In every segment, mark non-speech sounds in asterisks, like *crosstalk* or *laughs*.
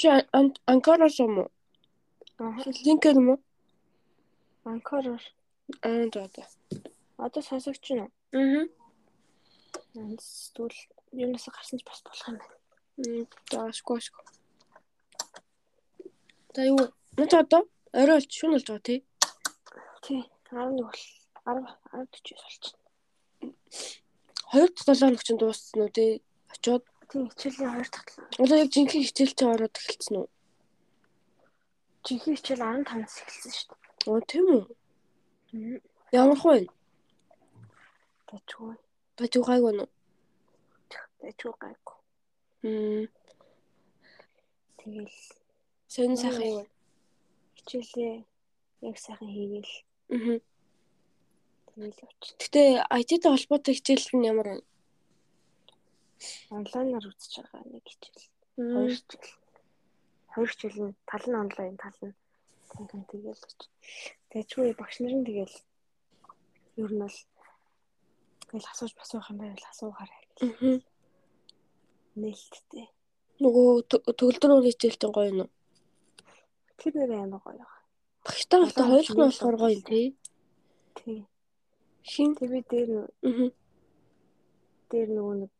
Чи анкараар юм уу? Аа. Линкээр юм уу? Анкороор. Аа за за. Одоо сонсогч нь уу? Аа. Эсвэл юунаас гарсан ч бас болох юм байна. За скош. За юу? Наач одоо орой болж шүн болж байгаа тий. Тий. 11 бол 10 10 40 болчихно. 2 7 хоног чинь дууссан уу тий? Очоод Тий, хичээлийн 2 дахь. одоо яг жинхэнэ хичээлтэй ороод эхэлсэн үү? Жинхэнэ хичээл 15-аас эхэлсэн шүү дээ. Оо тийм үү? Ямар хөө. Бачуу гайгүй нөө. Тэчгүй гайгүй. Мм. Тэгэл Сэн сайхан юм. хичээлээ яг сайхан хийгээл Аа. тэгэл явчих. Гэтэ IT-тэй холбоотой хичээл нь ямар вэ? Онлайнаар үзэж байгаа нэг хичээл. Хоёр хичээл. Хоёр хичээл нь тал нь онлайн, тал нь танхан тэгэл гэж. Тэчгүй багш нар нь тэгэл ер нь бол тэгэл асууж басуух юм байвал асуугаарай гэж нээлттэй. Нөгөө тө- төгөлдөр хичээлтэй гоё уу? Тэр нэр амар гоё. Багштай Олон хоёулах нь болохоор гоё тий. Тий. Хин. Тэг би дээр нь Аа. дээр нөгөө нэг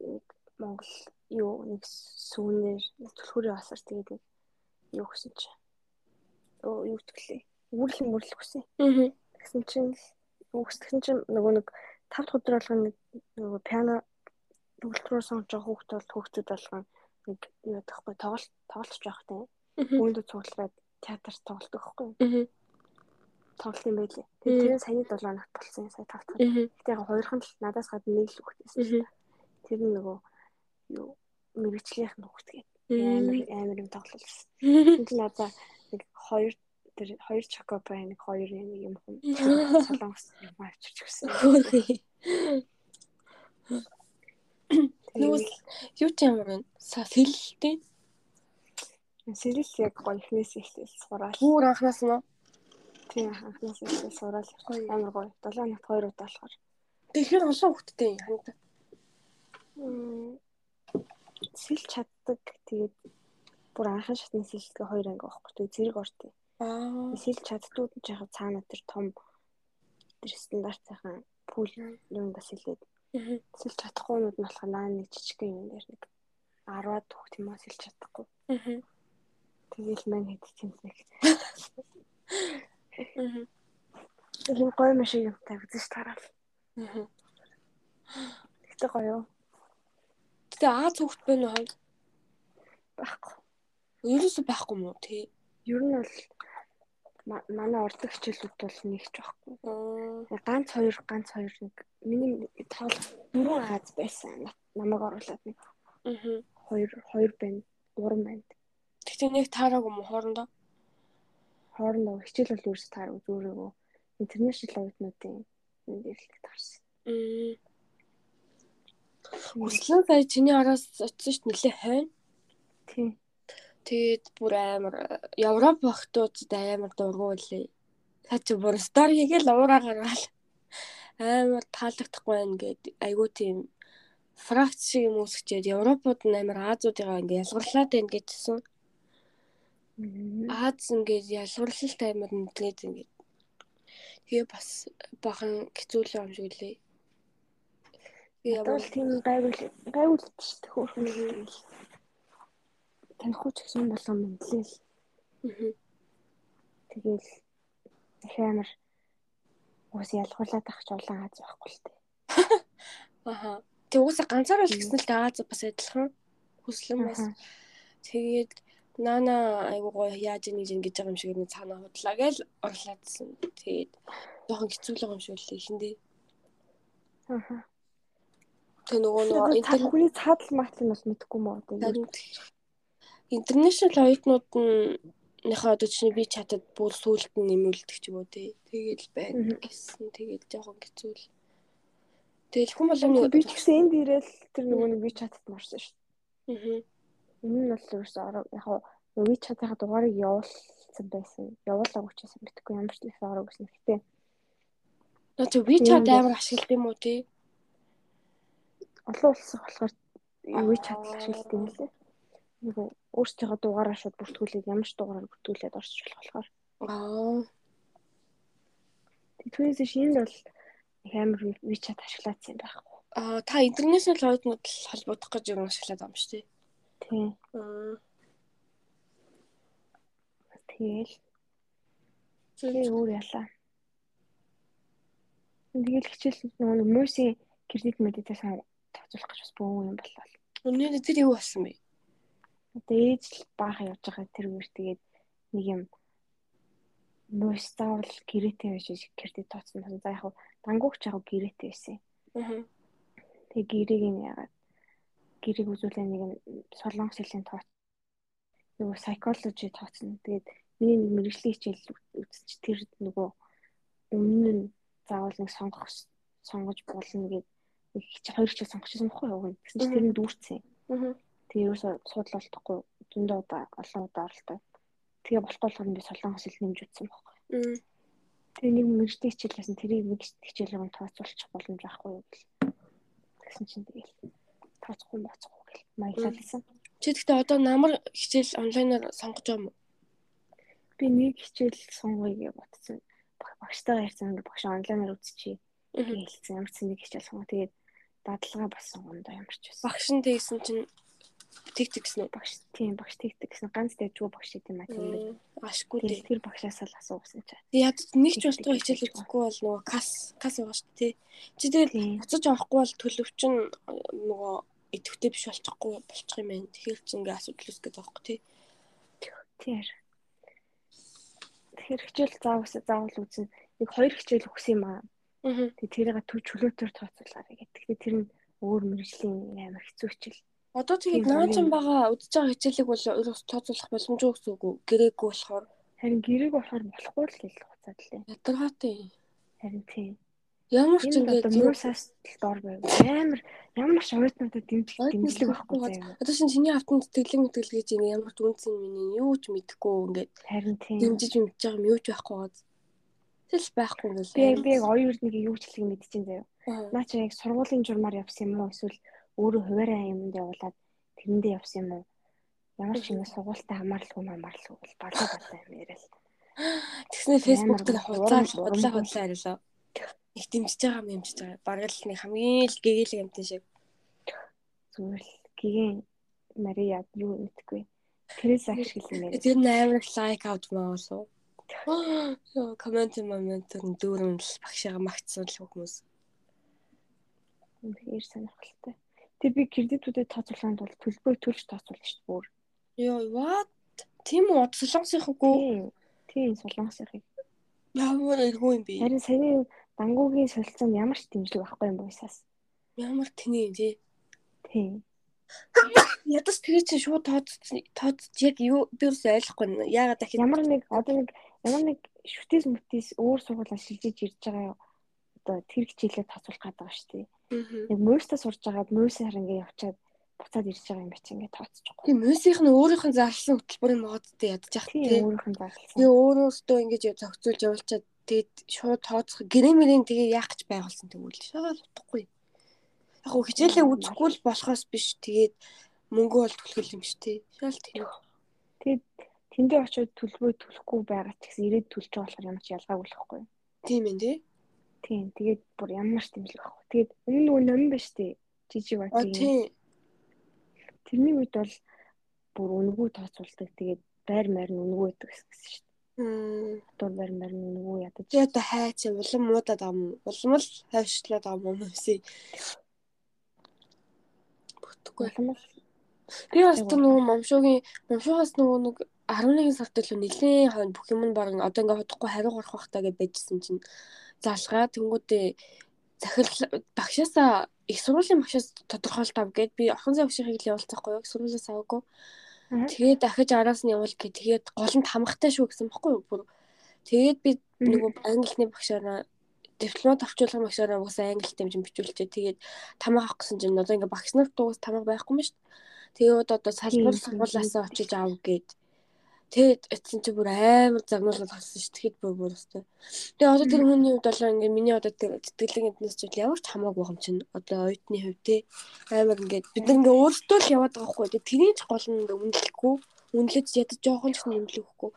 Монгол юу нэг сүүнээр түлхүүрийн асар тэгээд нэг юу гэсэн чи. Оо юу гэвлээ. Үүрэл мөрлөх гэсэн. Аа. Тэгсэн чинь үгсгэн чинь нөгөө нэг 5 дахь өдөр болгоно нөгөө пиано төгөлтрөө сонгож байгаа хүүхд бол хүүхдүүд болгоно нэг юу ядахгүй тоглолт тоглолт жоох тийм. Аа. Үүндээ цуглаад театр тоглолт өгөхгүй. Аа. Тоглолт юм байлээ. Тэгээд тэр нь саяны 7 хоногт болсон сая 5 дахь. Гэтэ яг хоёрхан л надаас гадна нэг л хүүхдээс тэр нь нөгөө юу мэрэгчлийнх нь хүүхдгээд Мм. амар амар юм тоглолсон. Энд чинь надаа нэг хоёр тэр хоёр чокопай нэг хоёр юм хүм *laughs* солонгос юм авчирч өгсөн. Тэгээд юу ч ямар вэ? Сэлэлтэй. сэрэл яг гоё ихнээс ихлээл сураал. Бүр анхнаас нь. Тийм анхнаас ихлээл сураал амар гоё. 7 хоногт хоёр удаа болохоор. Тэгэхээр олон хүүхдтэй ханд. Мм, сэлж чаддаг. Тэгээд бүр анхан шатны сэлгээ хоёр анги байхгүй. Тэгээд зэрэг ортой. Аа. Сэлж чаддууд нь жаахан цаана тэр том тэр стандартынхан пул юундас хэлээд Аа. сэлж чадахгүйнүүд нь болохоор наа нэг жижиг юм дээр нэг 10-аад хүүхд юм аа сэлж чадахгүй. Аа. Тэгээл мань хэд тэмцэх. Аа. Тийм гоё маш юм тавьж тараал. Аа. Гэтэ гоё Гэтэ Аз хүүхд байна уу? байхгүй. Ерөөсөө байхгүй мó тий. Ер нь бол ма- манай ордог хичээлүүд бол нэгч байхгүй. Аа. Ганц хоёр ганц хоёр нэг миний тоол дөрвөн Аз байсан. На- Намайг оруулаад нэг Аа. хоёр хоёр байна. Гурван байна. Гэтэ нэг таараагүй мó хоорондоо. Хоорондоо хичээл бол ерөөс таарав зүрээгөө. Интернэшнл оюутнуудын энэ дэрлэг таарсан. Мм. Хүслэн сая чиний араас очсон шүү нэлээ хойно. Тийм. Тэгээд бүр амар Европ багтуудад амар дургуй лээ. Цаа чи бүр стори хийгээл уураа гаргаал. Амар таалагдахгүй байна гэд айгуу тийм фракц шиг юм үсгчээд Европууд нь амар Азиудыгаа ингээ ялгарлаад байна гэжсэн. Аз ингээд ялгарлалт амар нэтлээд ингээд тэгээ бас бахан хэцүүлээ юм шиг лээ. Тэгээ Одоо ямар л тийм гайвал гайвал дээ хөөрхөн тэгэл. Танихгүй ч гэсэн болгон мэдлээ л. Мгм. Тэгэл их амар уус ялгуулаад авах ч улаан Аз байхгүй л дээ. *laughs* Аха. Тэг уусаа ганцаараа л гисэн л дээ Аз бас адилхан. Хүслэн бас тэгээд наана айгуу гоё яаж ийн гэж ингэж байгаа юм шиг нэг цаанаа худлаа гээл орлаадсан. Тэгээд жоохон хэцүүлэг юм шиг л ихэндээ. Аха. Тэг нөгөө нөгөө Нөгөө интернет хүний цаадал матлын бас мэдэхгүй мó тэгээд. интернэшнл оюутнууд нь нөхөө одоо чинь би чатад бүр сүулт нь нэмүүлдэг ч юм уу тий. Тэгэл байна гэсэн. Тэгээд жоохон хэцүүл. Тэгэл хүн болгоны Би ч гэсэн энд ирээл тэр нөгөө нэг би чатад марсан шүү Аа. Энэ нь бол ерөөсөө ороо яг хаа би чатынхаа дугаарыг явуулсан байсан. Явуулаагүй ч гэсэн мэдэхгүй ямар ч нэг ороо гэсэн. Гэтэ Нөө чи WeChat амар ашигладаг юм уу тий? Олон улс болохоор WeChat ашигладаг юм лээ. нөгөө өөрсдийнхөө дугаараа шууд бүртгүүлээд ямар ч дугаараар бүртгүүлээд орчих болох болохоор. Аа. Түүнээс шинэд бол амар WeChat ашиглаадсан юм байхгүй. Аа та интернэшнл хойднууд холбогдох гэж юм ашиглаад байгаа юм шүү дээ. Тийм. Аа. Тэгэл. Тэгээ өөр ялаа. Тэгэл хичээл нөгөө мөсийн кредит медитацийн тооцоолох гэж бас бөө юм боллоо. Өнөө тэр юу болсон бэ? Одоо ээж л баах явж байгаа тэр үер тэгээд нэг юм мөс заавал гэрээтэй байж кредит тооцсон. За яг дангууч яг гэрээтэй байсан. Аа. Тэгээ гэрийг нь ягаад гэрийг үзүүлээ нэг нь солонгос хэлний тооц. Нөгөө psychology тооцно. Тэгээд миний мэрэгжлийн хичээл үзэж тэр нөгөө өмнө нь заавал нэг сонгох сонгож болно гэдэг нэг хоёр хичээл сонгочихсон байхгүй юу? Тэгсэн чинь тэр нь дүүрсэн. Тэгээ ерөөсөө суудлаа болтохгүй зөндөө удаа олон удаа оролтой. Тэгээ болохгүй болохоор би солонгос хэл нэмж үтсэн байхгүй. Тэгээ нэг мэрэгжлийн хичээлээс нь тэрийг нэг хичээлээр тооцоолчих боломж байхгүй юу гэл. Тэгсэн чинь тэгэл тооцохгүй боцохгүй гэл маяглалсан. Чи тэгтээ одоо намар хичээл онлайнаар сонгож байгаа юм уу? Би нэг хичээл сонгоё гэж бодсон. Багштайгаа ярьсан багш онлайнаар үзчихье. Хэлсэн ямар ч нэг хичээл сонгоо. Тэгээд дадлага бас сонгондоо ямар ч байсан. Багш нь тэгсэн чинь тэг тэг гэсэн үү? Багш тийм багш тэгдэг гэсэн ганц дэжгүй багш гэдэг юм а тийм. Ашгүй Тэр тэр багшаас л асуусан чинь. Яг нэг ч болтгоо хичээл үзэхгүй бол нөгөө кас кас байгаа шүү дээ. Чи тэгэл буцаж авахгүй бол төлөвчин нөгөө идэвхтэй биш болчихгүй болчих юм байна. Тэгэхээр чи ингээ асуудал үүсгэж байгаа байхгүй тий. Тэр. Тэгэхээр хичээл заавал заавал үзэн нэг хоёр хичээл өгсөн юм аа. Тэгээ тэрийг төв чөлөөтөр тооцоолаарай гэдэг. Тэгээ тэр нь өөр мэрэгжлийн амар хэцүү хичээл. Одоо тэгээд наачсан байгаа үдчихэж байгаа хичээлийг бол өөрөөс тооцоолох боломжгүй гэсэн үг үү? Гэрээгүй болохоор харин гэрээг болохоор болохгүй л гэж хуцаад лээ. Ядаргаатай. Харин тийм. Ямар ч ингээд муусаас дор байв. Амар ямар ч оюутнуудад дэмжих дэмжлэг байхгүй заяа. Одоо шин чиний автанд сэтгэлэг мэтгэл гэж ийм ямар ч үнсэн миний юу ч мэдэхгүй ингээд харин тийм. дэмжиж мэдж байгаа юм юу ч байхгүй гоо. Тэл байхгүй ингээл. Би би яг оюун эрднийг юу хэлхийг мэдчихээн заяа. Наа чи яг сургуулийн журмаар явсан юм уу эсвэл өөрөө хуваараа юмд явуулаад тэрэндээ явсан юм уу? Ямар ч юм сургуультай хамааралгүй хамааралгүй бол балуу балуу юм яриа л. Тэгснэ фэйсбүүк дээр худлаа худлаа худлаа арилаа. Их дэмжиж байгаа юм дэмжиж байгаа. Бараг л нэг хамгийн л гэгээлэг юмтай шиг. Зүгээр л гэгийн Мария юу мэдгүй. Тэрээс ашиглан нэр. Тэр амар лайк авд маа болов. *gasps* Йоо коммент момент дүүрэн л багшаага магтсан л хүмүүс. Үнэхээр сонирхолтой. Тэг би кредитүүдэд тооцоолоход бол төлбөр төлж тооцоолно шүү дээ бүр. Йоо what? Тийм үү? Солонгосынхгүй. Тийм солонгосынхыг. Ямар эргүү юм бэ? Харин саяны дангуугийн солилцоонд ямар ч дэмжлэг байхгүй юм буусаас. Ямар тэний юм тий. Тийм. *coughs* Ядас тэр чинь шууд тооц тооц яг юу би ус ойлгохгүй. Яагаад дахин ямар нэг одоо нэг ямар нэг шүтээс мүтээс өөр сургуулаа шилжиж ирж байгаа одоо тэр хичээлээ тооцоолох гэдэг байгаа шүү дээ. Яг мөстө сурж байгаад мөсө харин ингээ явчаад буцаад ирж байгаа юм чи ингээ тооцчихгүй. Тийм мөсийнх нь өөрийнх нь зарласан хөтөлбөрийн модтой ядчих тийм өөрийнх нь зарласан. Тэгээ өөрөөсөө ингэж зохицуулж явуулчаад тэгээд шууд тооцох гэрэмэрийн тэгээ яах гэж байгуулсан тэгвэл шал утгагүй. Яг хөө хичээлээ үзэхгүй л болохоос биш тэгээд мөнгө бол төлөх юм шүү дээ. Шал тийм. Тэгээд тэндээ очиод төлбөрөө төлөхгүй байгаа ч гэсэн ирээд төлж байгаа болохоор ямар ч ялгаагүй л байхгүй. Тийм ээ тий. Тийм. Тэгээд бүр ямар ч дэмжлэг байхгүй. Тэгээд энэ нөгөө номин ба штэ. Жижиг бат. Тийм. Тэрний үед бол бүр үнгүү тооцоолдог. Тэгээд байр маяр нь үнгүү байдаг гэсэн штэ. Мм. Дур байр маяр нь үнгүү ядаж. Тэгээд одоо хайч улам муудаад байгаа юм. Улам л хайшлаад байгаа юм хүмүүсээ. Бүтггүй. Улам л Би бас тэр нөгөө момшуугийн момшуугаас нөгөө нэг 11 сард л нэлийн хойно бүх юм нь баг одоо ингээ hodохгүй хариу гарах байхтаа гэж байжсэн чинь залгаа тэнгуудээ захирал багшаасаа их сургуулийн багшаас тодорхойлт ав гээд би орхон зай багшихыг л явуулчихгүй яг сургуулиас аваагүй. Тэгээд дахиж араас нь явуул гэ тэгээд голонд хамгатай шүү гэсэн баггүй юу бүр. Тэгээд би нөгөө англиний багшаараа дипломат авчруулах багшаараа угаасаа англид хэмжин бичүүлчээ. Тэгээд тамга авах гэсэн чинь одоо ингээ багш нарт угаас тамга байхгүй юм шүү дээ. Тэгээд одоо салбар сургуулиасаа очиж аав гээд Тэгээд эцэн чи бүр амар загнуулаад гарсан шүү. Тэгэхэд бүр бүр өстой. Тэгээ одоо тэр хүний хувьд болоо ингээ миний одоо тэр тэтгэлэг эднээс ч ямар ч хамаагүй юм чинь. Одоо оюутны хувьд те амар ингээд бид нар ингээ өөрсдөө л яваад байгаа хгүй. Тэгээ тэрийн ч гол нь үнэлэхгүй. Үнэлж ядаж жоохон ч нэмлэхгүй.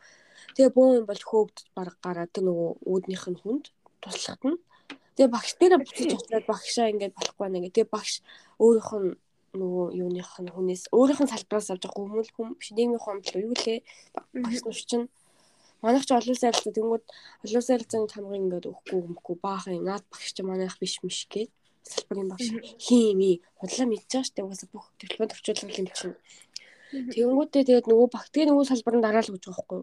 Тэгээ бөө юм бол хөөгдөж бараг гараад тэр нөгөө үүднийх нь хүнд туслахад нь. Тэгээ багш дээрээ буцаж очиад багшаа ингээд болохгүй нэ. Тэгээ багш өөрийнх нь нөгөө юуных нь хүнээс өөрийнх нь салбараас авч байгаа хүмүүс хүм биш нийгмийн хомдол юу лээ багш нар чинь манайх ч олон сайралцаа тэнгууд олон сайралцааны чамгыг ингээд өгөхгүй өмхгүй баахан наад багш чинь манайх биш миш гээд салбарын багш. Ээ худлаа байгаа штэ угаасаа бүх дипломд орчуулгын юм чинь. Тэнгуудээ тэгээд нөгөө багтгийн нөгөө салбарын дараа л гэж байгаа байхгүй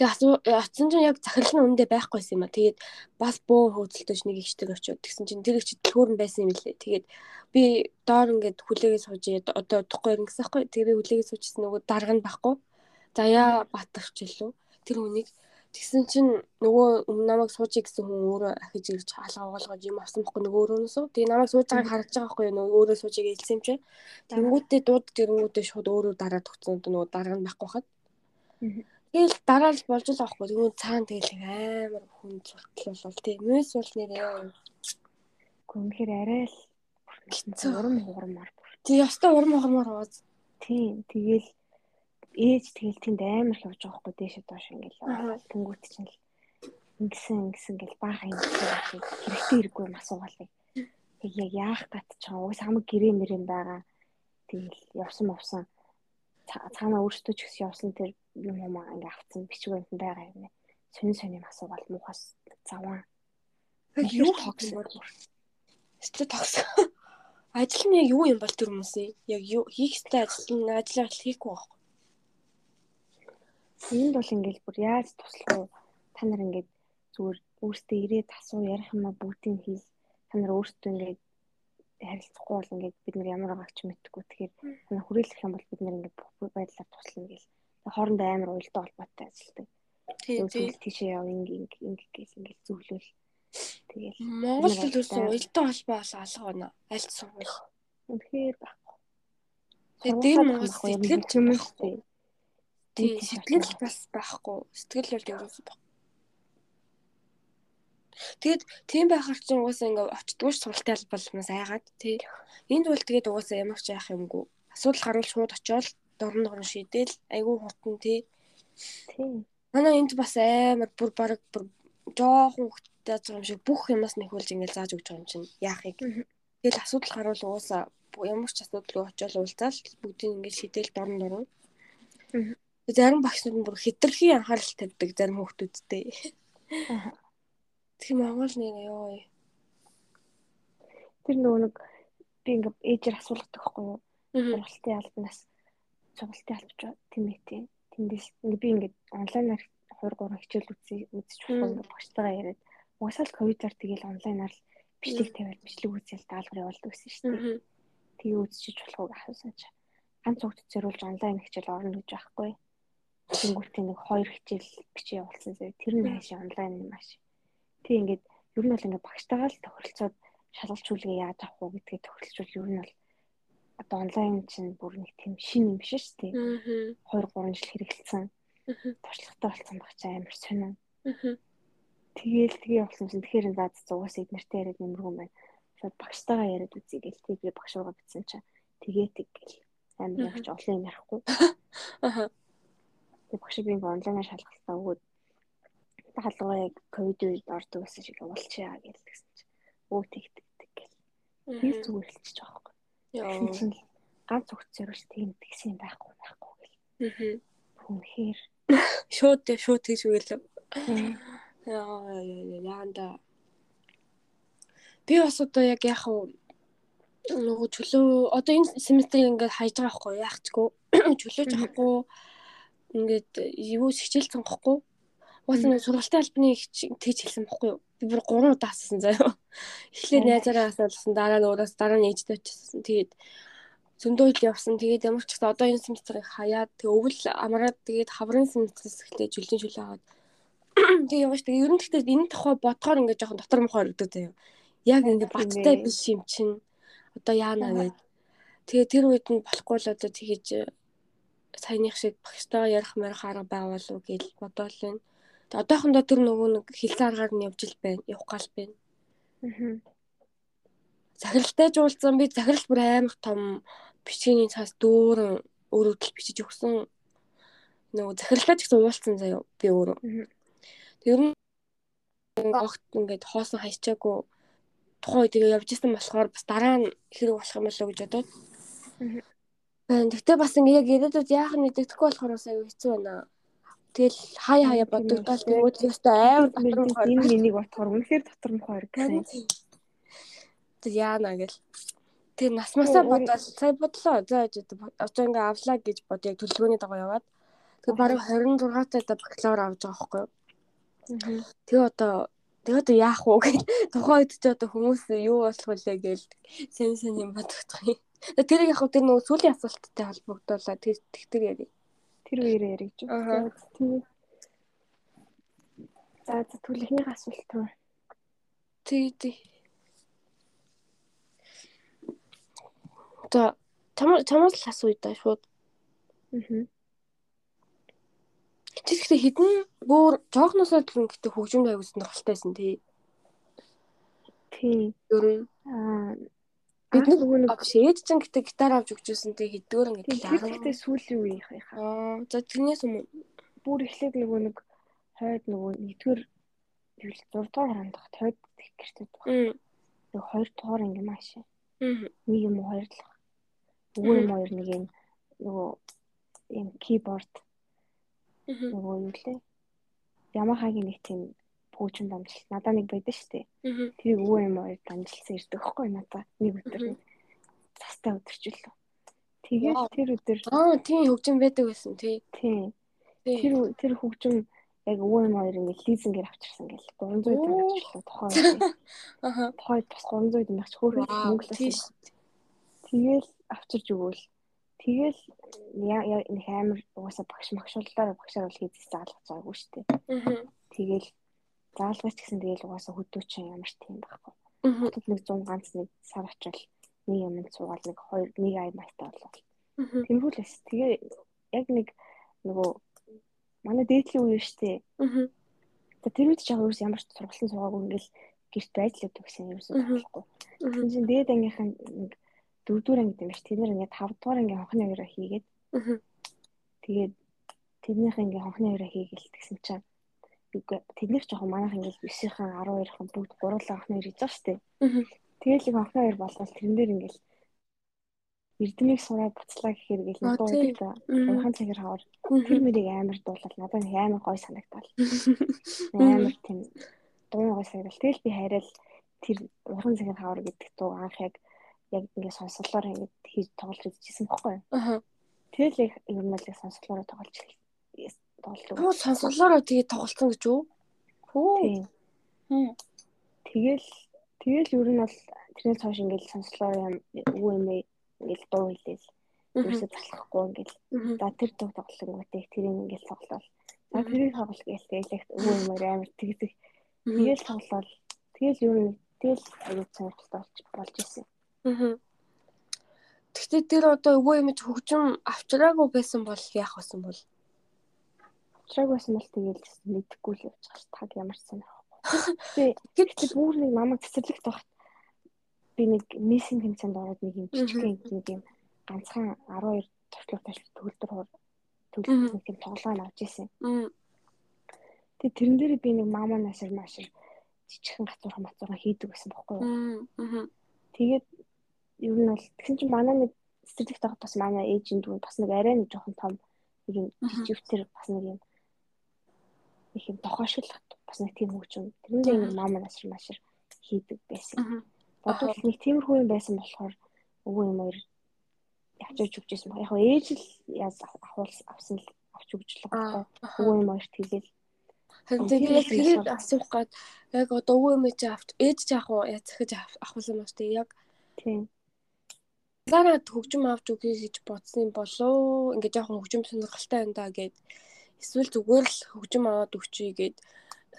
Тэгээ атсан чинь яг захирал нь өндөө байхгүйсэн юм а. Тэгээд бас бөө хөөцөлтөж нэг ихтэй очиод тэгсэн чинь тэр их чи төлхөөр нь байсан юм лээ. Тэгээд би доор ингээд хүлээгээ сууж одоо удахгүй ингэсэн байхгүй. Тэгээ би хүлээгээ суужсэн нөгөө дарга нь байхгүй. Заяа Батарч илүү. Тэр хүнийг тэгсэн чинь нөгөө намайг суужиг гэсэн хүн өөрөө ахиж ирж хаалга угаалгаж юм авсан байхгүй нөгөө өөрөөсөө. Тэгээ намайг сууж байгааг харж байгаа байхгүй нөгөө өөрөө суужиг хэлсэн юм чи. Тэнгүүтээ дууд тэрэнгүүтээ шууд өөрөө дараад өгсөн нөгөө дарга нь байхгүй хаад. Тэгэл дараа л болж л авахгүй. Тэгвэл цаана тэгэл амар хүн зуртал бол тий. Мөс бол нэрээ. Гүнхээр арай л хэцүү урам хугармаар. Тий, ястай урам хугармаар ууз. Тийм. Тэгэл ээж тэгэл тэнд амар л явж байгаа хгүй дээшээ доош ингээл. Тэнгүүт чинь л ингэсэн ингэсэн гэл баахан ингэсэн хэрэгтэй хэрэггүй юм асуугаалыг. Тэг яг яах гат ч уус хамаг гэрээ мэрэм байгаа. Тэгэл явсан мовсон цаанаа өөртөө ч гэсэн явсан тэр юм юм ингээ авцсан бичгүүнд байгаа юм. Сонин сонин асуувал муухас заван. Юу тогс. Эсвэл тогс. Ажил нь яг юу юм бол тэр хүмүүсийн яг юу хийх ёстой ажил нь ажлаа хийхгүй байхгүй. Энд бол ингээл бүр яаж туслах вэ? Та нар ингээд зүгээр өөртөө ирээд асуу ярих юм а бүгдийг хэл. Та нар өөртөө ингээд харилцахгүй бол ингээд бид нар ямар байгааг ч мэдэхгүй. Тэгэхээр хүрээлэх юм бол бид нар ингээд бүх байдлаар туслана гэл. Хоорондоо амар уялдаа холбоотой ажилладаг. Тийм тийшээ яв инг инг инг гэл ингээд зөвлөл. Тэгэл Монгол улс уялдаа холбоо алга байна. Аль сургууль. Үнэхээр байхгүй. Тэгээ дээр Монгол сэтгэл ч юм уу. Тийм сэтгэл бас байхгүй. Сэтгэл бол ерөөсөө байхгүй. Тэгээд тийм байхаар ч угаасаа ингээ очтгоош суралтай албалмаас айгаад тий. Энд бол тэгээд угаасаа ямар ч яах юмгүй. Асуудал гарвал шууд очиод дорн дорн шийдээл айгүй хурдан тий. Тий. Манай энд бас амар бүр баг бүр жоохон хөвгтэй байгаа юм шиг бүх юмас нэхүүлж ингээ зааж өгч байгаа юм чинь яахыг. Тэгэл асуудал гарвал угаасаа ямар ч асуудалгүй очиод уулзаал бүгдийг ингээ шийдээл дорн дорн. Зарим багшнууд нь бүр хитрхийн анхаарал тавьдаг зарим хүүхдүүдтэй. Тэр Монгол нэг ёо. Тэр нөгөө нэг би ингээ ээжээр асуулгадаг байхгүй юу? Сургалтын албанаас сургалтын албач тэмээтэй. Тэндээс би ингээ онлайнаар 2 3 хичээл үзэж болох ингээ багштайгаа яриад угсаал ковидаар тэгэл онлайнаар л бичлэг тавиад бичлэг үзэл даалгавар явуулдаг гэсэн шүү дээ. Тэгээ үзчихэж болохыг асуусан чи. Ганц хүүхдэд зориулж онлайн хичээл орно гэж байхгүй. Тэнгүүтээ нэг хоёр хичээл бичиж явуулсан зэрэг тэр нь хаашаа онлайн юм ааш. Тэг ингээд ер нь бол ингээд багштайгаа л тохиролцоод шалгалт хүлгээ яаж авах уу гэдгээ тохиролцвол ер нь бол одоо онлайн чинь бүр нэг тийм шин юм биш шүү дээ. 2 3 жил хэрэгэлсэн. Туршлагатай болсон баг чи амар сонин. Тэгээл тгээ болсон чинь тэгэхээр заа зугаас эднэртэй яриад нэмэргүй байна. Шууд багштайгаа яриад үзье гэл тэг би багш руугаа битсэн чинь тэгээд гэл амар явж олон юм ярихгүй. Аха. Тэг багш би онлайнаар шалгалтаа өгөөд хаалгаа яг ковид үед ордог гэсэн шиг уулчаа гэлсэн чинь өө тэгтгдэг гэл. Би зүгээр хэлчихэж байгаа байхгүй. Яа. Ганц өгч зориулж тийм тэгсэн байхгүй байхгүй гэл. Аа. Үнэхээр шууд шууд тэгж үгэлээ. Яа яанда. Би бас одоо яг яах вэ? нөгөө чөлөө одоо энэ семестрийг ингээд хайж байгаа байхгүй яахчгүй *coughs* чөлөөж авахгүй ингээд юу хичээл сонгохгүй Уус нэг сургалтын албаны тэгж хэлсэн бохгүй юу? Би бүр 3 удаа асуусан заяа. *laughs* Эхлээд найзаараа асуулсан, дараа нь өөрөөс дараа нь ээжтэй очсон. Тэгээд зөндөө хэл явсан. Тэгээд ямар ч гэсэн одоо энэ семестрийг хаяад тэг өвөл амраад тэгээд хаврын семестрээс эхлээд жилийн чөлөө аваад *clears throat* тэг яваач. Тэгээд ер нь гэхдээ энэ тухай бодохоор ингээд жоохон дотор мохоо өргөдөг заяа. Яг ингээд баттай биш юм чинь. Одоо яана гээд. Тэгээ тэр үед нь болохгүй л одоо тэгэж саяных шиг багштайгаа ярих мэрх арга байгуулав гэж бодоол байна. Одоохондоо тэр нөгөө нэг хэлсэн аргаар нь явж ил байна. Явах гал байна. Аа. Захиралтай жуулсан би захирал бүр амар том бичгийн цаас дүүрэн өөрөдөл бичиж өгсөн. Нөгөө захиралтай ч гэсэн уулцсан заяа би өөрөө. Тэр нь огт ингээд хоосон хайчаагүй тухайн үед явж исэн болохоор бас дараа нь хэрэг болох юм болоо гэж бодоод. Аа. Тэгтээ бас ингээ яг ирээдүйд яах нь мэддэхгүй болохоор бас аюу хэцүү байна. Тэгэл хаяа хаяа бодогдоод тэгвэл ёстой амар дотор нь энэ миний бодохоор үнэхээр дотор нь хоёр гэсэн. Тэг яана гэл. Тэр насмасаа бодоод сая бодлоо. За одоо ингээ авлаа гэж бод яг төлөвлөгөөний дагуу яваад. Тэгээ баруун 26 цайда бакалавр авч байгаа байхгүй юу? Тэгээ одоо тэгээ одоо яах вэ гэж тухайн үед ч одоо хүмүүс юу болох вүлээ гэж сэн сэн юм бодогдох юм. Тэр яг тэр нөгөө сүүлийн асуулттай холбогдуулаад тэр тэгтэр яри. Тэр үеэр яриж байна. Тэгээ. За түлхний асуулт руу. Тий, тий. За чамаас л асууя да шууд. Аа. Чи гэхдээ хідэн бүр жоохносоо түрэн гэдэг аяг сонирхолтой байсан тий. Тий. Ер нь аа бид нэг шээд ч гэдэг гитар авч өгчөөсөн тий хэдгээр ингээд л аа. Гэхдээ сүүлийн үеийнх байхаа. Аа за тэрнээс өмнө бүр эхлээд нөгөө нэг хойд нөгөө нэгдүгээр юу л 6 дугаар хандах хойд гэх гэртээ баг. Нөгөө хоёр дугаар ингээ маш. Аа. Нэг юм уу хоёр л. Нөгөө юм хоёр нэг юм нөгөө юм keyboard нөгөө юу лээ. Ямахагийн нэг тийм пүүчин дамжил. Надаа нэг байдаг шүү дээ. Тэрийг өвөө юм хоёр дамжилсан ирдэг байхгүй надаа нэг өдөр цастай өдөрчлөө. Тэгээд тэр өдөр аа тийм хөгжим байдаг байсан тий. Тийм. Тэр тэр хөгжим яг өвөө юм хоёр ингэ лизингээр авчирсан гэл 300 төгрөг авчирлаа тухайн үед. *laughs* Аха. Тухайд бас 300 төгрөг авч хөөрхөн мөнгө л тийм. Тэгэл авчирж өгөөл Тэгэл нэг амар угаасаа багш магшууллаараа багшаар бол хийzээс заалгаж байгаагүй шүү дээ. Тэгэл заалгаж гэсэн тэгэл угаасаа хөдөөчин ямар тийм байхгүй. Хотод нэг 100 ганц нэг сар очил нэг юм цугаал нэг хоёр нэг ай майтай болоо. Тэмхүүл эс. Тэгээ яг нэг нөгөө манай дээдлийн үе шүү дээ. Аа. Тэр үед ч яг юу ямар ч сургалтын суугаагүй ингээл гэрт байж л өгдөг гэсэн юм шиг болохгүй. Тэгэхээр чинь дээд ангийнхан нэг дөрөвдүгээр анги юм биш. Тэд нэр ингээд 5 дугаар анги хонхны хоёроо хийгээд. Тэгээд тэднийх ингээ хонхны хоёроо хийгээл тэгсэн чинь тэднийх жоохон манайх ингээ 9-ийн 12-ын бүгд гурлаа хоёр хийж байгаа шүү дээ. Тэгээл нэг хонхны хоёр болвол тэрэн дээр ингээл эрдмийг сураад буцлаа гэхээр ингээл нэг дуу байдаг та. Уйхан цагаар хавар. Тэр мөрийг амар дуулал надад амар гой санагдал. Амар тийм дуу гой санагдал. Тэгэл би хайрал тэр уйхан цагаар хавар гэдэг дуу анх яг яг ингээд сонсголоор ингээд хийж тоглож үзчихсэн. Аа. Тэгэл яг нь л сонсголоороо тоглож тоглож. Оо сонсголоороо тэгээ тоглолцсон гэж үү? Хөө. Тэгэл тэгэл ер нь бол тэрнээс хойш ингээд сонсголоор юм үгүй юм ингээд дуу хэлээл. Ерөөсө залахгүй ингээд. За тэр дуу тоглонгуудыг тэрийг ингээд тоглол. За тэрийг тоглол гээл тэгэл яг үгүй юм амар тэгдэг. Тэгэл тоглол. Тэгэл ер нь тэгэл аюу цайралтай болж исэн. Аа. Гэхдээ тэр одоо өвөө юм хөгжим авчраагүй байсан бол яах байсан бол? Авчраагүй байсан бол тэгээл мэдэхгүй л явж байгаа ш. Таг ямар ч сонирхолгүй. Гэхдээ бүр нэг намайг цэцэрлэгт багт би нэг мессинг хэмжээнд ороод нэг юм жижигхэн нэг юм ганцхан 12 туршлага ташлах төгөлдөр хор төгөлдөр нэг тийм тоглоом авч ирсэн. Тэгээ тэрэн дээр би нэг мама насар машир жижигхэн гацуурхан мацуурхан хийдэг байсан байхгүй юу. Тэгээд ер нь бол тэгсэн чинь манай нэг стратегт байгаа бас манай эйжент дүү бас нэг арай нэг жоохон том нэг юм жижигтэр бас нэг юм их юм тохиошлох бас нэг тийм хөгжим тэрнээ нэг маа манаас машир хийдэг байсан. Бодвол нэг тиймэрхүү юм байсан болохоор өвөө юм хоёр явж өгч байсан. Яг ээж л яз авах авсан л авч өгч л байгаа. Өвөө юм хоёр тэгэл. Харин тэгээд тэрийг асуух гад яг одоо өвөө юм чи авч ээж чи авах уу? Яа захиж авах юм уу те яг тийм. Зараад хөгжим авч өгье гэж бодсон юм болоо. Ингээд жоохон хөгжим сонирхолтой байна да гэд эсвэл зүгээр л хөгжим аваад өгчий гэд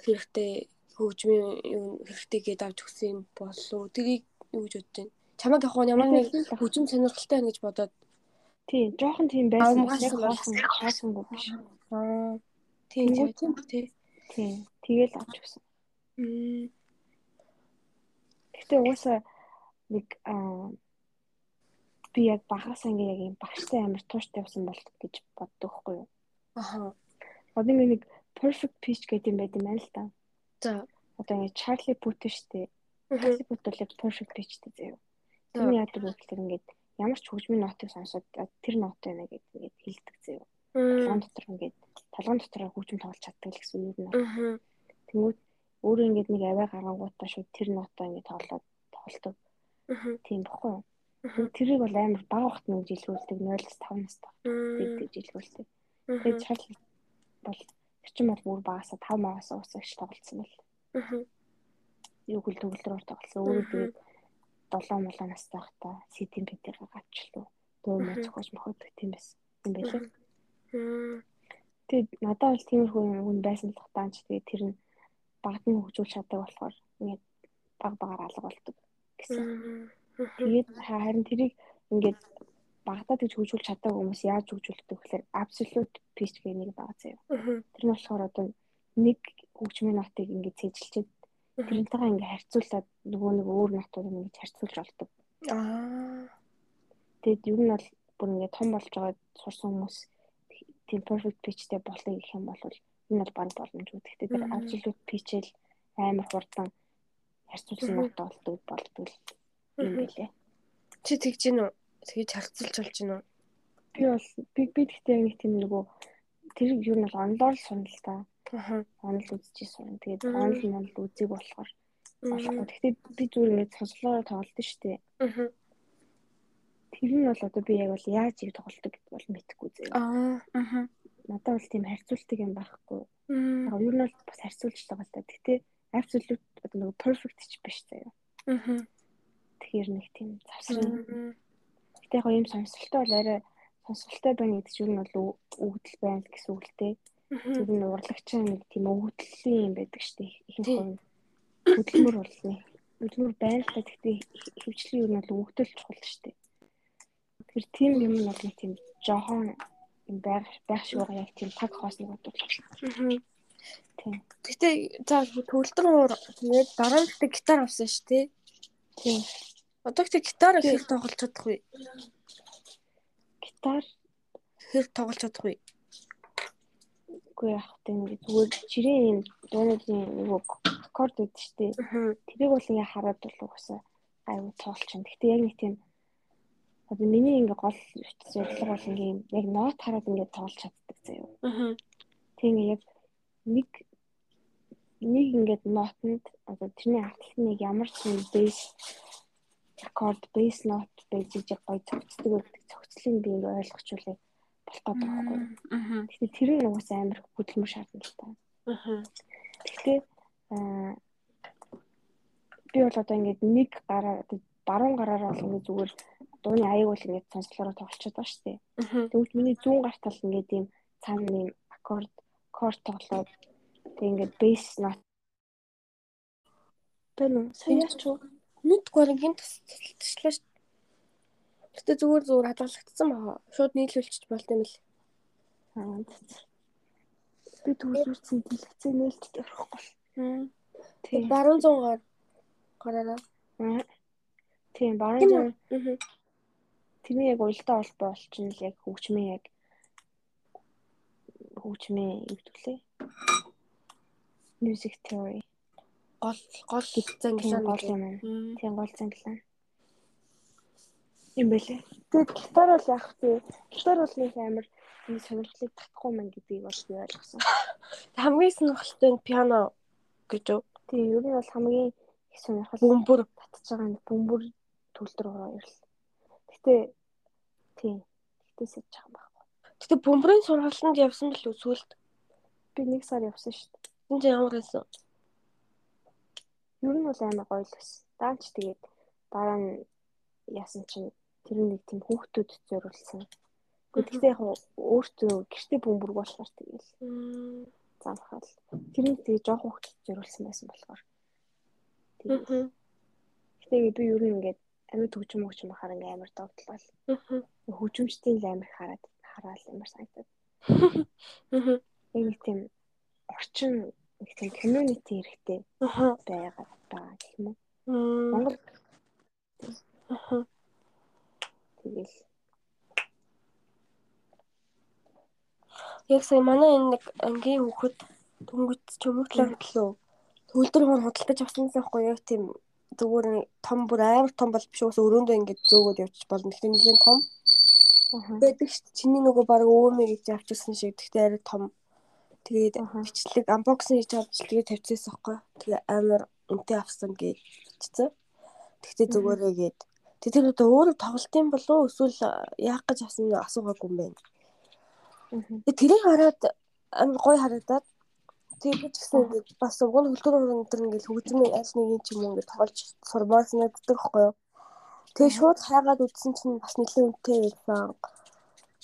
хэрэгтэй хөгжмийн юм хэрэгтэй гэд авч өгсөн юм болоо. Тэрийг юу гэж бодож байна? Чамаг яг ямар нэг хөгжим сонирхолтой байна гэж бодоод тий жоохон тийм байсан. Яг хоосон хоосонгүй биш. Аа. Тэнгүүд- тийм тий. Тий. Тэгэл авч өгсөн. Мм. Гэхдээ угаасаа нэг аа би яг багасаа ингээ яг юм багштай амар тууштай явсан бол гэж боддог хгүй юу. Аха. Одоо ингээ нэг perfect pitch гэдэг юм байт юм байна л та. За. Одоо ингээ Charlie Puth штэ. Charlie Puth бол perfect pitchтэй заяа. Тэр яадаг вэ гэхээр ингээд ямар ч хөгжмийн нотыг сонсоод тэр нот байна гэдэг ингээд хэлдэг заяа. Мм. дотор ингээд толгойн дотор хөгжим тоглож чаддаг л гэсэн үг. Мгм. Тэнгүүд өөрөө ингээд нэг аваа гарангуудаа шууд тэр нотоо ингээд тоглоод тоглолдог тийм бохгүй юу. Тэрийг бол амар бага нэг жилгүүлдэг 0-5 настай гэдэг жилгүүлдэг. Тэгээд. Charlie бол чинь бол бүр багасаа 5 магасаа усагч тоглолцсон байл. Мгм. Юу гэл төгөлдрөөр тоглосон. Өөрөө тэгээд 7 молоо настай байхдаа ситийн битээр гавчлаа. Дөө мө Мгм. зохиож моходог тийм байсан. юм байлээ. Тэгээд надад бол тиймэрхүү хүн байсан л хатаач тэгээд тэр нь багт нь хөгжүүлж чаддаг болохоор ингээд баг багаар алга болдог гэсэн. Тэгээд харин тэрийг ингээд багтаа гэж хөгжүүлж чаддаг хүмүүс яаж хөгжүүлдэг гэхээр absolute pitch гэх нэг байгаа заяа. Тэр нь болохоор одоо нэг хөгжмийн нотыг ингээд цэжилчээд тэрнтэйгээ ингээд харьцуулаад нөгөө нэг өөр нотууд ингээд харьцуулж болдог. Аа. Тэгээд ер нь бол бүр ингээд том болж байгаа сурсан хүмүүс тийм perfect pitchтэй болъё гэх юм бол энэ бол баг боломжгүй. Гэхдээ тэр absolute pitch-эл амар хурдан харьцуулсан нотоо болдог болдог юм билээ. Чи тэгж гин үү? Тэгж харцуулж болж гин үү? Би бол би би гэхдээ нэг тийм нөгөө тэр ер нь бол онлоор л сунал та. Аха. Онл үзчихээ сун. Тэгээд онл нь бол үзэг болохоор болохгүй. Гэхдээ би зүгээр ингээд сонслороо тоглолт шүү дээ. Мгм. Тэр нь бол одоо би яг бол яаж ийг тоглолдог гэдг бол мэдэхгүй заяа. Аа. Мгм. Надад бол тийм харьцуултыг юм байхгүй. Яг ер нь бол бас харьцуулж байгаа л та. Гэхдээ absolute одоо нөгөө perfect ч биш заяа. Мгм. Тэгэхээр нэг тийм завсрын. Гэтэ яг юм сонсолтой бол арай сонсолтой байна гэдэг чинь бол өгдөл байна гэсэн үг л дээ. Тэр нь урлагчийн нэг тийм өгдлийн юм байдаг шүү дээ. Ихэнх хувь хөдөлмөр бол нэг хөдөлмөр байна л та. Гэхдээ хөвчлийн нь бол өгдөл чухал шүү дээ. Тэр тийм юм нь бол нэг тийм жоохон юм байх байх шиг байгаа яг тийм таг хоосныг бодвол. Мгм. Тийм. Гэтэ за төгөлдөр уур тэгээд дараа нь гэтэ гитар авсан шүү дээ. Тийм. Одоо гэтэ гитар хэр тоглож чадах вэ? Гитар Хэр тоглож чадах вэ? үгүй яах вэ нэг зүгээр жирийн юм дуунуудын нөгөө аккорд дээ. Аа. Тэрийг бол ингээ хараад бол угаасаа аюу тоолчихно. Гэхдээ яг нэг тийм одоо миний ингээ гол зорилго бол ингээ яг нот хараад ингээ тоолж чаддаг заяа. Аа. Тийм яг нэг нэг ингээд нотонд одоо тэрний арталт нэг ямар ч юм бейс аккорд бейс нот байж ижиг гоё цогцдог гэдэг цогцлыг би ингээ ойлгочулээ болох гэдэг байхгүй. Тэгэхээр тэр нь угаасаа амар хөдөлмөр л та. Аа. Гэхдээ аа би бол одоо ингээд нэг гараа баруун гараараа бол ингээд зүгээр дууны аяг бол ингээд сонслороо тоглолцоод байгаа шүү дээ. Тэгвэл миний зүүн гарт тал ингээд ийм цаана ийм аккорд корд тоглоод тэг ингээд бейс нот Бэнэ үү? Сайн яач юу? Мэдгүй нэг гинт тасчлаа шүү. Гэтэ зүгээр зүгээр хадгалагдсан баа. Шууд нийлүүлчих болт юм л. Би төвлөрсөн дэлгэцээ нээлттэй орохгүй. Тийм. Баруун зунгаар гараараа. Аа. Тийм, баруун? Аа. тэрний яг уялдаа холбоо болчихно л яг хөгжмийн яг хөгжмийн гэдгэлээ? Music theory. Гол гол Тийм зангилаа гол юм байна. Мм. Тийм гол зангилаа. Юм бэлээ. Тэгээд гитар бол яах вэ? Гитар бол нэг амар энэ сонирхлыг татахгүй мэн гэдгийг бол би ойлгосон. *laughs* Хамгийн сонирхолтой нь пиано гэж үү? Тийм ер нь бол хамгийн их сонирхол Бөмбөр. татж байгаа нь бөмбөр төлдөр хоёр л. Гэтэ тийм. Гэтэ сэж байгаа юм байна. Гэтэ бөмбөрийн сургалтанд явсан бил үү сүлд? Би нэг сар явсан шүү дээ. Энд чинь ямар байсан? Ер нь бол амар гоё л байсан. Даанч тэгээд дараа нь яасан чинь тэр нэг тийм хүүхдүүд зориулсан. Гэхдээ яг өөртөө гэрте бөмбөрг болохоор тэгээд Мм. заахал. Тэр нь тэгээд жоох хүүхдүүд зориулсан байсан болохоор. Тэгээд. Гэтэ би ер нь ингээд амьд хөгжим хөгжим бахаар ингээ амар догтлол. Хөгжимчдийн л амар хараад хараал амар санагдаад. Аа. Яг тийм орчин нэг тийм community хэрэгтэй Аа. байгаа байгаа гэх юм уу. Монгол тэгэл Яг сая манай энэ нэг ангийн хүүхэд дөнгөж чөмөглөө хөдлөө. Төгөлдөр хор худалдаж авсан байхгүй яг тийм зүгээр том бүр амар том бол биш ус өрөөндөө ингэж зөөгөөд явчих болно. Гэхдээ нэлийн том. Байдаг шүү дээ. Чиний нөгөө баг өөмөө гэж авчихсан шиг гэхдээ арай том. Тэгээд бичлэг unboxing хийж авч бичлэгээ тавьчихсан байхгүй. Тэгээ амар үнэтэй авсан гэж бичсэн. Тэгтээ зүгээрээ гээд. Тэр одоо өөрөө тоглолт юм болов уу эсвэл яах гэж авсан нь асуугаагүй юм байна. Тэгээ тэрийг хараад амар гой харагдаад тэгээд гэсэн ингээд бас уг нь хөлтөр өндөр ингээд хөгжмийн аль нэг юм ч юм ингээд тоглож сурмаар санагддаг байхгүй юу. Тэгээ шууд хайгаад үзсэн чинь бас нэлээд үнэтэй байсан.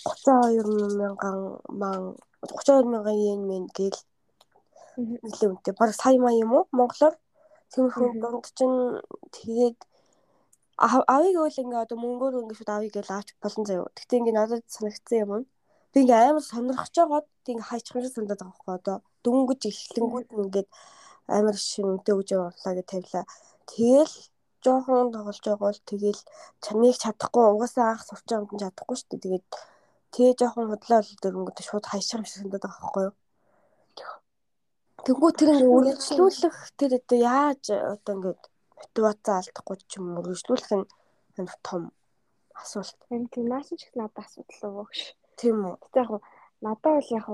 32 мянган ман 32 мянган йен мэн гээл нэлээд үнэтэй. Бараг сая маа юм уу монголоор тиймэрхүү Мгм. донд чинь тэгээд ав- авыг үйл ингээ одоо мөнгөөр ингээ шууд авыг гээл авч болон заяа. Гэтэ ингээ надад санагдсан юм. Би ингээ амар сонирхож байгаад ингээ хайчих юм шиг санагдаад байгаа байхгүй одоо дөнгөж эхлэнгүүд нь ингээд амар шин үнэтэй үж явуулаа гэж тавилаа. Тэгэл жоохон тоглож байгаа бол тэгэл чаныг чадахгүй угаасаа анх сурч байгаа юм чадахгүй шүү дээ. Тэгээд тэгээ жоохон худлаа бол дөрөнгөд шууд хайчих юм шиг санагдаад байгаа байхгүй юу? Тэнгүү тэр ингээ үргэлжлүүлэх тэр одоо яаж одоо ингээд мотивац алдахгүй ч юм уу үргэлжлүүлэх нь амар том асуулт Энд тийм нааш ч их надад асуудал өгөөш. тийм үү? Гэтэ яг надад бол яг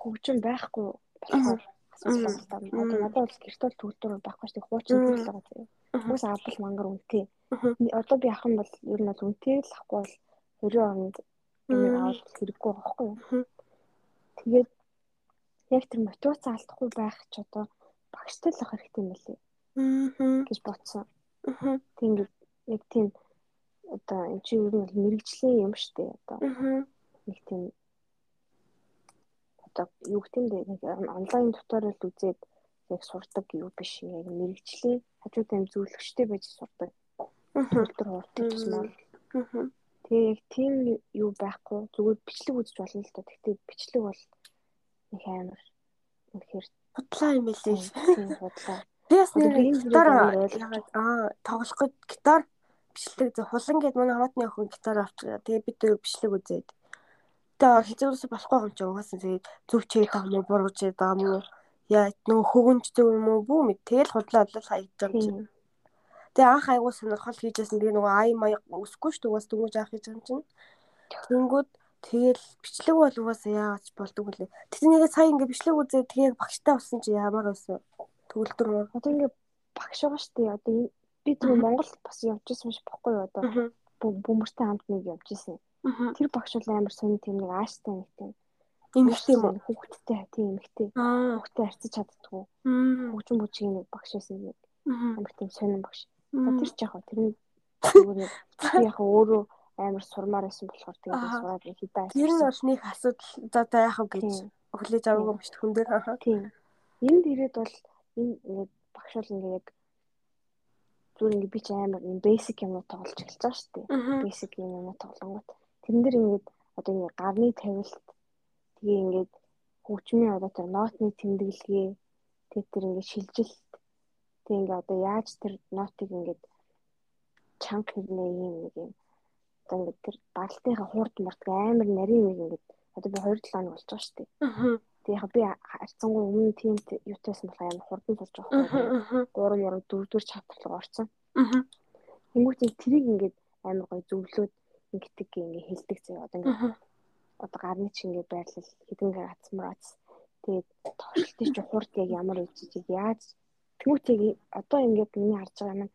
хөгжим байхгүй болохоор асуудал да. Одоо надад бол гэрт бол төгөлдөр байхгүй шүү дээ. Хуучин зүйл байгаа заяа. Хүмүүс авбал мангар үнэтэй. Мгм. Одоо би ах юм бол ер нь бол үнэтэй л ахгүй бол 20 онд Мгм. аваад хэрэггүй байхгүй юу? Тэгээд яг тэр мотивац алдахгүй байх ч одоо багштай л ах хэрэгтэй юм лээ Мгм. гэж бодсон. Мгм. Тэг ингээд яг тийм одоо энэ чи ер нь мэрэгжлийн юм шүү дээ. Одоо Мгм. нэг тийм одоо юу бэ нэг онлайн туториал үзээд яг сурдаг юу биш яг мэрэгжлийн хажууд юм зөвлөгчтэй байж сурдаг. Мгм. Төгөлдөр хуурдаг тусмал. Мгм. Тэгээ яг тийм юу байхгүй зүгээр бичлэг үзэж болно л да. Гэхдээ бичлэг бол нэг амар үнэхээр Худлаа юм билээ. тийм бодлоо. Би бас Одоо нэг гитар аа тоглох гэж гитар бичлэг зөв хулан гэдэг манай хамаатны охин гитар авчгаа. Тэгээ бид өөр бичлэг үзээд. Тэгээ хизээрээс болохгүй юм чи угаасаа тэгээд зөв чийд байгаа мó буруу чийд байгаа мó яа нөгөө хөвгөнч зөв юм уу бүү мэд тэгэл худлаа худлаа хаягдж байгаа юм чи. Тийм. Тэгээ анх айгуу сонирхол хийжсэн тэгээ нөгөө ай маяг өсөхгүй шүү дээ угаас дөнгөж анх хийж байгаа юм чинь. Тэнгүүд тэгэл бичлэг бол угаасаа яагаад ч болдгүй лээ. Тэгтээ нэгээ сая ингээ бичлэг үзээд тэгээ багштай болсон чи ямар байсан төгөлдөр мөр. Одоо ингээ багш байгаа шүү дээ. Одоо би тэр Монгол бас явж исэн биш бохгүй юу? Одоо бөмбөртэй хамт нэг явж исэн. Тэр багш бол амар сонь тийм нэг ааштай нэг тийм Ингэх юм уу? хүүхдтэй тийм эмэгтэй Аа. хүүхдтэй харьцаж чаддгүй хөгжим бүжгийн нэг багш байсан нэг амар тийм сонин багш. Тэр ч яг хөө нэг би яг өөрөө амар сурмаар байсан болохоор тэгээд сураад нэг хитаа Тэр нь бол нэг асуудал за за яах вэ гэж Тийм. өглөөж аваагүй юм шүү хүн дээр. Тийм. Энд ирээд бол энэ ингээд багш бол ингээ яг зүгээр ингээ би ч амар юм basic юмнууд тоглож эхэлж байгаа шүү дээ. Basic юмнууд тоглонгууд. Тэрэн дээр ингээд одоо ингээ гарны тавилт тэгээ ингээд хөгжмийн одоо тэр нотны тэмдэглэгээ тэгээ тэр ингээ шилжилт тэгээ ингээ одоо яаж тэр нотыг ингээд чанга хэрнээ юм нэг юм одоо ингээд тэр багталтынхаа хурд мурд амар нарийн нэг ингээд одоо би 2 7 хоног болж байгаа шүү дээ. Тэгээ яг би харцсангуу өмнө тийм юутайсан болохоор амар хурдан болж байгаа байхгүй. Аа. 3 мөр 4 4 чаптал орсон. Аа. Тэнгүүтээ тэрийг ингээд амар гоё зөвлөөд ингэдэг ингээ хэлдэг заяа. Одоо ингээ Аа. одоо гарны чи ингээ байрлал хэдэн гацмаац. Тэгээд товчлтын чи хурд яг ямар үжиж яаж Тэнгүүтээ одоо ингээд миний харж байгаа юм.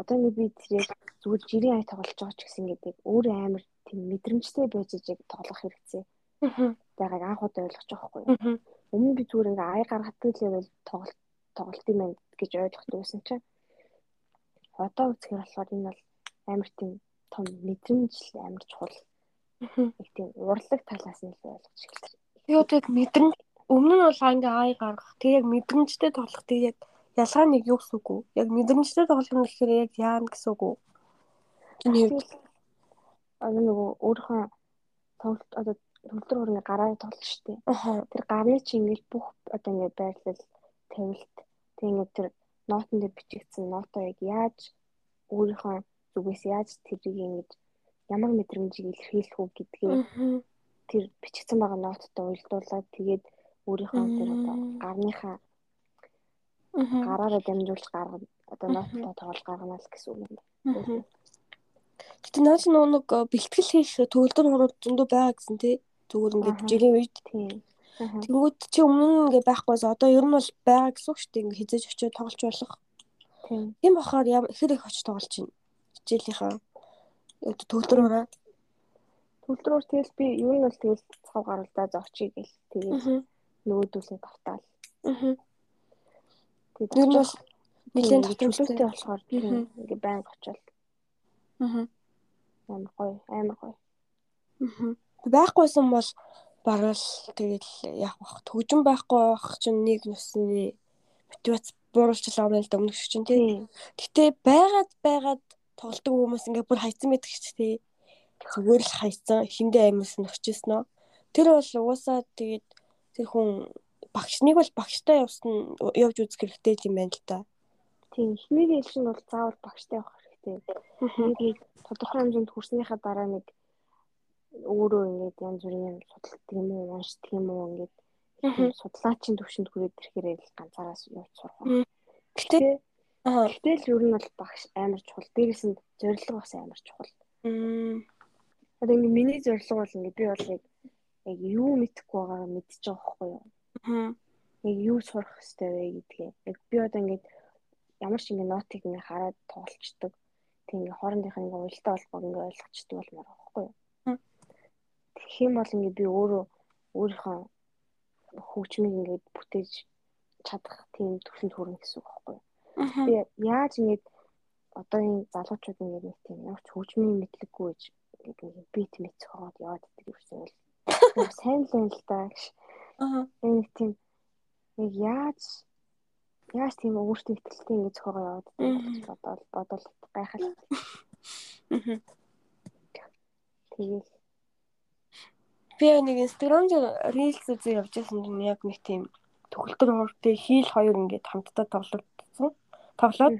Одоо ингээ би тэрийг зүгээр жирийн ай тоглож байгаа ч гэсэн ингээд өөр амар тийм мэдрэмжтэй байж яг тоглох хэрэгцээ Аа. байгааг анх удаа ойлгож байгаа? Аа. Өмнө би зүгээр ингээ ай гаргадаг л байвал тоглолт тоглолт юм байна гэж ойлгохтой байсан чинь одоо үзэхээр болохоор энэ бол амар тийм том мэдрэмж амар чухал их тийм урлаг талаас нь л ойлгож эхэлсэн. Одоо яг мэдрэмж өмнө нь бол ингээ ай гаргах. Тэг яг мэдрэмжтэй тоглох. Тэг яг ялгаа нэг юу гэсэн үг үү? Яг мэдрэмжтэй тоглох юм гэхээр яг яана гэсэн үг үү? Таны хувьд одоо нөгөө өөрийнхөө тоглолт одоо төлтөр хүрний гараа дээ. аха Тэр гарны чи ингээл бүх одоо ингээд байрлал тавилт тэг ингээд тэр ноотон дээр бичигдсэн ноотоо яг яаж өөрийнхөө зүгээс яаж тэрийг ингэж ямар мэдрэмжийг илэрхийлэх үү гэдгийг тэр бичигдсэн байгаа нооттой уялдуулаад тэгээд өөрийнхөө тэр одоо гарныхаа. Гараараа дамжуулж гаргана одоо нооттой тоглож гаргана л гэсэн үг юм. Гэтэ наач нэг э, бэлтгэл хийх төгөлдөр хурууд зөндөө байгаа гэсэн тий. Зүгээр ингээд Аха. жирийн үед. Аха. Тэнгүүд чи өмнө нь ингээд байхгүйс одоо ер нь бол байгаа гэсэн үг шүү дээ. Ингээд хизээж очиод тоглож болох. Тийм. Бахаар ихэр их очиж тоглож байна. Хичээлийнхаа одоо төгөлдөр хураа. Төлдрөөр тэгэл би юу нь бол тэгэл цав гаралдаа зочий гэл тэгээд нөгөөдүүлээ тавтаал. Мгм. Тэгээд Ер нь бол тийм, татамжтай. болохоор тийм ингээ байнга очивол Мгм. амар гоё амар гоё. Мгм. Байхгүйсэн бол бараг л тэгэл яах вэ? Төгжин байхгүй байх чинь нэг нүсний мотивац бууруулчихлаа юм л да өмнөх шиг чинь тий. Тийм. Гэтэ байгаад байгаад тоглолтог хүмүүс ингээ бүр хайцсан байдаг ч тий. Зүгээр л хайцсан хиндэ аймаас нөхчсэн нөө. Тэр бол угаасаа тэгээд тэр хүн багшныг бол багштай явсан явж үзэх хэрэгтэй юм байна л да. Тийм эхний дээл шин бол заавал багштай авах хэрэгтэй. Нэг тодорхой хэмжээнд хүрснийхаа дараа нэг өөрөө ингээд янз бүрийн юм судалдаг юм уу, уншдаг юм уу ингээд судлаачийн төвшөнд хүрээд ирэхээр л ганцаараас явж сурах. Гэтэ Гэтэл ер нь бол багш амар чухал. Дээрээс нь зорилго бас амар чухал. Одоо ингээ миний зорилго бол ингээ би бол яг яг юу мэдэхгүй байгаагаа мэдчихэж байгаа байхгүй юу? Яг юу сурах хэрэгтэй вэ гэдгээ. Яг би одоо ингээ ямар ч ингээ нотыг ингээ хараад тоглолцдог. Тэг ингээ хоорондынх нь ингээ уялдаа холбоог ингээ ойлгочдөг болмоор байхгүй юу? Тэгэх юм бол ингээ би өөрөө өөрийнхөө хөгжмийг ингээ бүтээж чадах тийм төвшөнд хүрнэ гэсэн үг байхгүй юу? Би яаж ингэж одоогийн залуучууд ингэ нэг тийм ямар ч хөгжмийн мэдлэггүй гэж нэг бит мэд цохоод яваад идэг юмсан л. Яг *laughs* сайн л юм л да гэж. Аа. Нэг тийм яг яаж яаж тийм өөртөө ихтэй ингэ цохоо яваад бодоод бодол гайхал. Мгм. Тэгээд Би нэг инстаграм дээр reels үзээ явж байсан чинь яг нэг тийм төгөлтөр хууртай хийл хоёр ингээд хамтдаа тоглолцсон. Тоглоод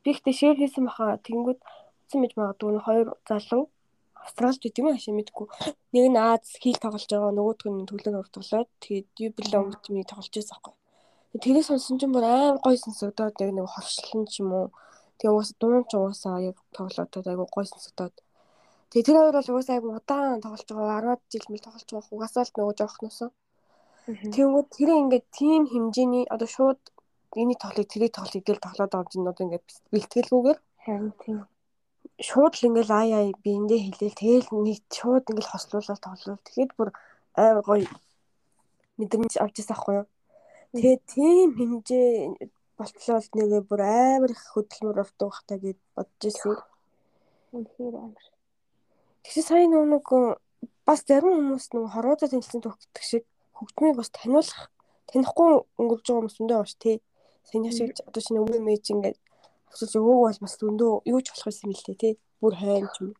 би ихтэй шеэр хийсэн баха тэгэнгүүт үзсэн мэж магадгүй нэг хоёр залуу австралид гэдэг юм аа ши мэдгүй. Нэг нь Аз хийл тоглож байгаа нөгөөх нь төгөлтөр хуурт тоглоод тэгээд юбилээ өнгөтмийг тоглож байсан байхгүй. Тэгээд тэрийг сонсон чинь бүр амар гоё сонсогдоод яг нэг хоршлон ч юм уу. Тэгээ уус дуун ч уусаа яг тоглоод айгу гоё сонсогдоод Тэгээ тэр хоёр бол угаасаа айгу удаан тоглож байгаа 10 жил мэл тоглож байгаа угаасаа л нөгөө жоохноосоо. Мгм. Тэнгүүд тэр ингээд тийм хэмжээний одоо шууд эний тоглыг тэрийг тоглыг гэл тоглоод байгаа юм одоо ингээд бэлтгэлгүйгээр харин тийм шууд л ингээд ай ай биэндээ хэлээл тэгэл нэг шууд ингээд хослуулаад тоглол. Тэгэхэд бүр амар гоё мэдрэмж авч ирсэн ахгүй юу. Тэгээ тийм хэмжээ болтлоо нэгээ бүр амар их хөдөлмөр ордог бах та гэд бодож ирсэн. үнэхээр амар. Тэгсэн сая нэг бас зарим хүмүүс нөгөө хорвоодоо тэнцсэн төх гэдэг шиг хөгжмийг бас таниулах танихгүй өнгөрж байгаа хүмүүс өндөө бааш тий. Саяны шиг одоо шинэ өвөө мэж ингээд авчиж өвөөг бол бас өндөө юу ч болох юм л тий. Бүр хайн ч юм.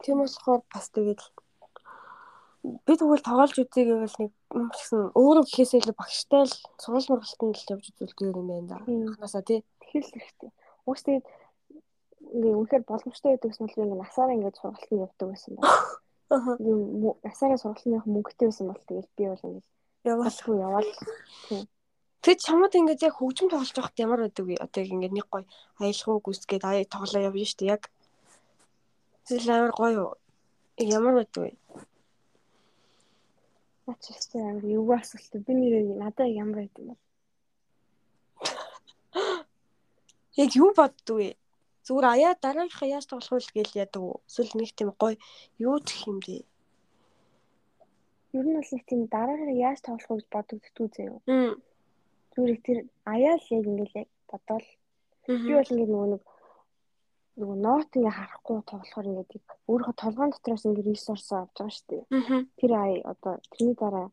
Тийм болохоор бас тэгээд би тэгвэл тоглож үзье гэвэл нэг юм гэсэн өөрөө гэхээсээ илүү багштай л сургууль мургалтанд л явж үзүүлдэг юм байна да. Тийм. Анханасаа тий. Тэгэхээр л хэрэгтэй. Уус тэгээд ингээ үнэхээр боломжтой байдаг гэсэн бол би насаараа ингээ сургалтанд явдаг байсан байна. Аа. Насаараа сургалтанд явах мөнгөтэй байсан бол тэгээд би бол ингээ Яваа. Басгүй яваад Тэг чамд ингээд яг хөгжим тоглож байхад ямар байдаг вэ? Одоо яг ингээд нэг гоё аялах гүйцгээд ая тоглоо шүү дээ яг. Тэгэл амар гоё юу? Ямар байдаг вэ? ихтэй амар юу асуулт би нэрээ надад ямар байд юм бол *laughs* Яг юу боддог вэ? Зүгээр аяа дараагийнхаа яаж тоглох вэ гэж яадаг уу? Эсвэл нэг тийм гоё юу гэх юм бэ? ер нь бол нэг тийм дараагаар яаж тоглох вэ гэж бодогддгүү заяа. Хм. Зүгээр их тэр аяа л яг ингээл яг бодоол би бол ингээд нөгөө нэг нөгөө нот ингээ харахгүй тоглохоор ингээд өөрийнхөө толгойн дотроос ингээ ресурс авч байгаа шүү дээ. Тэр ая одоо тэрний дараа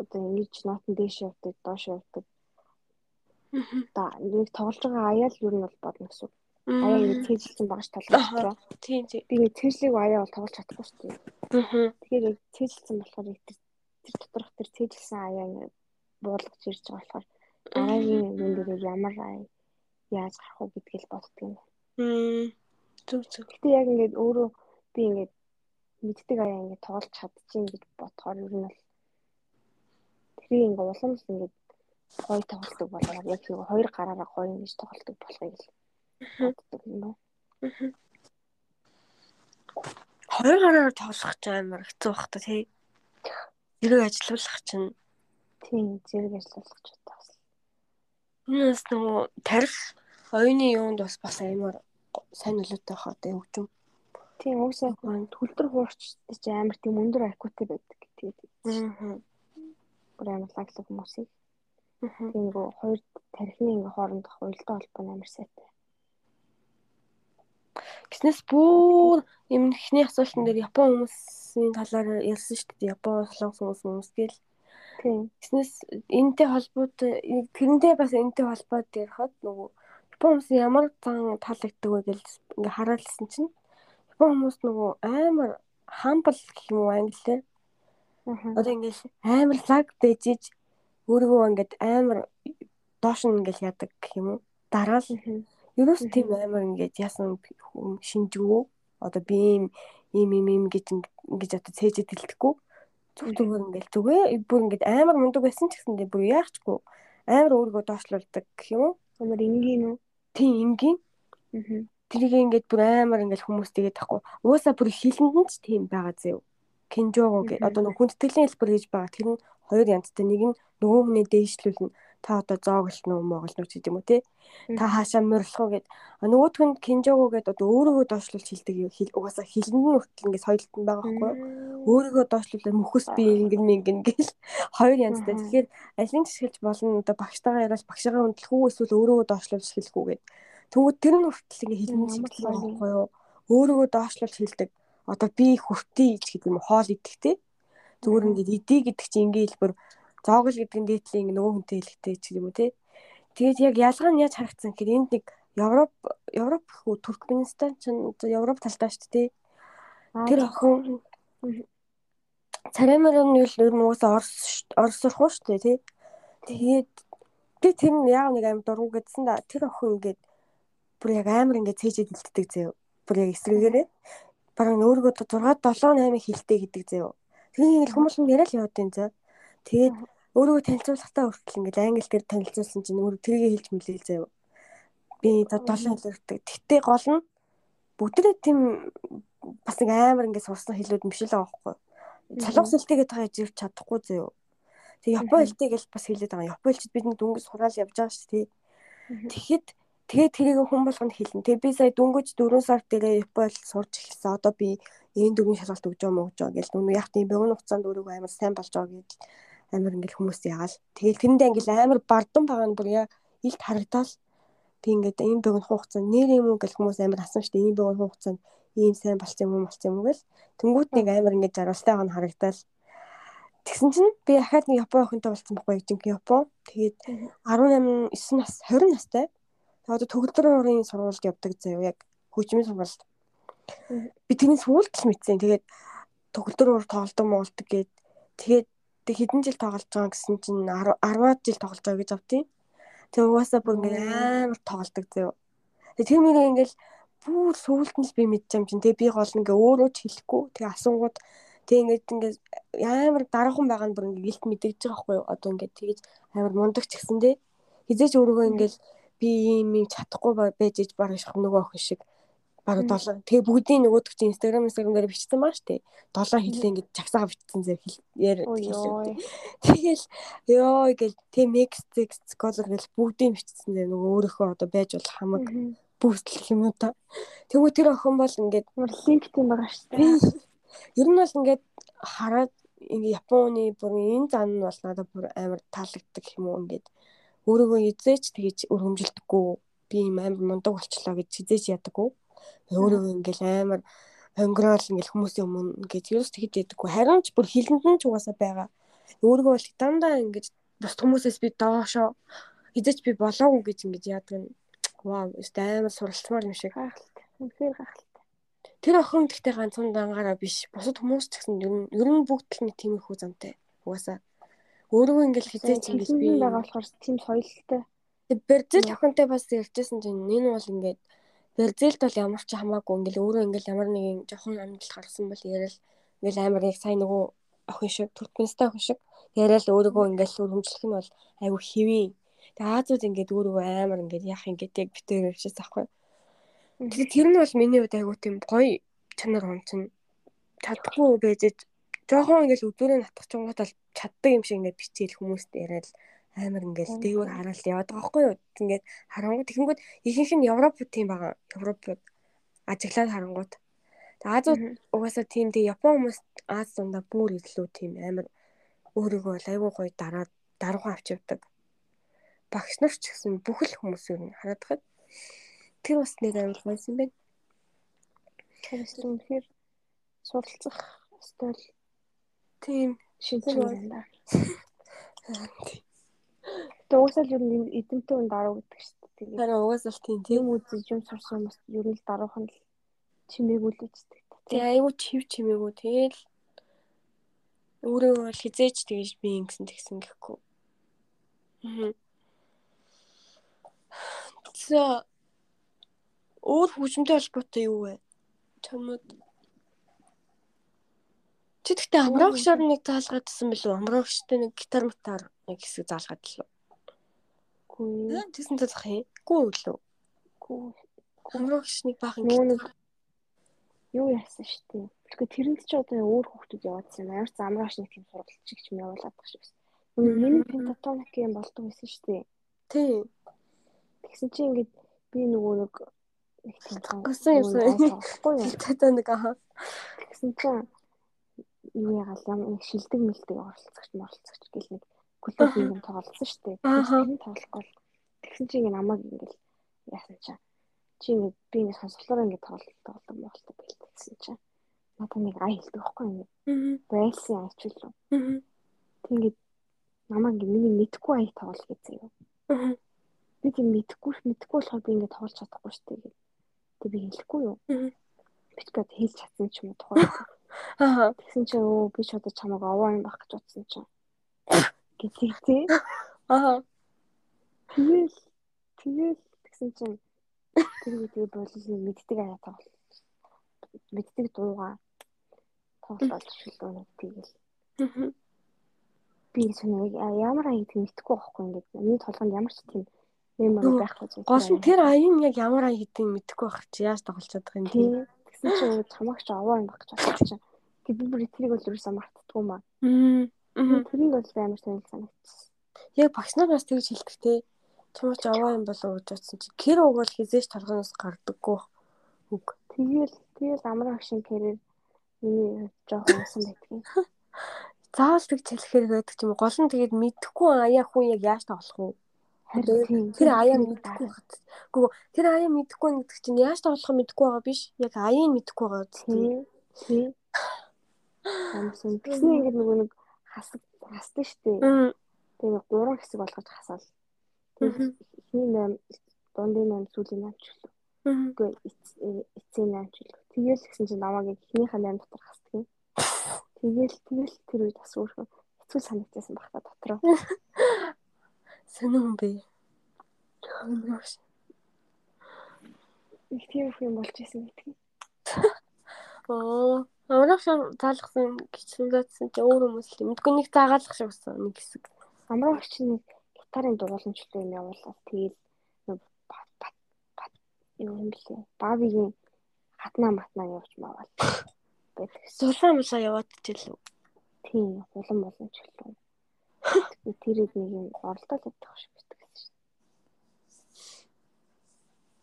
одоо ингэж нотон дээш явдаг, доош явдаг. Да нэг тоглож байгаа аяа л ер нь бол бодно гэсэн. үг. аяа ингэ цээжилсэн байгаа ш толгой. Тийм тийм. Би ингэ цээжлийг аяа бол тоглож чадахгүй шүү дээ. Тэгэхээр яг цээжилсэн болохоор тэр тэр доторх тэр цээжилсэн аяа ингэ буулгаж ирж байгаа болохоор дараагийн юм дээр ямар яаж гарах уу гэдгийг боддог юм. Зүг зүг. Гэтэ яг ингээд өөрөө би ингээд мэддэг аяа ингээд тоглож чадчихин гэж бодохоор ер нь бол тэрийг ингээд уламж ингээд гоё тоглолдог болоо яг нэг хоёр гараараа гоё ингэж тоглолдог болохыг л боддог юм байна. Хоёр гараараа тоглох ч амар хэцүү бах та тий. Зэрэг ажиллуулах чинь тийм зэрэг ажиллуулах ч бас. Юунаас нөгөө тарих оюуны юунд бас бас амар сайн нөлөөтэй хаа тэ хөгжим. Тийм уусаа төлтөр хуурч чи амар тийм өндөр IQ-тэй байдаг гэдэг. Аа. Бүр амар лаглаг хүмүүсийг. Тийм нөгөө хоёр тархины ингээ хоорондох уялдаа холбоо амар сайтай. Гиснээс бүр юм ихний асуултан дээр Япон хүмүүсийн талаар ярьсан шүү дээ. Япон солонгос хүмүүс хүмүүс гээл. Тийм. Гиснээс энэтэй холбоотой тэрнтэй бас энэтэй холбоотой ярихад нөгөө Япон хүмүүс ямар зан таалагддаг вэ гэж ингээ хараалсан чинь. Япон хүмүүс нөгөө амар хамбал гэх юм уу англиэр. Одоо ингээ амар лаг дэжиж өөрийгөө ингээд амар доош нь ингээл яадаг гэх юм уу. Дараа л ерөөс тийм амар ингээд яасан шинжгүй одоо би ийм ийм ийм гэж ингэж одоо цээжэд хэлдэхгүй зүг зүгээр ингээл зүгээр. Бүр ингээд амар мундаг байсан ч гэсэндээ бүр яахчгүй. Амар өөрийгөө доошлуулдаг гэх юм уу? Амар энгийн үү? Тийм энгийн. Тэрийг ингээд бүр амар ингээд хүмүүс тэгээд тахгүй уусаа бүр хилэнд нь ч тийм байгаа зэв. Кинжого гэдэг одоо нэг хүндэтгэлийн хэлбэр гэж байгаа. Тэр нь хоёр янзтай нэг нь нөгөө хүний дээшлүүлнэ та одоо зооглол нөө моголч гэдэг юм уу те? Та хаашаа морилох уу гэд нөгөөх нь кинжого гэдэг одоо өөрийгөө доошлуулж хилдэг угаасаа хилэнд нь хүртэл ингээд соёлтон байгаа байхгүй өөрийгөө доошлуулаад мөхөс би ингэн мингэн гэл *laughs* хоёр янзтай тэгэхээр алин жишгэлж болно одоо багштайгаа яриад багшаагаа өндлөх үү эсвэл өөрийгөө доошлуулж хэлэх үү гэд. Тэгвэл тэр нь хүртэл ингээд хилэнд шигдэх байхгүй юу? Өөрийгөө доошлуулж хэлдэг одоо би хүртээ ч гэдэг юм хоол идэх те? Зүгээр ингээд идэ гэдэг чинь ингээд хэлбэр зоогл гэдэг нь дээдлийн нөгөө хүнтэй хэлэхтэй ч юм уу те. Тэгээд яг ялгаа нь яаж харагдсан гэхээр энд нэг Европ Европ хүү Туркменистан ч Европ талдаа шүү дээ. Тэр охин царамаар нь юу л ер нь уусаа Орос Орос сурах уу шүү дээ тий. Тэгээд би тэр нь яг нэг аим дургу гэдсэн да. Тэр охин ингээд бүр яг амар ингээд цээжэд илтдэг заяа. Бүр яг эсрэгээрээ бараг өөргөө 6 7 8 хилтэй гэдэг заяа. Тэгээ ингээл хүмүүс нь яриа л яваад байна заа. Тэгээд өөрийгөө танилцуулахдаа хүртэл ингээл англи дээр танилцуулсан чинь өөр тэрийг хэлж мэлээл заяа. Би долоон хэлэрдэг. Тэгтээ гол нь бүгдээ тийм бас нэг амар ингээд сурсан хэлүүд юм биш л байгаа байхгүй. Цалгаас хэлтэйгээд байгаа живч чадахгүй заяа. Тэг Япон хэлтэй гэж бас хэлээд байгаа. Япон хэлчихэд бидний дүнгээс хураал явж байгаа шүү дээ. Тэгэхэд тэгээд тэрийг хүн болгонд хэлнэ. Тэгээ би сая дүнгэж 4 сар дээрээ Япон хэл сурч эхэлсэн. Одоо би энэ дөрвийн шалгалт өгж байгаа мó гэж байгаа гэж нүг яг тийм богино хугацаанд өөрийгөө амар сайн болж байгаа гэж амар ингээл хүмүүс яагаал. Тэгэл тэрэндээ ингээл амар бардан байгаа нь бүр яг илт харагдаал. Би ингээд энэ богино хугацаанд нэр юм уу гэж хүмүүс амар асан штэ энэ богино хугацаанд ийм сайн болчих юм уу болчих юм уу гэл. Тэнгүүт нэг амар ингээд жаргалтай байгаа нь харагдаал. Тэгсэн чинь би ахаад нэг Япон охинтой болсон байхгүй яг жинхэнэ Япон. Тэгээд 18 9 нас 20 настай. Тэгээд одоо төгөлдөр уурын сургуульд явдаг заяа яг хөгжмийн сургуульд би тэрний сүүлд л мэдсэн. Тэгээд төгөлдөр уур тоглолдог моолдог гээд тэгээд тэг хэдэн жил тоглож байгаа гэсэн чинь 10-аад жил тоглож байгаа гэж авдیں۔ Тэг угаасаа бүр ингээд амар тоглолдог зөө. Тэг тэр мөрөө ингээд бүр сүүлд нь л би мэдчихэм чинь. Тэг би гол ингээ өөрөө ч хэлэхгүй. Тэг асуугууд тэг ингээд ингээд амар дараахан байгаа нь бүр ингээ гэлт мэдэгдэж байгаа байхгүй юу? Одоо ингээд тэгэж амар мундаг ч гэсэндээ хизээч өөрийгөө ингээд би ийм юм чадахгүй байж иж барах нөгөө охин шиг бараг 7 тэгээ бүгдийн нөгөөдөг чинь Instagram Instagram дээр бичсэн баа штэ 7 хэлээ ингэж чагсаага бичсэн зэрэг яар тэгэл ёо гэл тэг mix six color гэл бүгдийн бичсэн зэрэг нөгөө өөрөөхөө одоо байж болох хамаг бүүстлэх юм уу та. Тэгвэл тэр охин бол ингээд линктэй байгаа штэ ер нь бол ингээд хараад ингээ Японы бүр энэ зан нь бол надад бүр амар таалагддаг юм уу ингээд. Өөрийгөө эзээч тэгэж өргөмжилдэггүй. Би юм амар мундаг болчлоо гэж хизээч ядаггүй Өөрөө ингээл амар хонгороол ингээл хүмүүсийн өмнө ингээд ерөөс тэгж ядаггүй. Харин ч бүр хилэнд нь ч угаасаа байгаа. Өөргөө бол дандаа ингээд бус хүмүүсээс би доошоо хизээч би болоогүй гэж ингэж яадаг нь Вау, өстэй амар суралцмаар юм шиг. Гайхалтай. Үнэхээр гайхалтай. Тэр охин гэхдээ ганцхан дангаараа биш. Бусад хүмүүс ч гэсэн ер нь ер нь бүгд л нэг тиймэрхүү замтай. Угаасаа өөрөө ингээл хизээч ингээл би байгаа болохоор тийм соёлтой. Берзэл охинтой бас ярьжсэн чинь энэ бол ингээд Берзэлд бол ямар ч хамаагүй ингээл өөрөө ингээл ямар нэгэн жоохон амжилт гаргасан бол ярил ингээл амар яг сайн нөгөө охин шиг Туркменистай охин шиг яриад өөрийгөө ингээл өрөмжлөх нь бол айгүй хэвээ. Тэгээ Азууд ингээд өөрийгөө амар ингээд яах ингээд яг битээр явчихсан байхгүй. Тэгэхээр тэр нь бол миний хувьд айгүй тийм гоё чанар онцон чадахгүй байж жоохон ингээл өдөрөө натгачингууд бол чаддаг юм шиг ингээд бичээл хүмүүст яриад амар ингээл дээгүүр хараалт яваад байгаа байхгүй юу. Ингээд харангууд тэгэнгүүт ихэнх нь Европ тийм байгаа. Европууд ажиглаад харангууд. Азууд угаасаа тийм дээ Япон хүмүүс Аз дундаа бүр илүү тийм амар өөрийгөө айгүй гоё дараад даруухан авч явдаг. Багш нар ч гэсэн бүх л хүмүүс юу хараад хад. Тэр бас нэг амар гоё юм байна. Тэгэхээр суралцах стил Тийм шинжлэх байна. *laughs* Тэгээ уусаал ер нь эдэмтэй хүн даруу гэдэг шүү дээ. Тэгээ харин угаасаа л тийм тийм үзэж юм сурсан хүмүүс ер нь даруухан л чимээгүй л үздэг. Тэгээ айгүй чив чимээгүй тэгэл өөрөө бол хизээч тэгэж би ингэсэн тэгсэн гэхгүй. Аа. За өөр хүчмтэй холбоотой юу вэ? Чамд Чи тэгтээ амрагчаар нэг заалгаадсан билүү? Амрагчтай нэг гитар матар нэг хэсэг заалгаадлаа. Үгүй. Тэгсэн тазах юм. Гүү үлээ. Үгүй. Амрагч нэг Нөө нэг юу яасан шүү дээ. Тэгэхээр тэрэнд ч одоо өөр хүүхдүүд яваадсан юм. Ямар ч амрагч нэг тийм сургалтч гэж юм явуулаад дээ. Нөгөө миний пентатоник юм болдог байсан дээ. Тий. Тэгсэн чинь ингээд би нөгөө нэг тийм Гасан юм. Тэгэхгүй юу? Пентатоник аа. Тэгсэн чинь юу ягаал юм шилдэг мэлдэг оролцогч моролцогч гэл нэг клуб юм тоглолцсон шүү дээ. Тэр тоглохгүй л тэгсэн чинь ингээ намайг ингээл яасан чинь чи ингээ би ингээ сонсголоор ингээ тоглолт тоглодог болдог гэл тэгсэн чинь надад нэг ай хэлдэг байхгүй ингээ байлсан аяч л. Тэгээд намайг ингээ миний мэдхгүй ай тоглол гэсэн юм. Би тийм мэдхгүй мэдхгүй болохоор би ингээ тоглож чадахгүй шүү дээ. Тэг би хэлэхгүй юу. Битгэд хэлж чадсан ч юм уу тухай. Аа. Тэгсэн чинь өө би ч одоо чамайг овоо юм байх гэж бодсон чинь. *coughs* Гэтэл тий. Аа. Тэгэл тэгэл тэгсэн чинь тэр үедээ болол мэддэг аяа тоглол. Мэддэг дуугаа тоглоод шилдөө нэг тэгэл. Би сонь ямар аяг тийм мэдхгүй байхгүй ингээд миний толгойд ямар ч тийм юм байхгүй зүйл. Гол нь тэр аян яг ямар аяг гэдгийг мэдхгүй байх чи яаж тоглож чадах юм тий. Тэгсэн чинь чамаагч овоо юм гэж бодсон чинь. Тэг би бүр энийг бол юусан мартдаггүй маа. Аа. Тэр нь бол амар сонир санагдсан. Яг багш нараас тэгж хэлдэг те. Чамаач аваа юм болов уу гэж бодсон чи кэр угвал хизээч толгоноос гардаггүй үг. Тэгэл тэгэл амар агшин кэрээр миний жоохон усан байдгийг. *laughs* Заавал тэг хэлэхээр байдаг ч юм. Гол нь тэгээд мэдхгүй аяа хүн яг яаж тоглох вэ? Харин Тэр аяа мэдхгүй багт. Гэхдээ тэр аяа мэдхгүй гэдэг чинь яаж тоглохоо мэдхгүй байгаа биш. Яг аяыг мэдхгүй байгаа. Тий. *laughs* Амсан. Тэгсэн ингээд нөгөө нэг хасаг хасдаг штеп. Тэгээ гурван хэсэг болгож хасаал. Тэгээ эхний 8 дундын 8 сүүлийн 8 ч үлээ. Үгүй эцсийн 8 ч үлээ. Тэгээл гэсэн чинь намайг эхнийхээ 8 дотор хасдаг юм. Тэгээл тэгэл тэр үед бас өөрөө хэцүү санагдсан баг та дотроо. *laughs* Сонин бэ. Их тийм юм болж исэн гэдэг. *laughs* Oo. Амрах заалгасан гिचсэндсэн чи өөр хүмүүс л мэдгүй нэг заагаалах шиг болсон нэг хэсэг. Амрах чинь гитарын дугууламжлалт юм явуулаад бат юу юм блэ? Бавигийн хатнаа матнаа явж маавал. Сулаа мулаа яваад чилүү. Тийм, улам боломж хэлээ. Тэр нэг юм оролдоод явах шиг байдаг гэсэн.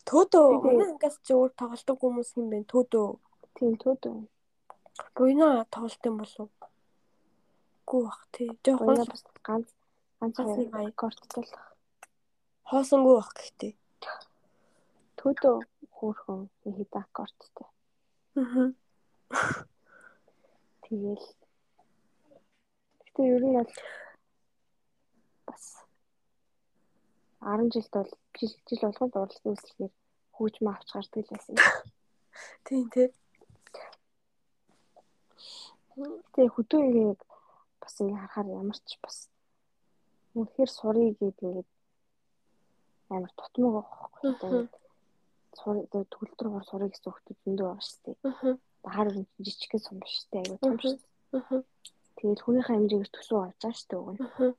Төдөө манай ангаас чи өөр тоглолтог хүмүүс юм бэ? Төдөө. Тийм, төдөө. Буйна тоглолт юм болов? Гүү бах тий. Буйна бас ганц ганц хоёр корттой. Хоосонгүй бах гэхдээ. Төдөө хөөхөн хитэ аккордтой. Аа. Тэгэл. Гэтэ ер нь бол бас 10 жилд бол жил жил болгонд урлагийн үйлчлэгээр хөгжмөө авч гардаг л байсан. Тийм *laughs* тий. Тэгээ хөдөө ингээд бас ингээ харахаар ямар ч бас үнэхээр сурыг гэдэг ингээд амар тутмаг байхгүй. Тэгээд сур төгөлдөр гор сурыг гэсэн хүмүүс зөндөө байгаа шүү дээ. Бахаар жижигхэн сум биш дээ. Айгуу том шүү. Тэгээд хүнийхээ хэмжээгээр төсөө авч байгаа шүү дээ.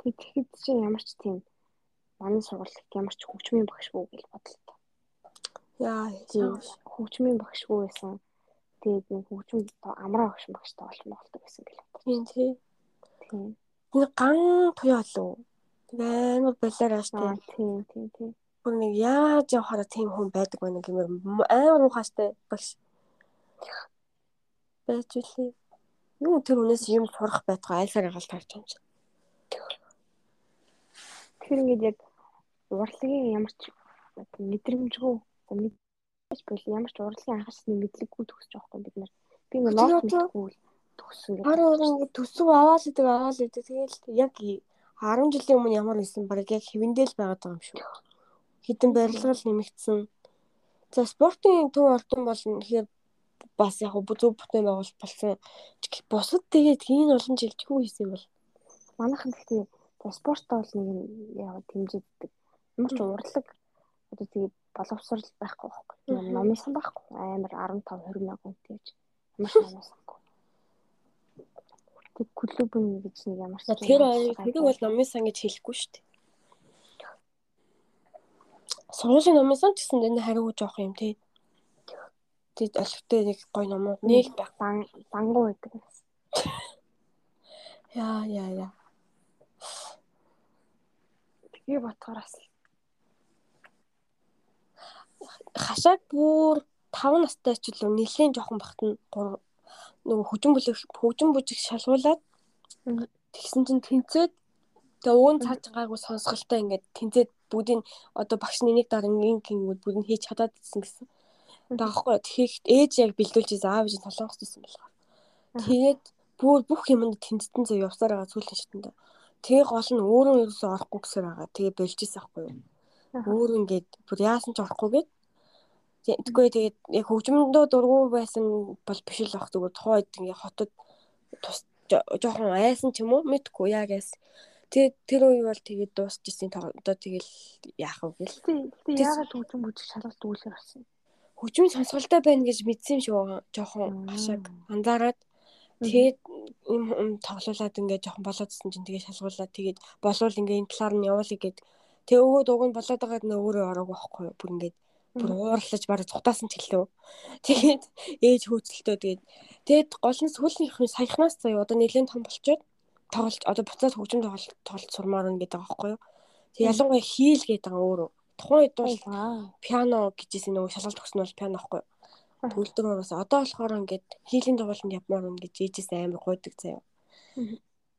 Тэгээд тэгэхэд чинь ямар ч тийм манай сургуульд ямар ч хөгжмийн багшгүй гэж бодлоо. Яа, хөгжмийн багшгүй байсан. Тэгээд нэг хөгжим амраа багш багштай болж болдог гэсэн гэлээ. Тийм тий. Тийм. Нэг ган туяа. Тэгээ амар болоороо штэ. Тийм тийм тийм. Бүр нэг яаж явахаараа тийм хүн байдаг байна гэмээр амар ухаастай багш. Байж үлээ. Юу тэр хүнээс юм сурах байтугай айлсаар гал тарч юм чинь. Тэр ингээд яг урлагийн ямар ч мэдрэмжгүй мэдээж бол ямар ч урлагийн анхаарсны мэдлэггүй төгсөж байгаа юм бид нар. Би ингээд ноот мэдгүй төгсөн гэдэг. Харин ингээд төсөв аваад идэг аваад идэг. Тэгээл яг 10 жилийн өмнө ямар байсан баг яг хэвэндэл байгаад байгаа юм шүү. Хитэн барилгал нэмэгдсэн. За спортын төв ордон бол нэхэр бас яг зөв бүтээн байгуул болсон. Бусад тэгээд энэ олон жил юу хийсэн бол манайхан гэхдээ спортоо бол нэг яг хэмжээддэг. Ямар ч урлаг одоо тэгээд боловсрал байхгүй байхгүй. Номынсан байхгүй. Амар 15 20 мянган гэж. Ямар ч номынсангүй. Тэг клубын гэж нэг ямар ч тэр тэрийг бол номынсан гэж хэлэхгүй шүү дээ. Сургуулийн номынсан ч гэсэн энэ хариу жоох юм тий. Тэд олигтой нэг гой номууд нэг баг бангуу байдаг. Яа яа яа. Тэгээ ботгоороос хашааг бүр 5 настай ч л нэлээд жоохон бахт нь нөгөө хөгжим бүлэг хөгжим бүжиг шалгуулад тэгсэн чинь тэнцээд тэгээ уун цааж байгаагүй сонсголтой ингээд тэнцээд бүгдийг одоо багш нэг дараа нэг гингүүд бүгд хийж чадаад ирсэн гэсэн. Тэгэхгүй тэгэхэд ээж яг бэлдүүлж ийсэн аав ээж солонгос гэсэн болохоор. Тэгээд бүр бүх юмд тэнцтэн зөв явсаар байгаа сүүлийн шатнд. Тэгээ гол нь өөрөө ерөөсөө орохгүй гэсээр байгаа. Тэгээ болж ийсэн аахгүй юу. Өөр ингээд бүр яасан ч орохгүй гээд Тэггүй тэгээд яг хөгжмөндөө дургу байсан бол биш л ах зүгээр тухайд ингээ хотод тус жоохон айсан ч юм уу мэдгүй яг яас. Тэгээд тэр үе бол тэгээд дуусчихсан одоо тэгэл яах вэ гэл. Тэгээд яагаад хөгжим бүжиг шалгалт өгүүлэх болсон. Хөгжим сонсголтой байна гэж мэдсэн юм шиг жоохон хашааг анзаараад тэгээд юм тоглуулад ингээ жоохон болоодсэн чинь тэгээд шалгуулаад тэгээд болвол ингээ энэ талаар нь явуулъя гэд. Тэгээ өгөөд уг нь болоод байгаад нөө өөрөө ороагүй байхгүй бүр ингээд бүр уурлаж бараг цухтаасан ч гэлээ. Тэгээд ээж хөөцөлтөө тэгээд тэгээд гол нь сүүлнийхний саяхнаас заяа одоо нэлээд том болчоод тоглож одоо буцаад хөгжим тоглолт тоглолт сурмаар байна гэдэг байгаа байхгүй юу. Тэг ялангуяа хийл гэдэг байгаа өөрөө. Тухайн үед бол пиано гэжсэн нөгөө шалгалт өгсөн бол пиано байхгүй юу. Төгөлдөр ураас одоо болохоор ингээд хийлийн тоглолтод явмаар байна гэж ээжээс амар гойдаг заяа.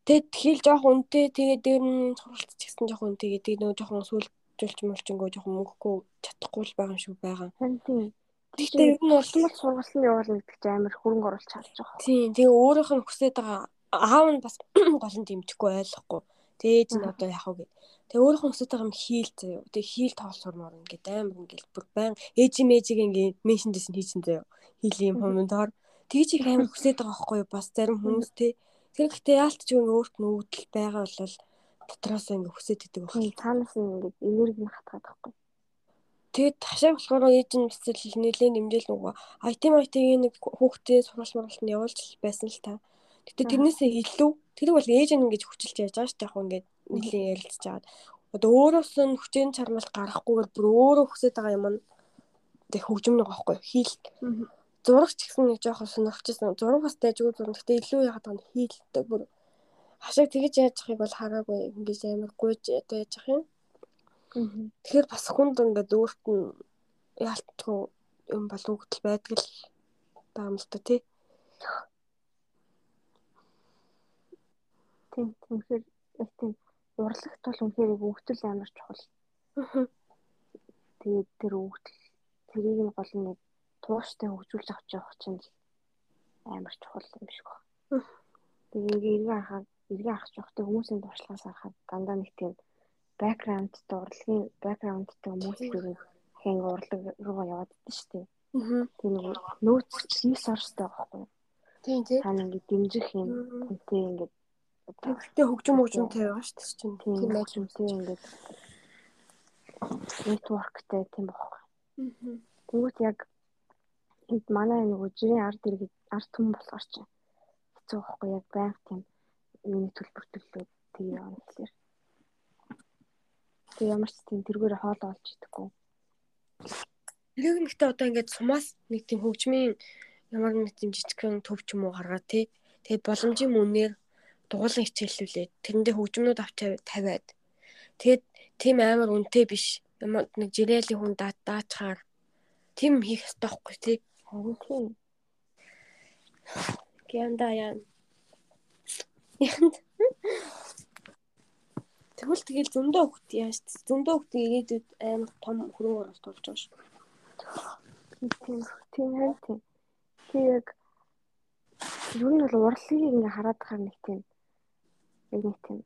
Тэгээд хийл жоох үнэтэй тэгээд дээр нь сургалт ч гэсэн жоох үнэтэй гэдэг нөгөө жоохон сүүл жуулч мулчингөө жоохон мөнгөгүй чадахгүй л байгаа юм шиг байгаа. Тийм. Гэхдээ ер нь улмал сургалтын явуулна гэдэг чинь амар хөрөнгө оруулалт чарж байгаа. Тийм. Тэгээ өөрийнх нь хүсэж байгаа аав нь бас *clears throat* гол нь дэмжихгүй ойлгохгүй. Тэгээ ээж нь одоо яах вэ гэд. Тэгээ өөрийнх нь хүсэж байгаа юм хийл заяа. Тэгээ хийл тоолсурмаар ингээд амар ингээд бүр байн ээж мэжиг ингээд меншн дэсэн хийсэн заяа. Хийлийн хүмүүнээр тэгж их амар хүсэж байгаа байхгүй? Бас зарим хүмүүс те. Тэр гэхдээ яалт ч юм өөрт нь үүдэл байгаа бол дотроос ингээ хүсэж идэг байх. Цаанаас нь ингээ энерги хатгаад байхгүй. Тэгээд ташаа болохоор ээж нь бисэл нэлээд нэмжээл нөгөө айтем айтгийн нэг хүүхдээ сургалт мургалтанд явуулж байсан л та. Гэтэ тэрнээсээ илүү тэрийг бол ээж нь ингэж хүчилж яаж байгаа шүү дээ яг ингээд нэлийн ярилцж аваад. Одоо өөрөөс нь хүчээр чармалт гарахгүйгээр бүр өөрөө хүсэж байгаа юм нь тэг хөгжим нэг байхгүй хийл. Зурагч гэсэн нэг жоохон сонирхчихсан. Зураг бас дайжгүй зураг. Гэтэ илүү яагаад байгаа нь хийлдэг бүр хашааг тэгэж яаж явахыг бол хараагүй ингэж амар гуйж одоо яаж явах юм. Тэгэхээр бас хүнд ингээд өөрт нь яалтгүй юм болов гэдэл байдаг л байгаа юм л та тий. Тийм тэгэхээр яг тийм урлагт бол үнэхээр өгтөл амар чухал. Тэгээд тэр өгтөл тэрийг нь гол нь тууштай хөгжүүлж авч явах чинь амар чухал юм шиг байна. Тэгээд ингээ эргэн хахад эргээ ах жоохтой хүмүүсийн туршлагаас харахад дандаа нэг тийм бэкграундтай урлагийн бэкграундтай мөчлөрөө хэн урлаг руугаа яваад идэв шүү дээ. Аа. Тийм нэг нөөц ресурстай байхгүй. Тийм тий. Та ингээд дэмжих юм хүнтэй ингээд Тэгтээ хөгжим хөгжимтэй байгаа шүү дээ чинь. тийм Тийм байж юмтэй ингээд нэтворктэй тийм байхгүй. Аа. Тэгвэл яг энд манай нөгөө жирийн ард иргэд ард түмэн болохоор чинь хэцүү байхгүй яг байнга тийм миний төлбөр төлөө тэгээ явна гэхэлэр. Тэг ямар ч тийм тэргээр хоол олж идэхгүй. Нэг нэгтээ одоо ингээд сумаас нэг тийм хөгжмийн ямар нэг тийм жижигхэн төв ч юм уу гаргаад тий. Тэгээд боломжийн мөнээр дугуулan хичээллүүлээд тэрэндээ хөгжмнүүд авч тавиад тэгээд тийм амар үнэтэй биш нэг жирээлийн хүн даа даачаар тийм хийх ёстой байхгүй тий. Гянда яа. Янд. Тэгвэл тэгэл зөндөө хөлт яаж зөндөө хөлт ирээдүйд амар том хөрөнгө оруулалт болж байгаа шүү. Тийм харин тийм. Тэг яг ер нь бол урлагийг ингээ хараад хаар нэг тийм яг нэг тийм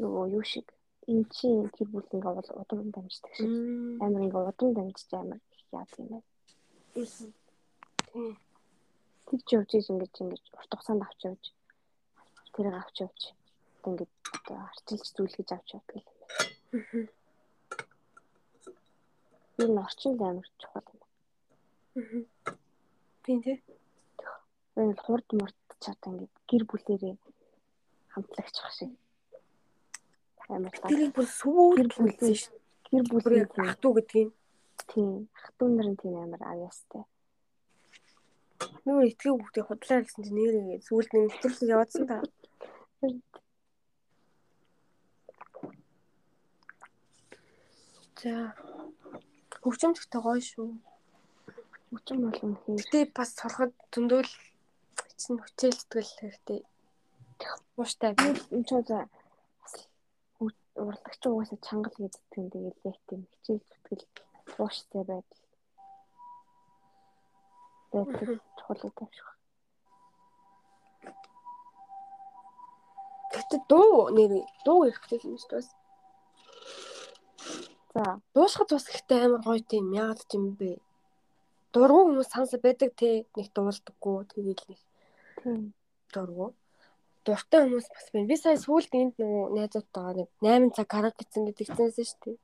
нөгөө юу шиг эн чинь тэр бүл ингээ удам дамждаг шиг амар ингээ удам дамжиж амар их яа тийм байна. Тийм. Тэгж явж ингэж ингэж урт хугацаанд авч явж тэрийг авч явж ингэж одоо арчилж зүйлгэж авч явдаг юм байна. Ер нь орчин амар чухал юм. Тийм тий. Энэ хурд мурд чата ингэ гэр бүлэрээ хамтлагч ах шиг. Амар Тэрийг бүр сүүл бүлсэн шүү. гэр бүлийн Бүр ах トゥ гэдгийг тийм ах トゥ нарын тийм амар авьяастай. нөгөө итгэв хүүхдээ худлаа гэсэн чинь нэрээ сүүлд нэг нэвтрүүлэг яваадсан та. *laughs* За. Хөгжимчтэй гоё шүү. Хүчин болон хий. Гэтэ бас сурахад зөндөл чинь хүчээл зүтгэл хэрэгтэй. Ууштай би Энд ч за урлагч угаасаа чангал гэдэг юм тэгээд яг тийм хичээл зүтгэл ууштай байдал. Тэгээд чухал гэдэг шиг. Гэтэ дуу нэр дуу хэрэгтэй юм шүү дээ. За Дуушхад бас ихтэй амар гоё тийм яагаад юм бэ? Дургу хүмүүс санса байдаг те нэг дуулдаггүй тэгээд нэг тийм дургу. Дуртай хүмүүс бас байна. Би сая сүүлд энд нөгөө найзуудтайгаа нэг 8 цаг караоке гэсэн гэдэг зэнсэн шүү дээ.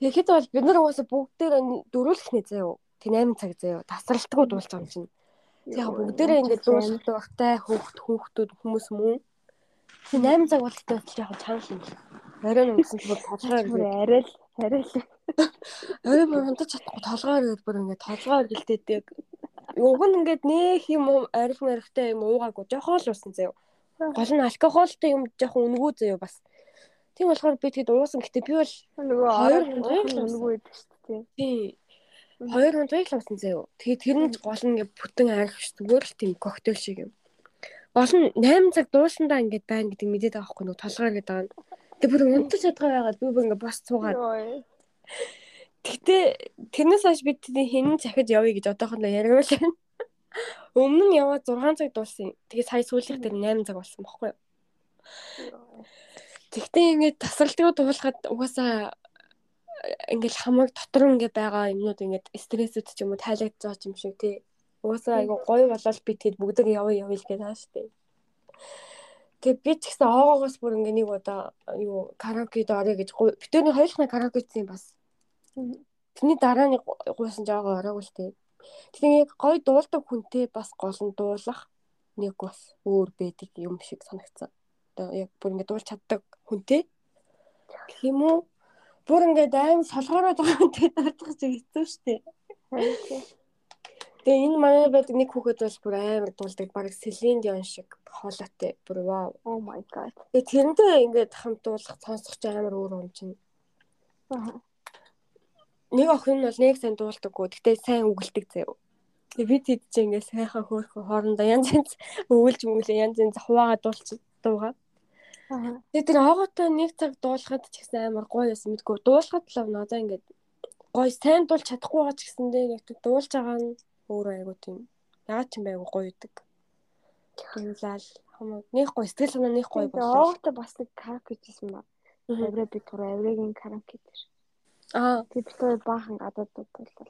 Тэгэхэд бол бид нар угаасаа бүгдээр дөрүүлэх нэ заяа. Тэг 8 цаг заяа. Тасралтгүй дуулж байгаа юм чинь. Яг бүгдээрээ ингээд дуулах дуртай хүүхд хүүхдүүд хүмүүс мөн. Тэг 8 цаг бол ихтэй бол яг чанал юм. Оройн өнгөсөн ч бүр толгойр бүр арай л арай л Орой бүр хунтаж чадахгүй толгойр гээд бүр ингээд толгойр гэлдээдэг. Уг нь ингээд нээх юм арих марихтай юм уугаагүй жоохон л уусан заяа. Гол нь алкогольтой юм жоохон үнгүү заяа бас. Тийм болохоор би тэгэд уусан. Гэтэ би бол нөгөө Хоёр л өнгөө байдаг шүү дээ. тий хоёр хоног л уусан заяа. Тэгээд тэр нь гол нь ингээд бүтэн арих ш зүгээр л тийм коктейл шиг юм. Нь 8 цаг дуусандаа ингээд байна гэдэг мэдээд байгаа байхгүй нөгөө толгойр гэдэг байгаа. Тэг бүр унтаж чадгаа байгаад би бүр ингээд бос цуугаад. Гэтэ тэрнээс хойш бид хинэн захид явъя гэж одоохондоо яриагвал байна. Өмнө нь яваад 6 цаг дууссан. Тэгээ сая сүүлийнх дээр 8 цаг болсон бохгүй юу? Тэгтээ ингээд тасралтгүй дуулахад угаасаа ингээл хамаг дотор ингээд байгаа юмнууд ингээд стрессүүд ч юм уу тайлагдж байгаа юм шиг тий. Угаасаа айгу гоё болол би тэгэд бүгд явъя явъя байгаа шүү дээ. Тэгээ би ч гэсэн оогоогоос бүр ингээ нэг удаа юу караокед орё гэж битүүний хоёулахны караокедсэн бас Тэрний дараа нэг гуйсан жаагаа ороогүй л тээ. Тэгэхээр яг гой дуулдаг хүнтэй бас гол нь дуулах нэг бас өөр байдаг юм шиг санагцсан. Одоо яг бүр ингэ дуулж чаддаг хүнтэй. Юм уу? Бүр ингэ аим солгороод байгаа хүнтэй дуулах шиг хэцүү шттэ. Тэгээ энэ манай байдаг нэг хүүхэд бол бүр амар дуулдаг. Бараг Селин Дион шиг хоолойтой. Бүр вау. Oh my god. Тэгээ тэрнтэй ингээд хамт дуулах сонсох ч амар өөр юм чинь. Аа. нэг охин нь бол нэг сайн дуулдаггүй. Гэтэ сайн үгэлдэг заяа. Тэгээ бид хэд ч ингэ сайхан хөөрхөн хоорондоо янз янз өвөлж мөглөө янз янз хуваагаа дуулчих дуугаа. Аа. Тэгээ тэр оогоотой нэг цаг дуулахад ч гэсэн амар гоё байсан мэдгүй. Дуулахад л надаа ингэ гоё сайн дуулж чадахгүй байгаа ч гэсэндээ яг дуулж байгаа нь өөрөө айгу тийм. Ягаад ч юм байгу гоё идэг. Хамаа нэг гоё сэтгэл санаа нэг гоё болоо. оогтой бас нэг караоке хийсэн ба. Мгм. Авраа бид гурав аврагийн караоке дээр. Аа. Тэг бид хоёр баахан гадаадууд боллоо.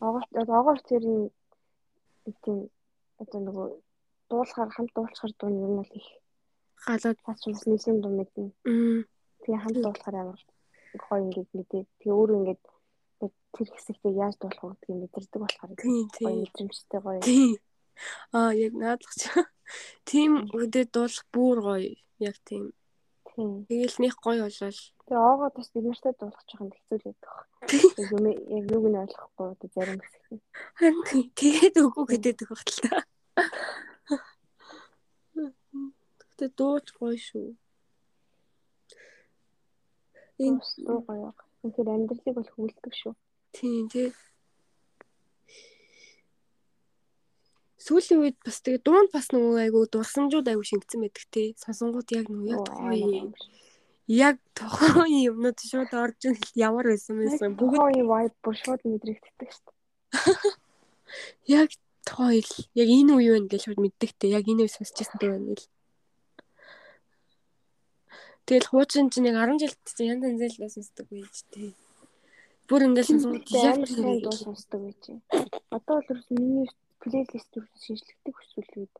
Огоорт огоорт тэрийн тийм одоо нөгөө дуулахаар хамт дуулахаар дуу нь нь бол их Галаад. цаач бас нэгэн дуу мэднэ. Тэгээ хамт дуулахаар амар гоё ингээд мэдээ. Тэгээ өөрөө ингээд тэр хэсэгтээ яаж дуулах вэ гэдгийг мэдэрдэг болохоор гоё мэдрэмжтэй гоё. Аа яг наадлах чи. *laughs* Тим үдээ дуулах бүр гоё. Яг тийм. Тэгээл них гоё болол. Тэгээ оогоо бас бид нартай дуулах жоохон хэцүү л байдаг. Юм яг юуг нь ойлгохгүй одоо зарим хэсэг. Харин. Тэгээд үгүй гэдэг байх л та. Гэтэ дууч гоё шүү. Энэ дуу гоё. Тэгэхээр амьдралыг бол хөвөлдөг шүү. тийм тий. Сүүлийн үед бас тэгээ дуунд бас нөгөө айгу дурсамжууд айгу шингэсэн байдаг тий. Сонсонгууд яг нөгөө яг тухайн яг тухайн юмнууд шууд орж ирэл ямар байсан байсан бүгд vibe бүр шууд мэдрэгддэг шүү дээ. *laughs* яг тухайн яг энэ үе байна гэж шууд мэддэгтэй яг энэ үе сонсчихсан дөө байна гэл. Тэгэл хуучин чинь яг 10 жилд чинь янз янз л сонсдог байж тээ. Бүр ингээл тэр дуу сонсдог байж. Одоо бол ерөөс миний плейлист юу шинжлэхдэг хүсвэл үед.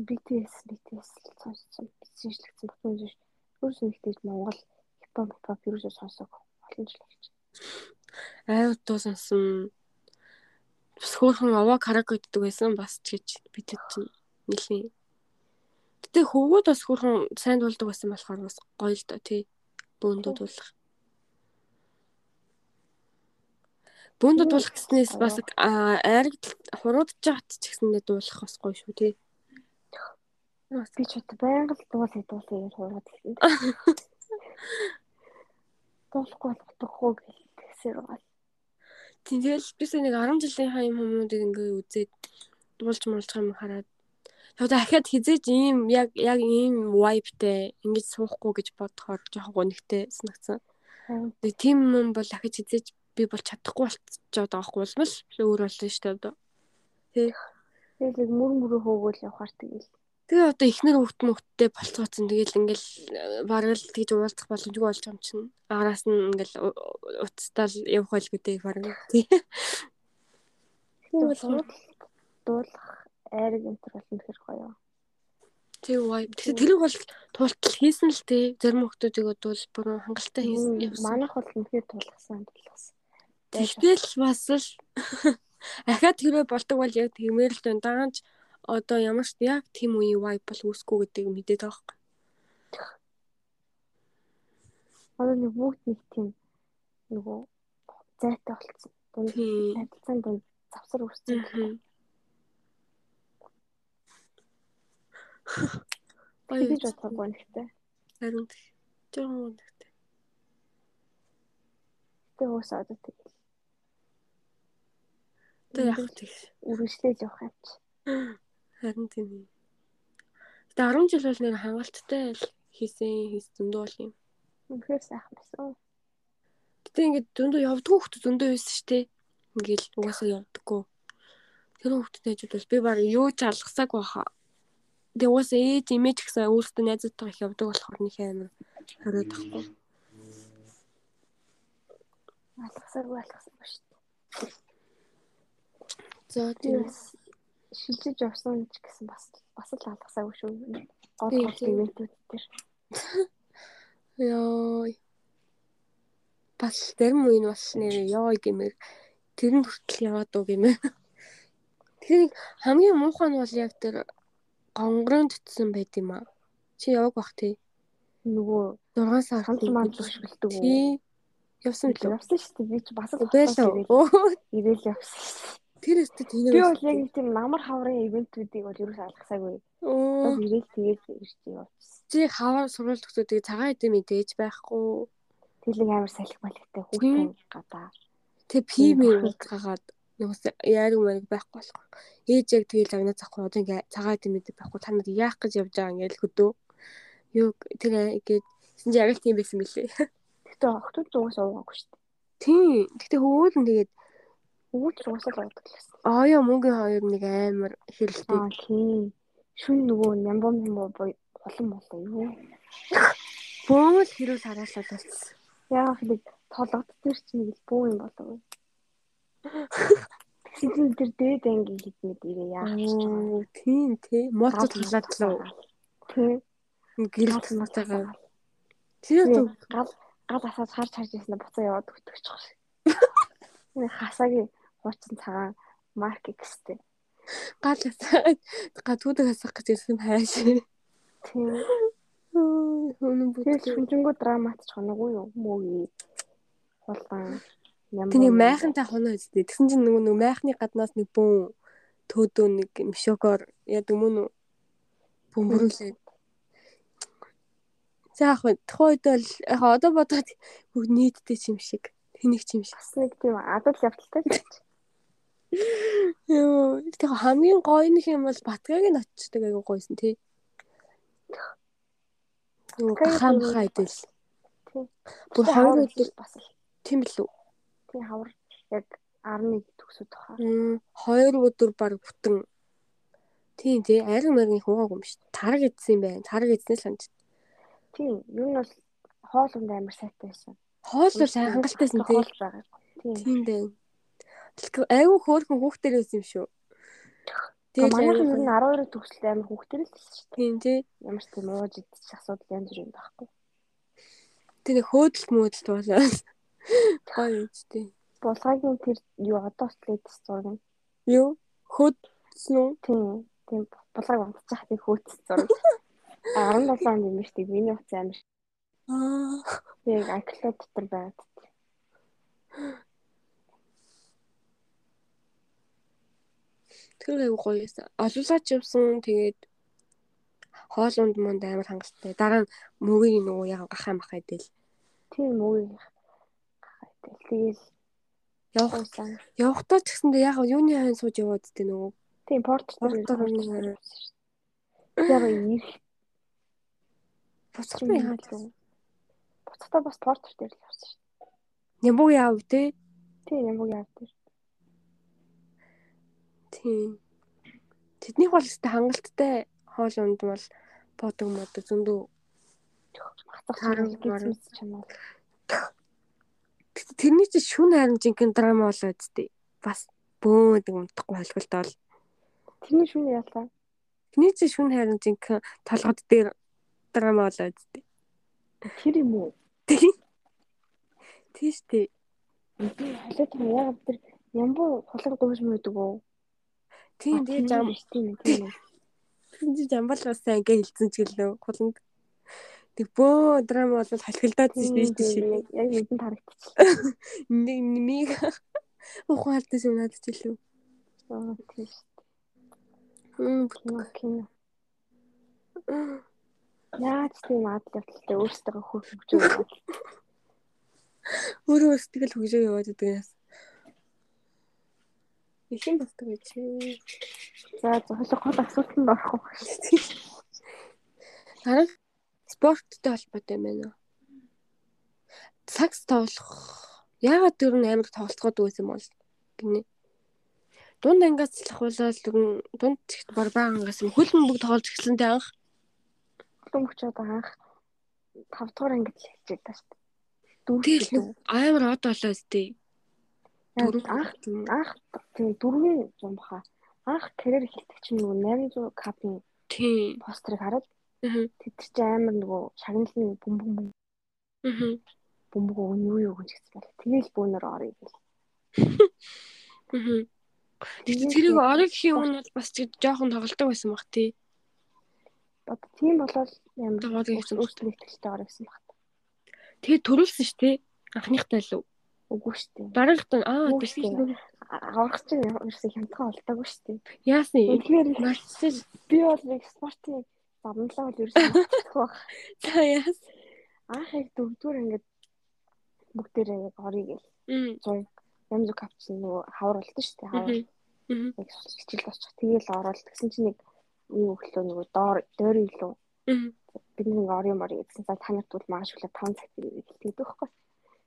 BTS *laughs* BTS сонссон. Шинжлэхсэн бүхэн зүйл. Ерөөс ихтэй Монгол хипхоп хипхоп ерөөсөө сонсог олон жил болж. Ай удаа сонсон. Бас хөөрхөн аваа караоке гэдэг байсан бас ч гэж бид чинь нэлийн. Гэтэ хөвгүүд бас хөөрхөн сайн дуулдаг байсан болохоор бас гоё л доо тий. Бөөндөө дуулах. Бөөндөө дуулах гэснээс бас айраг хуруудж жаат ч гэсэндээ дуулах бас гоё шүү тий. *laughs* Би ч одоо байнга л дуулаа дуулаа гэж хураад ирсэн. Дуулахгүй бол утгагүй гэхсээр байгаа. Тийм тэгэл бисээ нэг 10 жилийн хаа юм хүмүүдийг ингээ үзээд дуулж муулчих юм хараад дахиад хизээж ийм яг яг ийм vibeтэй ингэж суухгүй гэж бодохоор жоохон гонигтэй санагдсан. Тэгээ тийм юм бол дахиж хизээж би бол чадахгүй болчиход байгаа байхгүй болмол өөр болно шүү дээ одоо. тэгэл мөр мөрөө хөөгөл явахаар тэгэл. Тэгээ одоо ихнэр хөвгт мөвгттэй болцооцсон тэгэл ингээл э, бараг л тэгж уулзах боломжгүй болж юм чинь. Араас нь ингээл уцтаал явах байл гэдэг бараг. Тий. Дуулах дуулах айраг энтер бол үнэхэр гоё. Тэг vibe. Тэгэхээр тэрийг бол туултал хийсэн л тий. Зарим хүмүүсийг бол бүр хангалттай хийсэн явсан. Манайх бол үнэхээр тулгасан тулгасан. Тэгтэл бас л *laughs* ахаад тэрэ болдог бол яг тиймэр л байна. Даанч одоо ямар ч яг тийм үеийн vibe бол үүсэхгүй гэдэг мэдээд байгаа байхгүй. Одоо нэг бүгд нэг тийм нөгөө зайтай болцсон. Дунд Тийм. харилцаан дунд завсар үүссэн. Мгм. Тэгэж бодохгүй нэгтэй. Харин жоохон үнэтэй. Тэг уус одоо тэгэл. Одоо яг тэг. үргэлжлээд явах юм чи. Харин тийм. Гэтэ 10 жил бол нэр хангалттай хийсэн хийс зөндөө бол юм. Үнэхээр сайхан байсан. Гэтэ ингээд зөндөө явдггүй хүмүүс зөндөө байсан шүү дээ. Ингээл угаасаа явдггүй. Тэр хүмүүстэй ч бол би баг юу ч алгасааг баха. Тэгээ угаасаа ээж имэж гэсэн өөртөө найзуудтай их явдаг болохоор нэг амар хориод тахгүй. Алгасаагүй алгасаагүй шүү дээ. За тийм. шилжиж явсан ч гэсэн бас бас л алгасаагүй шүү. Гол гол ивэнтүүд дээр. *laughs* Йоо. Бас зарим үе нь бас нэр ёо гэмээр тэрэнд хүртэл яваад уу гэмээр. *laughs* Тэгэхээр хамгийн муухай нь бол яг тэр гонгорын төтсөн байд юм аа. Чи яваг бах тий. Нөгөө 6 сар хамт манд зөвшөлдөг үү? Тий. Явсан Явсан билүү? шүү дээ. Би ч бас л Байлаа. ирээл- явсан. шүү. Тэр өстө тийм Би бол яг тийм намар хаврын ивэнтүүдийг бол ерөөс алгасаагүй. Бас ирээл тэгээд ирж явсан. чи хавар сургууль төгсөөдөө цагаан эдэм мэдээж байхгүй. Тэглэг амар салхи Тийм. хүүхэн гадаа. Тэг пими уугаад нуус яарг маяг байхгүй болох. Ээж яг тэгэл агнаа захгүй одоо ингээ цагаан эдэм мэдээ байхгүй та нар яах гэж явж байгаа ингээл хөдөө. Юу тэр ингээд гэсэн чи яг л тийм байсан мөлий. Гэтэ охтууд зугаас уугаагүй шүү дээ. Тийм. Гэтэ хөвөөл нь тэгээд Өвөж зугаас л уудаг гэсэн. аяа мөнгөний хоёр нэг амар хэрэлтэй. Аа тийм. Шүн нөгөө нямбом нямбо улам болоо юу. Бөөл хэрүүл хараалал болсон. Яагаад нэг толгодтэр чи нэг л бүү юм болов. Тэгсэн тэр дээд анги хитнэд ирээ яах гэж байгаа. Оо, тийм тий. Моцод талаад лөө. Тийм. Гэрэл тасматайгаа. Тэр түү. Гал гал асаад харж харж ирсэн буцаа яваад өгдөг шиг. Энэ хасаагийн хуучин цагаан марк X-тэй. Гал асаад гадуудаг асах гэж ирсэн хайш. Тийм. Хөнөн Тэр бүтгэл. шүнжэнгүү драматч хоног юу мөөгийн хулган ням. Тэнийг майхантай хоноо үстэй. Тэгсэн чинь нөгөө нөгөө майхны гаднаас нэг бүүн төөдөө нэг мшогоор яадаг мөн үү? Бөмбөрүүлээ. За яг үед бол яг одоо бодоход бүгд нийтдээ чим шиг. Тэнийг чим шиг. бас нэг тийм адал явдалтай. Йоо, тэг хамгийн гоё нэг юм бол Батгагийн очдог айгу гойсон тий. Юу хайдэл. Тийм. Бүр хоёр өдөр бас л тийм л үү. Тийм хавар яг 11 төгсөд тохоо. Мм, Хоёр өдөр баг бүтэн. Тийм тий, ариг маргийн хуугаагүй юм шүү. Тараг идсэн юм байна. Тараг идснээ л санаж. Тийм. Юу нь бол хоолунд амар сайтай байсан. Хоол бол хангалтайсэн тий. Хоол байгаа. Тийм. Дээ. Айгу хөөрхөн хүүхдэр байсан юм шүү. Тэгээ манайхан ер нь 12 төгсөлтэй амар хүүхдэр л байсан шүү. Тийм тий. Ямар ч тийм ууж идчих асуудал янз бүр юм байхгүй. Тэр нэг хөөдөлт мөөдөлт болоод гоё юм ч тий. Булгагийн тэр юу одоо слайдс зураг нь. Юу? Хөөдсөн үү? Тийм. Тийм булгаг унтчих тийм хөөцс зураг. *laughs* 17 онд юм шүү дээ. Миний утас амар. Аа. Тэгээ iCloud дотор байгаад. Тэр айгу гоё байсан. Олуулаач явсан тэгээд хоол унд монд амар хангалттай. Дараа нь мөгийн нөгөө яг гахаа махаа идэл. Тийм үгүй. Тэгэл Явах явахдаа ч гэсэндээ яг юуны хайн сууж яваад тээ нөгөө. Тийм порт Порт дээр дээр нэг- Яг их Буцахгүй яа. буцахтаа бас порт дээр л явсан шүү. Нямбуг яав те. Тийм юм уу яа дээр. Тийм. Тэднийх бол өстэй хангалттай хоол унд бол бодог мод зөндөө. Хацах барал. гизмэс чанаа. Гэтэ тэрний чинь шүн харин жинхэнэ драма болоо үсттэй. Бас бөөдөг унтахгүй холболтой бол. Тэрний шүн яалаа. Тэрний чинь шүн харин жинхэнэ толгод дээр драма болоо үсттэй. Тэр юм уу? Тийм. Тийш тий. Халиад юм яг тэр ямбуу хулгай дууш мөдөг үү? Тийм тийм зам тийм тийм. тийм замбал бас ингээ хилцэн ч гэлөө хуланд. Тэг бөө драма бол халхилдаад *laughs* шүү дээ шиг. Яг нэгэн тарагдчих. Нэг нэг ухаалтаа сүнаад ч гэлөө. Аа тийм. Хм Кино. Яаж тийм адал явдалтай өөрсдөө хөрхөж байгаа. *laughs* өөрөө сэтгэл хөгжөө яваад байдаг юм. Ихэн болдог гэж. За зөвхөн гол асуудалд орох уу? *laughs* Харин спорттой холбоотой юм байна уу? Сакс тоглох. Яагаад тэр нь амар тоглолцоод байсан бол гинэ. Дунд ангаас цэлхуулаад дунд чигт барбаагангаас хөлн бүгд тоглож эхэлсэнтэй анх. Хүчээд анх 5 дугаар ангид л хэлж байгаа шүү дээ. Дөрөв Тэгэл нэг амар од болоо өстэй. Яг анх анх тийм дөрвийн зам баха. Анх карьер эхэлдэг чинь нөгөө 800 капын Тийм. постерыг хараад Аа. Тэд чинь амар нөгөө шагналын бөмбөг бөмбөг Аа. бөмбөг өн юу юу гэж хэлсэн байна. Тэгээл бүүнөр орё гэл. Аа. Тэгтээ тэрийг орой гэхийн өмнө бол бас чи жоохон тоглолтог байсан баг тий. Одоо тийм болол өөрсдөө өөрсдөө ихтэй орё гэсэн баг. Тэгээ төрүүлсэн ш тий. Анхныхтай л үү. Үгүй шүү дээ. Дараагт нь аа шүү. Аврах чинь ерөөсөө хямдхан болтоогүй шүү дээ. яасны. Тэгэхээр би бол нэг спортын замналаа бол ерөөсөө мэдчихгүй баг. *laughs* за яас. Анх яг дөрөвдүгээр ингээд бүгдээрээ яг орё гэл. 100 янз бүр капч нөгөө хавар болдсон шүү дээ. Хавар яг хичээл босчих. Тэгээл ороод тэгсэн чинь нэг юу өглөө нөгөө доор доор илүү бид нэг орё морё гэсэн. За та нарт бол маш хүлээ 5 цагт хэлдэг байхгүй.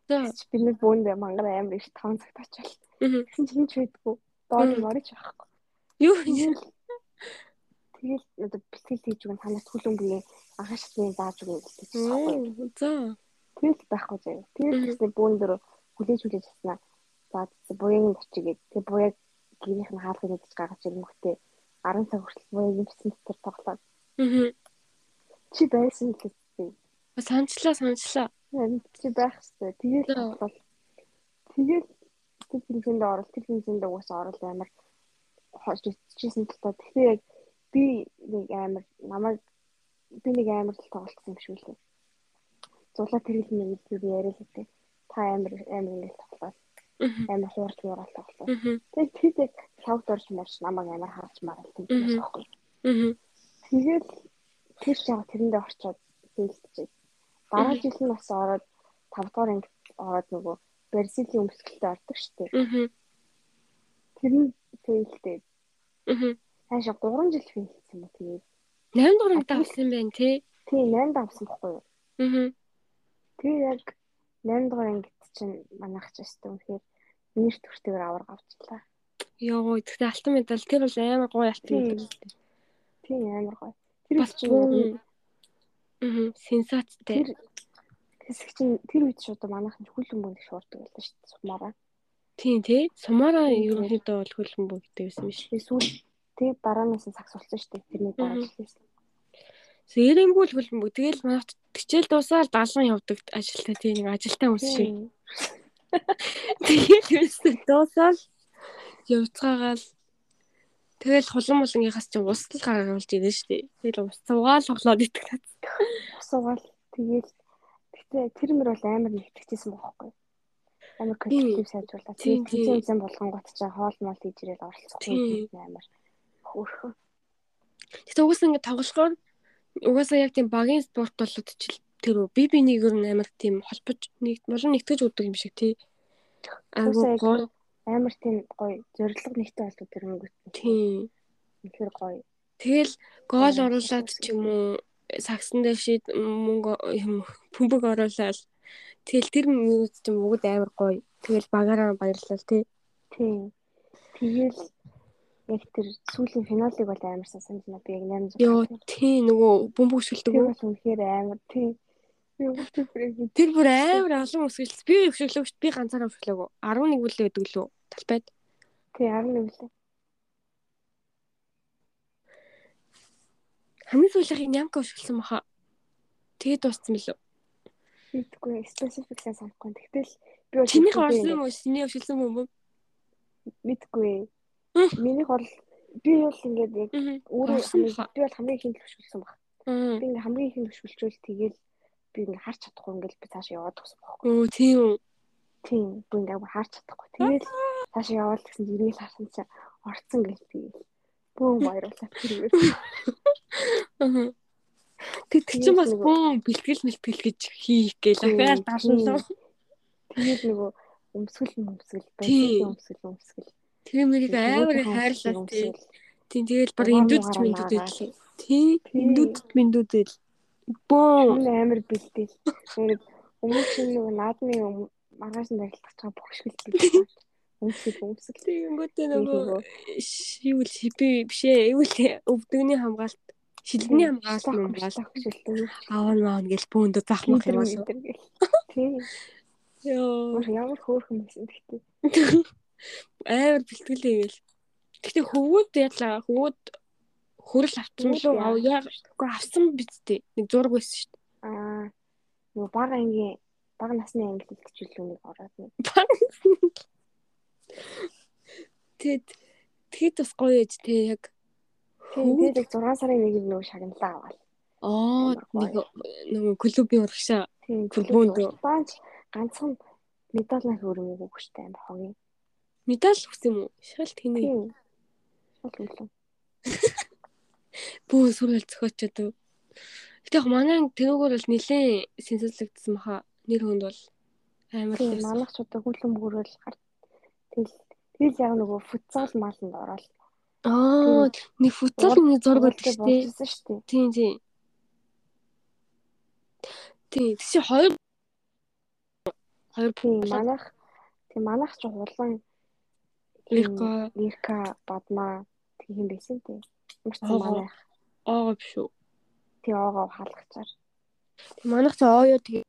За. Бид нэг бөөндөө мангар амар их 5 цагт очивол. Тэгсэн чинь хинч байдгүй. Доор Мм. морьж байхгүй. Юу Тэгэл тэгэл одоо бэлтгэл хийж өгөн танаас хүлэмжийн агаш шатны зааж өгөн гэж байна. За. Тэгэл байхгүй заяа. Тэгэл тэгсэн бүүн дээр хүлээж хүлээж яснаа. За буягийн очигээд тэг буяг гэрийнх нь хаалгыг хийж гаргаж ирэнгүүтээ 10 цаг хүртэл буягийн бэлсэн дотор тоглоод. Аа. Чи байсан л гэсэн. Санчлаа санчлаа. Чи байх хэвээр. Тэгээд тоглол. Тэгээд тэр хэмжээнд орол тэр хэмжээнд угаасаа орол амар хож ичсэн л та. Тэгэхээр яг би нэг амар намайг би нэг амар л тоглолтсон юм шиг үлээ. Зулаа тэр хэл нэг би яриа л үү. Та амар амар ингэ тоглоод амар хуурч муурал тоглоо. Тэгээд тэр яг лавд орж марч намайг амар харж маралсан юм байхгүй. Тэгээд тэр яг тэрэндээ орчоод хэлчихээ. Дараа жил нь бас ороод 5 дугаар анги ороод нөгөө Барсилийн өмсгөлтэй ордог шүү дээ. Тэр нь фейлтэй. Аа. Хаашаа 3 жил фейлсэн ба тэгээд 8 дугаар анги давсан байх тий. Тий 8 давсан байхгүй юу? Аа. Тэр яг 8 дугаар ангид чинь манайх ч өстэй үнэхээр нэр төртэйгээр авраг авчлаа. Йоо, тэгтээ алтан медаль тэр бол амар гоё алтан медаль. Тийм амар гоё. Тэр бас чинь Аа, сенсацтай. Тэр хэсэг чинь тэр үед шууд манайхан хүлэн бөнд шуурдаг байлаа шүү дээ сумаараа. Тийм тий. Сумаараа ерөнхийдөө бол хүлэн бөө гэдэг байсан биш. Эсвэл тий дараанаас нь сагсуулсан шүү дээ. Тэрний дараа жилээс. Сэрэмгүй л хүлэн бөө. Тэгэл манайх тгчээл дуусаад даалган явдаг ажилтаа тий нэг ажилтаа хүмүүс шиг. Тэгэл юусэн дуусаад явцгаагаал Тэгэл хулан молонгийнхаас чинь ус л гаргуулж ирнэ шүү дээ. Тэгэл ус цугаал хоглоод идэх тат. Ус угаал тэгэл гэтээ тэр мөр бол амар нэгтгэжсэн байхгүй. Амар коллектив сайжруулаад тийм тийм зэн болгонгот ч хоол мол хийж ирээд оролцохгүй амар хөөрхөн. Гэтэ угаасаа ингэ тоглохоор угаасаа яг тийм багийн спорт болоод ч тэр би бинийг ер нь амар тийм холбож нэг болон нэгтгэж өгдөг юм шиг тий. Агуу амар тийм гоё зориг нэгтэй болдог тэр өнгөт. Тийм. Тэгэхээр гоё. Тэгэл гол оруулаад ч юм уу сагсан дээр шид мөнгө юм бөмбөг оруулаад тэгэл тэр минут ч юм угд амар гоё. Тэгэл багаараа баярлал тий. Тийм. Тэгэл яг тэр сүүлийн финалыг бол амар сасан байна. Би яг 800. Йоо тий нөгөө бөмбөг өсгөлдөг? Тэр үнэхээр амар тий. Тэр бүр амар олон өсгөлт. Би өсгөлөөч би ганцаараа өсгөлөөг. 11 бүлээ гэдэг лөө талбайд. Тий 11 лээ. Хамгийн сүүлийнх нь ямка ушгэлсэн баха. Тэгээд дууссан мөлөө. Мэдгүй specific-лээ санахгүй. Тэгтэл би бол чинийх орсон юм уу? Чиний ушгэлсэн юм уу? Мэдгүй. Минийх бол би бол ингээд яг өөрөө би бол хамгийн ихэнд ушгэлсэн баг. Би ингээд хамгийн ихэнд ушгэлжүүл тэгэл би ингээд харч чадахгүй ингээд би цааш яваад төгсөн байхгүй. Өө тийм үү. Тийм би ингээд харч чадахгүй. Тэгэл цааш яваад гэсэн зэрэг харсан чинь орцсон гэж би бүүн баярлалаа тэрээр. Аа. Тэг чинь бас бүүн бэлтгэл мэлтгэл гэж хийх гээл ахаар даашуулаа. Тэгээд нөгөө өмсгөл өмсгөл байсан өмсгөл өмсгөл. Тэгээ мэрийг амар хайрлаа тий. Тийм тэгэл баг индүүдч мэндүүдэл. Тий. Индүүдч мэндүүдэл. Бөө амар бэлдээл. Ингээд өмнө чинь нөгөө наадмын маргааш нь барилдах чага бохшгөл бэлдээ. Өмсгөл өмсгөл. Тэгэнгүүтээ нөгөө юу л би бишээ юу л өвдөгний хамгаалт шилдний хамгаалт юм байна. Аавн маавн гэл *laughs* бөөндө захмах юм аа. Тийм. Йоо. Ямар хөөрхөн байсан гэхдээ. *laughs* Амар бэлтгэлээ ивэл. Гэхдээ хөвгүүд ялаа хөвгүүд хөрөл авсан лөө аа яг авсан бидтэй нэг зураг байсан шүү дээ. Аа. Нөгөө баг ангийн баг насны англи хэлтгчлүү нэг ороод нэг. Тэгэд тэгэд бас гоё ээж те яг Тэгээд 6 сарын 1-нд нөгөө шагналаа аваад. Аа нэг нөгөө клубын урагшаа. Баач ганцхан медаль нэг өрөмөг өгчтэй амар хогийн. Медаль өгсөн юм уу? Шалт хийнэ. Шалт өглөө. *laughs* Бүү сүрэл зөхөчөөд. Гэтэ яг манай тэнүүгээр бол нэлээд сэнсэлэгдсэн баха. Нэр хүнд бол амар л манайх ч одоо хүлэн бүрэл гар. Тэгэл тэгэл яг нөгөө футзал мааланд ороод. Аа нэг футзал нэг зураг өгдөг шүү дээ. Тийм тийм. Тийм тийш хоёр хоёр тийм манайх тийм манайх ч хулан Ирка Ирка бадмаа тийм юм байсан тийм. Ямар ч манайх Аа биш үү. Тий оогоо хаалгачаар. Тэг манайх ч оё тэгээ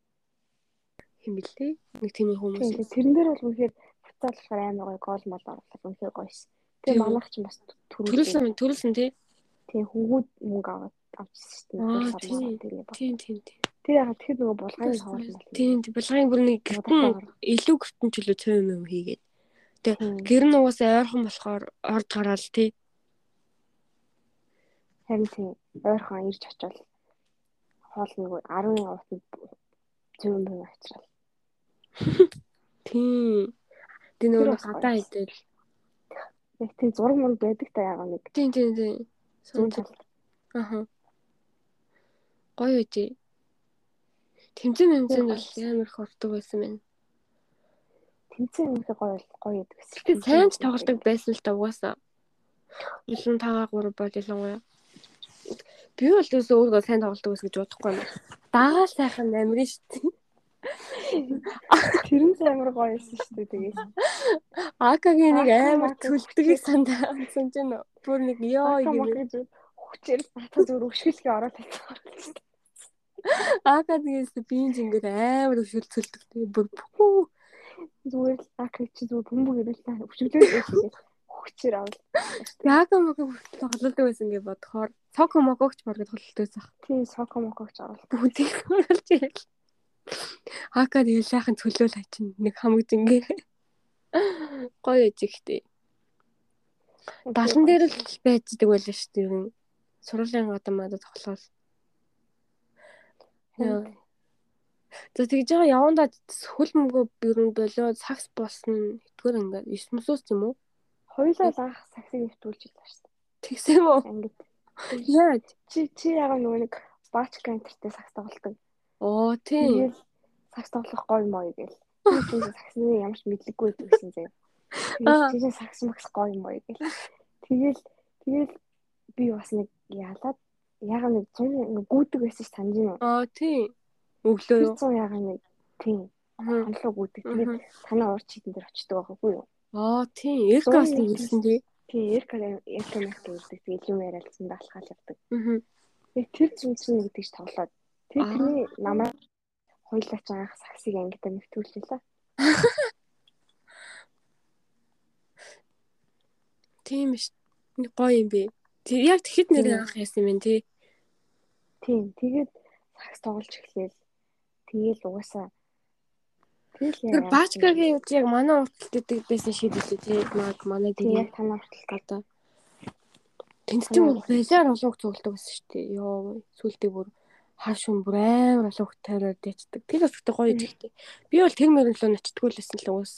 хэм бэлээ. Нэг тийм хүмүүс. Тэрэн дээр бол үнэхээр буцаал болохоор амар гоё гол мол оруулах үнэхээр гоёс. Тийм. манайх ч бас төрүүлсэн. Төрүүлсэн тий. Тийм хөнгүүд мөнгө аваад авчихсан шүү дээ. тийм. Тийм тийм. Тэр ягаад тэгэхээр нөгөө булгааны хоол нь. Тийм булгайн бүр нэг илүү гэртэн ч илүү цөм юм хийгээд. Тийм. Гэр нь угаасаа ойрхон болохоор орж гараал тий. Харин тийм ойрхон ирж очивол хоол нэг 10 утад зүүн бүү очрал. Тийм. Тэ бас гадаа идэл. Яг тийм зураг мөн байдаг та ягаа нэг зүүн Сонь. талд. Аха. Гоё үгүй. Тэмцэн тэмцэн бол амар их ордог байсан байна. Тэмцээн үнэхээр гоё гоё байдаг. Гэтэ сайн ч тоглодог байсан л та угаасаа. Илэн тага гур бол ялангуяа. Би бол өсөө өөрөө сайн тоглодог ус гэж бодохгүй юм. Дагаа сайхан амирын шүү дээ. Тэр нь амар гоё байсан шүү дээ тэгээд. Акагийн нэг амар төлтгийг сандаа санаж байна. уу? Бүр нэг ёо зү хүчээр натаа зүр өшгөлхий ороод байсан. Ака тэгээс биеийн зингээр амар өвшөл цөлдөг. Тэгээ бүр пүү. Зүгээр л ака чи зүр бөмбөг ирүүлсэн өшгөлөө байсан. Хүчээр авал. Мага хүртэл тоглолдог байсан гэж бодохоор цог могогч боргод тоглолдог байсан. Тийм соко мокогч оруулах. Бүгдийг оруулж ирэл. Ака тэгээ сайхан цөлөөл хачин нэг хамаг зингээр. Гоё ээж ихтэй. Далан дээр л байждаг байлаа шүү дээ. Гадаа мадад тоглол. Яа. За тэгж байгаа явандаа хөл мөнгөө нь болоо сакс болсон хэдгээр ингээд 9 мосоос юм уу? Хоёулаа л анх саксыг нэвтүүлж илаа шүү Тэгсэн үү? дээ. Ангид. Яаж? Чи чи ягаа нөгөө нэг баачка энтертэй сакс тоглолдог. Оо тийм. Тэгэл сакс тоглох гоё мой гэл. Би ч саксны ямар ч мэдлэггүй гэсэн зэ. Тэгээд чи сакс макс гоё мой гэл. Тэгэл тэгэл би бас нэг яалаад ягаа нэг 100 гүйдэг байсан ш байна уу? Аа тийм. Өглөө юу? 100 ягаа нэг тийм хонлоо гүйдэг. Тэгээд танаа урд чийдэн дээр очдөг байхгүй юу? Аа тийм. Эркас Зуун ирсэн тий. Тийм эркал эркал мэрк гэдэг. Тэгээд юм яриалцсан даалхал явдаг. Аа. Тэгээд тэр зүйл чинь гэдэг ч тоглоод. Тэр тэрний намайг хоёлаа ч анх саксыг ангидаа нэвтүүлжээ. *laughs* Тийм ш. Гоё юм бэ. Тэг яг тэгэхэд нэр анх яасан юм тий. Тийм. Тэгээд сакс тоглож эхлэв. Тэгээд угаасаа тэгэл Тэр баачкагийн үед яг манай урталт гэдэг байсан үлээ тий. Маг манай яг танаа хүртэл гадаа. Тэнцэн балиар олон хөг цуглдаг байсан шүү дээ. Йоо, сүултээ бүр хар шум бүр амар олон хөг тавиад ячдаг. Тэр ихтэй гоё ихтэй. Би бол тэр мөрөн лөө ночтгүй л байсан л уус.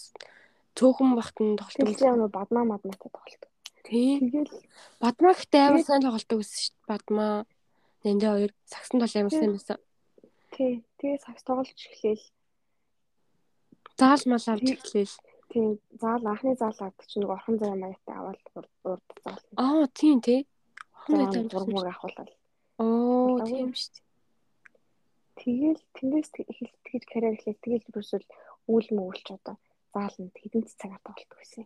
Цөөхөн бахтан тоглолдог. тэгэл яг бадмаа мадмаатай тоглолт. Тэгэл Бадмаа ихтэй амар сайн тоглолдог байсан шүү дээ. Бадмаа Нандаа хоёр сагсан тол амар сайн байсан. Тий тэгээд сакс тоглож эхлэв. Заал мал авч эхлэв. Тийм заал анхны заал авдаг чинь нэг орхон зай маятай аваад урд заал. Аа, тийм тий. За Хоног зураг мөр авахулаад. Оо, тийм шүү дээ. Тэгэл тэндээс эхэл тэгж карьер эхлэв. Тэгэл бүрсэл үүл мөвлч одоо заал нь хэдэн цагаар тоглолдог байсан.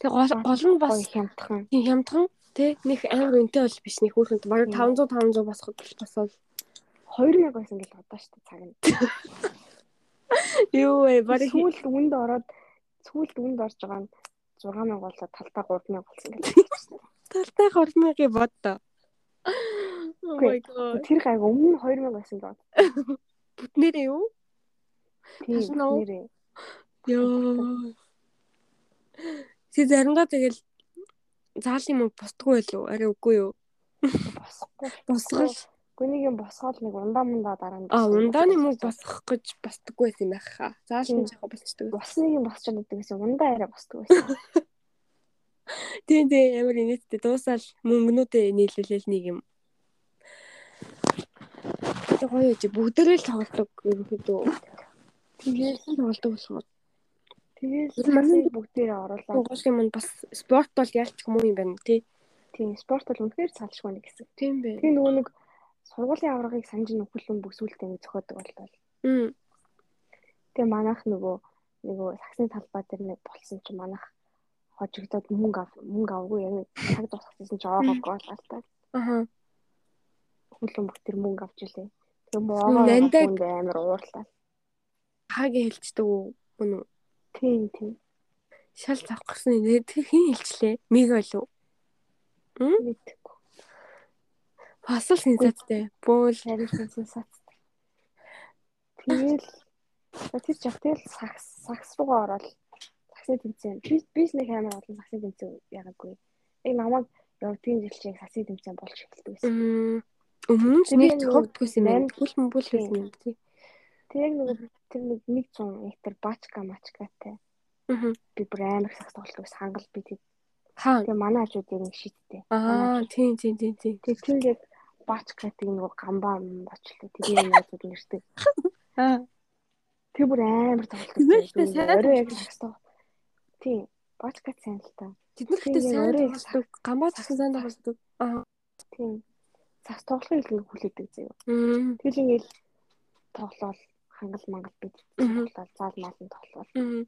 Тэг гол гол нь бас хямдхан. тийм хямдхан тий нэг амар үнэтэй бол биш нэг хүүхэнд баг Тийм. 500 500 босоход босоод 2000 байсан гэж бодоо шүү дээ цаг нь. юу вэ баг Сүүлд үнд ороод сүүлд үнд орж байгаа нь 6000 болоо талбай 3000 болсон гэж. талтай 2000-ыг боддоо. Oh my god. Тэр гайг өмнө нь 2000 байсан гэж бод. Бүтнээрээ юу? Нэрээ. Йоо. Чи заримдаа тэгэл заалын мөнгө босдгоо байлуу? Арай үгүй юу? Босхгүй. Босгол. Гүнийг юм босгоод нэг ундаа мундаа дараа нь. А босгоо. ундааны мөнгө босгох гэж босдгоо байсан юм байх хаа. Заал нь Тийм. яг болцдог. Босныг юм босчод байдаг гэсэн ундаа арай босдог байсан. Тийм тийм амар инээдтэй дуусаал мөнгнүүдээ нийлүүлэл нэг юм. Тэг гоё чи бүгдээрээ л тоглодог ерөнхийдөө. Тэгээд л тоглодог болохоор. Тэгээд Тэр манай- бүгдээрээ оруулаад Гоош юм бас спорт бол ялч хүмүүс юм байна тий. тийм спорт бол үнэхээр салшгүй нэг хэсэг. Тийм бэ. Тэгээ нөгөө нэг сургуулийн аврагыг санаж нөхөлөн бүсүүлдэг нэг зөхөдөг болтол. Мм. Тэгээ манайх нөгөө нөгөө саксны талбай дээр нэг болсон чи манайх хожигдоод мөнгө ав мөнгө авгүй яг цаг дуусгасан чи оогоо *laughs* гоолаа та. Аха. хөлөн бүтэр мөнгө авч илээ. Тэгээ моогоо амар уурлаа. Хагийн хэлцдэг үү? Үнэ? Тийм тийм. Шал завхсан нэ тэр хин хэлчлээ? Миг болов. Мэдээгүй. Фасл сенсацтэй. Бөөл Харин сэнсэн сац. Тэгэл тэр жах тэгэл сакс сакс руугаа ороод саксны тэмцээн. Би би нэг амар олон саксны тэмцээн ягаагүй. Яг намайг явдгийн жилчийг саксны тэмцээн болж эхэлдэг байсан. Өмнө нь нэг тохиогдгүйсэн юм. нанд- Бүл мбүл байсан юм тий. Тэр яг нэг тэр нэг 100 метр бачка мачкатай. Аа. Би бүр амар сакс тоглох байсан. Хангал би тэг. Хаа. Тэгээ манай хажуудыг нэг шийдтэй. Аа, тийм тийм тийм тийм. Тэг чингээд бачкатыг нэг гамбаа бочлоо. Тэгээ нөөцөд нэрдэг. Тэр бүр амар л дээ, сайн яг тоглох. Тийм. Бачкат сайн л та. Тэд нар ихтэй Тэгээ сайн өөрөө тоглодог. Гамбаа цасан сайн тоглодог. Аа. Тийм. Сакс тоглохыг л хүлээдэг заяа. Тэгэл ингээл тоглоод хангал мангал бид Мгм. тоглоод заал маалан тоглоод Мм.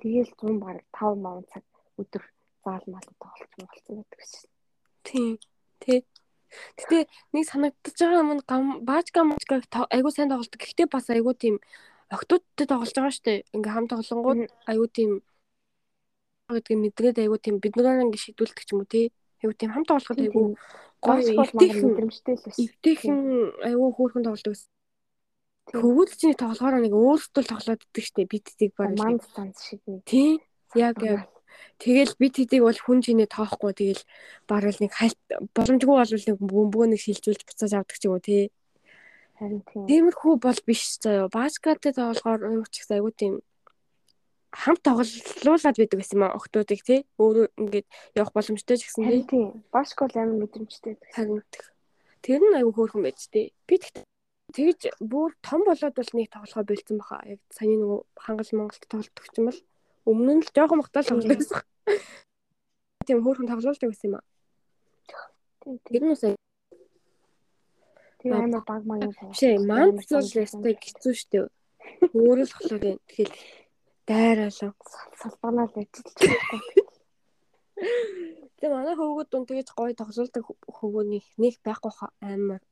тэгээл 100 баг 5 мав цаг өдөр заал маалан тоглож болсон байдаг гэсэн. Тийм. Тэ. Гэтэ нэг санагдаж байгаа юм гам баажка мачка айгуу сайн тоглодог. Гэхдээ бас айгуу тийм октодтой тоглож байгаа штэ. Ингээм хам тоглонгууд айгуу тийм гэдгийг мэдрээд айгуу тийм биднээр ингээ шийдвэрлэдэг ч юм уу тий. Айгуу тийм хам тоглоход айгуу гоё мэдрэмжтэй л байсан. эвтэйхэн айгуу хөөрхөн тоглодог. байсан. Тийм. Хөвгөлчний тоглохоор нэг өөрсдөө тоглоод иддэг штэ. Бид тийг баг Манд станц шиг нэг. тий. Яг яг Тэгэл би тэдийг бол хүн чинээ тоохгүй тэгэл барал нэг хальт боломжгүй бол нэг бөмбөгөө нэг шилжүүлж буцааж авдаг ч юм уу тий. Харин тийм. Тиймэрхүү бол биш заяа. Баскеттэй тоглохоор уурч их айгуу тийм хамт тоглуулад байдаг гэсэн юм аа октоодыг тий. Өөрөө ингээд явах боломжтой ч гэсэн тий. Тийм. Башкол амар мэдрэмжтэй байсан. Харин тэр нь айгуу хөөрхөн байж тий. Би тэгт тэгж бүр том болоод бол нэг тоглохоо болцсон баха. Яг саяны нөгөө хангал монголд тоглолдог ч юм бол өмнө нь л жоохон махтаал тоглож байсан. *laughs* Тийм хөөрхөн тоглуулдаг гэсэн юм аа. Тэр нь бас Тэр амар баг маяг тоглож. Бишээ манд бол ястай хэцүү штэ. Өөрөө л болохоор юм. Тэгэл дайраалаа. салбанаа л ажиллаж байгаа. Тэгээ манай хөвгүүд дунд тэгэж гоё тоглолдог хөвгөөний нэг байхгүй амар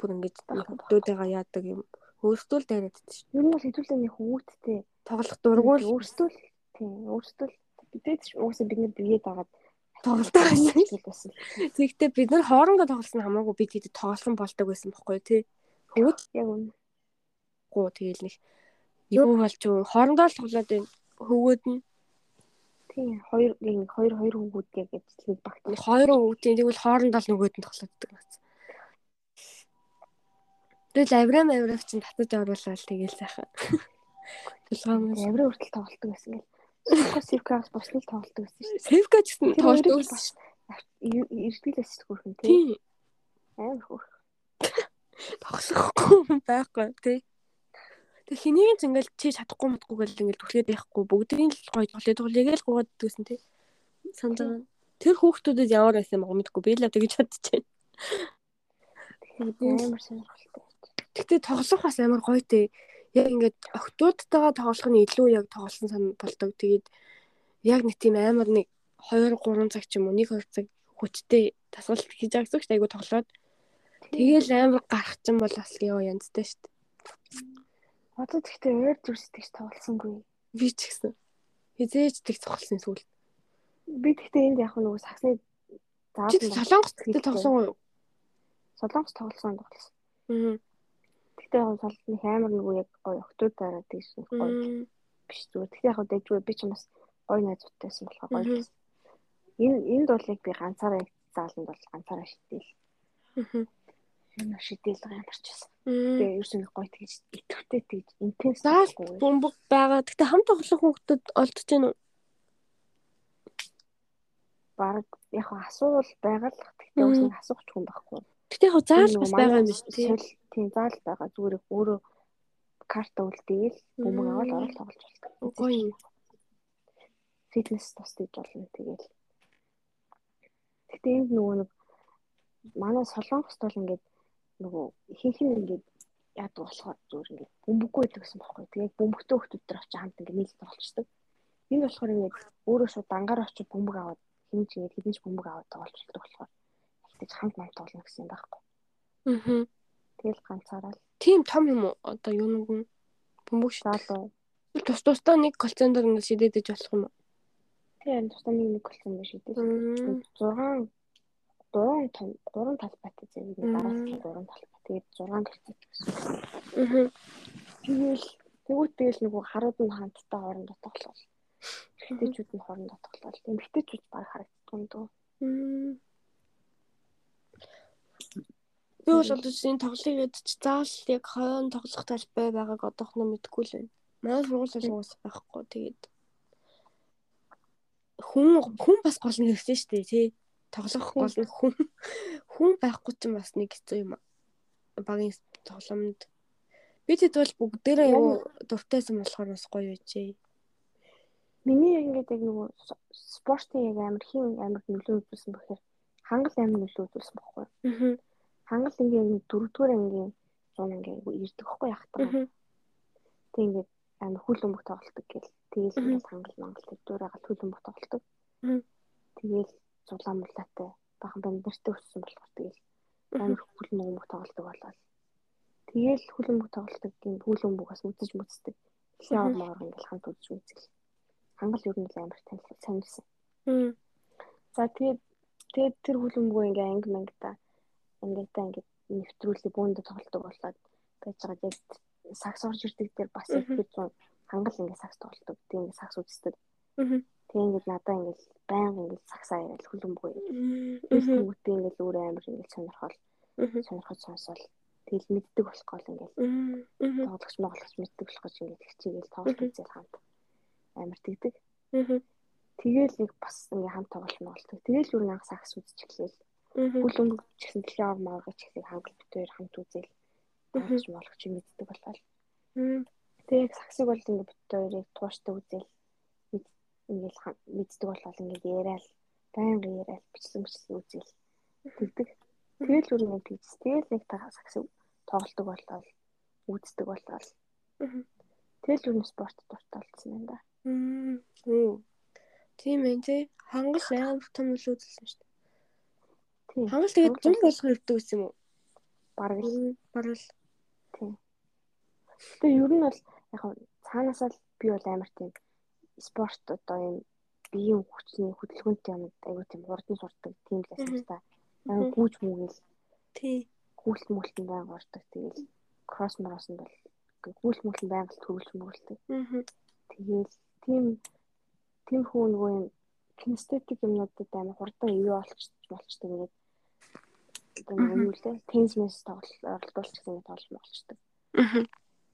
бүр ингэж хөвгүүдтэйгээ яадаг юм. Өөртөө л дайраад шүү. Ер нь бол хэдүүлээ нэг хөвгүүдтэй Тоглох дургуул өөрсдөө л тийм өөрсдөө ч уусаа бидний биеэд байгаа тоглолдог байсан. байсан. Тэгэхдээ бид нар хоорондоо тоглосон хамаагүй бид хэд тоглосон болдог байсан бохгүй тий. Хөвгүүд Яг үнэ. гоо тэгэл нэг юу болж юу хоорондоо л тоглоод байна. Хөвгүүд нь Тийм хоёр нэг хоёр хоёр хөвгүүд яг ажиллаж багт. хоёр өвгтийн тэгвэл хоорондоо л нөгөөд нь тоглодог нац. Тэгэл аврам аврам чинь татаж оруулаад тэгэл сайхан. *laughs* Тулгаан Аврын хүртэл тоглолтог байсан гэл. Сивкаас бослол тоглолтог байсан шүү. Сэвка ч гэсэн хоёрыг байсан. Ирдэлээс хөрхөн Тийм. амар хөрх. Тоглохгүй хүн байхгүй тий. Тэг хэнийг ч ингээл чи чадахгүй мэдгүй гэл ингээл түлхээд байхгүй бүгдийн л гоё тоглоод тоглоо яг л гоод дүүсэн тий. Санаж. Тэр хүүхдүүдэд ямар байсан юм мэдгүй би л тэгж чадчихэв. Тэгэхээр амар сонирхолтой. Гэтэ тоглох бас амар гоё тий. Яг ингээд октоодтойгоо тоглох нь илүү яг тоглосон сан болдог. Тэгээд яг нэг тийм амар нэг 2 3 цаг ч юм уу 1 2 цаг хүчтэй тасгалт хийж байгаа гэсэн дээ. Айгу тоглоод Тэгэл амар гарах ч юм бол бас яа янзтай шүү дээ. Одоо тэгтээ өөр зүр сэтгэж тоглосонгүй. Би ч гэсэн. Хизээж тэг цогцолсон сүүл. Би тэгтээ энд яг нөгөө саксны заав Чи солонгос тэгтээ тоглосон уу? Солонгос тоглосон тоглосон. Аа. Тэгтээ яг солонгосны амар нөгөө яг гоё октод дараа тэгш нэг гоё биш зүгээр. Тэгтээ яг дэжгүй би ч бас гоё найзуудтайсан болохоор гоё байсан. Энэ энд бол яг би ганцаараа зааланд бол ганцаараа шидээл. Аа. Энэ шидээл байгаа юм болчихсон. Аа. Тэгээ ерөөсөө нэг гоё тэгж идэвхтэй тэгж интенс Заал бөмбөг байгаа. Гэтэ хамт тоглох хүүхдүүд олдож гэнэ үү? баг яг асуувал байгаа л тэгтээ Мгм. нэг асуух ч хүн байхгүй. Гэтэ яг заал бас байгаа юм тий. соль тийм заал байгаа зүгээр өөрөө карта үлдээл бөмбөг аваад орол тоглож болдог. Гоё. Фитнес тусдаж болно тэгэл. Гэтэ энд нөгөө нэг манай солонгост бол ингээд нөгөө ихэнх нь ингээд яадаг болохоор зүгээр ингээд бөмбөггүй байдаг гэсэн бохоггүй. Тэгээд бөмбөгтэй хүмүүс төр очиж хамт ингээд нийлж тоглолцдог. Энэ болохоор ингээд өөрөө шууд дангаар очиж бөмбөг аваад хинж ингээд хэдэн ч бөмбөг аваад тоглолцдог болохоор ихтэй хамт мамт тоглоно гэсэн юм байхгүй. Аа. Тэгэл ганцаараа л Тийм том юм уу? Одоо юунууд нь бөмбөг шидэл. залуу. Тус тусдаа нэг колцентр ингэ шидэдэж болох юм уу? Тэгээ тусдаа нэг нэг дээ. Мм. 6 3 том 3 талбайтай зэрэг нэг Мм. дараа нь 3 талбай. Тэгээд 6 талбай гэсэн. Аа. Тэгэл тэгвэл тэгэл нөгөө харууд нь хамтдаа хоорондоо тоглол. Эмэгтэйчүүд нь хоорондоо тоглол. Эмэгтэйчүүд баг харагддаг юм дөө. Мм. Би бол энэ тоглолыг ядч заавал яг хоёрын тоглох талбай байгааг одоохноо мэдэхгүй л байна. Манай сургууль бол уус байхгүй. Тэгээд хүн хүн бас гол нь хэрэгтэй шүү дээ тий. Тоглох гол нь хүн хүн байхгүй ч бас нэг хэцүү юм. Багийн тоглоомд бид хэд бол бүгдээрээ юу дуртайсан болохоор бас гоё байжээ. Миний яг ингээд яг нөгөө спортын яг амар хин амар нөлөө үзүүлсэн бэхээр хангал амар нөлөө үзүүлсэн байхгүй. Аа. Хангал ингээд нэг дөрөвдүгээр ангийн зун ингээд ирдэг байхгүй яхтаа. Аа. Тэг ингээд амар хүл өмг тоглолдог гэл. Тэгээл Мгм. ингээд хангал мангал гал хүл өмг тоглолдог. Мгм. Тэгээл зулаан мулаатай бахан бандэртэй өссөн болохоор тэгээл Мгм. амар хүл өмг тоглолдог болол. Тэгээл хүл өмг тоглолдог гин хүл өмгөөс үзэж мүцдэг. Хяа Мгм. маар ингээд хамт үзэж үзэл. Хангал ер нь амар танил сонирсан. За тэгээд тэгээд тэр хүлэмжгүй ингээ анги мангита ингээ та ингээ нэвтрүүлээ бөөндө тоглолдог болоод байж байгаа яг сакс орж ирдэг дээр бас Мгм. тэр зүүн хангал ингээ сакс тоглолдог. Тэгээд ингээ сакс үздэг. Аа. Тэгээд ингээ надаа ингээ баян ингээ саксаа яриад хүлэмжгүй. Мм. Тэр хүмүүстээ ингээ өөр амар ингээ сонирхол сонирхож сонсоол тэгэл мэддэг болох гол ингээ Мм. Аа. тоглогч моголч мэддэг болох гэж ингээ тэгчээгээл тоглолт үзэл хамт амар тэгдэг. Аа. Тэгээл нэг бас ингээ хамт тоглолт моголдог. Тэгээл юу нэг сакс үзэж эхлэв. Аа. Бүл өнгө ч гэсэн дэлхийн ав маагч ихийг хангал битээр хамт үзэл тоглож болох чи мэддэг болол. Мм. Тэгээ яг саксыг бол ингэ битээрийг тууштай үзэл ха- мэддэг болол ингээд яриад байнга яриад бичлэг бичлэг үзэл тэгдэг. Тэгэл өөр нэг тийс. Тэгэл нэг та саксыг тоглолдог болол үздэг болол. Аа. Тэгэл өөр нь спорт дуртай болсон юм да. Тийм ээ тий. Хангал амар том л үзүүлсэн шүү дээ. Тийм. Хангал тэгээд Хангал зам болгох хэрэгтэй байсан юм уу? Бараг л Мм. Барал. Тэгээ ер нь бол яг цаанаасаа л би бол амар тийм спорт одоо юм биеийн хүчний хөдөлгөөнтэй юм айгуу тийм хурдан сурдаг тийм л байсан л та. Мгм. гүүж мүгэл Тий. гүйлт мүлтэн байнг ордог. Тэгэл кросс мороос нь бол гүйлт мүлтэн байнг л төвлөж мөглөдөг. Аа. Тэгэл тийм тийм хүү нөгөө юм кинестетик юмнуудад амар хурдан ивэ олч болчдөг ингээд одоо нөгөө юу лээ тенс мэс тоглол оролдуулчих гэсэн ингээд тоглож болчдөг. Аа.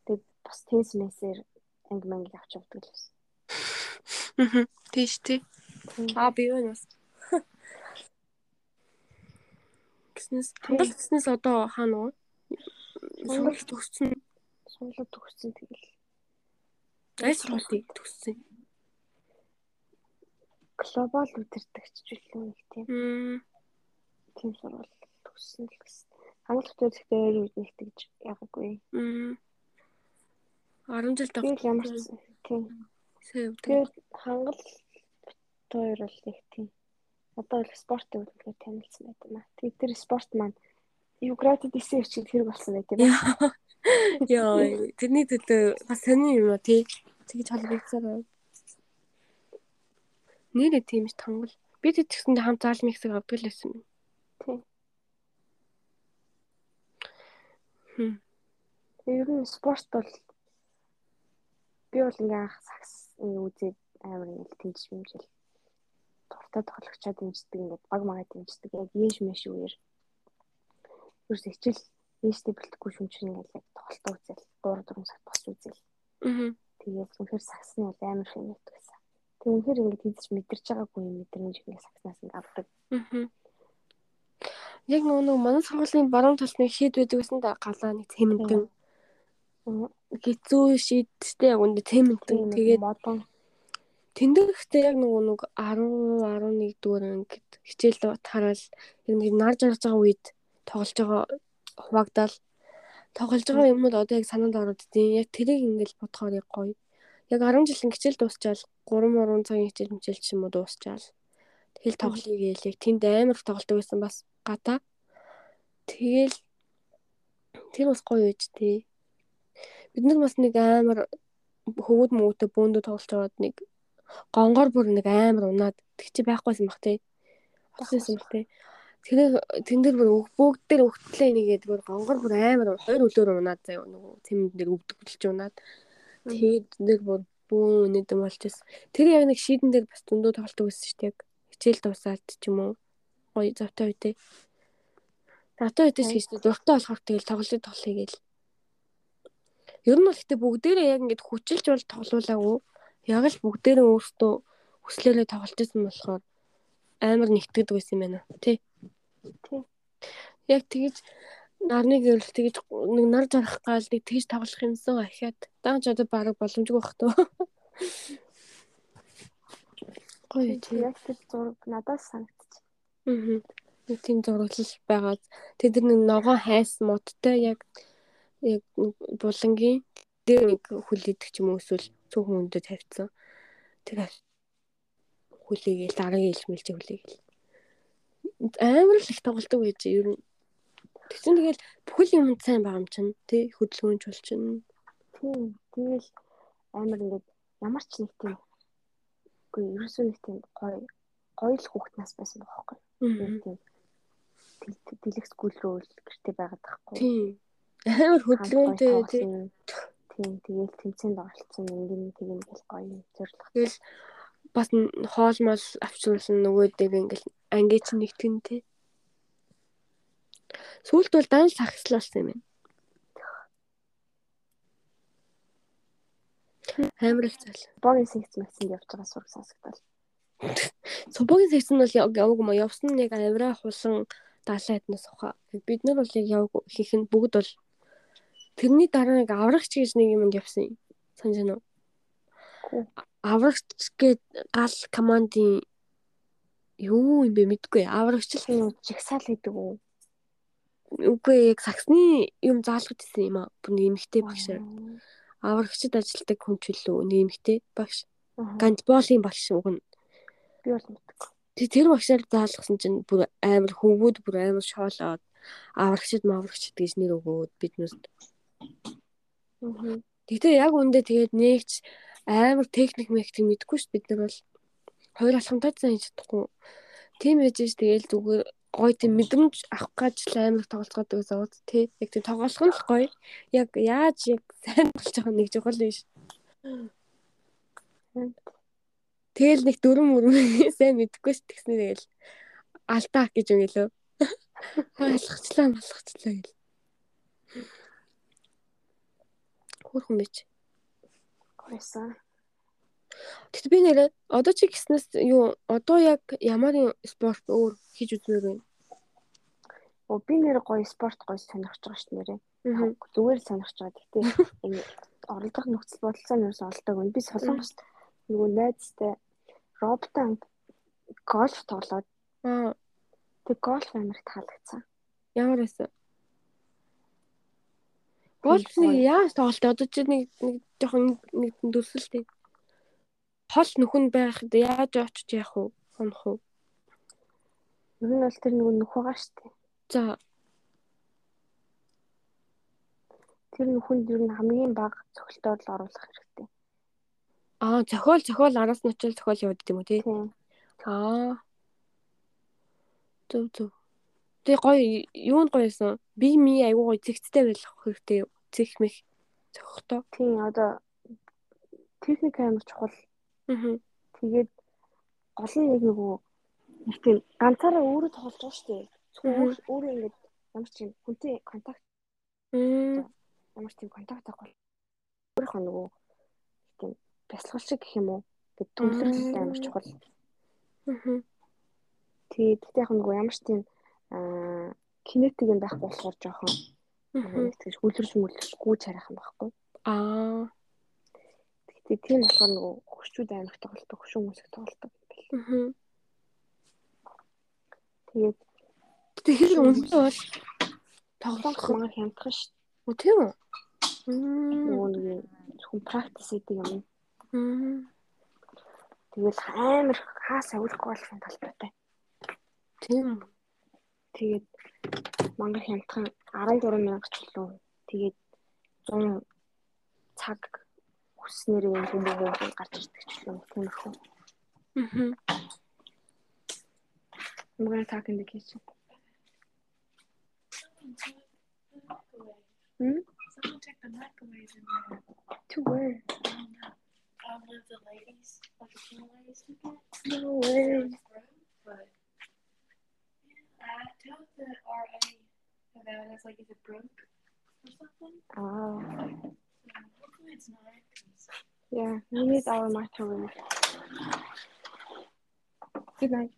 Тэгээд бас тенс мэсээр анги манги авч явдаг л байсан. Аа. Тийш тий. Аа би юу нэс. Гиснэс хангал гиснэс одоо хаана уу? Сургалт төгссөн. Суулаа төгссөн тэгэл Аль сургалтыг төгссөн? глобал үдирдэгч жилүү нэг тийм тийм сурвал төгссөн л гэсэн. Хангалттай зөвхөн өөр үед нэг тэгж ягаагүй. Мм. 10 жил Тэгээд ямар ч тийм. Тэгээд хангал хоёр бол нэг тийм. Одоо бол спортын үлгэр танилцсан байт юм аа. Тэгээд тэр спорт маань Югратид исэн чинь хэрэг болсон байт юм аа. Яа, тэрний төлөө бас сони юм уу тий? Тэгж холбогдсоор байна. Нэрээ тийм ч тангал. Би тэд тэгсэндээ хамт заал миксэг авдаг л байсан юм. Тийм. Хм. Тэгээд ер нь спорт бол би бол ингээ анх сакс үзээд амар ингээ тэнцэж юмжил. Дуртай тоглогчоо дэмждэг ингээ баг магаа дэмждэг. Яг ээш мэш үеэр. Ерөөс хичээл ээжтэй бэлтгэхгүй шүмчин ингээ яг тоглолтоо үзэл 3 4 сар босч үзэл. Аа. Тэгээд үнэхээр саксны бол амар шинэдэг гэсэн. Тэг үнэхээр ингээ тийдэж мэдэрч байгаагүй юм мэдрэмж ингээ сакснаас ингээ авдаг. Аа. Яг нөгөө манай сургуулийн баруун талд нэг шийд байдаг гэсэн да галаа нэг тэмдэн хэцүү шийдтэй яг үндэ тэмдэн тэгээд модон. Тэндэгтэй яг нөгөө нэг 10 11 дүүр ингээд хичээл тараал яг нэг нар жаргаж байгаа үед тоглож байгаа хуваагдал. Тоглож байгаа юмуд одоо яг санаанд ороод идэв. Яг тэрийг ингээд бодохоор яг гоё. Яг 10 жилийн хичээл дуусчаал 3 3 цагийн хичээл мчээл ч юм уу дуусчаал. Тэгэл тоглоё гээл яг тэнд амар их тоглолт байсан бас гата. Тэгэл Тэр бас гоё байж тээ. Бид нар бас нэг амар хөвгүүд мөвгөтэй бөөндөө тоглож байгаад нэг гонгор бүр нэг амар унаад тэг чи байхгүйсэн бах тээ. Олсон бах тээ. Тэр тэн дээр бүр бүгд дээр өгтлээ нэгээд бүр гонгор бүр амар хоёр өдөр унаад заяа нөгөө цэмэнд дээр өвдөг хөдөлж унаад. Тэгээд дээр бүр бүүн үнэдэм болчихсон. Тэр яг нэг шийдэн дээр бас зөндөө тоглолтог байсан шүү дээ. Хичээл дуусаад ч юм уу. Гоё завтай үедээ. Завтай үедээ ч гэж дуртай болохоор тэгэл тоглолтыг тоглоё гээл. Ер нь бол гэтээ бүгдээрээ яг ингэж хүчилж бол тоглуулаагүй. Яг л бүгдээрээ өөрсдөө хүслээрээ тоглож исэн болохоор амар нэгтгэдэг байсан юм байна. Тэ. Тий. Яг тэгэж нарны гэрэл тэгэж нэг нар жарах гал нэг тэгж тоглох юмсан ахиад дааж одоо баг боломжгүй бах тоо. *laughs* Гоё Тий, яг тэр зураг надаас санагдчих. Аа. Тийм зураглал байгаа. Тэд нар нэг ногоон хайс модтой яг яг булангийн дээр нэг хүл идэх ч юм уу эсвэл цөөхөн өндөд тавьсан. Тэр хүлээгээл дараагийн илмэлж хүлээгээл. Амар л их тоглолтог байж ер нь. Тэгсэн тэгэл бүхэл юм сайн байгаа юм чинь тий хөдөлгөөнч бол чинь. Тийм. Тэгэл амар ингээд ямар ч нэг тийм үгүй ерөөсөө нэг тийм гоё гоё л хүүхд нас байсан байхгүй. Тийм дэлгэх скул рүү гэртээ байгаад тахгүй. Тийм. Амар хөдөлгөөнтэй тий. Тийм. Тэгэл тэмцээнд оролцсон ингэн тийм гэл гоё зорилго. Тэгэл бас хоол мол авчруулсан нөгөөдөг ингээл анги чи нэгтгэн тий. Сүүлд бол дан сахислалсан юм байна. Амар их зал. Богийн секц максинд явж байгаа сураг сонсогдол. Субогийн секц нь бол яваагүй маа явсан нэг авираа хулсан даалаа эднээс ухаа. Бид нар бол яг яваагүй хийх нь бүгд бол тэрний дараа нэг аврагч гэж нэг юмд явсан юм. Санаж байна уу? Аврагч гээд гал командын юу юм бэ мэдгүй. Аврагч л жигсаал гэдэг үү? Үгүй яг саксны юм заалгаж ирсэн юм аа. Бүр нэмэгтэй багшаар. Аврагчд ажилтдаг хүн ч үлээ нэмэгтэй багш. Гандболын багш уг нь. Би бол мэдгүй. Тэг тэр багшаар заалгасан чинь бүр амар хөвгүүд бүр амар шоолоод аврагчд маврагчд гэж нэр өгөөд биднэрт. Гэтэ яг үндэ тэгээд нэгч амар техник мехтик мэдгүй шүү бид нар бол хоёр алхамтай зан хийж чадахгүй. Тийм байж ш тэгээл зүгээр гоё тийм мэдрэмж авах гэж л амар тоглолцоод байгаа зовоод тий. Яг тийм тоглох нь л гоё. Яг яаж яг сайн болж байгаа нэг жохол биш. Тэгэл нэг дөрөв мөрөв сайн мэдэхгүй ш тэгснэ тэгэл алдаа гэж юм гэлөө. Алхачлаа алхачлаа гэл. Хөрхөн байж. Гойсон. Тэгт би нэрээ одоо чи гиснээс юу одоо яг ямар спорт өөр хийж үзмээр байна? Оо би нэр гоё спорт гоё сонирхож байгаа шүү нэрээ. Зүгээр сонирхож байгаа. Ингэ *laughs* оролдох нөхцөл бодолцоо нэрс олдог. Би солонгост нөгөө найзтай роботан гольф тоглоод Аа тэг гольф амирт таалагдсан. ямар байсан? Гольфны яаж тоглолт одоо чи нэг нэг жоохон нэг дүрсэлтэй. Хол нөхөн байхад яаж очиж яах вэ? Хонох уу? Ер нь бол тэр нөгөө нөх байгаа шүү дээ. За Тэр нөхөнд ер нь хамгийн бага цогцолтоор л оруулах хэрэгтэй. Аа зохиол зохиол араас нь очил зохиол яваад гэдэг юм уу тий? Аа. Зөв зөв. Тэг гоё юу нь гоёсэн. Би ми айгуу гоё зэгцтэй байх хэрэгтэй. Зэх мэх зохихтой. Тийм одоо техник амар чухал. Аа. Тэгээд гол нь яг нөгөө нэг тийм ганцаараа өөрөө тоглож байгаа шүү дээ. Зүгээр өөрөө ингэж ямар ч юм хүнтэй контакт ямар ч тийм контакт авахгүй. Өөрийнхөө нөгөө бясалгал шиг гэх юм уу? Гэт төвлөрөл амар чухал. Аа. Тэгээд тэгтээ яг нөгөө ямар ч тийм аа кинетик юм байхгүй болохоор жоохон тэгж хөлөрч мөлөрч гүйж харах юм байхгүй. Аа. Тэгтээ тийм болохоор нөгөө хөшчүүд амар их тоглолдог, хөшүүн хүмүүс их тоглолдог юм байна. Аа. Тэгээд Тэгэхээр үнэндээ бол тоглох маань хямдхан шүү Оо тийм үү? Мм. нөгөө хүн практис хийдэг юм. Тэгэл амар хаа савлахгүй болох юм талбайтай. Тийм? Тэгээд мангар хямдхан 13 мянга ч лөө. Тэгээд 100 цаг хүснээр юм хүмүүс гарч ирдэг ч лөө. Тиймэрхүү. Мгм. I'm gonna talk in the kitchen. Hmm? Someone check the microwaves in there. To where? I don't know. Probably the ladies, like the two ladies took it. No way. But yeah, I told the RA about it. I was like, is it broke or something? Oh, So hopefully it's not. 'cause yeah. We need our microwave. Good night.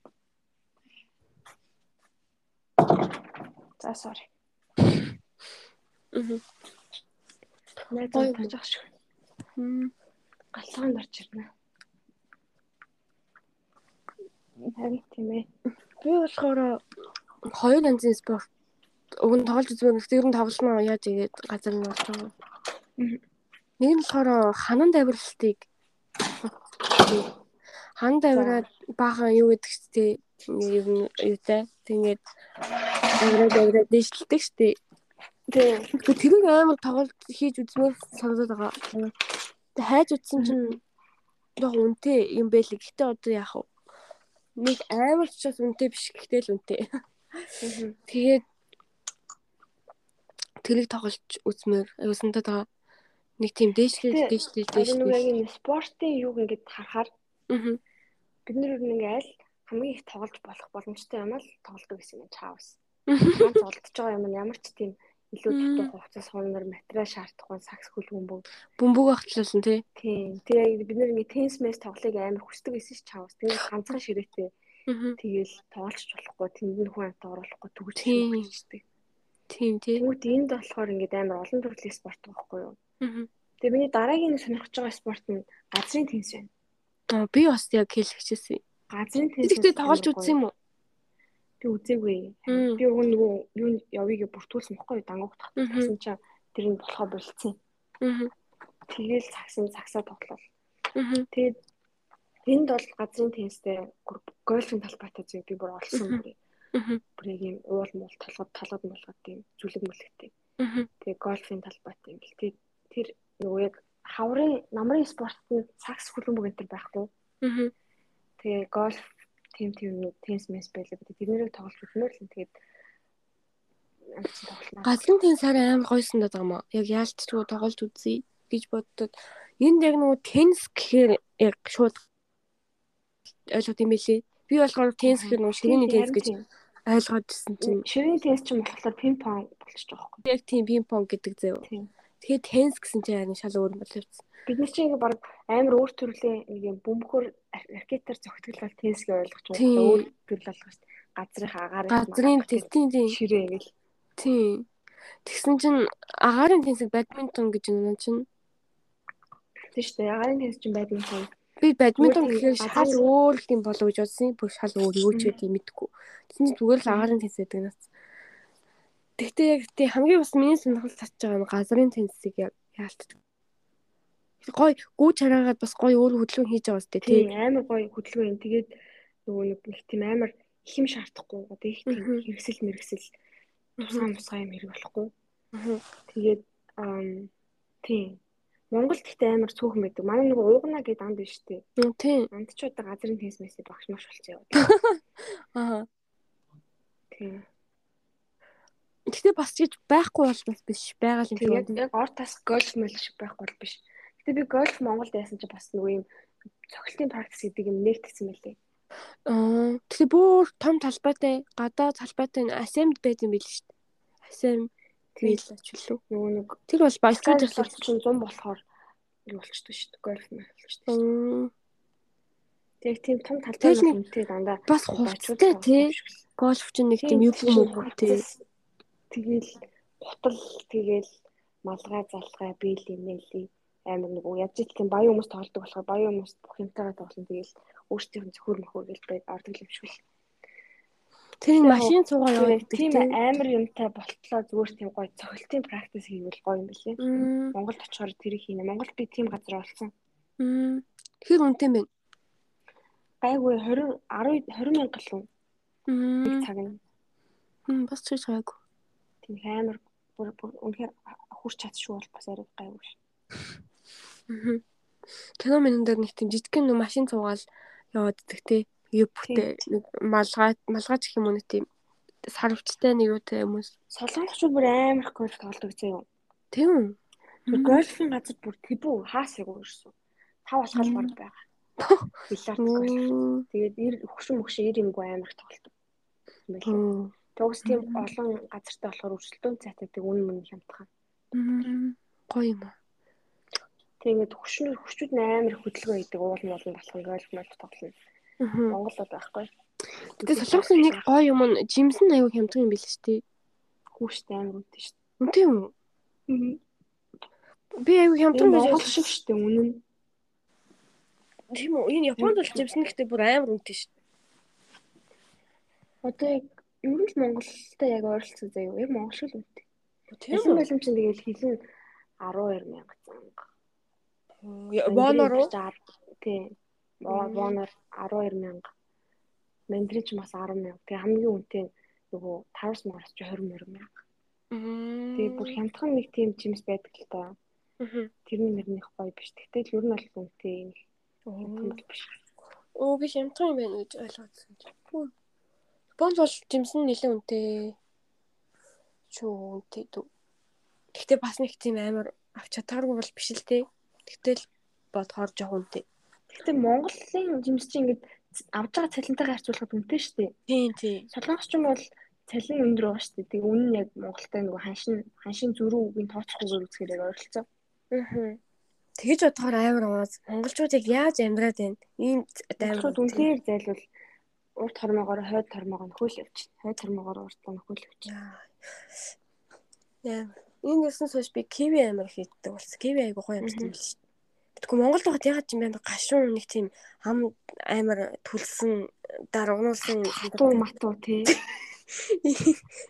За sorry. Мгм. Найз Гоё юм. тааж ах шиг. Мм. Галгаанд орж ирнэ. Харин тийм ээ. Би болохоор хоёр янзын спорт уг нь тоглож үзмээр гэхдээ ер нь тоглоно яаж игээд газар нь болж байгаа. Нэг нь болохоор ханан давирлалтыг *coughs* хан давираад баахан юу гэдэг чтэй ер нь юутай тэгээд давираад давираад дэвшлдэг штеп. Тийм. Гэхдээ тэрийг амар тоглож хийж үзмээр санагдаад байгаа. Тэг хайж утсан чинь яг үнэтэй юм байлиг. Гэтэ одоо вэ? Нэг амар ч бас үнэтэй биш гэхдээ л үнэтэй. Мгм. Тэгээд тэрийг тоглож үзмээр аюусандаа байгаа. Нэг тийм дээшлэл Гэтэ, дээшлэл Одоо нэг яг энэ спортын юг ингээд харахаар Аа. бид нь ингээд аль хамгийн их тоглож болох боломжтой юм л тоглодог гэсэн юм чаавс. *laughs* Ганц тоглож байгаа юм ямар ч тийм илүү дутуу хугацаас хонор материал шаардахгүй сакс хөлбөмбөг. Бөмбөг ахтлуулсан тий. Тийм. Тэгээ бид нар ингээд тенс мэс тоглохыг амар хүсдэг байсан ш чаавс. Тэгээд ганцхан ширээтэй тэгээл тоглож болохгүй тэнд нь хүн амт оруулахгүй төгөж хийчихдэг. Тийм тий. Тэгмүүд энд болохоор ингээд амар олон төрлийн спорт байхгүй юу? Тэгээ миний дараагийн сонирхож байгаа спорт нь газрын тенс байна. Аа би бас яг хэлчихсэн. Газрын тенс. Тэгэхдээ тоглож үзсэн юм уу? Би үзээгүй. Би уг нөгөө юу явъя бүртгүүлсэн баггүй юу? дангуух. Тэгсэн чинь тэр нь болохоо болцсон. Тэгээл цагсан цагсаа тоглол. Тэгээд энд бол газрын тенстэй гольфын талбайтай зүй би бүр олсон Мгм. бүр. Яг юм уул муул толгод толгод болгоод тийм зүлэг мүлэгтэй. Аа. Тэгээ гольфын талбайтай юм бэл. Тэгээд тэр нөгөө яг хаврын намрын спортод сакс хөлбөмбөг энэ төр байхгүй. Тэгээ гольф тим тим нэг тенс мэс байлаа. Би тэднэрийг тоглож үзмээр л тэгээд. Газрын тенс хараа амар гойсон даа юм аа. Яг яалтчгүй тоглож үзье гэж боддод энд яг нөгөө тенс гэхээр яг шууд ойлгох юм билий. Би болохоор тенс гэхээр нөгөө ширээний тенс гэж ойлгоод ирсэн чинь Ширээний тенс чинь болохоор пинг понг болчих жоох байхгүй. яг тийм пинг понг гэдэг зэв. Тийм. Тэгээд тенс гэсэн чинь харин шал өөр бол явцсан. Бид нар чинь ингээ баг амар өөр төрлийн нэг юм бөмбөхөр ракетаар зөгтгөл тенс гэж ойлгож байгаа. Өөр төрөл болгох шүү дээ. Газрын агаар Газрын тенс тийм ширээ ингээл. тийм. Тэгсэн чинь агаарын тенсийг badminton гэж юм чинь Тийм шүү дээ. Агаарын тенс чинь байдминтон. би тийм гэхээр шал өөр юм болов гэж бодсон. Бүр шал өөр юу ч гэдэг мэдэхгүй. Тэгсэн чинь зүгээр л агаарын тенс гэдэг нас. Тэгтээ яг тий хамгийн бас миний сонирхол татж байгаа нь газрын тенсийг яг яалтдаг. Гой гүү чараагаад бас гой өөр хөдөлгөөн хийж байгаа үстэй тий. Амар гоё хөдөлгөөн юм. Тэгээд нөгөө нэг их тийм амар их юм шаардахгүй. Одоо их тийм хэрэгсэл мэрэгсэл тусгай мусгай юм хэрэг болохгүй. Тэгээд ам тийм Монголд ихтэй амар цөөхөн байдаг. Манай нөгөө уугна гэдэг анд биш Тий. Анд ч удаа газрын тенс мэсээ багш маш болчихсон яваад. *laughs* Аа. Тийм. Тэгтээ бас гэж байхгүй бол биш байгаа юм яг шиг. яг ортас гольф мэл шиг байхгүй бол биш. Гэтэ би гольф Монголд яасан чи бас нөгөө юм цогцлтын практис гэдэг юм нэгтгэсэн байлээ. Аа. Тэгээ бүр том талбайтай гадаа талбайтай асемд байт юм байл шүү дээ. Асем бийл ачвал. нөгөө нэг Тэр бол Скайдерс ажиллаж чинь 100 болохоор юу болчтой шүү дээ. Гольф мэл болчтой. байна. Яг тийм том талбай Тэгэл нэг үнэтэй дандаа Бас хувцастай тий. Гольф чинь нэг тийм юу юм уу тий. Тэгэл гутал тэгэл малгай залгай биели мэли амар нэг яаж итгэн баян хүмүүс тоглодог болохоор баян хүмүүс бүх юмтайгаа тоглоно тэгэл өөрсдийнх нь зөвхөр мөхөр гэл бай ордог юм шиг л. Тэр нэг машин Тэгээ яваад тийм тий. амар юмтай болтлоо зүгээр тийм гоё цохилтын практис хийвэл гоё юм билээ. Монголд очихоор тэр хийнэ. Монголд би тийм газар олсон. Тэр үнэтэй юм байна. Гайгүй 20 10 20 мянга л Мм. нэг цаг нь. Хм бас ч гайгүй. Тийм их амар бүр үнэхээр хурц чадшгүй бол бас арай гайгүй. ш. Аа. Кино минь дээр нэг тийм жижигхэн нэг машин цуугаал яваад идэх те. Юу бүтээ нэг малгай малгайч гэх юм уу нэг тийм сарвчтай нэг юутай хүмүүс. Солонгочууд бүр амар их гольф тоглодог зөө. Тийм үү? Тэр гольфын газар бүр тэбүү хаасайг өрсөн. Тав алхал баг байгаа. Бильярд гольф. Мм. Тэгээд ир хөшин мөшөө ир юмгүй амар их тоглодог. Тэгс тийм олон газартай болохоор өрсөлдөөн цайтай тэг үн мөн хямдхан. Гоё юм аа. Тэгээд хөшнөр хөшчүүд амар их хөдөлгөөн хийдэг уул нь болон болох гольф мол тоглоно. Аа. Монгол бол байхгүй. Тэгээ солонгосын нэг гоё юм нь жимсэн аягүй хямдхан юм биш үү тий. хүүштэй амар үнэтэй шүү Үнтэй юм. дээ. Би аягүй хямдхан гэж шиг шүү дээ үнэн. Тийм үү? Энэ Японд бол жимсэн гэхдээ бүр амар үнэтэй шүү. Одоо яг ер нь л Монголтой яг ойролцоо заяа. Яг Монгол шиг л үнэтэй. Тийм үү? байлам чинь тэгээд хилэн 12 мянга занга. Воноор уу? Тийм. Воноор 12 мянга. Мандрин ч бас 10 мянга. Тэгээ хамгийн үнэтэй нөгөө 5 мянгараас ч 20 мянга. Тэгээ бүр хямдхан нэг тийм жимс байдаг л та. Тэрний нэрнийх гоё биш. Тэгтэл ер нь бол үнэтэй юм. Хямдхан биш. Оо би хямдхан юм байна гэж ойлгосон. Японд бол жимсэн нэлээд үнэтэй. Чүү үнэтэй дүү. Гэхдээ бас нэг тийм амар авч чадааргүй бол биш л те. Тэгтэл бодохоор жоох үнэтэй. Гэхдээ Монголын жимс чинь ингээд авж байгаа цалинтайгаар харьцуулахад үнэтэй шүү дээ. Тийм тийм. Солонгос ч юм бол цалин өндөр байгаа шүү дээ. Тэгээ үнэн нь яг Монголтай нөгөө ханшин ханшин зөрүү үгийн тооцохгүйгээр үзэхээр яг ойролцоо. Аа. Тэгэж бодохоор амар унаас монголчууд яг яаж амьдраад байна? Ийм амар Монголууд үнээр зайлвал урт хормоогоор хойд хормоогоо нөхөл явчихна. Хойд хормоогоор уртаа нөхөл явчихна. Яа. Энэ яснаас хойш би киви амар хийддэг болсон. Киви айгуу гоё юмсан юм биш. Тэгвэл Монголд байхад ягаад ч юм бэ гашуун нэг тийм ам амар түлсэн даргуулсан Туу матуу тий. *laughs*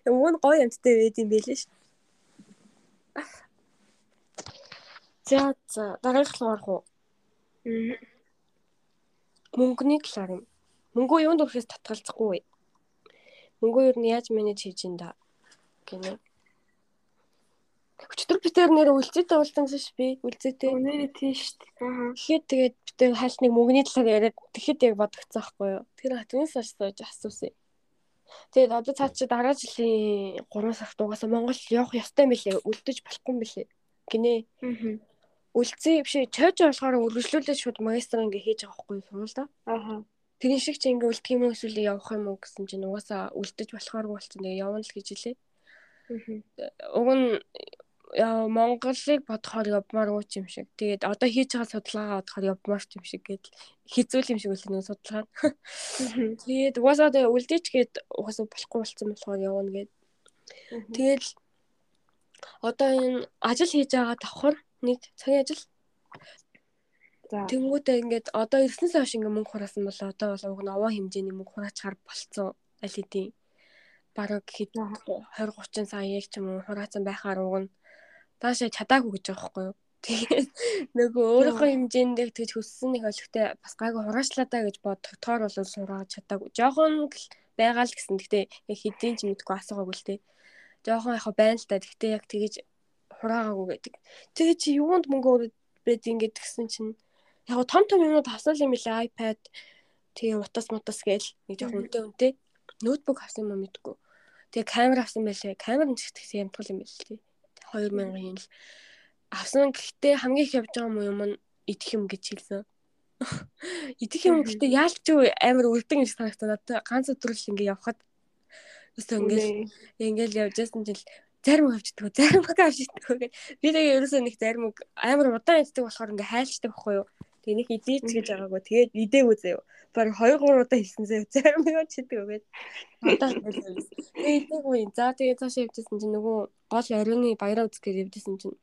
Нь гоё амттай байд юм байлээ ш. За за дараагийнх руу орох уу? Мөнгөний талаар юм. Мөнгөө юунд өрөхөөс татгалзахгүй. Мөнгөө юу нь яаж менеж хийж ин да гинэ. Өчтөр битээр нэр үлцээтэй уулзсан ш би үлцээтэй. Үнээрээ тий шүү дээ. Аа. Тэгэхэд тэгээд битээр хальт нэг мөнгөний талаар яриад тэгэхэд яг бодогцсон байхгүй юу. Тэр хатгаас асууж асуусан. Тэгээд одоо цаа чи дараа жилийн 3 сард угаасаа Монгол явах ёстой билээ. Үлдэж болохгүй билээ. Гинэ. Аа. Үлцээ биш чойж болохоор үргэлжлүүлээд шууд магистр ингээ хийж байгаа байхгүй юу сурвалда. Аа. Тэрэн шиг чи ингээ үлдэх юм уу эсвэл явах юм уу гэсэн чинь угаасаа үлдэж болохоор болсон. Тэгээ явна л гэж хэлээ. Уг нь яа Монголыг бодохоор явмаар ч юм шиг. Тэгээд одоо хийж байгаа судалгаагаа бодохоор явмаар ч юм шиг гэдэл хизүүл юм шиг үлээ нэг судалгаа. Тэгээд угаасаа тэгээ үлдээч гээд угаасаа болохгүй болсон болохоор явна гээд. Тэгэл одоо энэ ажил хийж байгаа давхар нэг цагийн ажил. Тэнгүүтээ ингээд одоо ирснээс хойш ингээд мөнгө хураасан бол одоо бол уг нь овоо хэмжээний мөнгө хураачаар болцсон аль хэдийн бараг хэд 20 30 сая яг ч юм уу хураацсан байхаар уг нь даашаа чадаагүй гэж байгаа байхгүй юу. Тэгээд нөгөө өөрийнхөө хэмжээнд тэгж хөссөн нэг өлегтэй бас гайгүй хураачлаа даа гэж боддогтоор бол сураад чадаагүй. Жохон байгаа л гэсэн. Гэтэ яг хэдийн ч мэдгүй асуугаагүй л те. Жохон яхаа байна л та. Гэтэ яг тэгэж хураагаагүй гэдэг. Тэгээ чи юунд мөнгө өрөөд ингээд тэгсэн чинь яг том том юмнууд авсан юм билээ iPad тэгээ утас мутас гээл нэг жоох үнэтэй үнэтэй ноутбук авсан юм мэдгүй. Тэгээ камер авсан байлээ. Камер нь ч гэсэн ямтгал юм байл тээ. 2000-ын л авсан гэхдээ хамгийн их явж байгаа юм нь идэх юм гэж хэлсэн. *laughs* Идэх юм гэхдээ яалч юу амар үлдэн гэж санагдаад надад ганц өдрөл ингээ явхад өстө ингээл ингээл явж байсан чинь зарим авчдаг зарим авчдаг гэх. Би тэгээ ерөөсөө нэг зарим амар удаан иддэг болохоор ингээ хайлчдаг байхгүй юу. Тэгээ нэг идээч гэж байгаагүй. Тэгээд идээгүй заяа. Бараг 2 3 удаа хийсэн заяа. Зарим нь чидэг өгөөд. Надад хэлсэн. Тэгээ идээгүй. За тэгээ цаашаа явжсэн чинь нөгөө гол ариуны баяраа үзэх гэж явжсэн чинь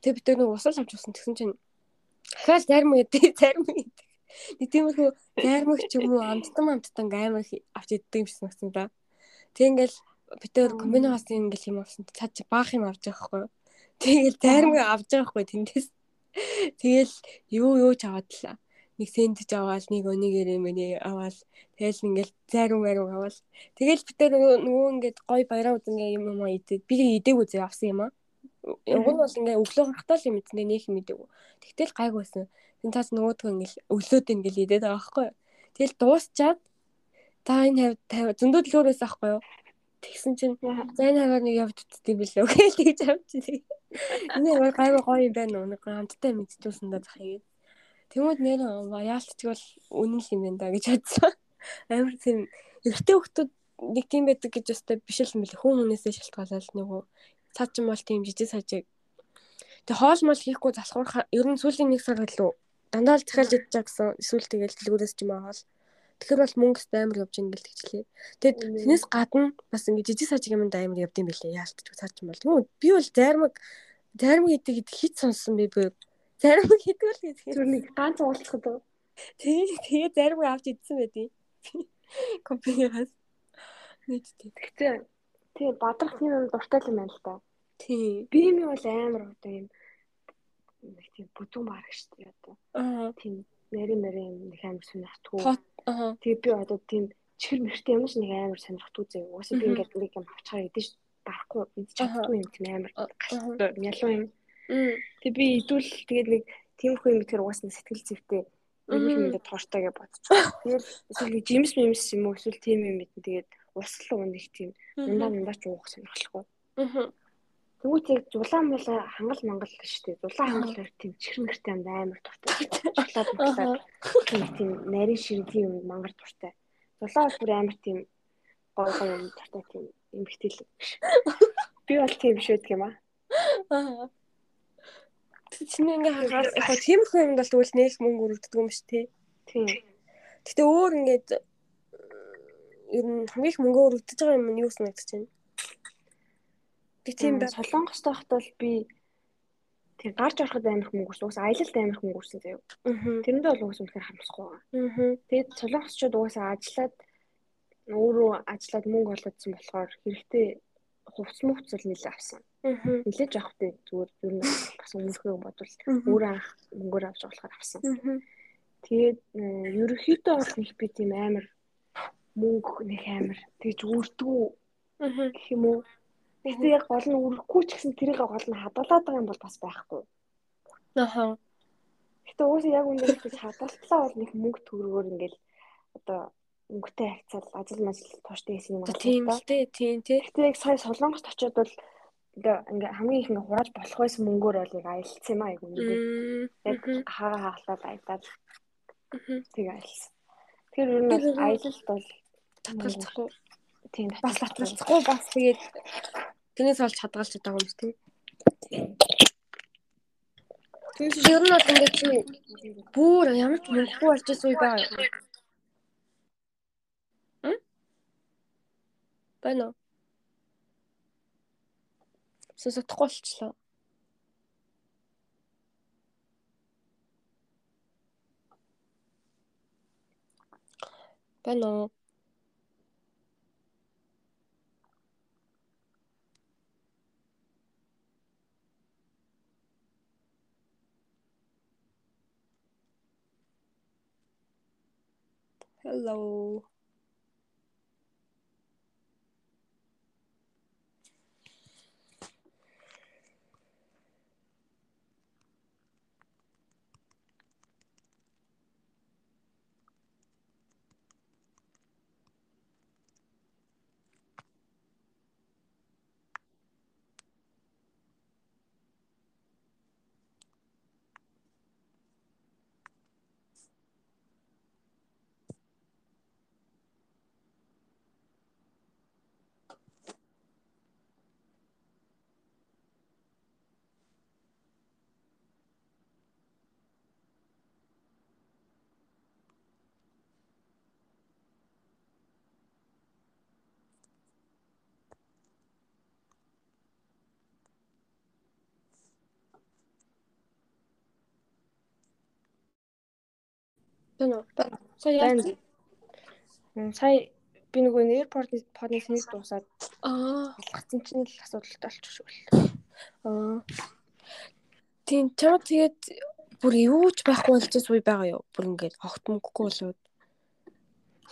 тэг бид нөгөө усал авч усан тэгсэн чинь дахиад зарим идэ *laughs* зарим идэ. Нэг тиймэрхүү зарим ч юм уу амттан амттан амар авч иддэг юм шиг санагдсан да. Тэг ингээл бид өөр комбинаас ингээл юм авсан. Цаад чи баах юм авч байгаа хгүй. Тэгэл зарим авч байгаа хгүй тэндээс. Тэгэл юу юу ч аваад лаа. нэг сэндж аваад нэг өнийгэр юм нэг аваад тэгэл ингээл зайруу байруу аваад тэгэл бид тэр нөгөө ингээд гой баяраа үзэнгээ юм юм идээд би идээгүй зэ авсан юм аа. Уг нь бол ингээ өглөө гарахтаа л юм мэднэ нөх юм идээгүй. Тэгтэл гайгүйсэн. Тэн цаас нөгөөдгөө ингээл өглөөд ингээл идээд байгаа байхгүй юу. Тэгэл дуусчаад та энэ 50 зөндөө төлөөрөөс аахгүй юу. Тэгсэн чинь за энэ хаваар нэг явж утдсан билээ. Окей л гэж авчих. Энэ гайгүй гоё юм байна уу? Нэг хамттай мэдчихсэн да зах юм. Тэмүүд нэр яалтч бол үнэн л юм байна да гэж бодсон. Амар тийм эрэгтэй хүмүүс нэг тийм байдаг гэж өстой биш л юм билээ. Хүн хүнээсээ шалтгаалаад нөгөө цаад ч юм бол тийм жижиг сажиг. Тэг хоол мол хийхгүй залхуурах ер нь сүүлийн нэг сар гэлөө дандаа л захиалж идэж гэсэн эсвэл тэгэл дэлгүүрээс ч юм аа хоол Тэгэхээр бол мөнгөс амар явж ийн гэл тэгчлээ. Тэгэд тэрнээс гадна бас ингэ жижиг сажиг юмд амар явд юм бэлээ. Яалтч цаач юм бол. Тэгвэл би бол зайрмаг идэг хэд хит сонсон бэ бэ? Зайрмаг идвэл гэж Зүрний ганц уулзахад уу? тэгээ тэгээ зайрмаг авч идсэн байдیں۔ Компаниас. Нийт тийм. Гэхдээ тий бодрох юм дуртай юм байна л да. Тийм. Би юм бол амар одоо юм нэг тийм бүдүүн баг штэ одоо. Аа. Тийм мэри мэри юм нэг амар сонирхтгүй. Тэгээ би одоо тийм чихэр мэртэй ямар ч нэг амар сонирхтгүй зэ. Уусаа би ингээд нэг юм авчихаар идэж барахгүй идэж чадахгүй юм тийм амар гастай ялуу юм. Тэгээ би идвэл тэгээд нэг тиймэрхүү юм тэгэхээр уусаа сэтгэл зүйтэй эрүүл мэндэд тоортой гэж бодчихсон. Тэгээд эсвэл жимс мимс юм уу эсвэл тийм юм мэдэн тэгээд услал уу нэг тийм ундаа ундаа ч уух сонирхолтой. Аа. Тэгвэл зулаан мулаа хангал мангал шүү дээ. Зулаан хангал хоёр тийм чихэр мэртэй амар дуртай. Шоколад мөглөөд тийм тийм нарийн ширгийн юм мангар дуртай. Зулаан бүр амар тийм гой гой юм дуртай тийм эмгтэл. Би бол тийм биш байдаг юм аа. Чиний ингээ харахаар яг хөө тиймэрхүү юмд бол тэгвэл нээлт мөнгө өргөддөг юм шүү тий. Тийм. Гэтэ өөр ингээд ер нь хамгийн их мөнгө өргөдөж байгаа юм нь юу санагдаж байна? Би тийм байна. солонгост байхад бол би тэр гарч ороход амар их мөнгө. Уус аялалд амар их мөнгө өрсөн заяа. Тэрэндээ бол уус үнэхээр харамсахгүй байгаа. Аа. Тэгээд солонгосчууд угаасаа ажиллаад өөрөө ажиллаад мөнгө олгодсон болохоор хэрэгтэй хувц мөвцөл нэлээ авсан. Аа. Нэлээж авахтай зүгээр ер нь бас өмнөхөө бодвол өөрөө анх мөнгөөр авч болохоор авсан. Тэгээд э, ерөнхийдөө бол их би тийм амар мөнгө нэг амар тэгж үрдгүү гэх юм уу. Гэтэ яг гол нь үргэхгүй ч гэсэн тэрийг гол нь хадгалаад байгаа юм бол бас байхгүй. Аа. Гэтэ уусаа яг үнээр гэж хадгалтлаа бол нэг мөнгө төгрөгөөр ингээл одоо мөнгөтэй харьцаад ажил мажил тууштай хийсэн юм Тийм л дээ, тийм тий. Гэтэ яг сая солонгост очиод бол ингээ ингээ хамгийн их ингээ хурааж болох байсан мөнгөөр бол яг аялцсан юм аа яг үнэндээ. Яг хаагаа хаалаад аялаад тийг аялсан. Тэгэхээр ер нь аялалд бол Татгалзахгүй. Тийм Бас татгалзахгүй бас тэгээд тэрнээс олж хадгалж чадаагүй юм шүү тий. Тэгээс ер нь бол ингээд чи бүр ямар ч мөнгөгүй болж исэн үе байгаа юм. М? Байна уу? Сонсохгүй болчлоо. Байна уу? Hello. Байна уу? Сая яаж? Сая би нөгөө airport подны сэнийг дуусаад Аа. алгацсан чинь л асуудалтай болчих шүү. Аа. Тийм чам тэгээд бүр юу ч байхгүй болчихсон үе байгаа юу? Бүр ингээд огт мөнгөгүй болоод.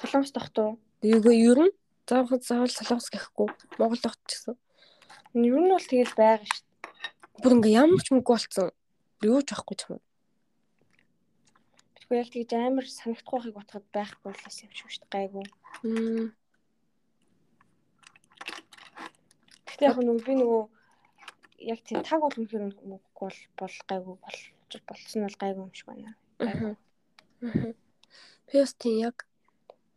Солонгос тогтоо. Юу ер нь заавал заавал солонгос гэхгүй. Монгол тогт ч гэсэн. Ер нь бол тэгэл байгаа шүү. Бүр ингээд ямар ч мөнгө болцсон. Юу ч байхгүй ч юм. Тэгвэл тэгж амар санагдахгүйхийг бодоход байхгүй болоос юм шиг шүү дээ. Гайгүй. Гэтэ яг нөгөө би нөгөө яг тийм таг бол үнэхээр мөнгөгүй бол бол гайгүй бол болсон бол гайгүй юм шиг байна. Пэс тийм яг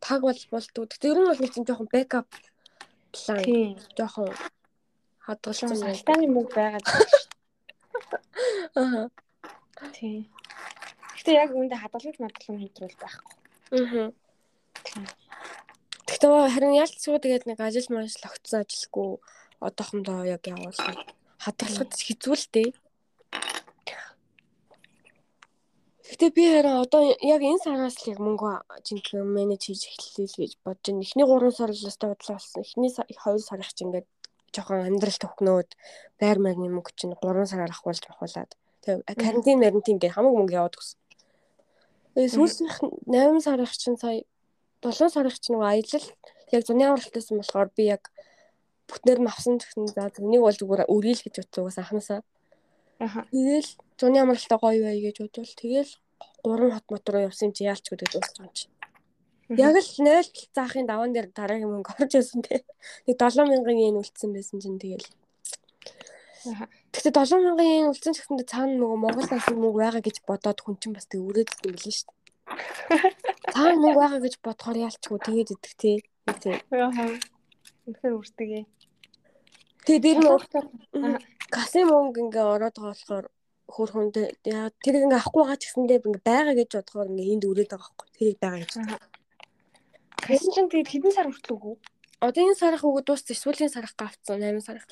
таг бол болдгоо. Тэгтээ ер нь бол нэг тийм жоохон бэкап план. Жоохон хадгалсан юм. Салтааны мөнгө байгаа шүү дээ. *laughs* Аа. Тийм. Гэтэ яг үүндээ хадгаламж мадлам хэдрүүл байхгүй. Аа. Тэгтээ харин ялцгүй тэгээд нэг ажил маш логцсон ажилгүй одоохондоо яг явуулсан. Хадгалахад хэцүү л дээ. Гэтэ би харин одоо яг энэ сараас л яг мөнгө жинхэнэ менеж хийж эхэллээ л гэж бодож байна. Эхний 3 сар л өстой бодлоо болсон. Эхний 2 сар их чинь ингээд жоохон амьдрал төвхнөөд байр маягийн мөнгө чинь 3 сараар ахуулж махуулаад. Тэгээ карантин марантин гэх хамаг мөнгө яваад өгсөн. Тэгээ сүүлсийнх 8 сарынх чинь сая 7 сарынх чинь нөгөө аялал яг зуны авралтайсан болохоор би яг бүтнээр нь авсан гэсэн за зунийг бол зүгээр өргөөл гэж утсан угаас анханасаа. Аха. Тэгэл зуны амралтаа гоё бай гэж бодвол тэгэл гурван хот мот руу явсан чи яалч гэдэг байгаа юм чи. Яг л 0 заахын даван дээр дараагийн мөнгө орж ирсэн те. Нэг 7000 yen үлдсэн байсан чинь тэгэл. Тэгтээ 7000 yen үлдсэн ч гэсэндээ цаана нөгөө Монгол улсын мөнгө байгаа гэж бодоод хүн чинь бас тэг өрөөд юм билээ шүү дээ. *laughs* Цаана мөнгө байгаа гэж бодохоор яалчгүй тэгээд идэх тийм. Аха. Үнэхээр үртэгэ. Тэгээ дээр нь касын мөнгө ингээ ороод байгаа болохоор хөөрхөн яа тэр ингээ авахгүй байгаа ч гэсэндээ ингээ байгаа гэж бодохоор ингээ энд өрөөд байгаа байхгүй. Тэрийг байгаа гэж. Касан чинь тэгээд хэдэн сар хүртэл үгүй? Одоо энэ сарах үгөө дууссан сүүлийн сарах гавцсан 8 сарах.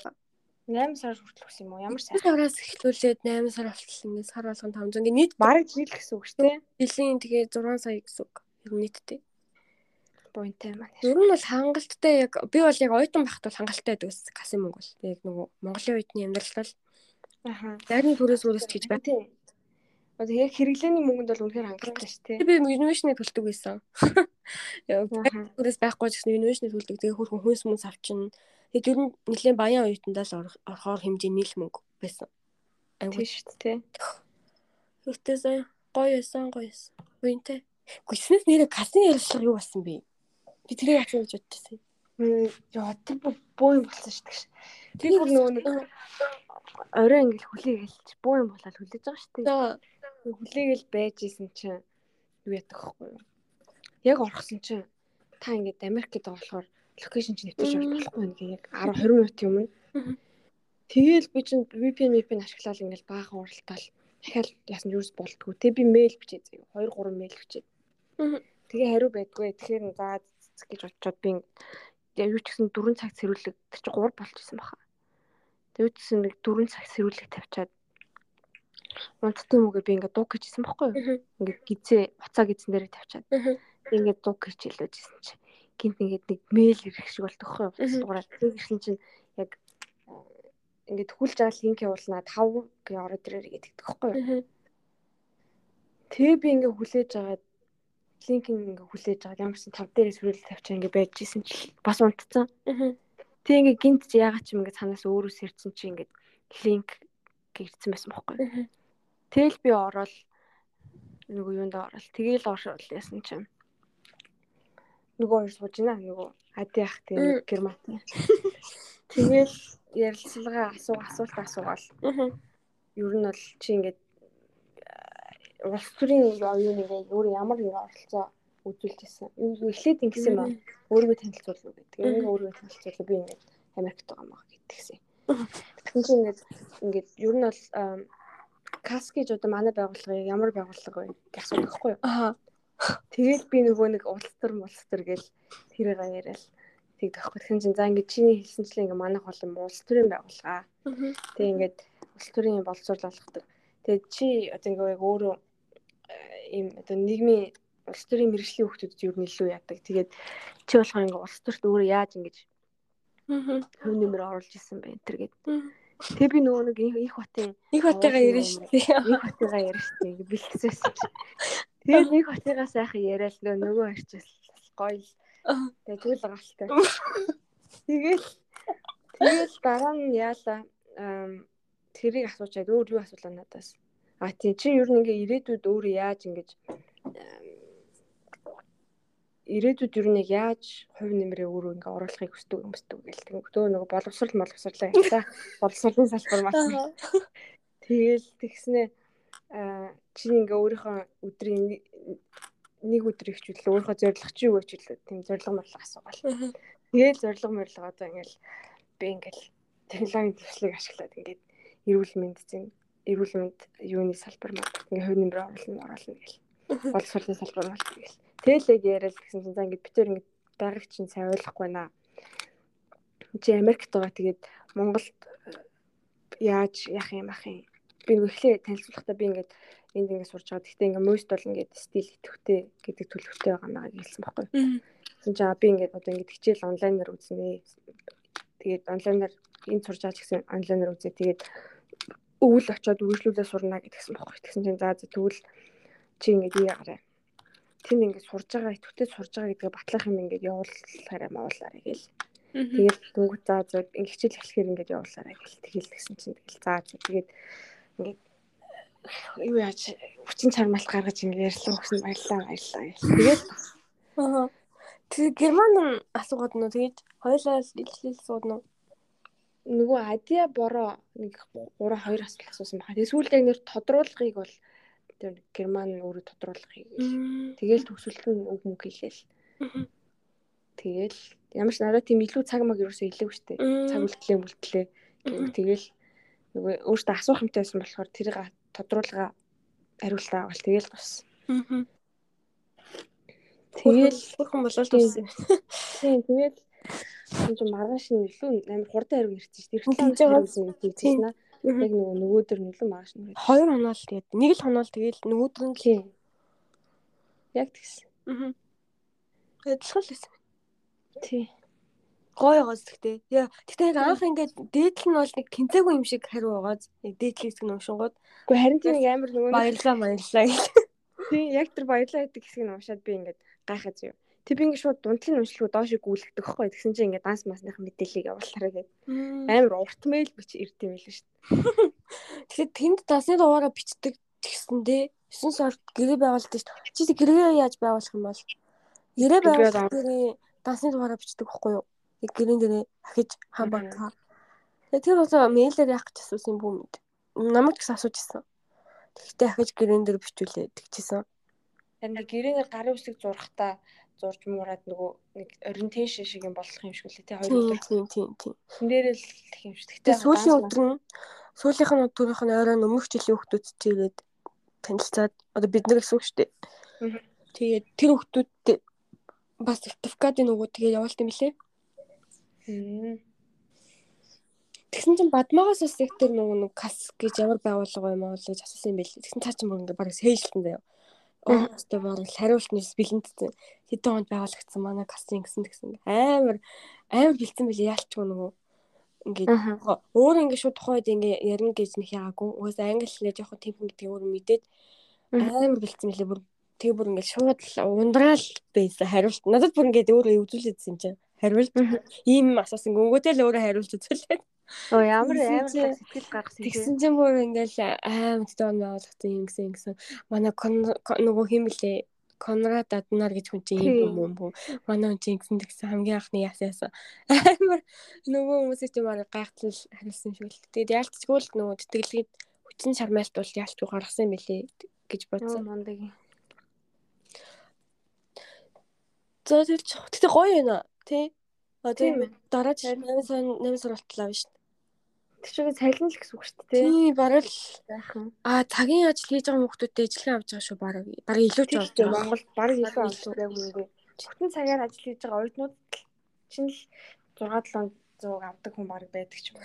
8 сар хүртэл үгс юм уу? Ямар сар? Сараас эхлүүлээд 8 сар болтол ингээ сар болгон 500 ингээ нийт Бараг жил гэсэн үг шүү дээ. жилийн тэгээ 6 сая гэсэн үг. Ер нь нийтдээ. Буянтай маань. Ер нь бол хангалттай яг би бол яг оюутан байхад бол хангалттай байдаг ус касын мөнгө бол. Яг нөгөө Монголын оюутны амьдрал бол Аха. зарны төрөөс өрөөс ч гэж байна. Тийм. Одоо яг хэрэглээний мөнгөнд бол үнэхээр хангалттай шүү дээ. Би инновашны төлдөг байсан. *laughs* Яг төрөөс байхгүй ч гэсэн инновашны төлдөг. Тэгээ хөрхөн хүйс мөн авчин. Тэгээд ер нь нэлээд баян оюутандаа л орох- орохоор хэмжээний л мөнгө байсан. Айгуу. шүү дээ. Хөөтөөсөө гоё байсан гоё байсан. Уянтай. Гүснээс нэрээ касын ярилцлага юу болсон бэ? Би тэрийг асууж гэж бодчихсон. Мм яа тэр буу юм болсон шүү дээ. Тэр бүр нөгөө нэг орой ингээл хүлээгээл буу юм болоод хүлээж байгаа шүү дээ. Хүлээгээл байж исэн чинь юу яддаг вэ? Яг орхосон чинь та ингээд Америкт болохоор локейшн чинь нэвтэж орж болохгүй нэг яг 10 20 минут юм. Мгм. Тэгэл би чинь VPN VPN ашиглаад ингээл баахан уралдаал дахиад яасан юус болтгоо. Тэг би мэйл бичээ заяа. 2 3 мэйл бичээ. Тэгээ хариу байдгүй. Тэгэхээр за гэж бодчиход би юу ч гэсэн 4 цаг сэрүүлэг тэр чинь 3 болчихсон баха. Тэгээ гэсэн нэг 4 цаг сэрүүлэг тавьчаад унттай мөгээ би ингээд дуг гэжсэн байхгүй юу? Ингээд гизээ буцаа гизэн дээр тавьчаад ингээд дуг гэж хэлвэжсэн чинь гинт ингээд нэг мэйл ирэх шиг болдог байхгүй юу? Дугаараа тэр гисэн чинь яг ингээд хүлж байгаа линк явуулнаа 5 гээ ороод ирээрэй гэдэг байхгүй юу? Тэгээ би ингээ хүлээж агаад линк ингээ хүлээж агаад ямарсан тав дээрээ сүрэл тавьчаа ингээ байж исэн чи бас унтцсан. Тэг ингээ гинт ягаад ч юм ингээ цаанаас өөрөөс ирсэн чи ингээ линк гэрсэн байсан? Мгм. Тэгэл би ороод нөгөө юунд ороод тэгэл оршол яасан чи нөгөө хоёр сууж байна нөгөө ади ах тийм герман. *laughs* Тэгэл ярилцлагаа асуу асуулт асуугаал ер нь бол чи ингээд э, улс төрийн юу нэг өөр ямар нэг оролцоо үзүүлж ирсэн. Эхлээд ингэсэн юм аа. Өөрийгөө танилцуулна гэдэг. Ингээ өөрийгөө танилцуулна би ингээд Америкт байгаа маа гэдгийгсэн. Тэгэхээр чи ингээд ингээд ер нь бол ам, кас гэж одоо манай байгууллага ямар байгууллага вэ гэж асуудаг байхгүй юу? Аа. Тэгэл би нөгөө нэг улс төр улс төр гэл тэрийг яриад тэгдэг байхгүй. Тэгэхээр чин за ингээд чиний хэлсэнчлэн ингээд манайх бол улс төрийн байгууллага. Тэг ингээд улс төрийн боловсруул болгодог. Тэгээд чи одоо ингээ яг өөрөө э, ийм одоо нийгмийн улс төрийн мэрэгжлийн хүмүүсд юу нэлээд яадаг. Тэгээд чи болохоор ингээ улс төрт өөрөө яаж ингэж хөв нэмэр оруулж исэн бэ энэ төр гэд. Мгм. Тэг би нөгөө нэг их- хотын Их хотыгаа ирэн шүү дээ. их хотыгаа ярьж штэ ингэ бэлтгэсэн. Тэгээд нэг хотыгаа сайхан яриад л нөгөө арчаас гоё л тэгээд зүйл галтай. Тэгэл тэгэл дараа нь яалаа тэрийг асуучаад өөр юу асуулаа надаас. А тий чи ер нь ингээ ирээдүйд өөр яаж ингэж ирээдүйд ер нь яаж хувь нэмрээ өөрөө ингээ оруулахыг хүсдэг юм өсдөг гэл тэг. Төө нөгөө боловсрал боловсрлаа ярьлаа. Боловсролын салбар мал. Тэгэл тэгснээ чи ингээ өөрийнхөө өдрийн нэг- өдөр ихжүүлээ өөрийнхөө зорилго чи юу гэж хэлээ тийм зорилго морлого асуугаал. Тэгэл зорилго морлого одоо ингээл би ингээл технологийн төслийг ашиглаад ингээд эрүүл мэнд зэн эрүүл мэнд юуны салбар маа ингээ хувь нэмрээ оруулна оруулна гэл. Боловсролын салбар мал гэл. Тэгэл яг яриад гэсэн чинь за ингээд бид төр ингээд байгааг чинь сайн ойлгохгүй наа. Чи Америкт байгаа тэгээд Монголд э, яаж яах юм ах юм. Би нэг эхлээ танилцуулахдаа би ингээд энд ингээд сурж байгаа. Гэхдээ ингээд мост бол ингээд стил идэвхтэй гэдэг төлөвтэй байгаа наа гэлсэн байхгүй. Тэгсэн чинь би ингээд одоо ингээд хичээл онлайнаар үзнэ. Тэгээд онлайнаар энд сурж байгаа ч гэсэн онлайнаар үзнэ. Тэгээд өвөл очиод үргэлжлүүлээ сурна гэдгсэн байхгүй. Тэгсэн чинь за за тэгвэл чи ингээд юу ягараа. Тэнд ингээд сурж байгаа, идэвхтэй сурж байгаа гэдгээ батлах юм ингээд явуулахаараа мавуулаарай гэл. Тэгээд дөнгөж заа зөө ингээд хичээл эхлэхээр ингээд явуулаарай гэл. Тэгэл тэгсэн чинь тэгэл заа зөө тэгээд ингээд юу яаж хүчин чармаалт гаргаж ингээд ярьсан гэсэн баярлаа баярлаа. Тэгээд. Тэгээ герман асуугаад нөө тэгээд хоёулаа илчлэл суудна уу? нөгөө адиа бороо нэг 3 2 асуулт асуусан байна. Тэгээ сүүлд яг нэр тодруулгыг бол тэр герман өөрөө тодруулгыг Тэгэл төгсөлт нь үг мөг хэлээл. Тэгэл ямар ч надад тийм илүү цаг маг ерөөсөө илээв штэ. Цаг үлдлээ мүлтлээ. Тэгэл нөгөө өөртөө асуух юмтай байсан болохоор тэрийг тодруулга хариултаа бол тэгэл бас. Мгм. Тэгэл хурхан болол Тийм. туссан. тийм тэгэл энэ маргааш нь илүү амар хурдан хариу ирсэн штэ. Эрт Тийм, хариу тийм. ирсэн тийм на. Яг нөгөө нөгөөдөр илүү маргааш нь. ирсэн. Хоёр хоноол тэгээд нэг л хоноол тэгээд нөгөөдөр нь л Тийм. Яг тэгсэн. Аа. Адилхан л байсан. Тий. Гой гоос гэхдээ. Гэхдээ яг анх ингээд дээдл нь бол нэг тэнцээгүй юм шиг хариу байгааз. Яг дээдл хэсэг нь уншингууд Гэхдээ харин тийм амар нөгөө баярлаа баярлаа гэх. Тийм яг тэр баярлаа гэдэг хэсгийг нь уншаад би ингээд гайхаж юу. Тэг би ингээд шууд дундлын уншлуу доош гүйлгдэг байхгүй. Тэгсэн чинь ингээд данс масныхын мэдээллийг явуулахараа гээд амар урт мэйл бич ирд юм л шүү дээ. Тэгэхээр тэнд дасны дугаараа бичдэг гэсэн дээ. 9 сард гэрээ байгуулдаг шүү дээ. Чи гэрээ яаж байгуулах юм бол? Гэрээ байгуулах дасны дугаараа бичдэг байхгүй юу? Яг гэрэн дээрээ ахиж хамбанка. Тэгээ тэр бол мэйлээр яах гэж асуусан юм бүү мэд. Намайг ч гэсэн асууж ирсэн. Тэгэхдээ ахиж гэрэн дээр бичүүлээ тэгчихсэн. Харин нэг гэрээгээр гарын үсэг зурхтаа зурж муураад нөгөө нэг ориентейшн шиг юм болох юм шиг лээ тий хоёр өдөр. тийм тийм тийм. Тэн дээрээ л их юм шиг. Тэгээ сүүлийн өдөр нь сүүлийнх нь өдрийнх нь орой өмнөх жилийн хүмүүс чигээд танилцаад одоо бид нар гэсэн үг шүү дээ. Тэгээд тэр хүмүүс бас сертификатын нөгөө тэгээ явуулт юм лээ. Тэгсэн чинь бадмагаас бас яг тэр нөгөө нэг кас гэж ямар байгууллага юм аа гэж асуусан юм байл. Тэгсэн цаа чинь ингээ бараг сээжлэн заяа. Оостой бараг хариултнаас бэлэнтсэн. Хэдэн хонд байгуулагдсан манай кастинг гэсэн тэгсэн. Амар амар бэлдсэн байли яалчгүй нөгөө ингээд өөр ингээ шууд тухайд ингээ ярина гэж нэг яагагүй. Угаасаа англи хэлээ жоохон темп гэдэг өөр мэдээд амар бэлдсэн мөлий бүр тэгээ бүр ингээ шууд ундраал байсан хариулт. Надад бүр ингээ өөрөө үзүүлээдсэн юм чинь. Хариулт ийм асуусан гөнгөтэй л өөрөө хариулт үзүүлээд. Оо ямар амар сэтгэл гаргасан. Тэгсэн чинь бүр ингээл аим тон байгуулагдсан юм гэсэн гэсэн. Манай нөгөө хэм блэ Конрад Аднар гэж хүн чинь юм юм бүү. Манай хүн чинь гэсэн тэгсэн хамгийн анхны яасан яасан. Амар нөгөө хүмүүсийг чинь баг гайхтал хариулсан шүү л. Тэгээд яалтчгүй л нөгөө тэтгэлгийн хүчин шармайлт бол яалтчгүй гаргасан юм билий гэж бодсон. мондаг юм. За тэр ч тэгтээ гоё юм аа. Тэ? Одоо дараа Харин. 8 сар 8 сар болтлоо. Тэр чинь цалин л гэсэн үг шүү дээ. Тийм бараг л Сайхан. А цагийн ажил хийж байгаа хүмүүсттэй ижлэхэн авч байгаа шүү бараг. Бараг илүү ч авч шүү байгаа. Монгол баг илүү Бараг авдаг яг үнэгүй. Бүтэн цагаар ажил хийж байгаа оюутнууд чинь л 6-700 авдаг хүн баг байдаг ч юм.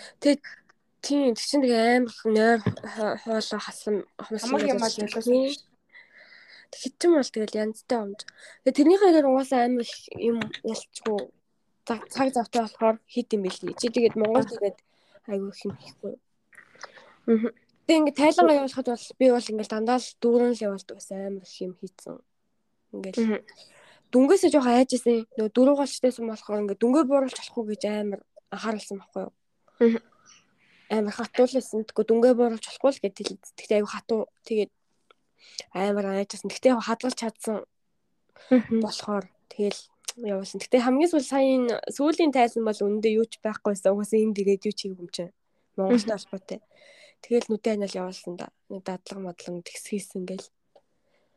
Тийм, тэг чинь тэгээ амар нойр хо- хоолоо хасан Хамаг юм аа юм бол тэгэл янзтай юмж. Тэгээ тэрний хайраар угаасаа амар их юм ялцгүй цаг цаг завтай болохоор хит юм билий. Чи тэгээд Монгол тэгээд айгүй их юм хийхгүй. Мгм. Тэгээ ингээд тайлангаа явуулахад бол би бол ингээд дандаа л дүүрэн л явуулдаг байсан амар их юм хийцэн. Ингээд Мгм. дүнгээсээ жоох айжсэн. Нөгөө дөрөв голчтайсан болохоор ингээд дүнгээ бууруулж болохгүй гэж амар анхааралсан байхгүй юу? Мгм. Амар хатуулсан. Тэгвэл дүнгээ бууруулж болохгүй л гэдэг хэлээд. Тэгтээ аюу хатуу. Тэгээд амар айжсэн. Тэгтээ яг хадгалж чадсан болохоор тэгэл явуулсан. Гэтэ хамгийн сүүл сая энэ сүүлийн тайзан бол үндэ юу ч байхгүйсэн. Угаасаа энд ирээд юу ч хийх юм чинь. Монголтой холбоотой. Тэгэл нүдэ анал явуулсан да. Нэг дадлаг мадлаг тэгс хийсэн гэл.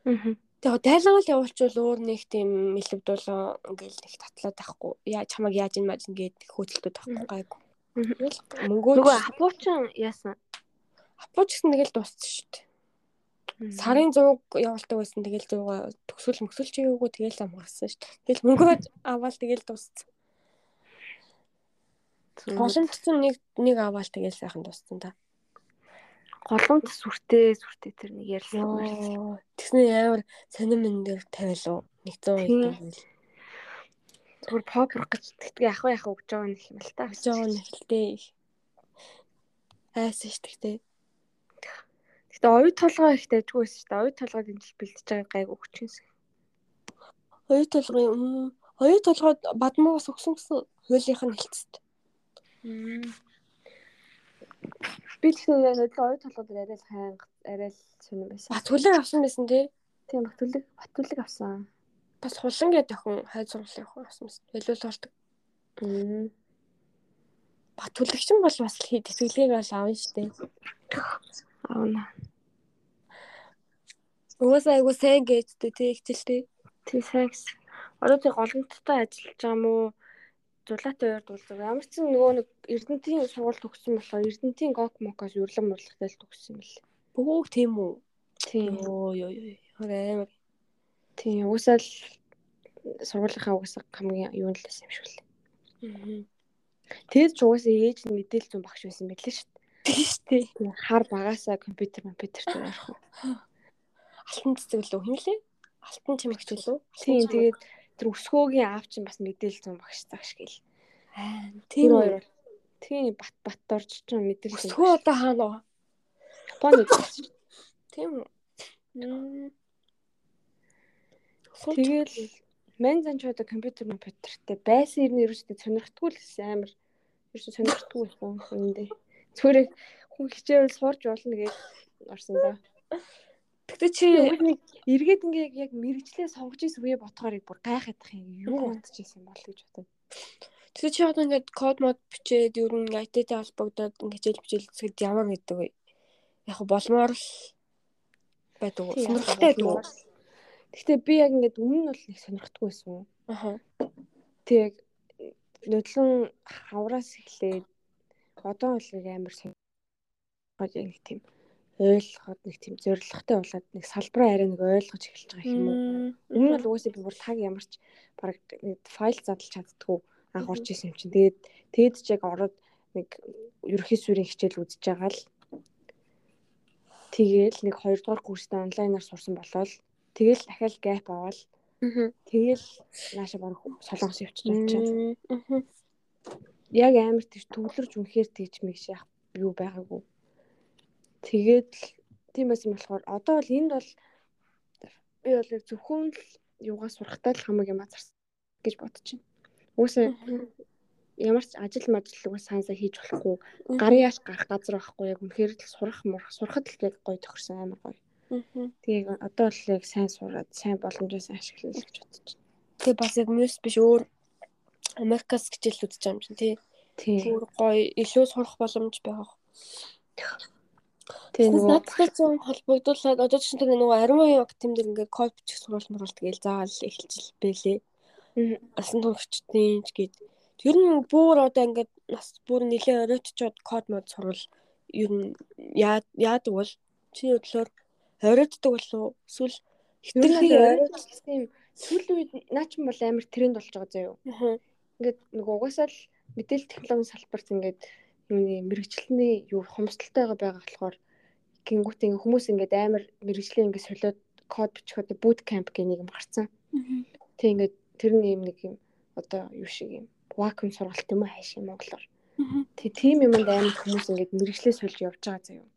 Мгм. Тэгээ тайлангаа л явуулчвал өөр нэг тийм мэлвдүүлэн ингээл их татлаад байхгүй. Яа чамаг яаж ин маж ингээд хөөцөлтөд байхгүй гайгүй. Мөнгөө Нөгөө хапуучин яасан? хапууч гэсэн тэгэл дууссан шүү дээ. Сарын 100 явуулдаг байсан. Тэгэл 100 төгсөл мөсөл чи юугүй тэгэл амгарсан шүү дээ. Тэгэл мөнгөө аваад тэгэл дууссан. Голомт ч нэг нэг аваад тэгэл сайхан дууссан да. голомт сүртэй сүртэй тэр нэг ярьсан. Тэгснэ амар сонир мэн дээр тавиалуу. 100 Тийм. үйдэл. Зүгээр рок гэж тэгтгээ ах яах өгж байгаа юм л та. Гэж байгаа нь хэлтэй. Айсан шүү дээ. Гэтэ оюу толгой их дайггүй байсан шүү дээ. Оюу толгой дэмжил бэлдэж байгаа гайг өгчихсэн. Хоёр толгой юм. Хоёр толгойд бадмуугаас өгсөн гэсэн хуулийнх нь хэлцэд. Би тэгэхээр нөгөө оюу толгой дээр арай л хайнга арай л сонирн байсан. Бат хүлэг авсан байсан тий. Тийм батүлэг батүлэг авсан. Бас хулан гэдэг охин хайд сургуулийн охин авсан байсан. Илүү л болдог. Мм. Бат хүлэг чинь бол бас л хий тэтгэлгийг бол авна шүү дээ. Аавна. Угаасаа айгу сайн гэжтэй тий ихтэлтэй. Тий сайгс. Одоо тий голомттой ажиллаж байгаа мó зулаатай ойр дуулдаг. Ямар ч нөгөө нэг Эрдэнтийн сургууль төгссөн болохоор Эрдэнтийн гок мокоос юрлан мурлагтай л төгссөн юм бэл. Бөөх тийм үү. Тийм. Ёо ёо. Хөрөө амар. Тийм. Угсаал сургуулийнхаа угсаа хамгийн юу нь л байсан юм шиг л. Тэгэд ч угсаа ээж нь мэдээлэл зүүн багш байсан байлээ шүү дээ. Тийм шүү дээ. Хар багасаа компьютер компьютертэй ярих уу. *laughs* Алтан цэцэг лөө хин лээ? Алтан чимэгч лөө? Тийм тэгээд тэр өсгөөгийн аав чинь бас мэдээлэл зүүн багш цагш гээл. Аа, тийм хоёр бол тийм бат бат орж ч мэдээлэл зүүн Өсгөө одоо хаана вэ? Японы багш. Тийм үү. Тэгэл мань зан ч одоо компьютер компьютертэй байсан юм ерөөсөө сонирхдаггүй л байсан амар ерөөсөө сонирхдаггүй байсан үндэ. Зүгээр яг хүн хичээвэл сурж болно гэж орсон да. Тэгтээ чи эргээд ингээ яг мэрэгчлээ сонгож исэн үе ботхоор яг бүр гайхаад тах юм юу бодож исэн бол гэж бодод. тэгтээ чи одоо ингээд код мод бичээд ер нь IT-тэй холбогдоод ингээд хичээл бичээл үзэхэд ямар гэдэг вэ? Яг болмоор л байдаг уу? Сонирхолтой байдаг уу? Гэхдээ би яг ингээд өмнө нь бол нэг сонирхдаггүй байсан. Аха. Тэг нөтлөн хавраас эхлээд одоо бол амар сонирхоод яг тийм ойлгоход нэг тийм зоригтой болоод нэг салбараа арай нэг ойлгож эхэлж байгаа юм уу. Нь бол угаасаа би бүр таг ямарч баг нэг файл задлж чаддгүй анх орж исэн юм чинь. Тэгээд тэгэд ч яг ороод нэг ерөхий сүрийн хичээл үзэж байгаа л тэгээл нэг 2 дугаар курстээ онлайнаар сурсан болоод тэгэл дахиад гэп аваад Мгм. тэгэл нааша баг солонгос явчих. Мгм. Яг амар тийш төвлөрж үнэхээр тийч мэгш яах юу байгаагүй. Тэгээд л тийм байсан болохоор одоо бол энд бол би бол яг зөвхөн л юугаа сурахтаа л хамаг юм азарсан гэж бодож байна. Уусаа ямар ч ажил мажил угаа сайн сайн хийж болохгүй гарын яаш гарах газар байхгүй яг үнэхээр л сурах мурах сурахад л яг гоё тохирсон амар гоё. Тэгээ одоо л яг сайн сураад сайн боломжоо сайн ашиглая л гэж бодож байна. Тэгээ бас яг мюс биш өөр Америкас хичээл үзэж байгаа юм чинь тий. Өөр гоё илүү сурах боломж байгаа. Тэгээ нөгөө Надтай холбогдуулаад одоо чинь тэр нөгөө ариун уян актемдэр ингээд код бичих сурвалж муралт гээл заавал эхэлж бэлээ. Асан туршидтын ч гээд. Тэр нь бүр одоо ингээд нас бүр нэлээ оройтчод код мод сурвал ер нь яа яадаг бол чи өдлөөр оройтдаг болов эсвэл хитрхи оройтдаг тийм. Сүүлийн үед наа ч юм бол амар тренд болж байгаа заяо. Ингээд нөгөө угаасаа л мэдээлэл технологийн салбарт ингээд юуны мэрэгчлэлний юу хомсдолтой байгаа болохоор гингүүт ингээ хүмүүс ингээд амар мэрэгчлээ ингээд солиод код бичих одоо boot camp гэх нэг юм гарцсан. Тэг ингээд тэр нь юм нэг юм одоо юу шиг юм вакуум сургалт юм уу хайш юм монголоор. Тэг тийм юмд амар хүмүүс ингээд мэрэгчлээ сольж явж байгаа заяо.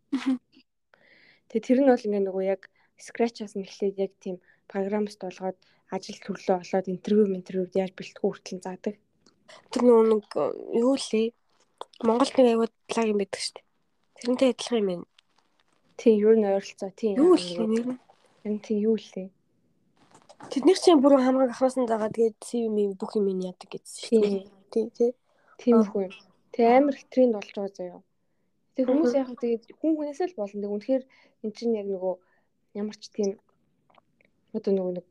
Тэгээ тэр нь бол ингээ нөгөө яг scratch-аас нь эхлээд яг тийм программист болгоод ажил төрлөө олоод интервью интервьюд яаж бэлтгэх хүртэл заадаг. Тэр нөгөө нэг юу лээ? Монголд нэг аягүй лаг юм байдаг шүү дээ. Тэрнтэй адилхан юм байна. Тийм юу н ойролцоо тийм. Юу л нэр нь? Энэ тийм юу лээ. Тэд нэр чинь бүр хамгааг ахнасан дагаа тэгээд CV ми бүх юм ин яадаг гэсэн шүү дээ. Тий, тий. Тиймэрхүү юм. Тэгээ амар их тренд болж байгаа заяа. Тэг хүмүүс яг тэгээд хүн хүнээсээ л болно. Тэг үнэхээр эн чинь яг нөгөө ямар ч тийм одоо нөгөө нэг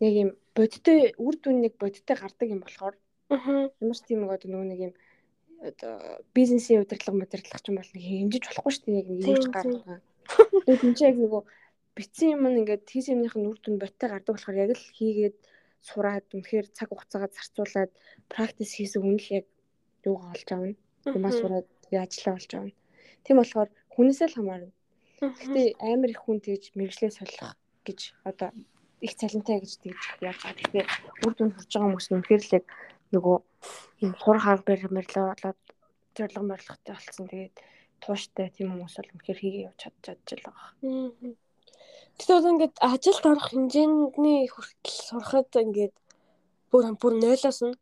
яг юм бодтой үр дүн нэг бодтой гардаг юм болохоор ямар ч тийм нэг одоо нөгөө нэг юм одоо бизнесийн удирдлага удирдлага ч юм бол нэг хэмжиж болохгүй шүү дээ яг нэг юуч гаргаа. Тэгээд энэ чинь яг нөгөө битсэн юм ингээд хийсэн юмных нь үр дүн бодтой гардаг болохоор яг л хийгээд сураад үнэхээр цаг хугацаагаа зарцуулаад практис хийсэн хүн л яг юугаа олж авна. Юмаа сураад ажиллаа болж авна. Тийм болохоор хүнээсээ л хамаарна. Гэхдээ амар их хүн тэгж мэрэгжлээ солих гэж одоо их цалинтай гэж тэгж яаж байгаа. Тэгэхээр үр дүнд хүрч байгаа хүмүүс нь үнэхээр л яг нөгөө юм сурах арга барил мэрлээ болоод зориг мориглохтой болсон. Тэгээд тууштай тийм хүмүүс бол үнэхээр хийгээ явж чадчих л байгаа. Тэгтээ бол ингээд ажилд орох хэмжээний хүртэл сурахад ингээд бүр бүр нойлоос нь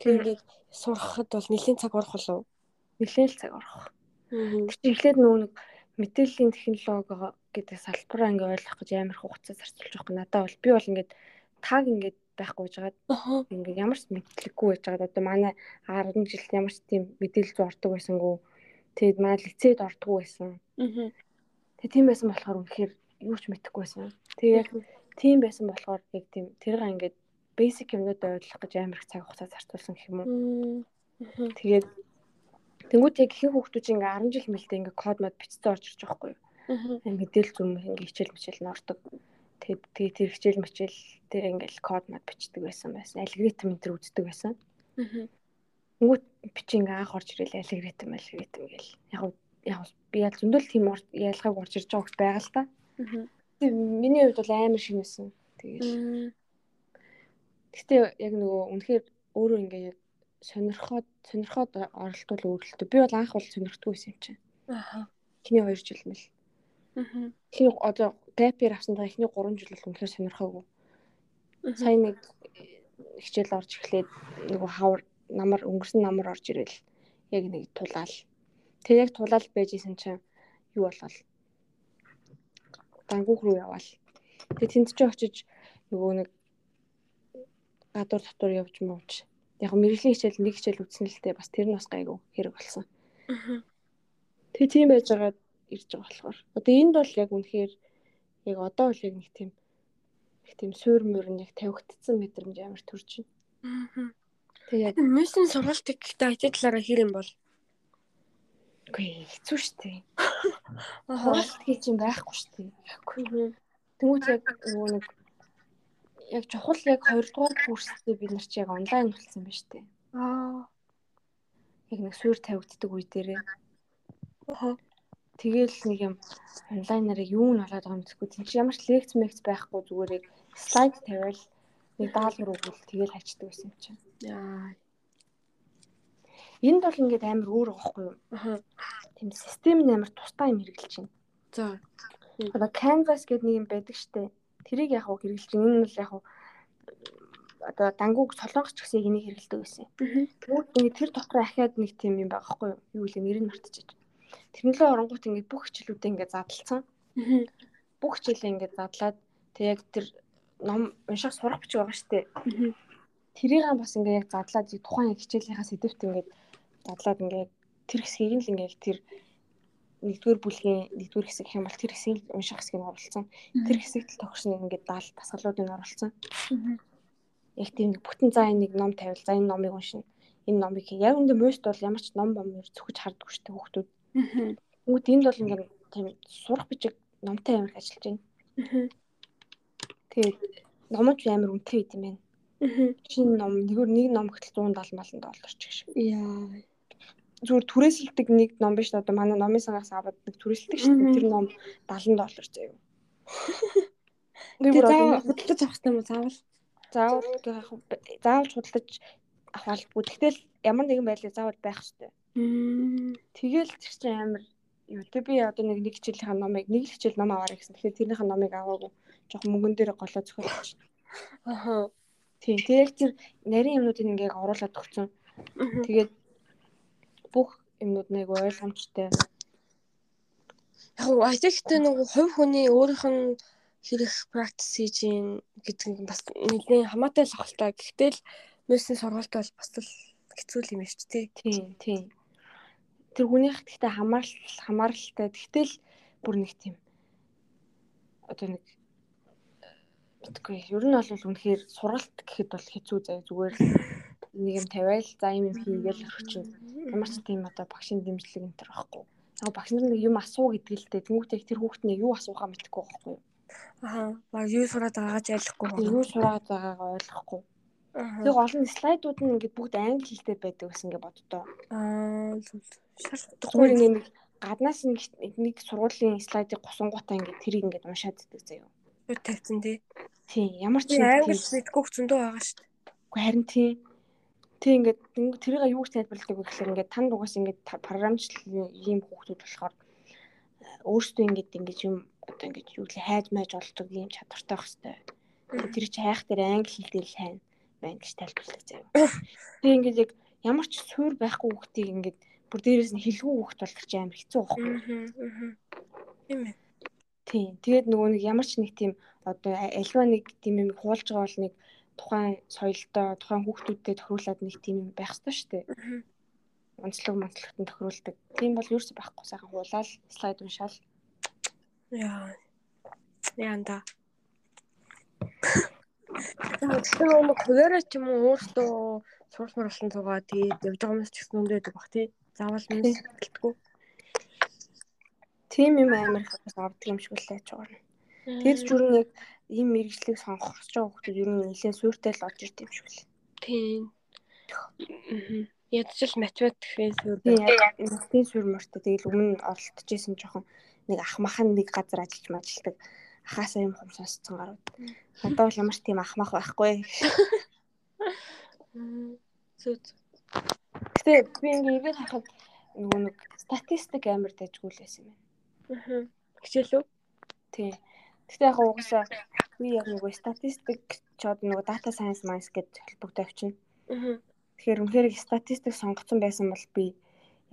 тэг ингээд сурахад бол нэлийн цаг орох болов. Нэлийн цаг орох. Чинь эхлээд нөгөө нэг мэдээллийн технологи гэдэг салбараа ингээ ойлгох гэж амар хугацаа зарцуулж байгаа. Надад бол би бол ингээд таг ингээд байхгүй жагаад ингээ ямар ч мэдлэггүй байж байгаа. Одоо манай 10 жил ямар ч тийм мэдээлэл зүй ордог байсангүй. Тэгээд манай лицейд ордгоо байсан. Тэгээд тийм байсан болохоор үнэхээр юу ч мэдэхгүй байсан. Тэгээд тийм байсан болохоор яг тийм тэрийг ингээд basic юмнууд ойлгох гэж амар их цаг хугацаа зарцуулсан гэх юм уу. Тэгээд тэнгуут яг ихэнх хүүхдүүд ингээ 10 жил мэлтэй ингээ код мод бичсэн орж ирж байгаа байхгүй юу. Мэдээлэл зүм ингээ хичээл мичээл нь ордог. Тэгээд тэгээд тэр хичээл мичээл тэр ингээл код мод бичдэг байсан байсан. Алгоритм энэ төр үздэг байсан. Тэнгуут бичи ингээ анх орж ирэл алгоритм алгоритм гэл. Яг яг би ял зөндөл тийм ялгааг орж ирж байгаа хөт байгаа л та. Миний хувьд бол амар шинэсэн. Тэгээд Гэхдээ яг нөгөө үнэхээр өөрөө ингээ яг сонирхоод сонирхоод оролтвол өөрлөлтөө. Би бол анх бол сонирхдгүй байсан юм чинь. Аа. Эхний 2 жил мэл. Аа. Эхний одоо гэпэр авсан даа эхний 3 жил бол үнэхээр сонирхоогүй. Сайн нэг хичээл орж эхлээд нөгөө хавар намар өнгөрсөн намар орж ирэл яг нэг тулаал. Тэг яг тулаал байж исэн чинь юу болол. Дангуух руу яваал. Тэг тэнд ч очиж нөгөө нэг гадуур дотор явж мууч яг мэрэгжлийн хичээл нэг хичээл үзсэн л дээ бас тэр нь бас гайгүй хэрэг болсон. Тэгээ тийм байж байгаа ирж байгаа болохоор. Одоо энд бол яг үнэхээр яг одоо бол яг нэг тийм их тийм суур мөр нь яг тавигдсан мэдрэмж амар төрж байна. Тэгээ яг мөсөн сургалтыг гэхдээ IT талаараа хэр юм бол Үгүй хэцүү шттэ. Сургалт хийж юм байхгүй шттэ. Тэнгүүт яг нөгөө нэг яг чухал яг 2 дугаар курстэй бид нар чи яг онлайн болсон юм ба штэ. Аа. Яг нэг суур тавигддаг үе дээрээ. Аа. Тэгээл нэг юм онлайнаар юу н болоод байгаа юм гэхгүй. Тэнд чи ямар ч лекц мекц байхгүй зүгээр яг слайд тавиал нэг даалгавар өгвөл тэгээл хайчдаг байсан юм чинь. Аа. Энд бол ингээд амар өөр байхгүй юу? Аа. Тийм систем нь амар тустай юм хэрэгжилж байна. За. Одоо Canvas гэдэг нэг юм байдаг штэ. Тэрийг яг уу хэрэгжилж байна. Энэ бол яг уу одоо дангууг солонгоч гэсэн энийг хэрэгэлдэг байсан. Тэгвэл тэр дотор ахаад нэг тийм юм байгаа хгүй юу? Юу вэ? Нэрийг мартчихэж. Тэрнлээ оронгууд ингээд бүх хичээлүүдээ ингээд задлцсан. Бүх хичээлээ ингээд задлаад тэг яг тэр ном унших сурах бичиг байгаа штэ. Тэрийг бас ингээд яг задлаад тухайн хичээлийнхаа сэдвт ингээд задлаад ингээд тэр хэсгийг нь л ингээд тэр нэгдүгээр бүлгийн нэгдүгээр хэсэг юм бол тэр хэсгийг унших хэсгийг нь оруулсан. Тэр хэсэгт л төгснөг ингээд даал тасгалуудыг нь оруулсан. Яг тийм нэг бүтэн заа нэг ном тавил. За энэ номыг уншина. Энэ номыг яг үндэ мөст бол ямар ч ном бом зөвхөж харддаг шүү дээ хүүхдүүд. Тэгмүүд энд бол ингээд тийм сурах бичиг номтой амар ажиллаж байна. Тэгээд номч амар үнэтэй байт юм байна. Шинэ ном нэгөр нэг ном гэтэл 170 малын доллар ч шиг. Яа зүгээр түрээсэлдэг нэг ном биш одоо манай номын сангаас аваад нэг түрээсэлдэг шүү дээ. Тэр ном 70 доллар заяа. *laughs* Бүр одоо хөдөлгөж авах юм уу заавал? Заавал заавал худалдаж авах албагүй. Тэгтэл ямар нэгэн байдлаар заавал байх шүү дээ. Тэгэл тэр чинь амар юу тэ би одоо нэг нэг хичээлийн номыг нэг л хичээл ном аваарай гэсэн. Тэгэхээр тэрнийхэн номыг аваагүй. Жохон мөнгөн дээр голоо зөхиөлж. Аха. Тийм. Тэр яг тэр нарийн юмнуудыг ингээд оруулаад өгсөн. Тэгээд бүх юмнууд нэг ойлгомжтой. Яг гоо айтэгтэй нөгөө хувь хүний өөрийнх нь хэрэг практис хийж ийн гэдэг нь бас нэгэн хамаатай л ахaltaа. Гэхдээ л нөөцийн сургалт бол бас л хэцүү юм шүү дээ. Тийм, тийм. Тэр хүнийх гэхдээ хамаарал хамааралтай. Гэхдээ л бүр нэг тийм одоо нэг Тэгэхгүй ер нь бол үнэхээр сургалт гэхэд бол хэцүү заяа зүгээр л нэг юм тавиал за юм юм хийгээл орчин ямар ч тийм одоо багшийн дэмжлэг энэ төр байхгүй. Яг багш нар нэг юм асуу гэдэг л дээ. Тэмүүгтэй тэр хүүхд нэг юу асуухаа мэдэхгүй байхгүй? Аа. Баг юу сураад байгаач ойлгохгүй байна. Юу сураад байгаагаа ойлгохгүй. Гол нь слайдууд нь ингээд бүгд англи хэлтэй байдаг гэсэн ингээд боддоо. Аа. Ингээд нэг гаднаас нэг сургуулийн слайдыг гусангуудаа ингээд тэрийг ингээд уншаад идэх заяа. Юу тавьсан тий. Тийм ямар ч англи мэдгүй зөндөө байгаа шүү дээ. Уу харин тийм. Тэг ингээд тэрийг юу гэж тайлбарладаг вэ гэхээр ингээд танд угаас ингээд програмчлалын ийм хүүхдүүд болохоор өөрсдөө ингээд ингээд юм одоо ингээд юу л хайж майж олдог ийм чадвартай байх хэвээр. Тэр чи хайх дээр англи хэл дээр л хайна байна гэж тайлбарлаж заяа. Тэг ингээд яг ямар ч суур байхгүй хүүхдийг ингээд бүр дээрээс нь хэлгүй хүүхд бол чи амар хэцүү байхгүй. Тийм ээ. Тийм. Тэгээд нөгөө нэг ямар ч нэг тийм одоо альва нэг тийм юм хуулж байгаа бол нэг тухайн соёлдоо тухайн хүүхдүүдэд тохируулаад нэг тийм юм байх ёстой шүү дээ. Онцлог монцлогтон тохируулдаг. Тийм бол юу ч байхгүй сайхан хуулаад слайд уншаал. Яа. Яанда. Тэгэхээр нэг хуваараа ч юм уу өөртөө сурсмар болсон тугаа тэгээд явж байгаа хүмүүс ч гэсэн өндөд баг тий. Заавал минь гэлтгүү. Тийм юм амар бас авдаг юм шиг л байж байгаа. Тэгээд ч үрэн яг ийм мэрэгжлийг сонгох гэж байгаа хүмүүс ер нь нэлээд суйртай л орж ирд юм шиг л. Тийм. Ядчил математикийн суйр. Тийм суйр мөртөө тэгэл өмнө оролдож исэн жоохон нэг ах махан нэг газар ажиллаж мажилдаг ахаасаа юм хум сонсцсон гарууд. Надад бол ямар ч тийм ах мах байхгүй. Зүт. Гэтэ би ингээ ирээд харахад нөгөө нэг статистик амар дайггүй л байсан юм байна. Аа. Хичээл үү? Тий. Гэтэ яг угаасаа би яг нөгөө статистик чод нөгөө data science minds гэж холбогдоо авчина. Аа. Тэгэхээр үнэхээр статистик сонгоцсон байсан бол би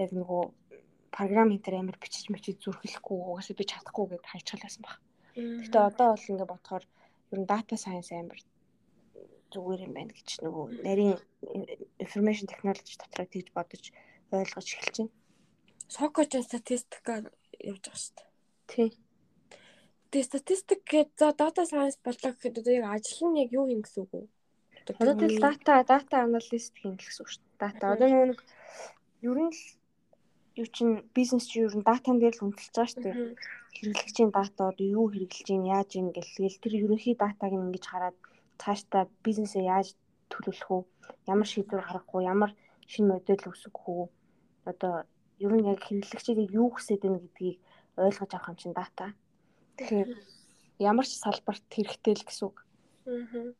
яг нөгөө програм төр амар бичиж мичиж зүрхлэхгүй угаасаа би чадахгүй гэд хайчгаал байсан баг. Гэтэ одоо бол ингээ бодохоор ер нь data science амар зүгээр юм байна гэж нөгөө нарийн information technology дотроо тэгж бодож ойлгож эхэлж байна. Сокоч статистикаар явж байгаа шүү дээ. Тий. Тэгээ статистик гэдэг за data science боллоо гэхэд одоо яг ажил нь яг юу юм гэсэн үг вэ? Одоо тэгэл data data analyst гэх юм гэсэн үг шүү дээ. Data одоо нэг ер нь л юу чин бизнес чи ер нь датан дээр л үнэлж байгаа шүү дээ. Хэрэглэгчийн дата одоо юу хэрэглэж ийн яаж ийн гэлгээл тэр ерөнхий датаг ингэж хараад цаашдаа бизнесээ яаж төлөвлөх үү? Ямар шийдвэр гаргах уу? Ямар шинэ модель үүсгэх үү? Одоо ер нь яг хэрэглэгчдийг юу хүсэж байна гэдгийг ойлгож авах юм чин дата. Тэгэхээр ямар ч салбарт хэрэгтэй л гэсэн үг. Аа.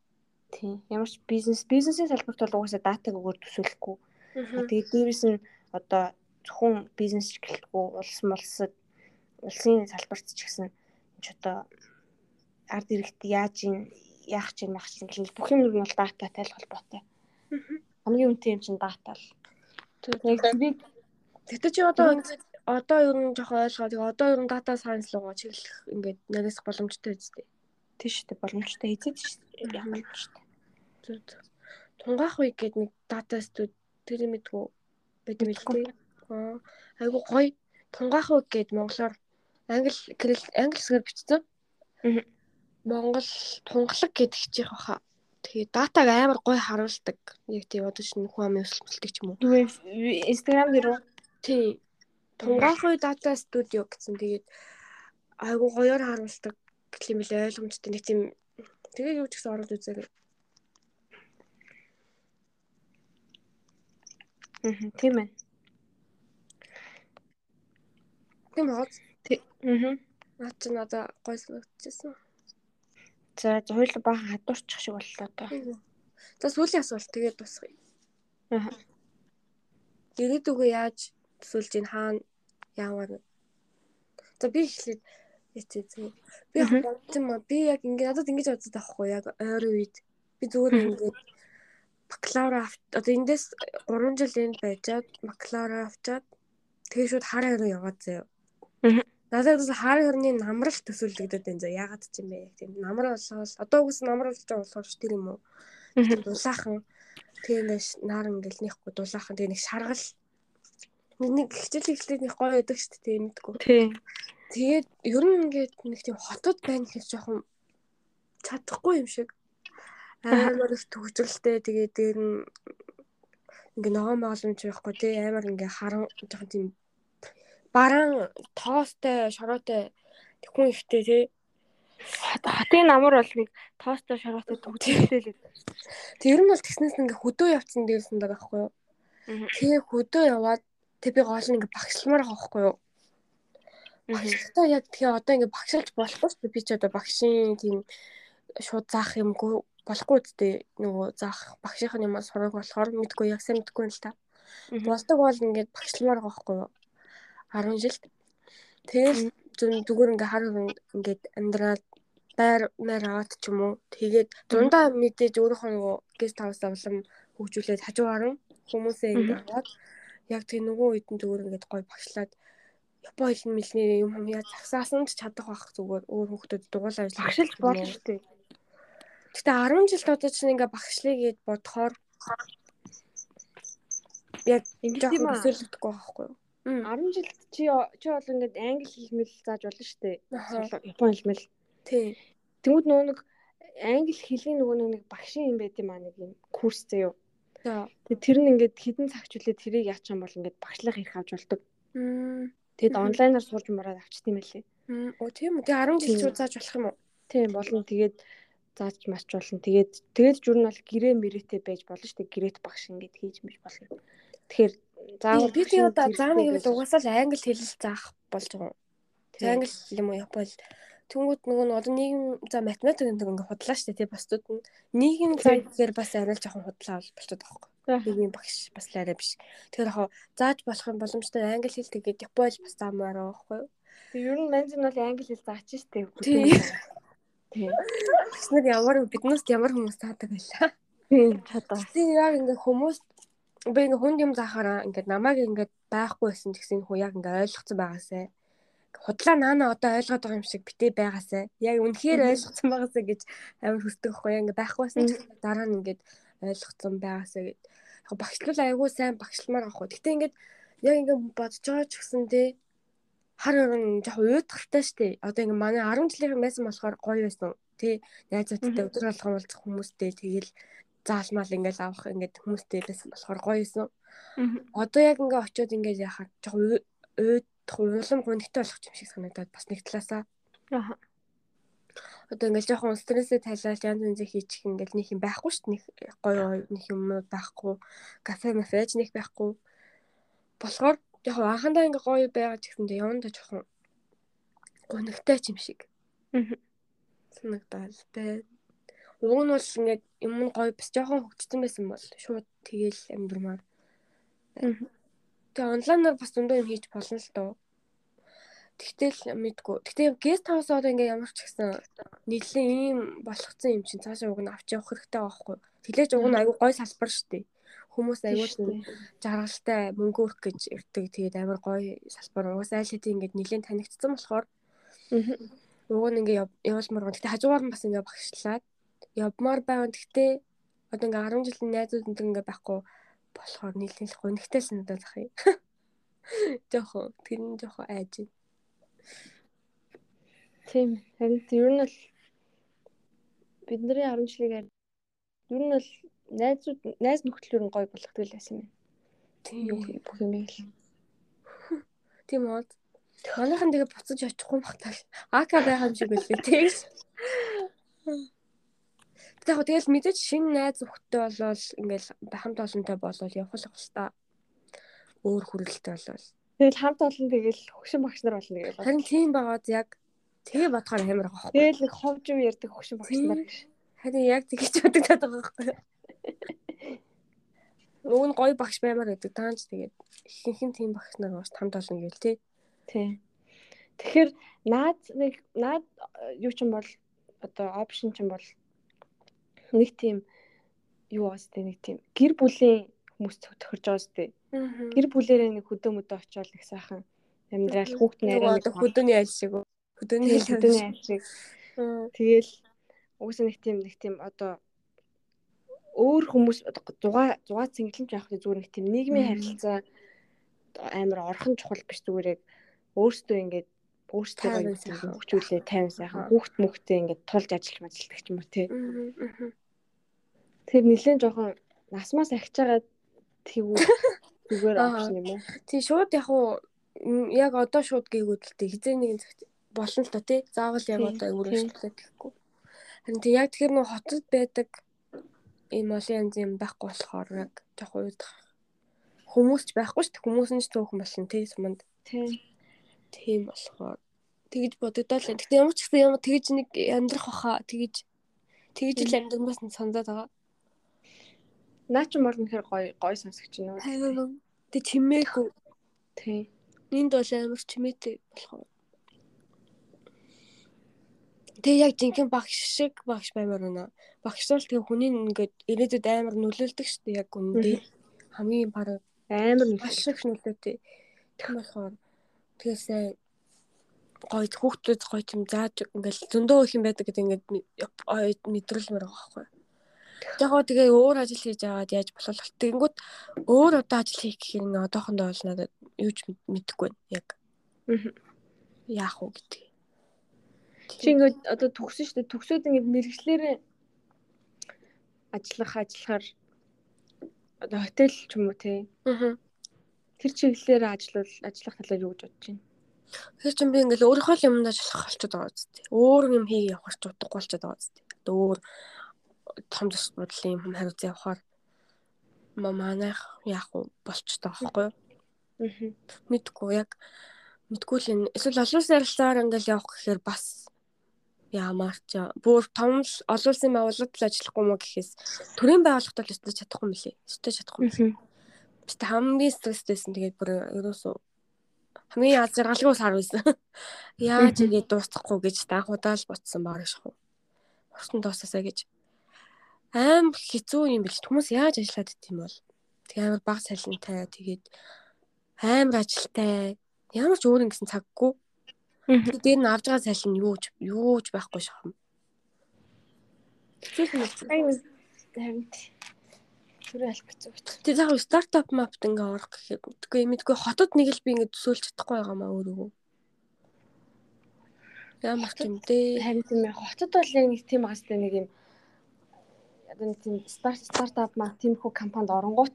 Тийм. Ямар ч бизнес бизнесийн салбарт бол угаасаа датаг өгөр төсөөлөхгүй. Тэгээд дээрэс нь одоо зөвхөн бизнес ч гэлтгүй улс молсод улсын салбарт ч гэсэн ч одоо ард иргэд яаж ин яах чинь мах чинь гэл бүх юм нь бол дататай л холбоотой. Хамгийн үнэтэй юм чинь дата л. Тэгээд тэгтээ чи одоо одоо ер нь жоохон ойлгоод тэгээ одоо ер нь дата сайенс руугаа чиглэх ингээд нэрээс боломжтой үстэй. Тийш үү боломжтой эзэд шүү дээ. Боломжтой. Зүг. Тунгаах үе гээд нэг дата студ тэр мэдгүй бид мэдгүй. Аа айгу гоё тунгаах үе гээд монголоор англи англи хэсгээр бичсэн. Монгол тунгалаг гэдэг хичээх баха. Тэгээ датаг амар гоё харуулдаг. Яг тийм одоо шинэ хүн амын өсөлтөлтөг ч юм уу. Instagram дээр? Тий. Тунгаахын дата студио гэсэн. Тэгээд айгу гоёор харуулдаг гэх юм билээ ойлгомжтой нэг тийм тэгээ юу ч гэсэн ороод үзээрэй. Аа тийм ээ. Тийм үү? Аа. Наад чи надаа гой санагдчихсан. За хоёул баахан хадуурчих шиг боллоо одоо. За сүүлийн асуулт тэгээд дуусгая. Аа. Ирээдүгөө яаж төсөөлж ийн хаана яаваа За би эхлээд яцээ зөө. Би бодсон маа би яг ингэ надад ингэж бодсон таахгүй яг ойрын үед би зүгээр ингэ бакалавра авт одоо эндээс 3 жил энд байжгаад бакалавра авчаад тэгээ шууд хар хайруу яваад заяа. Надад бас хар хайрны намрал төсөөлөгдөд байна заяа. Ягаад ч юм бэ? Тийм намрал болгоол одоо үгс намрал болж байгаа болохоор тэр юм уу? Дулаахан. Тэгээ ингээд наар ингээд нэхгүй. Дулаахан. Тэгээ нэг шаргал. Нэг хичээл ихлээд нэг гоё байдаг шүү дээ. Мэдгүй. Тийм. Тэгээд ер нь ингээд нэг тийм хотод байна гэж жоохон чадахгүй юм шиг. Амар их төгжрэлтэй тэгээд дээр нь ингээ ногоон боломж байхгүй. Тий амар ингээ харан жоохон тийм бараан тоостой шороотой хүн ихтэй тий Хатын намар бол нэг тоостой шороотой төгжрэлтэй л. Тэг ер нь бол тэгснээс ингээ хөдөө явцсан дээрсэн даа байхгүй юу. Тэгээ хөдөө яваад тэг би гол нь ингээ багшламаар байгаа байхгүй юу. Багшлалтаа яг тэгээ одоо ингээ багшилж болохгүй шүү. Би ч одоо багшийн тийм шууд заах юмгүй болохгүй үстэй нөгөө заах багшийн юмас сурах болохоор мэдгүй яг сайн мэдгүй юм л та. Болдог бол ингээд багшламаар байгаа байхгүй юу? 10 жилд. Тэгэл зүгээр ингээ хар ингээд амьдраад байр мэр аваад ч юм уу. Тэгээд дундаа мэдээж өөрийнхөө нөгөө гест хаусаа улам хөгжүүлээд хажуугаар хүмүүсээ ингээ аваад яг тэг нөгөө үед нь зүгээр ингээд гой багшлаад Япон хэлний мэлний юм юм яа загсаасан ч чадах байх зүгээр өөр хүмүүсд дугуулаа ажиллах багшилж болно шүү дээ. Гэтэ 10 жил одоо чинь ингээ багшлыг гээд бодохоор яг тийм аа. төсөөлөгдөхгүй байхгүй юу? 10 жил чи чи бол ингээд англи хэлмэл зааж болно шүү дээ. Япон хэлмэл. Тий. Тэнгүүд нөгөө нэг англи хэлний нөгөө нэг багшийн юм байт юм аа нэг юм курс заяо. За. Тэгээ тэр нь ингээд хідэн цагчлаад тэрийг яачих юм бол ингээд багшлах ирэх авч болдог. Тэгэд онлайнаар сурж мураад авчт юм байлээ. Оо тийм үү. Тэгээ 10 жил зааж болох юм уу? Тийм болно. Тэгээд зааж мач болно. Тэгээд тэгээд журнал гэрээ мэрэтэй байж болно шүү дээ. Гэрээт багш ингээд хийж мэж болно. Тэгэхээр заавал би зэрэгтэй зааны байж- гэвэл угаасаа л англи хэл заах болж байгаа. Тийм. Англи юм уу Япон. Тэнгүүд нөгөө нь одоо нийгэм за математик гэдэг ингээ худлаа штэ тий бусдууд нь нийгэм гэхээр бас арай л жоохон худлаа бол болчиход байгаа байхгүй. Нийгмийн багш бас л арай биш. Тэгэхээр яг зааж болох юм боломжтой англи хэл тэгээд Япон бас заамаар байхгүй юу? Тэгээ ер нь манж нь бол англи хэл заач штэ. Тийм. Тийм. Тэгснээр ямар биднээс ямар хүмүүс таадаг байлаа. Тийм. Чадаа. Гэтэ яг ингээ хүмүүс би ингээ хүнд юм заахаараа ингээ намайг ингээ байхгүй байсан гэсэн хүү яг ингээ ойлгоцсон байгаасай. Худлаа наана одоо ойлгоод байгаа юм шиг битээ байгаасай. Яг үнэхээр ойлгоцсон байгаасай гэж амар хүсдэг байхгүй яг ингээ байхгүй байсан ч дараа нь ингээ ойлгоцсон байгаасай гэд. Яг багшлал айгүй сайн багшламаар авах. Гэтэ ингээ яг ингээ бодож байгаа ч гэсэн те хар өрн жоох уйдгартай штэ. Одоо ингээ манай 10 жилийн байсан болохоор гоё байсан. Тэ найзуудтай өдөр болгон уулзах хүмүүстэй тэгэл заалмал ингээл авах ингээд хүмүүстэй байсан болохоор гоё байсан. Одоо яг ингээ очиод ингээ яхаа жоох уйдах улам гонхтой болох юм шиг санагдаад бас нэг талаасаа Аа. одоо ингээл жоохон стрессээ тайлаад янз янзыг хийчих ингээл нэг юм байхгүй шүү дээ. Нэг гоё нэг юмнууд байхгүй. Кафе мафеж нэг байхгүй. Болохоор жоохон анхандаа ингээ гоё байгаа ч гэсэндээ явандаа жоохон гонхтой ч юм шиг Мгм. санагдал бай. Уг нь бол ингээд юм нь гоё бас жоохон хөгжсөн байсан бол шууд тэгээл амьдрмаар. Тэгээ онлайнаар бас дундаа юм хийж болно л доо. Тэгтэл мэдгүй. Тэгтээ гест хаус одоо ингээ ямар ч гэсэн нийлэн ийм болгоцсон юм чинь цаашаа уг нь авч явах хэрэгтэй байхгүй. Тэглэж уг нь аягүй гоё салбар дээ. Хүмүүс аягүй жаргалтай мөнгө өрөх гэж ирдэг. Тэгээд амар гоё салбар. Угаас айл хэдийн ингээ нийлэн танигдсан болохоор уг нь ингээ яв- явуулмаар байна. Гэтэ хажуугаар нь бас ингээ багшлаад явмаар байгаа. Гэтэ одоо ингээ 10 жилийн найзууд энэ ингээ байхгүй болохоор нийлэн л гонхтой санагдаад ах юм. *laughs* Жохон тэр нь жохон айж. байна. Тийм. Харин ер нь бол бидний 10 жилийн ер нь бол найзууд найз нөхдөд ер нь гоё болгодог л байсан юм. Юу Тийм. бүх юм байл. *laughs* Тийм уу. Манайхан тэгээ буцаж очихгүй багтаа. АК байгаа юм шиг байлээ тэгш. *laughs* Тэгээ яг тэгэл мэдээж шинэ найз зөвхтөө болвол ингээл хамт олонтой болвол явах л хэвээр өөр хүрээлттэй болвол. Тэгэл хамт олон тэгэл хөгшин багш нар болно гэж. Харин тийм байгаад яг тэгээ бодохоор амар байхгүй. Тэгэл нэг ховж юм ярьдаг хөгшин багш нар гэж. Харин яг тэгэж бодож байгаа байхгүй. Уг нь гоё багш баймаар гэдэг таанч тэгээд ихэнх нь тийм багш нар бас хамт олон гээл тий. Тийм. Тэгэхээр наад нэг наад юу ч юм бол одоо опшн ч юм бол нэг тийм юу бас тэ нэг тийм гэр бүлийн хүмүүс тохирж байгаа сте. Гэр бүлэрээ нэг хөдөө мөдөө очиод их сайхан амьдрал хүүхд найраа одоо хөдөөний айл шиг? Хөдөөний айл шиг. Тэгэл угсаа нэг тийм нэг тийм одоо өөр хүмүүс одоо 6 6 цэнгэлэн ч явах зүгээр нэг тийм нийгмийн харилцаа амар орхон чухал биш зүгээр яг өөртөө ингээд өөртөө хөгжүүлээ тайван сайхан хүүхд мөхтэй ингээд тулж ажиллаж мажилдаг ч юм уу тий. Тэгэхээр нэлээд жоохон насмаас ахиж байгаа тэгвэл *laughs* зүгээр авах юм уу? Тий шууд яг уу яг одоо шууд гээгүүд л тий хизээ нэгэн цагт болно л та тий. Заавал яг одоо өөрөөсөө гэхгүй. Харин тий яг тэгэхээр нөө хотод байдаг ийм олон янз юм байхгүй болохоор яг жоохон уйдах хүмүүс ч байхгүй шүү дээ. Хүмүүс нь ч төөхөн болсон тий суманд. Тий. Тийм болохоор тэгж бодогдоод л. Гэтэ ямар ч гэсэн ямар тэгж нэг амьдрах баха тэгж тэгж л амьдрахаас нь санаад байгаа. Наа ч мөр нэхэр гой гой сонсогч нөө. Тэг чимээгүй. Тий. Энд бол амар чимээтэй болохоор. Тэг яг жинхэнэ багш шиг багш баймаар байна. Багш бол тэг хүний ингээд ирээдүйд амар нөлөөлдөг шүү дээ яг үндэ. Хамгийн баг амар маш их нөлөөтэй. Тэгм болохоор тэгээ сайн гоё хүүхдүүд гоё юм зааж ингээл зөндөө их юм байдаг гэдэг ингээд мэдрэлмээр байгаа байхгүй. Гоо тэгээ өөр ажил хийж аваад яаж болох тэгэнгүүт өөр одоо ажил хийх гэхээр ингээ одоохондоо бол надад юу ч мэдэхгүй байна яг. Яах уу гэдэг. Чи ингээ одоо төгсөн шүү дээ. Төгсөөд ингээ мэрэгчлэрээ ажиллах ажиллахаар одоо хотел ч юм уу тий. Аа. Тэр чиглэлээр ажиллавал ажиллах талаар юу гэж бодож байна? Тэр чинь би ингээл өөрийнхөө л юмд ажиллах болчиход байгаа үстэй. Өөр юм хий явах ч удахгүй болчиход байгаа үстэй. Одоо өөр том зас бодлын юм хариуц явахаар манайх яах вэ байгаа байхгүй юу? Аа. Мэдгүй яг мэдгүй л энэ эсвэл олон улсын ярилцлагаар ингээл явах гэхээр бас яамаар ч бүр том олон улсын байгууллагад л ажиллахгүй мó гэхээс төрийн байгууллагад л өстөж чадахгүй мөлий. Өстөж чадахгүй мөлий. Бистэ хамгийн стресстэйсэн тэгээд бүр ерөөсөө хамгийн аз жаргалгүй сар байсан. *laughs* Яаж ингэ дуусахгүй гэж данхудаа л ботсон баг шахав. Орсон дуусаасаа гэж аим хэцүү юм бил. Хүмүүс яаж ажиллаад ит юм бол. Тэг амар баг салентай тэгээд амар ажилтай. Ямар ч өөр ингэсэн цаггүй Тэр нь авж байгаа цалин юу ч юу ч байхгүй шахам. Тэр албац үү. Тэр яг стартап мапт ингээ орох гэхэд үгүй мэдгүй хотод нэг л би ингээ төсөөлж чадахгүй байгаа маа өөрөө. Ямар ч юм дээ. Харин тийм хотод бол яг нэг тийм байгаас нэг юм одоо нэг тийм старт стартап маа тиймэрхүү компанид оронгууд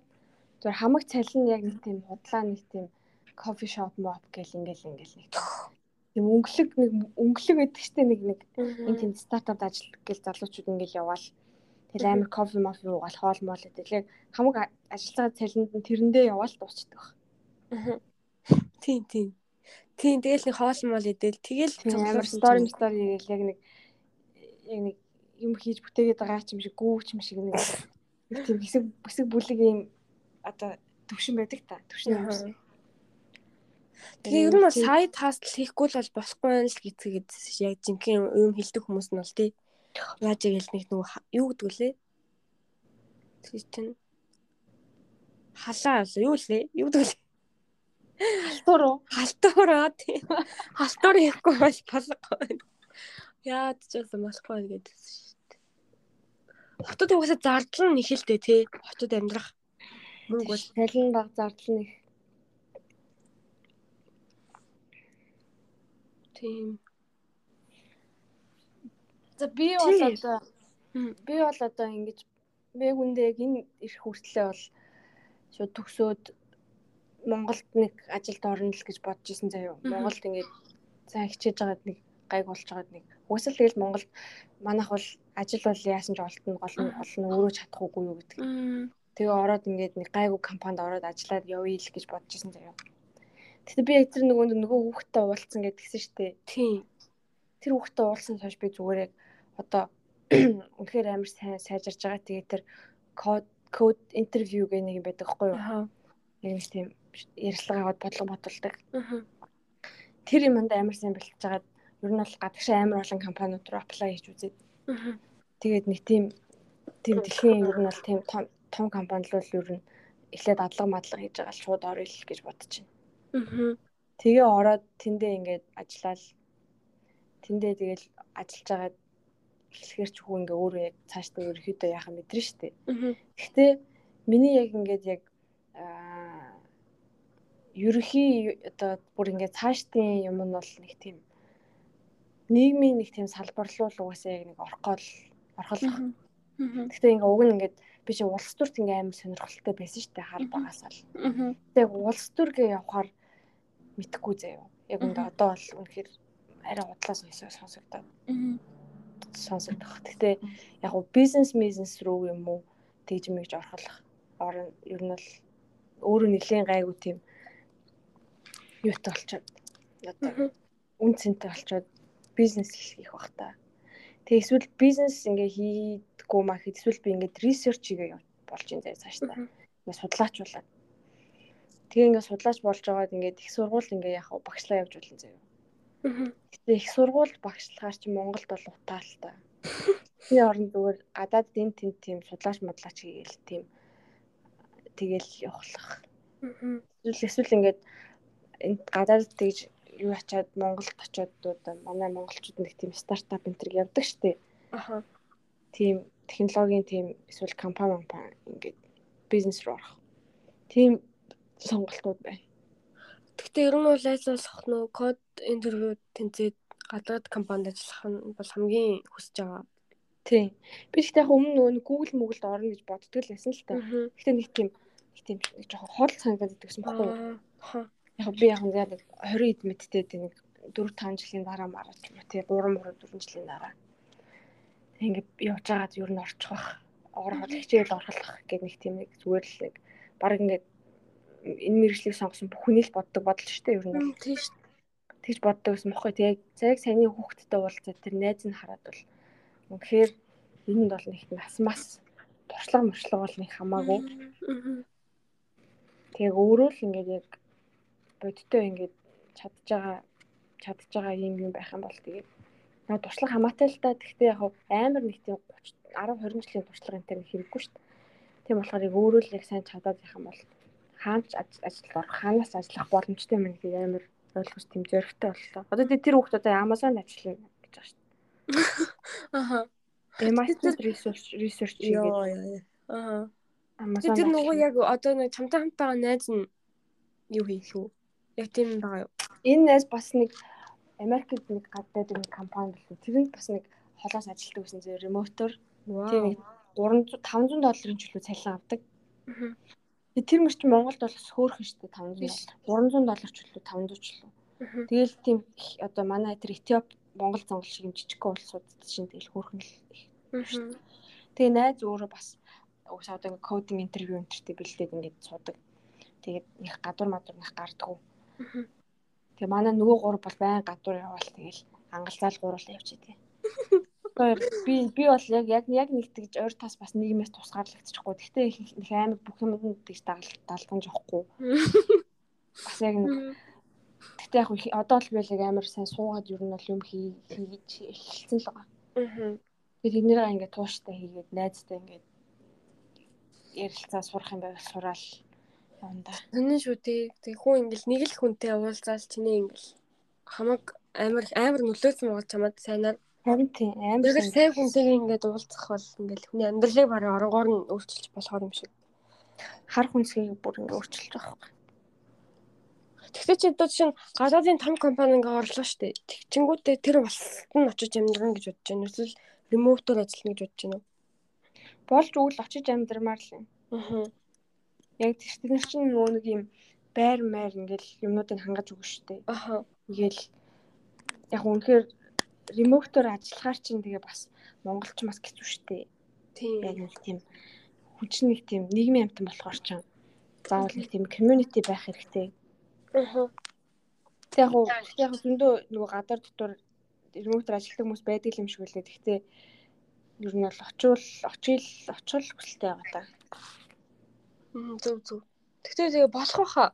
зөв хамаг цалин яг нэг тийм худлаа нэг тийм кофе шоп моп гэл ингээл ингээл нэг юм өнгөлөг нэг өнгөлөг байдаг штэ нэг нэг энэ тийм стартапд ажил гэл залуучууд ингээл яваал тэгэл амар кофе мофи уугаал хоол моол гэдэг. Хамаг ажиллагаа цалинд нь тэрэндээ яваал дуусчихдаг. Тийм тийм. Тийм тэгэл нэг хоол моол идэл тэгэл амар стори стори яг нэг яг нэг юм хийж бүтээгээд байгаа ч юм шиг гүүч юм шиг нэг тийм хэсэг хэсэг бүлэг юм одоо төвшин байдаг та. Төвшин юм Тэгээ ер нь бол сайд хастл хийхгүй л бол болохгүй л гэцгээд яг жинхэнэ юм хилдэг хүмүүс нь бол тий. Яаж игээл нэг нөгөө юу гэдэг лээ? Тэр чинь халаа юу лээ? Юу гэдэг лээ? Халтуур уу? Халтуураа тий. Халтуур хийхгүй бол болохгүй. Яад ч байсан болохгүй гэдсэн шүү дээ. Хотод угаасаа зардал нь их л дээ тий. Хотод амьдрах мөнгө бол цалин баг зардал нь их Тийм. За би бол одоо би бол одоо ингэж би хүндээ яг энэ ирэх хүртлээ бол шууд төгсөөд Монголд нэг ажилд орно л гэж бодож исэн заяа. Монголд ингээд цаа хичээж байгаад нэг гайг болж байгаад нэг үгүйсэл тэгэл Монголд манайх бол ажил бол яасан ч олтно гол нь олно өөрөө чадахгүй юу гэдэг. Тэгээ ороод ингээд нэг гайгүй компанид ороод ажиллаад явъя л гэж бодож исэн заяа. Тэгтээ би яг тэр нөгөө нөгөө хүүхдтэй уулзсан гэдгийгсэн шүү дээ. Тийм. Тэр хүүхдтэй уулзсан хойш би зүгээр яг одоо *clears throat* үнэхээр амар сайн сайжирж байгаа. Тэгээ тэр код код интервью гэх нэг юм байдаг хгүй юу? Аа. Нэг юм тийм ярилцлага аваад бодлого бодулдаг. Аа. тэр юмд амар сайн бэлтэж хагаад ер нь бол гадагшаа амар олон компаниуд руу apply хийж үзээд. Тэгээд нэг тийм тийм дэлхийн ер нь бол тийм том том компани л ер нь эхлээд адлага мадлага хийж байгаа л шууд орё л гэж бодож байна. Тэгээ ороод тэндээ ингээд ажиллаад тэндээ тэгэл ажиллаж байгаа эхлэхэр ч хүү ингээ өөрөө яг цаашдаа ерөөхдөө яхаа мэдэрнэ штэ. Гэхдээ миний яг ингээд яг аа ерөхий одоо бүр ингээд цаашдын юм нь бол нэг тийм нийгмийн нэг тийм салбарлуул угаасаа яг нэг орхол орхолох. Гэхдээ ингээ уг нь ингээд би чи улс төрт ингээ амар сонирхолтой байсан штэ хар багасаа л. Яг улс төргээ явахаар мэдхгүй заяа. Яг үндэ одоо бол үнэхээр арай удлаа сонсоо сонсогдоод сонсогдох. Гэхдээ яг гоо бизнес бизнес рүү юм уу тэгж мэгж орхолох орон ер нь бол өөрөө нэлийн гайгүй тийм юутай болчиход одоо үн цэнтэй болчиход бизнес хийх бах та. Тэгээ эсвэл бизнес ингээ хийдгүү маа хэд эсвэл би ингээ ресерч хийгээ болж ин заяа цааш та. Ингээ судлаачуулаад. Тэгээ ингээ судлаач болж байгаад ингээ их сургууль ингээ яг багшлаа явж болно заяа. Аа. Гэтэ их сургууль багшлахаар чи Монголд бол утаалтай. *laughs* Би орон зүгээр гадаад дэн тэн тийм судлаач модлаач хийгээл тийм тэгэл явахлах. Аа. Эсвэл эсвэл ингээд энд гадаад тэгж юу ачаад Монголд очиод одоо манай монголчууд нэг тийм стартап энэ төр явдаг штеп. Аа. Тийм технологийн тийм эсвэл компани компани ингээд бизнес руу орох. Тийм сонголтууд байна. Гэхдээ ер нь бол айлсах нөө код интервью тэнцээд гадаад компанид ажиллах нь бол хамгийн хүсэж байгаа. Тийм. Би гэхдээ яг өмнө нөгөө Google Moogle-д орно гэж боддог л байсан л та. Гэхдээ нэг тийм нэг тийм жоохон хол санагдаад идэгсэн баггүй. юу? Яг би яг яг 20 эд мэдтэй тийм 4 5 жилийн дараа мараач юм тий 3 мөр 4 жилийн дараа. Ингээд явж байгаад ер нь орчих бах. Ороход хичээл орхолох гэх нэг тийм нэг зүгээр л нэг баг ингээд энэ мэрэгжлийг сонгосон бүх хүний л боддог бодол шүү дээ ер нь. Тийм шүү. Тэгж боддог гэсэн мохой тий яг саяны хүүхдтэй уулзаад тэр найз нь хараад бол үнэхээр энд бол нэг нас мас туршлага мөршлага бол нэг хамаагүй. Аа. Тэгээ өөрөө л ингээд яг бодиттой ингээд чадж байгаа чадж байгаа юм юм байх юм бол тэгээд наа туршлага хамаатай л та гэхдээ яг амар нэг тийм 30 10 20 жилийн туршлага энэ төр хэрэггүй шүү дээ. Тийм болохоор яг өөрөө л яг сайн чадаад явах юм бол хаанч аж- ажил орох хаанаас ажиллах боломжтой юм гэдэг амар ойлгож тийм зөрөгтэй боллоо. Одоо тэр хүүхдүүд одоо Amazon ажиллана гэж байгаа шүү дээ. MIT research research хийгээд. Аа. Amazon Тэр нөгөө яг одоо нэг чамтай хамт байгаа найз нь юу хийх үү? Яг тийм байгаа юу? энэ найз бас нэг Америкт нэг гадаад нэг компани билүү. Тэрэнд бас нэг холоос ажилтдаг гэсэн зэрэг ремотор тийм нэг 300 500 долларын чөлөө цалин авдаг. Тэр мөр чи Монголд бол хөөхөн шүү дээ 500 Биш. доллар. 300 доллар чөлөө 500 чөлөө. Тэгэл тийм одоо манай тэр Этиоп Монгол зонгол шиг юм жижигхэн улсууд чинь тэгэл хөөхөн л их. Тэгээ найз өөрөө бас уус одоо кодинг интервью энтертэй бэлдээд ингээд суудаг. Тэгээд их гадуур мадуур них гардаггүй. Аа. Тэгээ манай нөгөө гур бол байн гадуур яваал тэгэл ангалзаал гуруулаа явчихээ. Тэгэхээр би би бол яг яг яг нэг тэгж ойр тас бас нийгмээс тусгаарлагдчихгүй. Гэхдээ их амар бүх юмд тэгж дагалж даалгаж явахгүй. Бас яг нэг Гэхдээ яг одоо л яг амар сайн суугаад ер нь бол юм хий хийж эхэлсэн л байгаа. Аа. Тэгээд тэднэрээ ингээд тууштай хийгээд найзтай ингээд ярилцаа сурах юм байвал сураал яванда. Үнэн шүү дээ. Тэг хүн ингээл нэг л хүнтэй уулзаал чиний ингээл хамаг амар амар нөлөөсөн байгаа чамд сайнаар. Харин тийм амар сайн хүнтэйгээ ингээд уулзах бол ингээл хүний амьдралыг барыг оронгоор нь өөрчилж болохоор юм шиг. хар хүнсгийг бүр ингээд өөрчилж байгаа юм. Тэгвэл чи одоо чинь гадаадын том компани ингээ орлоо штэ. Тэгчингүүтээ тэр улсад нь очиж амьдран гэж бодож байна. Эсвэл ремотоор ажиллана гэж бодож байна уу? Болж үл очиж амьдрмаар л юм. Аа. Яг тэр тэр чинь нөгөө нэг юм байр маяр ингээл юмнуудыг хангаж өгнө шүү дээ. Аха. Ингээл яг үнэхээр ремотоор ажиллахаар чинь тэгээ бас монголч бас хэцүү шүү дээ. Яг Тийм. нэг тийм хүчин нэг тийм нийгмийн амтан болохоор ч заавал нэг тийм community байх хэрэгтэй. Аха. Яг уу яг зөндөө нөгөө гадар дотор ремотор ажилладаг хүмүүс байдаг юм шиг үлээ. Гэхдээ ер нь бол очивол очил очихл хүсэлтэй байгаа та. Зөв зөв. Тэгтээ тэгээ болох байхаа.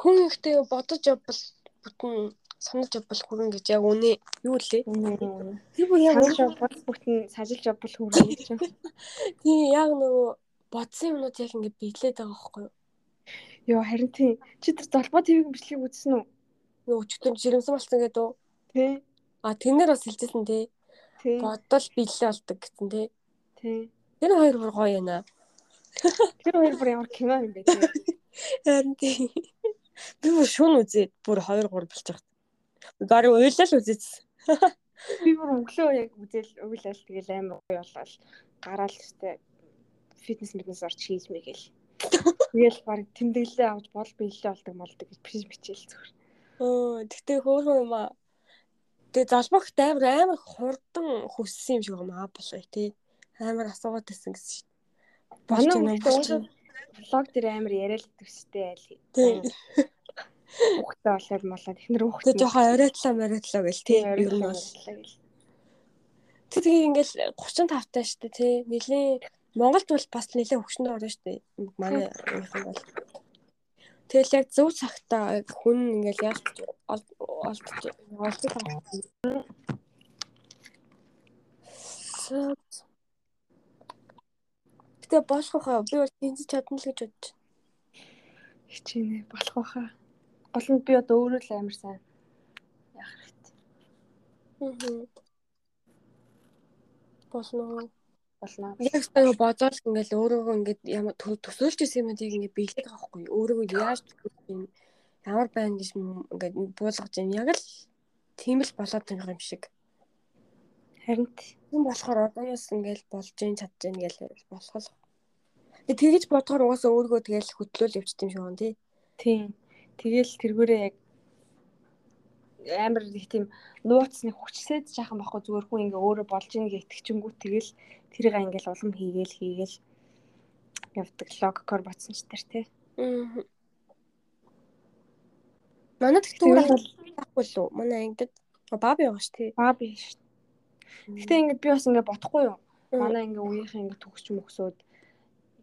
Хүн ихтэй бодож явбал бүтэн санаж явбал хүрэн гэж яг үнэ юу лээ? Тэр бүр яг явбал бүтэн сажилж явбал хүрнэ гэж. тийм яг нөгөө бодсон юмнууд яг ингэ биелээд байгаа байхгүй юу? Йоо харин тийм. Чи тэр золбоо ТV-ийн бичлэгийг үзсэн үү? Нөгөө өчтөр жирэмсэн болсон гэдэг үү? Тий. А тэрнэр бас хэлжсэн тий. Бодол биелээ болдог гэсэн тий. Тий. Тэр хоёр бүр гоё юм аа. Тэр хоёр бүр ямар кино юм бэ тий. Харин тий. Би бүр шүн үзээд бүр 2 3 болчих. Гар уйлал үзээдсэн. Би бүр өглөө яг үзэл уйлал тэгэл амар гоё болол гараал өстэй фитнес мэднес орч хийж мэгээл. Тэгэл баг тэмдэглээ авч бол биелээ болдог молдог гэж биш бичээл зүгээр. Оо тэгтээ хөөрхөн юм аа. Тэгээ залбагт амар амар хурдан хүссэн юм шиг юм аа болоо тий. Амар асуугаад байсан гэсэн хүмүүс влог дээр амар яриад төстэй айл. Тий. Хүүхдээ болоод малаа технэр Тэгээ хүүхдээ жоохон оройлоо мориотлоо гэл тий. Ер нь бол. Тэг тэгээ ингээл 35 таа штэ тий. Нилийн Монголд бол бас нэлээ хөгшөндөө орно штэ. Манай юм бол. Тэгэл яг зөв цагтаа хүн ингээл яалтж олдож олдож байгаа. Тэгээ болох хаа би бол тэнцэж чадна л гэж бодож. хичээнэ болох байхаа. Гол нь би одоо өөрөө л амар сайн яах хэрэгтэй. Аа. Болно. Болно. Яг тэгээ бодоол ингээл өөрөөгөө ингээд ямар тө- төсөөлж исэн юм тийг ингээд байхгүй юу? Өөрөөгөө яаж төсөөлж юм ямар байна гэж ингээд буулгаж юм яг л тийм л болоод байгаа юм шиг. Харин Тийм болохоор одоос ингээл болж гин чадж гин гээл болох л. Тэгэж бодохоор угаасаа өөргөө тэгэл хөтлөөл явчих юм шиг байна тий. тийм. Тэгэл тэргүүрээ яг амар их тийм нууцны хүчсээд жаахан баггүй зүгээр хүн ингээ өөрөө болж ийн гэх итгэчэнгүү тэгэл тэрийг ингээл улам хийгээл хийгээл явдаг логикоор батсан ч тэр тий. Аа. Манай тэгтээ Тэгвэл өөрөө байхгүй л үү? Манай ангид бааб яваа ш тий. аа биш. Гэтэ ингээд би бас ингээ бодохгүй юу. Манай ингээ үеийнхэн ингээ төгсч мөксөөд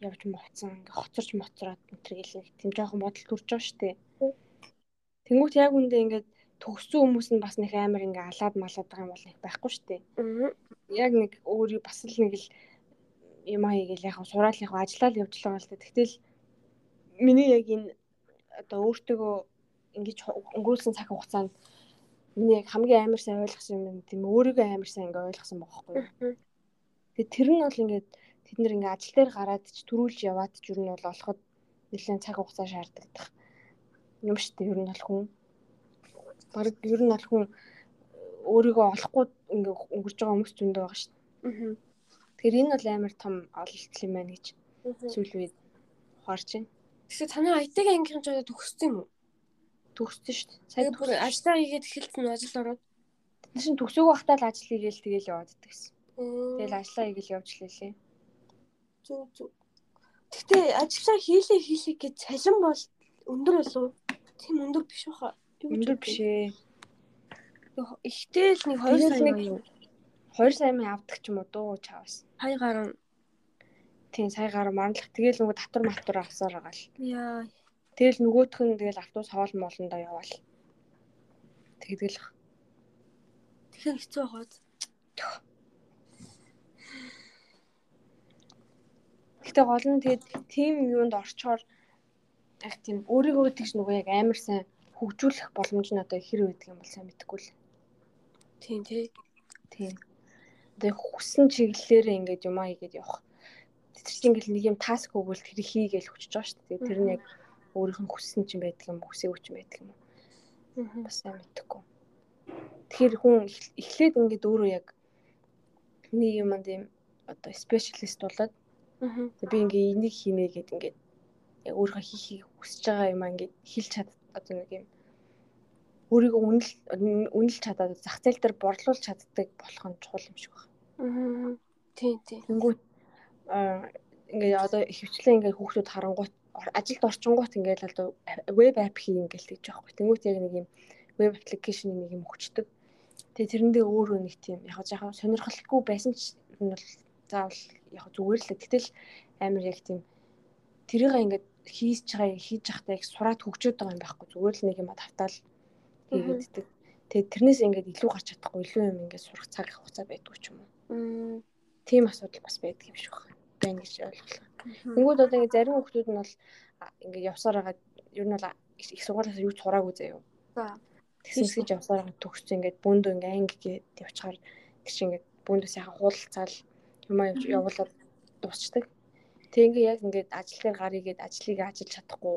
явж моцсон ингээ хоцорч моцроод энэ гэл нэг тийм жоохон бодол төрж байгаа штэ. Тэнгүүт яг үндэ ингээд төгссөн хүмүүс нь бас нэг амар ингээ алаад малаад байгаа юм бол их байхгүй штэ. Аа. Яг нэг өөрөө бас л нэг л юм аягээл яг сураал яг ажиллаа л явж байгаа л да. Тэгтэл миний яг энэ одоо өөртөөгөө ингэж өнгөрүүлсэн цаг хугацаанд миний яг хамгийн амар сайн ойлгосон юм тийм өөрийгөө амар сайн ингээ ойлгосон байгаа байхгүй. Тэгээ тэр нь бол ингээд тэд нэр ингээ ажил дээр гараад ч төрүүлж яваад ч юу нь бол олоход нэлээд цаг хугацаа шаардлагатай юм шүү дээ ер нь бол хүн баг ер нь бол хүн өөрийгөө олохгүй ингээ өнгөрч байгаа хүмүүс зөндөө байгаа шүү дээ. Тэгэхээр энэ бол амар том ололт юм байна гэж сүүл үед харж байна. Тэгэхээр танай IT-г ангийнхан ч төгссөн юм уу? Төгссөн шүү дээ. Тэгээ бүр ажлаа хийгээд эхэлсэн нь ажил ороод. тэр чинь төгсөөг байхдаа л ажил хийгээл тэгэл яваад идэгсэн. Тэгэл ажлаа хийгээл явж лээ. Зүг зүг. Гэтэ ажлаа хийлээ хийлээ гэж цалин бол өндөр болов. Тийм өндөр биш баха. Өндөр биш ээ. Ихтэй л нэг 2 Тэгэл сая нэг- нэг 2 сая мянга авдаг ч юм уу дуу чавс. хай гарan Тийм сая гараа маранлах тэгэл нөгөө татвар матвар авсаар байгаа л. яа. Тэгэл нөгөөх нь тэгэл автобус хоол моолондоо яваал. Тэгдэл. Тэгэхээр хэцүү байгаад. Гэтэ гол нь тэгээд тийм юунд орчоор яг тийм өөрийгөө тэгж нөгөө яг амар сайн хөгжүүлэх боломж нь одоо хэр байдаг юм бол сайн мэдэхгүй л. Тийм тий. Тийм. Тэгээ хүссэн чиглэлээрээ ингээд юм аа хийгээд явах. Тэр чинь ингээд нэг юм таск өгвөл тэр хийгээл хүчж байгаа шүү дээ. Тэр нь яг өөрийнх нь хүссэн чинь байдаг юм хүсээгүй чинь байдаг юм. Аа. бас сайн мэдэхгүй. Тэгэхээр хүн эх- эхлээд ингээд өөрөө яг нэг юмд юм одоо спешиалист болоод би ингээ энийг хийнэ гэд ингээд яг өөрөө хийхийг хүсэж байгаа юм аа ингээд хэлж чад одоо нэг юм өөрийгөө үнэл үнэлж чадаад зах зээл дээр борлуулж чаддаг болох нь чухал юм шиг байна. Аа. Тийм тийм. Тэнгүүт аа ингээ одоо хөвчлээ ингээ хүүхдүүд харангуут ажилд орчингуут ингээл одоо веб ап хийн ингээл тэгж байхгүй. Тэнгүүт яг нэг юм веб аппликейшн нэг юм хүчдэг. Тэгээ тэрэндээ өөрөө нэг тийм яг жоохон сонирхолтой байсан ч энэ бол заавал яг зүгээр л. Гэтэл амар яг тийм тэрийг ингээд хийж байгаа хийж явахдаа яг сураад хөгжөөд байгаа юм байхгүй. Зүгээр л нэг юм тавтаал хийгээд иддэг. Тэгээд тэрнээс ингээд илүү гарч чадахгүй илүү юм ингээд сурах цаг хугацаа байдгүй ч юм уу. Тийм асуудал бас байдаг юм шиг байна. Гэж ойлголоо. Тэнгүүд одоо ингээд зарим хүмүүс нь бол ингээд явсаар байгаа ер нь бол их сургуулиас юу ч сураагүй заяа. За. Тэгсэн гэж явсаар байгаа төгсч ингээд бөөндөө ингээд анги гээд явчихаар чи ингээд бөөндөөс яхаа хуулцаал юм аа явж- явуулаад дуусчдаг. Тэг ингээд яг ингээд ажил дээр гарыг гээд ажлыг ажиллаж чадахгүй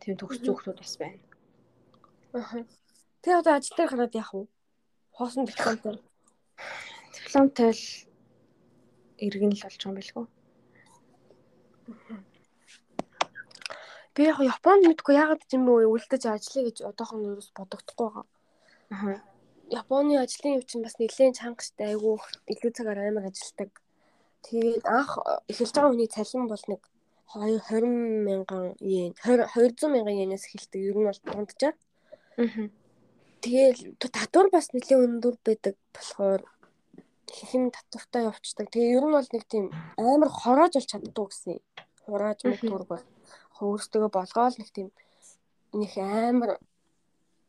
тийм төгсч хүмүүс бас байна. Аха. Тэгээ одоо ажил дээр гараад яах вэ? Хоосон дипломтой. Дипломтой л иргэн л болж байгаа юм билгүй. Би яг Японд мэдгүй яагаад ч юм бэ үлдэж ажиллая гэж одоохон юус бодогдохгүй байгаа. Аа. Японы ажлын юм чинь бас нэлээд чанга штэ айгүй илүү цагаар амар ажилдаг. Тэгээд анх эхэлж байгаа хүний цалин бол нэг 20 мянган йен 20 200 мянган йенээс эхэлдэг. Ер нь бол дунджаар. Аа. Тэгээл татвар бас нэлээд өндөр байдаг болохоор хэхэн татвартай явцдаг. Тэгээ ер нь бол нэг тийм амар хороож бол чаддгүй гэсэн. Хурааж мөнгө төрг бол өөрсдөө болгоол нэг тийм нэг амар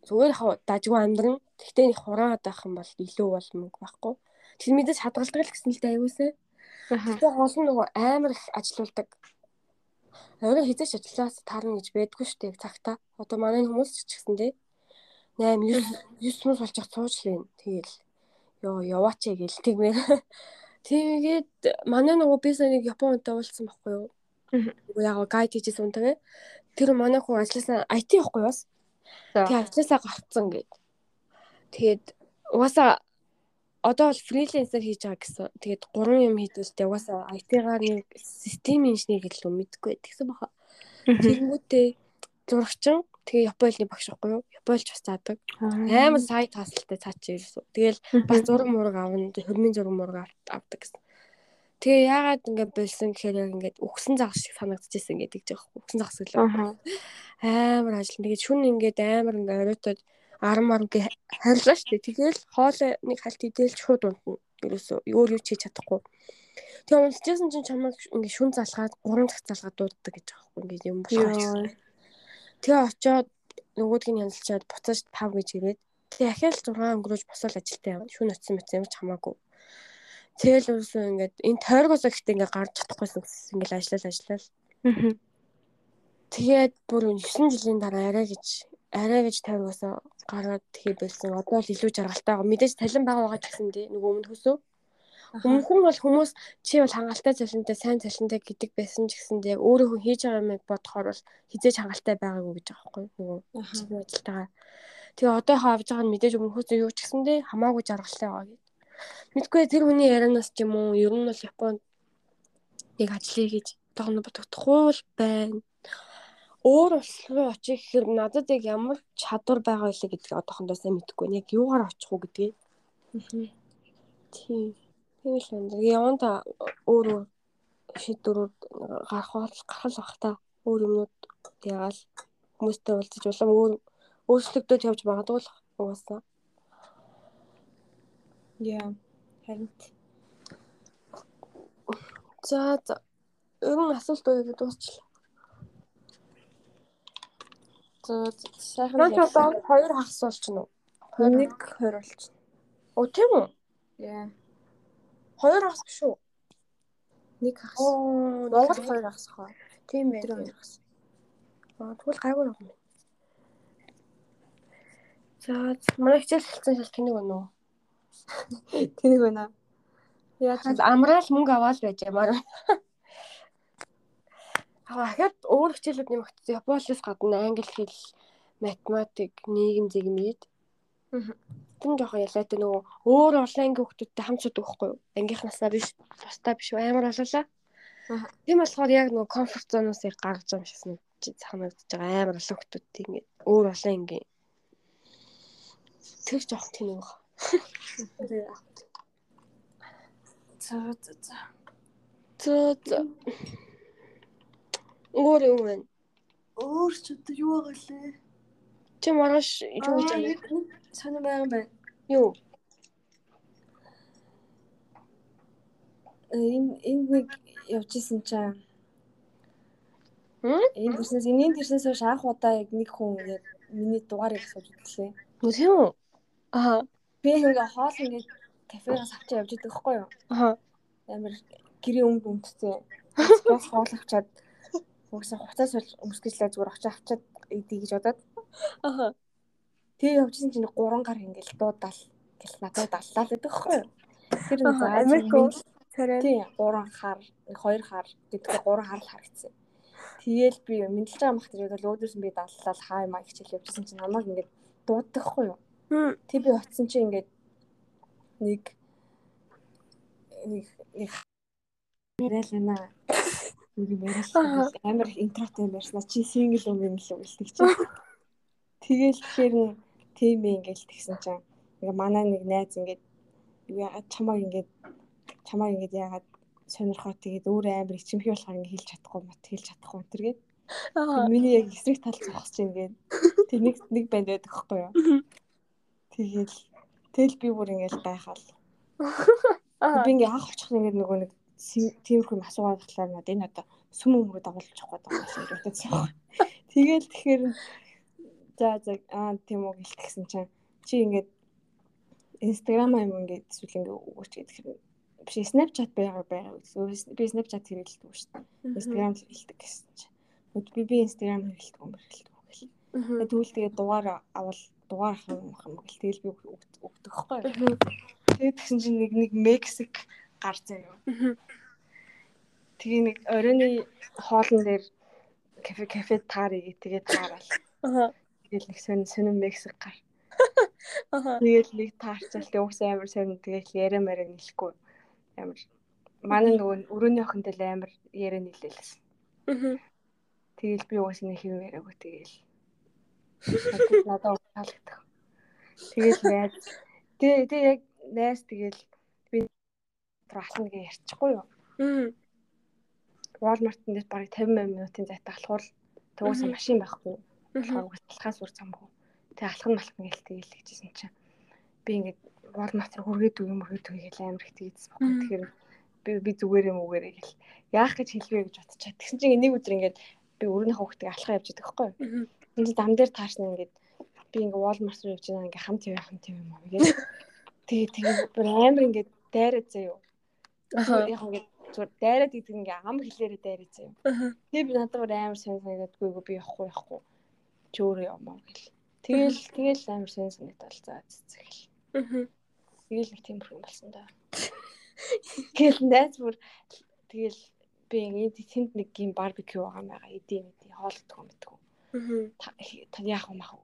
зүгээр яг дажгүй амьдран. Тэгтээ нэг хураад байх юм бол илүү бол мөнгө байхгүй. Тэр мэдээж хадгалдаг л гэсэн л дээ аюусаа. Аа. Тэгээ гол нь нөгөө амар их ажилуулдаг. Өөрөө хизээч ажиллаас таарна гэж байдгүй шүү дээ цагта. Одоо манай хүмүүс ч гэсэн дээ 8 9 9 хүмүүс болж байгаа цуучлаа. Тэгээл ёо яваач ээ *laughs* гэл тэгмээ. Тэгээд манай нөгөө би сая нэг Японд уулзсан байхгүй юу? Нөгөө яг гайд хийжсэн үнтэйгээ. Тэр манай хүн ажилласаа IT бас. За. Тэгээ ажилласаа гарцсан гэд. Тэгээд угаасаа одоо бол фрилансер хийж байгаа гэсэн. Тэгээд гурван юм хийдэлтэй угаасаа IT-гаар нэг систем инженер гэлөө мэдгүй тэгсэн баха. Тэнгүүтээ зурагчин тэгээ Японы багш байхгүй юу? Японч бас заадаг. Амар сайт хасалтай цаач ирсэн. Тэгэл бас зураг мураг авна, хөрмийн зураг мураг ав- авдаг гэсэн. Тэгээ яагаад ингэ болсон гэхээр яг ингээд өгсөн загас шиг санагдчихсэн гэдэг жаах. Өгсөн загас гэлээ. Аа. Амар ажил. Тэгээд шүн ингээд амар ингээ оройтод 10 мар ингээ харилаа штэ. Тэгэл хоолой нэг хальт идэл шууд унтна. Ерөөсөө өөр юу ч хийж чадахгүй. Тэгээ унтчихсан чинь чамайг ингээ шүн залгаад 3 дахь залгаад дууддаг гэж юм. Ингээ юм болчихсон. Тэгээ очиод нөгөөдгийг янзлчаад буцааж тав гэж ирээд тэгээ ахаал 6 өнгөрөөж босоод ажилтаа явна. Шүн утсан мэт юм ч хамаагүй. Тэгэл үсэн ингээд энэ тойргоос ихтэй ингээд гарч чадахгүйсэн гэсэн ингээд ажиллал ажиллал. Тэгээд бүр 9 жилийн дараа арай гэж арай гэж тойргоос гараад тэгээ болсон. Одоо л илүү жаргалтай байгаа. Мэдээж талин байгаа байгаа ч гэсэн тий нөгөө өмнө хөсөө. Өмнөхөн бол хүмүүс чи бол хангалттай цалинтай сайн цалинтай гэдэг байсан ч гэсэн яг өөрөө хүн хийж байгаа юмыг бодохоор бол хизээж хангалттай байгаагүй гэж байгаа байхгүй нөгөө ажилтайгаа. Тэгээ одоо хаавж байгаа нь мэдээж өмнөхөөс юу ч гэсэн тий хамаагүй жаргалтай байгаа гэдэг. Мэдгүй тэр хүний ярианаас ч юм уу ер нь бол Японд яг ажиллая гэж тоогно бодогдохгүй л байна. Өөр улс руу очих гэхээр надад яг ямар чадвар байгаа вэ гэдгийг одоохондоо сайн мэдэхгүй. байна. Яг юугаар очих уу гэдгийг. Тийм. Тийм л. Тэгээ яванда өөр шийдвэрүүд гарах бол гарах л бах та. Өөр юмнууд ягаал хүмүүстэй уулзаж улам өөр өөрчлөгдөж явж магадгүй л угаасаа. Яа. Харин За за. Ер нь асуулт өгөөд дуусчлаа. За сайхан Наач одоо хоёр хагас болчихно уу? нэг 20 болчихно. Оо тийм үү? Яа. Хоёр хагас биш үү? Нэг хагас. Оо, Монгол хоёр хагас хаа. тийм байх. хоёр хагас. Аа, тэгвэл гайгүй юм. байна. За, манай хичээл хэлсэн шал тэнэг байна уу? Тэнийг байна. Хал амраал мөнгө аваад байж ямар. Аа, дахиад өөр хичээлүүд нэмэгдсэн. Японоос гадна англи хэл, математик, нийгэм зэгмэд. Тэн жоохон ялаатай нөгөө өөр хүмүүстэй хамт судаг байхгүй юу? Ангийнхнаасаа биш, тусдаа биш амар. Аха. Тийм болохоор яг нөгөө комфорт зоноос яг гаргаж байгаа юм шиг санагдаж байгаа амар олон хүмүүстэй ингээд өөр олон анги. Тэр жоохон тэнэг баг. За за за. Зөө зөө. Өөр юм байна. Өөр ч одоо юу байгаа лээ? Чи маргааш юу гэж аа? Санаа байгаа байна. Юу? Э, Энэ энэ нэг явж исэн чинь Хм? энэ дэрснээс энэний дэрснээс хойш анх удаа яг нэг хүн яг миний дугаарыг асууж үзлээ. Мөн тийм үү? Аа. Би ингээ хоол ингээ кафегаас авчиж явж идэг байхгүй юу? Аа. Амар гэрээ өмд өмдсөн. *laughs* Бас хоол авчаад угсаа хуцаас өмсгөлээ зүгээр очиж авчаад идэх гэж бодоод. Аа. Тэгээ явжсэн чинь 3 гар ингээл дуудаал гэл надад даллаа л гэдэг юу? Тэр нэг Америк тий 3 хар, 2 хар гэдгээ 3 хар л харагдсан. Тэгээл би мэдлж байгаа мах тэр бол өөдөөс нь би даллал хай маа гэж хэлж явжсэн чинь намайг ингээд дууддаг хгүй юу? Тэг би утсан чи ингээд нэг нэг нэг яриална. Нэг яриална. Амар интротой юм ярьсна. Чи сингл юм юм л үлдэх чи. *laughs* Тэгэл тэгэхээр нь тийм ээ ингээд тэгсэн чинь ингээ манай нэг найз ингээд яагаад чамайг ингээд чамайг ингээд яагаад сонирхоо тэгээд өөр амар ичимхий болохоор ингээ хэлж чадахгүй мат хэлж чадахгүй энэ гээд Аа. миний яг эсрэг тал зогсож байна гээд *laughs* тэг нэг нэг банд байдаг байхгүй юу тэгэл тэгэл би бүр ингээл гайхаал *laughs* Аа. би ингээ анх очих ингээд нөгөө нэг тиймэрхүү юм асуугаад болохоор надад энэ одоо сүм өмрөө дагуулж явах гэдэг юм шиг байна. Тэгэл тэгэхээр за за аа тийм үү гэл тэгсэн чинь чи ингээд инстаграм юм ингээд эсвэл ингээ өгөөч гэдэг хэрэг биш снапчат байгаа байгаа гэсэн. Би снапчат хэрэглэдэг шүү дээ. Инстаграм хэрэглэдэг гэсэн чинь. Би би инстаграм хэрэглэдэг юм хэрэглэдэг гэл. Мгм. Тэгвэл тэгээ дугаар авал дугаар ах юм юм гэл тэгэл би өг- өгдөг. Мгм. Тэгээд тэгсэн чинь нэг нэг Мексик гар заяа. Тэгээ нэг оройны хоолн дээр кафе кафе таарыг тэгээд таарал. Аа. Тэгэл нэг сонин сонин Мексик гар. *laughs* Тэгэл нэг таарчаал тэг угсаа амар сонин тэгэл яриа мараа нийлэхгүй. Амар манай нөгөө өрөөний охинтой л амар яриа нийлээлсэн. Мгм. Тэгэл би угсаа нэг юм яриаггүй тэгэл. Надад таалагдах. Тэгэл найз тэгээ тэгээ яг найз тэгэл руу алхна гэж ярьчихгүй юу? Мгм. Walmart дээр бараг 50 минутын зайтай алхуул төгөөс машин байхгүй. Болохоор алхаас үр замгүй. Тэгээ алхан малхан гээл тэгээл гэжсэн чинь би ингээд Walmart руу хүргээд үг юм хүргээд үг гэл амар их тэгээс баггүй. Тэгэхээр би би зүгээр юм үгээрээ гэл яах гэж хэлвэ гэж бодчихаа. Тэгсэн чинь нэг өдөр ингээд би өрөөнийхөө хүүхдээ алхаа явж байгаа байхгүй. Энд зам дээр таашна ингээд би ингээд Walmart руу явж байгаа ингээд хамт яваа хамт яваа юм аа гэл. Тэгээ тэгээ бүр амар ингээд дайраад заяа. Яг ингээд зүгээр дайраад гэдэг ингээд ам хэлээрээ дайраад заяа. Тэгээ би надад бүр амар сонь санагддаггүй би явахгүй явахгүй. Чи өөрөө явмаа гэл. Тэгэл тэгэл амар сонь санагдал за цэцэг. Мгм. Тэгэл нэг тиймэрхүү юм болсон да. Гэл найз бүр тэгэл би ингээд тэнд нэг юм барбекю байгаа юм байгаа. Идэм хоолдох юм мэдгүй. Та яах юм аа.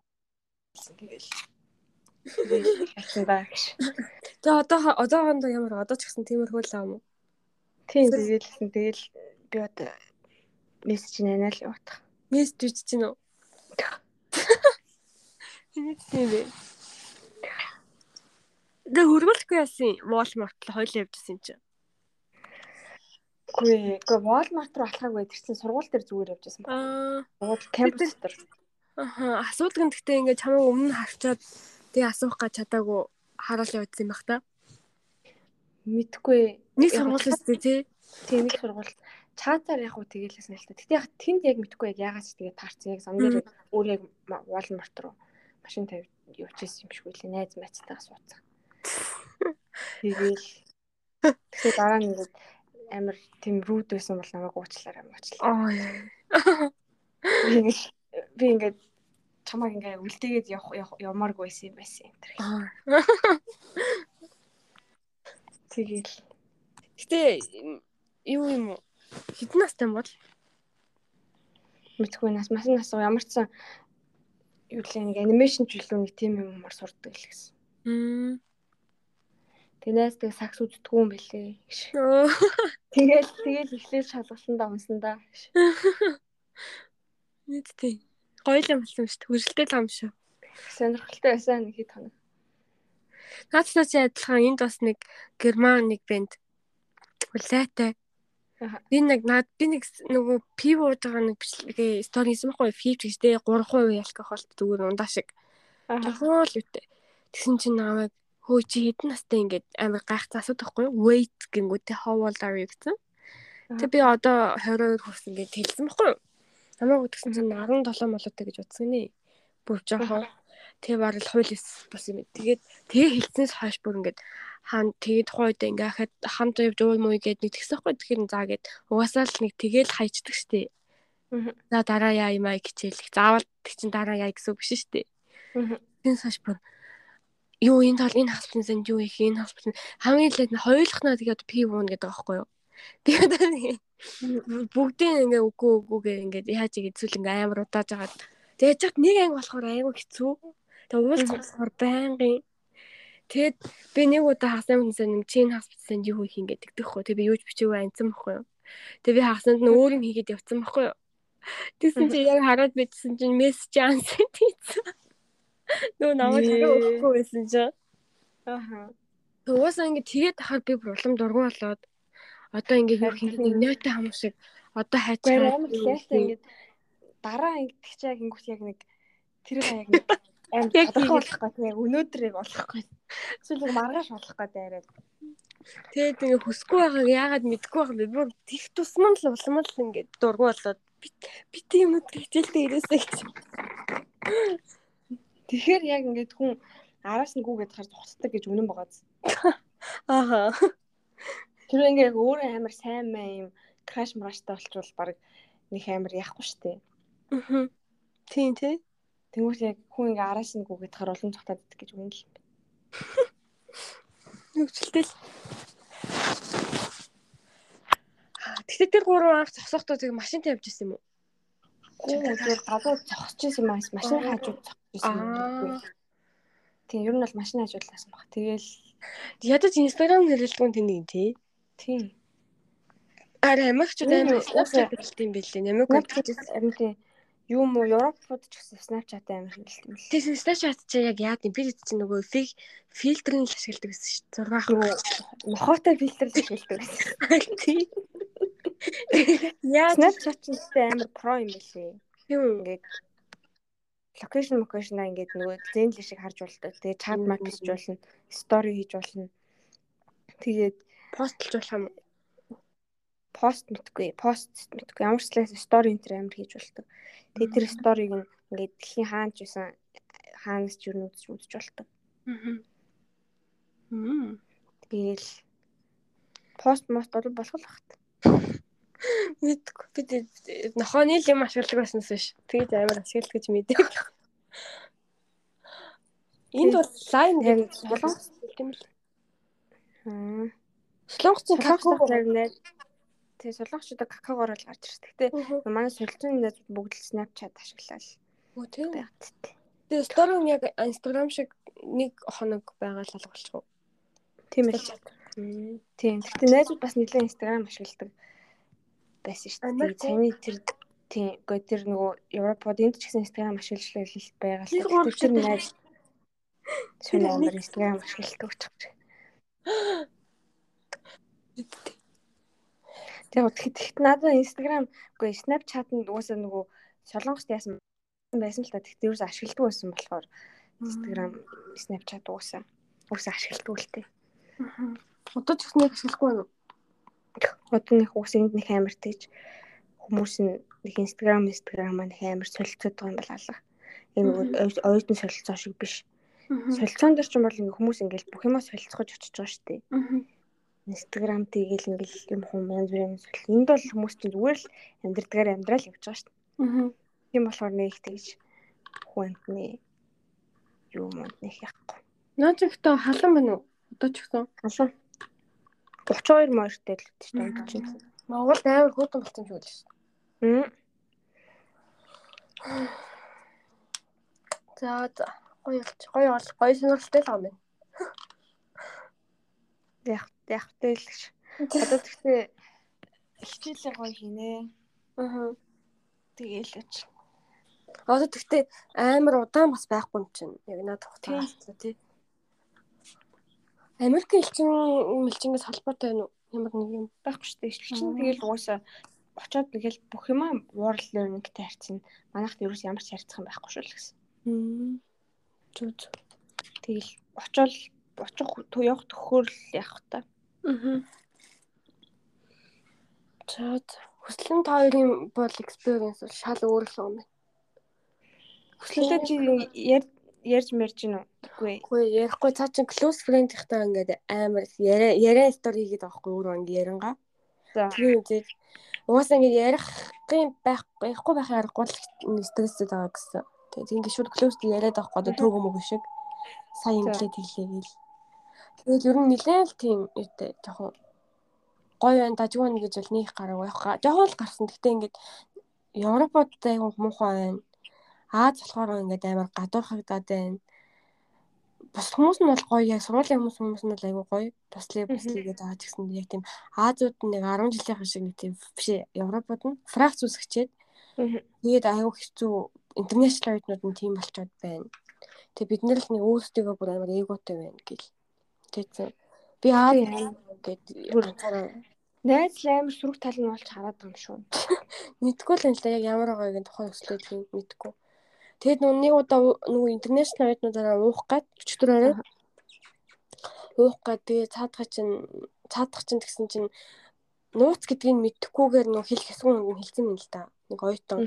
Тэгэл. Хацсан даа гэж. Тэгээ одоо одоохондоо ямар одоо ч гэсэн тиймэрхүү л юм уу? Тийм тэгэлсэн тэгэл би одоо мессеж нэнаа л явах. Мессеж үжиж гин үү? Энийг тийм бэ. Тэгээ хөргөлөхгүй яасан Walmart л хоёлоо явжсэн чинь. Гүй, гүй Walmart руу алхаагүй тэр чинь сургууль дээр зүгээр байсан байна. Аа. Сургууль кампус дээр. Аха, асуудал нь гэхдээ ингээ чамайг өмнө харчаад тэгээ асуух гэж чадаагүй хараал явуулсан юм бах та. Мэдхгүй. Нэг сургууль өстэй тий. Тийм нэг сургууль. Чатаар яг уу тэгэлсэн л та. Гэтэ яг тэнд яг мэдхгүй яг яагаад ч тэгээ таарсан яг зам дээр өөр яг ма- Walmart руу машин тавь явчихсан юм шиг үлээ. Найз майцтайгаа суудсан. Тэгээл тэгэхээр дараа нь амар тийм рүүд байсан бол намайг уучлаарай уучлаа. Аа. Би ингээд чамайг ингээд үлдээгээд явах явмааргүй байсан юм байсан тэр. Аа. *laughs* Тэгээл Гэтэ юу юм? Хэдэн настай юм бол? мэдхгүй нас мас нас ямар ч сан юу лээ нэг анимашн жилүү нэг тим юмар сурдаг л гэсэн. Мм. Тэнээс тэг сакс үздэггүй юм бэлээ. Тэгэл тэгэл эхлээд шалгалсан да унсан да. Гоё л юм болсон шүү дээ. Хүрэлтэй л юм шүү. Сонирхолтой байсан нэг хэд хоног. Наацнаас адилхан энд бас нэг герман нэг бэнд. Аха. Би нэг наад би нэг нөгөө пив ууж байгаа нэг бичлэгээ стори хийсэн байхгүй фив гэжтэй 3% алкохолт зүгээр ундаа шиг. Аа. Жохоо л үтэй. Тэгсэн чинь намайг хөө чи хэдэн настай ингээд амар гайхацсан асуудаг байхгүй? Wait гингүүтэй how old are you гэсэн. Тэг би одоо 22 хүрсэн гэж хэлсэн байхгүй юу? Намайг тэгсэн чинь 17 молоотой гэж утсан нэ. Бүр жохоо. Тэгээ барал хууль ёс бас юм. Тэгээд тэгээ хэлснээс хойш бүр ингээд хаан тэгээ тухайн үед ингээ хахад хамт явж уул муу гээд нэг тэгсэн хгүй тэгэхээр заа гээд угаасаа л нэг тэгээл хайчдаг штеп. За дараа яа юм аа хичээл. Заавал тэг чин дараа яа гэсэн үг биш штеп. Тэн саш бүр юу энэ тал энэ хаспиталс энд юу их энэ хаспитал хамгийн лээд хоёулахнаа тэгээд пи вуун гэдэг байхгүй юу. Тэгээд *laughs* бүгдийн ингээ үгүй үгүй гээ ингээд яаж игээ зүйл ингээ амар удааж агаад тэгээд чад нэг анги болохоор айгүй хэцүү. Тэгээд уулзах болохоор байнгын Тэгэд би нэг удаа хагасны хүнсээ нэг чин хаспиталд юу хийх ингээд тэгдэхгүй. Тэг би юуж бичээгүй анцсан байхгүй юу. Тэг би хагасанд нь өөр юм хийгээд явцсан байхгүй юу. Тэгсэн чи яг хараад бичсэн чинь мессеж ансан тийцсэн. Нөө намайг хариу өгөхгүй байсан чинь. Аха. Угаасаа ингээд тэгээд хахаар би проблем дургу болоод одоо ингээд юу хийх нэг нойтой хам шиг одоо хайцгаа амар лайтай ингээд дараа ингэдэг чи яг ингэх яг нэг тэр яг нэг амар тодорхой болох гэх яг өнөөдрийг болохгүй. Эсвэл маргааш болох гэдэг арай. Тэгээд ингээ хүсэхгүй байгааг яагаад мэдэхгүй байгаа би бүр тех тусман л улам л ингээ дургу болоод би тийм өдөр хичээлдээ ирээсэй гэж. Тэгэхээр яг ингээд хүн араас нь гүгээд хаар зогцдог гэж үнэн байгаа. Ааха. Тэр ингээ яг өөрөө амар сайн маа юм краш мараштай болчвол баг нэг амар яахгүй штэ. Аа. Тийм тий. Тэнгүүт яг хүн ингээ араас нь гүгээд хаар олон цогтаад идэх гэж үнэн л. Нүгчлээ л. Тэгтээ тэр гурван анх зогсохдоо тэг машинтай явж исэн юм уу? Гүү зүгээр гадуур зогсож исэн юм аа машин хажууд зогсож исэн юм. Тийм ер нь бол машин хажуулсан баг. Тэгэл ядаж инстаграм хэрэглэдэггүй тэнийг тий. Тийм. Арай амигчуд амар снапчат хэлт юм бэлээ. Намайг Snapchat харин тийм юу муу Европод ч гэсэн Snapchat амар хэлт юм л. Тэгсэн Snapchat чи яг яад юм би чинь нөгөө фиг фильтрийг л ашигладаг гэсэн шүү дээ. 6 ах. Нохоотой фильтр л хэлдэг байсан. Тий. Яа Snapchat ч гэсэн амар про юм билээ. юм. Ингээд локейшн локейшнаа ингээд нөгөө зэнл шиг харж болдог. Тэгээ чат мат хийж болно. Стори хийж болно. Тэгээд постлж болох юм. пост мэдгүй, пост мэдгүй. Ямар ч лээс стори энэ төр амар хийж болдог. Тэгээд тэр сториг ингээд дэлхийн хаанч байсан хаанаас ч юу үзэж үзэж болдог. Аа. Мм. Тэгээл пост мост бол болох л багт. *laughs* Мэдгүй. Би нохооны л юм ашигладаг байснаас биш. Тэгээд амар ашигладаг гэж мэдээ. Энд бол лайн гэдэг солонгос юм л. Аа. Солонгосын какао нэр Тэгээ солонгочдод какаогоор л гарч ирсэн. Гэтэ манай солилцооны найз бүгд л Snapchat ашиглаа л Оо тийм. Тэгээ стори нь яг Instagram шиг нэг хоног байгаа л алгалчих уу? Тийм ээ. Тийм. Гэтэ найзууд бас нэлээд Instagram ашигладаг байсан шүү дээ. Цааны тэр тийм гоо тэр нөгөө Европод энд ч гэсэн Instagram ашиглаж байгаа л. Тэр найз *laughs* Шинэ амар Instagram ашигладаг юм. *gasps* Тэгээ тэгэхэд тэгэхэд надад Instagram үгүй Snapchat нь угаасаа нөгөө солонгост яасан байсан л та тэгэхдээ ерөөс ашигладаг байсан болохоор Instagram Snapchat угаасаа угаасаа ашигладаг л тээ. Одоо ч нэг ашиглахгүй байна уу? Одоо нэг угаасаа энд нэг амар тэгж хүмүүс нэг Instagram Instagram маань амар солилцоод байгаа юм бол алга. Энэ оюутан солилцоо шиг биш. Солилцоон дээр ч юм бол ингээ хүмүүс ингээл бүх юмаа солилцохож очиж байгаа шүү дээ. Instagram тэгээл ингээл юм хүм янз бүрийн солих. Энд бол хүмүүс чинь зүгээр л амьдрдгаар амьдрал явж байгаа шүү дээ. Тийм болохоор нэг тэгж хүнтний юу мод нэг яахгүй. Наач ихтэй халан байна уу? Одоо ч гэсэн. Халуун 32 морьтой л гэж танд чинь. Монгол амар хөөрхөн болсон юм шиг л шүү. Мм. За за. Гоё болч. Гоё гоё сонирхолтой л юм байна. Яг яг тэлж. Одоо тэгтээ хичээлээ гоё хийнэ. Аа. Тэгээл өч. Одоо тэгтээ амар удаан бас байхгүй юм чинь. Яг надад хугацаа тий. Америк элчин мэлчингээс холбоотой байна уу? Ямар нэг юм. байхгүй шүү дээ. Ишлчин тэгэл угаасаа очоод тэгэл бүх юмаа world learning-тэй харьцна. Манайхд ч ямар ч харьцах юм байхгүй шүү л гэсэн. Мм. Зүг. Тэгэл очоод очих явах төхөөр л явах та. Аа. Чад хүслэн та хоёрын бол experience бол шал өөр л юм байна. Хүслэлээ чи ярьж мэрж гин үү? Үгүй. Үгүй ярихгүй цаа чин close friend ихтэй ингээд амар яриа яриа стори хийгээд байгаа хгүй өөрөө ингээд ярангаа. За. Тэгээ үзээд угаасаа ингээд ярихын байхгүй ярихгүй байхын аргагүй л стресстэй байгаа гэсэн. Тэгээ ингээд шууд close яриад байгаа одоо төөгөө мөг шиг сайн инглээ тэглээ гээл. Тэгээд ер нь нэлээд л тийм үүтэй жоохон гоё байна дажгүй байна гэж бол нөх гараг байх. Жоохон л гарсан. Гэтэ ингээд Европод айгу муухай байна. Аз болохоор ингээд амар гадуурхагдаад байна. Бас хүмүүс нь бол гоё яг сургуулийн хүмүүс хүмүүс нь бол айгу гоё. Туслая буслая гэдэг байгаа ч гэсэн яг тийм Азууд нэг 10 жилийн шиг нэг тийм биш Европод нь фракц үсгчээд тэгээд айгу хэцүү интернэшнл оюутнууд нь тийм болчоод байна. Тэгээ бид нар л нэг өөрсдөө бүр амар эготой байна гэл. Тэгсэн. Би аа гэд бүр найз амар сүрэг тал нь болж хараад байгаа юм шүү. *laughs* Мэдгүй л юм л яг ямар байгаагийн тухайн өслөө тийм мэдгүй. Тэгэд нүг удаа нөгөө интернэшнл оюутнуудаараа уух гад өчтөр орой уух гад тэгээ цаадах чинь цаадах чинь тэгсэн чинь нууц гэдгийг мэдхгүйгээр нөгөө хэлэх хэсгүүн нэг хэлсэн юм л да. Нэг оюутан.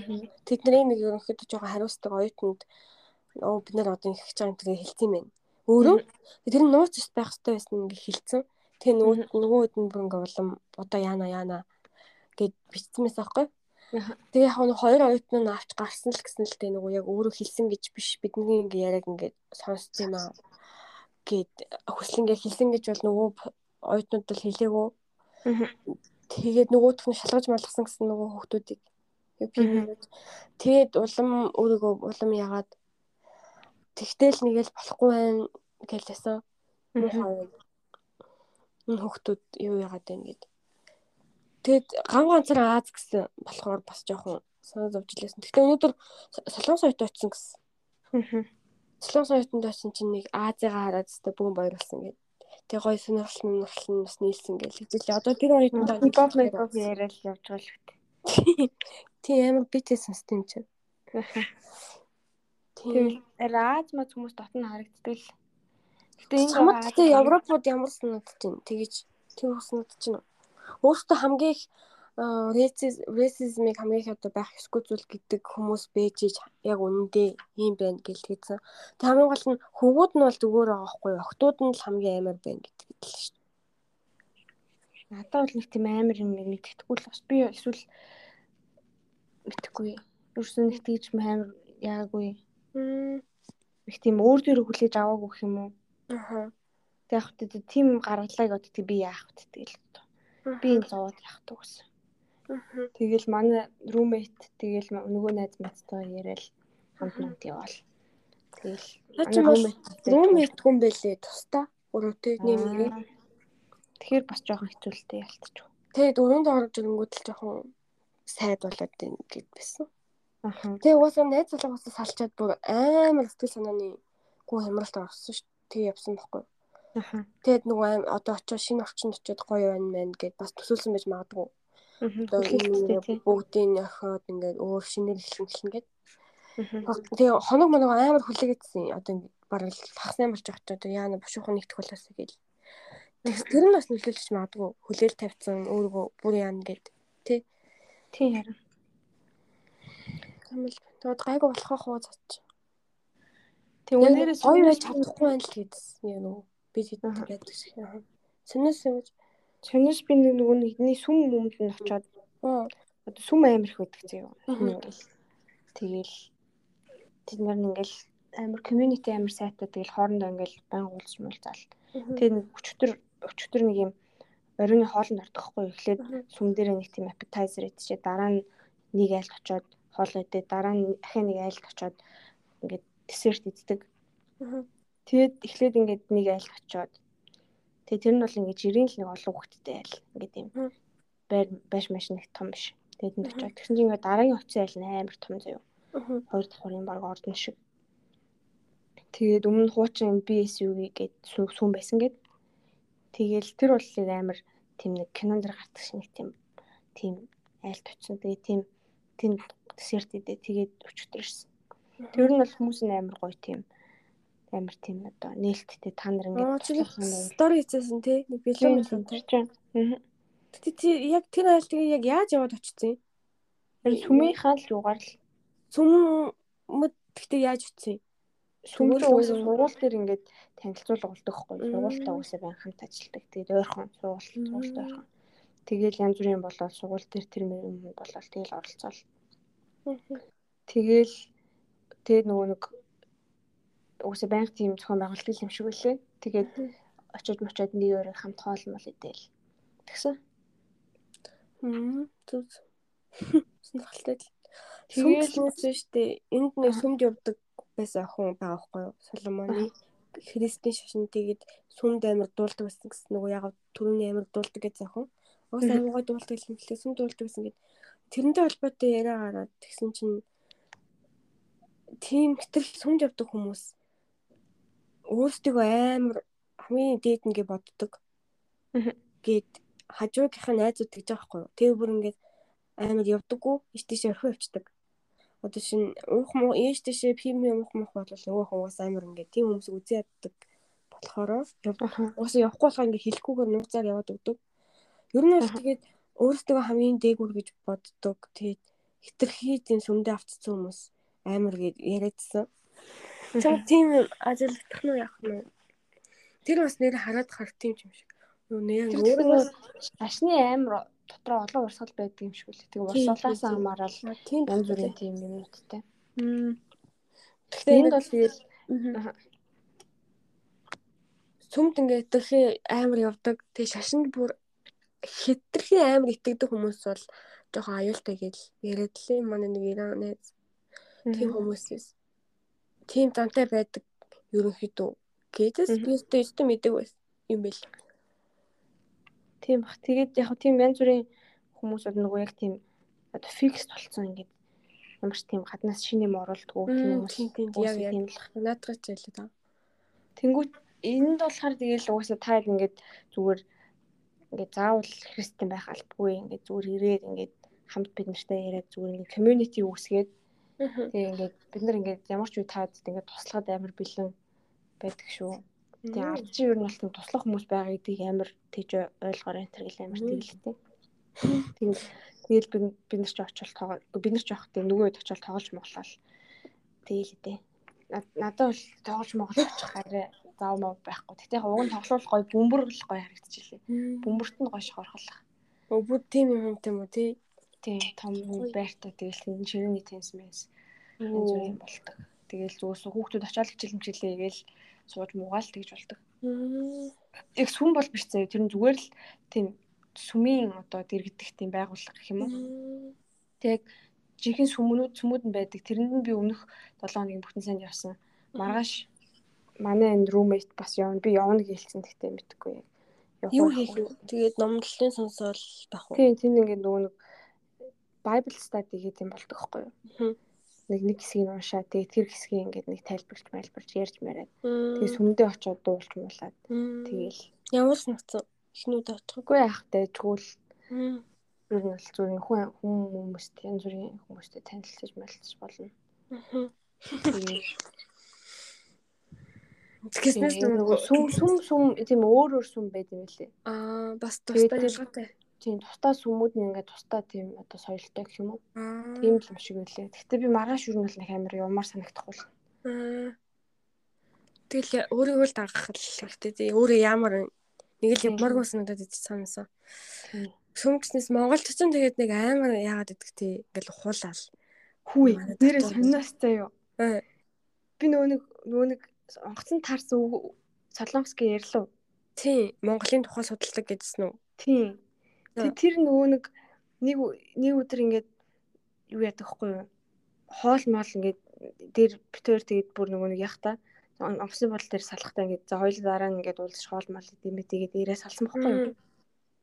Тэдний нэг ерөнхийдөө жоохон хариуцдаг оюутанд оо бид нар одоо их гэж байгаа юм хэлсэн юм байна. Өөрөө? Тэр нь нууц байх хэрэгтэй байсан ингээ хэлсэн. Тэгээ нөгөө нөгөө хэд нь бүр ингээ улам одоо яана яана гэд бичсэн мэс аахгүй. Тэгээ яг нэг хоёр оюутан нь авч гарсан л гэсэн л дээ нөгөө яг өөрөө хэлсэн гэж биш бидний ингээ яриаг ингээ сонссон юм аа гэд хүслэнгээ хэлсэн гэж бол нөгөө оюутнууд бол хэлээгүү. Тэгээд нөгөөх нь шалгаж малгасан гэсэн нөгөө хүүхдүүдийг Тэгээд улам өөрийгөө улам ягаад тэгтэл нэгэл болохгүй ясан. Муухай энэ хөхтүүд юу яагаад байна гэд. Тэгэд ган ганцаар Аз гэсэн болохоор бас жоохон санаа зовж илээсэн. Гэхдээ өнөөдөр Солонгос оюут очсон гэсэн. Солонгос оюутанд очсон чинь нэг Азигаа хараад өстө бүгэн баярлсан гэд. Тэгээ гоё сонирхол нь бас нийлсэн гэж хэлжээ. Одоо тэр оюутанд хипхоп мэйкоп яриад явж байгаа л *laughs* үү. Тийм амар битээс систем чинь. *laughs* Тийм. Аз мод хүмүүс дотн харагддаг л. Гэтэ энэ чамд Европод ямар санагдаж байна? Тэгэж тийм санагдаж байна. Өөртөө хамгийн их рейсизмыг хамгийн их одоо байх ёсгүй зүйл гэдэг хүмүүс бэжиж яг үнэндээ юм байна гэж хэлсэн. Тэг хамгийн гол нь хөвгүүд нь бол зүгээр байгаа хгүй охтууд нь л хамгийн амар байна гэдэг л шүү дээ. Надад бол нэг тийм амар юм мэддэхгүй л бас би эсвэл мэдхгүй. Юусэн нэг тийж амар яагүй. Их тийм өөр дөр хүлээж аваагүй гэх юм уу? Аа. Тэг яг хөтэ тийм гаргалааг одоо би яах вэ тэгэл. Би энэ зовоод яах вэ гэсэн. Тэгэл манай roommate тэгэл нөгөө найз мэдтэй яриад хамт хамт яваал. Тэгэл roommate хүн бэлээ тустаа өрөөтэй нэмгээ. Тэгэхээр бас жоохон хэцүүлтэй ялтчих. Тэгээд өрөөнд орж ирэнгүүт л жоохон сайд болоод ингэж байсан. Тэгээ угаасаа найз залуугаас салчаад бүр амар сэтгэл санааны гоо хямралт орсон шүү. Тэг явсан байхгүй. Тэгээд нөгөө аим одоо очиж шинэ орчинд очиод гоё байна мэн гэд бас төсөөлсөн байж магадгүй. Одоо бүгдийн яхаад ингээд өөр шинээр эхлэн гэд. Тэгээ хоног моног амар хүлээгээдсэн. Одоо бараг хагас амарч очиж одоо яана бушуухан нэгтэх болоосоо гэл. Тэр нь бас нөлөөлж магадгүй хүлээл тавьсан өөргөө бүр яана гэд. Тэ. Тийм харин. Тамил. Тэгээд гайгүй болох хоо цач. Тэг өнөөдрөөс гоё байж чадахгүй байна л гэдсэн юм уу? Би тэгээд байдаг шиг. Сэнэс юм. Сэнэс би нөгөө нэгний сүм өмд нь очиод одоо сүм амир их байдаг зөө. Тэгэл тэд нар ингээл амар community амар сайтай тэгэл хоорондоо ингээл баян уулз муулзаал. Тэгээд өчтөр өчтөр нэг юм оройн хоолнд ордохгүй эхлээд сүм дээр нэг тийм appetizer идчихээ дараа нь нэг айлд очиод хоол идээ дараа нь дахин нэг айлд очиод ингээд десерт иддэг. Тэгээд эхлээд ингээд нэг айлд очиод тэгээд тэр нь бол ингээд жирийн л нэг олон хүүхэдтэй айл ингээд юм байр байш маш нэг том биш. Тэгээд энд очиод тэгсэн чинь ингээд дараагийн очисон айл нь амар том заяа. Хоёр давхрын баг ордон шиг. Тэгээд өмнө хуучин BSU гээд сүм байсан гээд Тэгээл тэр бол амар тийм нэг кинонд гардаг шиг нэг тийм тийм айлт очсон. Тэгээ тийм тийм десерт идэ тэгээд өчтөр ирсэн. Тэр нь бол хүмүүс нь амар гоё тийм амар тийм одоо нээлттэй та нар ингээд стори хийсэн тий нэг бэлэн юм тийм. Тэ тий яг тэр айлтыг яг яаж яваад очсон юм? Сүмийнхаа л юугаар л сүм мэд гэхдээ яаж очсон юм? сүм Зүгээр чинь уусаа л- сургууль дээр ингээд танилцуулга болдог хгүй. Сургуультай уусаа байн хамт ажилладаг. Тэгээд ойрхон сургууль сургуультай ойрхон. Тэгээл янз бүрийн болоод сургууль дээр тэр юм болоод тэгэл оролцоол. Тэгээл тэгээд нөгөө нэг уусаа байнга тийм зохион байгуулалт юм шиг үлээ. Тэгээд очиж мочоод нэг өөр хамт хоол мол идээл. Тэгсэн. Мм. Зүг. Сонирхолтой л. Тэгээд шүү дээ. Энд нэг сүмд явдаг байсан охин байгаа байхгүй юу? Соломоны христийн шашин тэгээд сүмд амар дуулдаг байсан гэсэн нөгөө яг түрүүний амар дуулдаг гэж охин. Уус Мгм. амар гой дуулдаг юм хэлээ. Сүм дуулдаг гэсэн гээд тэрнтэй холбоотой яриа гараад тэгсэн чинь тийм хэтрэл сүмд явдаг хүмүүс өөрсдөө амар хамгийн дээд нэгэ боддог. Гээд хажуугийнхаа найзууд гэж байгаа байхгүй юу. Тэгээ бүр ингээд амар явдаггүй, иш тийшээ орхио явцдаг. Одоо шин уух муу ээж тийшээ пими уух муух бол нөгөө хүмүүс амар ингээд тийм хүмүүс үзээ яддаг болохоор. Уусаа явахгүй болохоор ингээд хэлэхгүйгээр нууцаар яваад өгдөг. Ер нь бол тэгээд өөрсдөө хамгийн дээгүр гэж боддог. Тэгээд хитрхи тийм сүмдээ автцсан хүмүүс амар гээд яриадсан. Чам тийм юм ажиглагдах нь яах нь? Тэр бас нэр хараад харт юм юм шиг. Юу нэр өөрөө шашны амар дотроо олон урсгал байдаг юм шиг үлээ. Тийм, урсгалаас тийм. хамаарал тийм янз бүрийн тийм юмнуудтай. Гэхдээ Энд бол тэгэл бол сүмд ингээд итгэхээ амар явдаг. Тэгээ шашинд бүр хитрхи амар итгэдэг хүмүүс бол жоохон аюултай гэж яриад л юм манай нэг Иран найз тийм хүмүүс биш. Тийм зантай байдаг ерөнхийдөө. Мгм. би өөртөө өстө мэдэг юм бэл. тийм бах. Тэгээд яг тийм янз бүрийн хүмүүсүүд нөгөө яг тийм одоо фикс болцсон ингээд ямар ч тийм гаднаас шинэ юм оруулдаггүй тийм хүмүүс. тийм яг яг тийм л. наадах ч ялээ та. Тэнгүүт энд болохоор тэгэл угаасаа та ингээд зүгээр ингээд заавал христэн байх албагүй ингээд зүгээр ирээд ингээд хамт бид нартай яриад зүгээр ингээд community үүсгээд тэгээ ингээд бид нар ингээд ямар ч үе таад ингээд туслахад амар бэлэн байдаг шүү. Тэгээ ард чинь ер нь бол туслах хүмүүс байгаа гэдгийг амар тийж ойлгоор энэ төр гэл амар тэгэлтэй. Тэгээд тэгэл бид нар ч очил тоогоо бид нар ч явах тийм нөгөө хэд очил тоглож моглол. Тэгэл дээ. Надад бол тоглож моглох хараа зав мав байхгүй. Гэтэ яг уг нь тоглох гой бөмбөр л гой харагдчихлээ. Бөмбөрт нь гой шохорхолох. Өвгүүд тийм юм юм уу тий. Тийм том байртай тэгэл тийм ширээний тенс мэс янз бүр юм болдог. Тэгэл зүгээс хүүхдүүд очиад хичээл хичээлээ гээл сууж муугаал тэгж болдог. Яг сүм бол биш заяа. Тэр нь зүгээр л тийм сүмийн одоо дэргэдэх тийм байгууллага гэх юм уу. Тэг жинхэнэ сүмнүүд сүмүүд нь байдаг. Тэрэнд нь би өмнөх 7 хоногийн бүтэн санд явсан. Маргааш манай энэ roommate бас явна. Би явна гэлсэн гэхдээ мэдхгүй яг. Юу хийх вэ? Тэгээд номдлын сонсоол байх уу? Тийм тийм ингээд нөгөө нэг Bible study гэдэг юм болдог байхгүй юу? Нэг нэг хэсгийг нь уншаа. Тэгээд тэр хэсгийг ингээд нэг тайлбарч майлбарч ярьж мараад. Тэгээд сүмдээ очиод дуулж муулаад тэгээл ямар санагцсан? Эхнүүд очих. үгүй яах дайжгүй л ер нь бол зүгээр хүн хүмүүстэй янз бүрийн хүмүүстэй танилцаж мэлцэж болно. Тэгээд *laughs* Тэгснээс нөгөө сүм сүм сүм тийм өөр өөр сүм байд юм лээ. аа бас тустай ялгаатай. Тийм тусдаа сүмүүд нь ингээд тусдаа тийм одоо соёлтой гэх юм уу? Тийм л юм шиг байлээ. Гэхдээ би маргааш бол нэг амар юмар санагдахгүй л. Аа. Тэгэл өөрийгөө л дагах л хэрэгтэй тий. Өөрөө ямар нэг л явмааргүй санагдаад идэж санасан. Тийм. Сүмгснээс Монгол ч тэгээд нэг амар яагаад идэх тий. Ингээл ухуулаад. Манай нэрээ заяа. Аа. Би нөгөө нэг нөгөө нэг онгоцон тарс үг Солонгоски ярьлаа. Тий. Монголын тухай судалдаг гэжсэн үү? Тийм. Тэг тэр нөгөө нэг нэг нэг өдөр ингээд юу яадаг хгүй юу? Хоол моол ингээд дээр битээр тэгээд бүр нөгөө нэг яах та онгоцны бодол дээр салахтаа ингээд за хоёул дараа нь ингээд уулзаж хоол моол идэм бэ тэгээд дээрээ салсан байхгүй юу?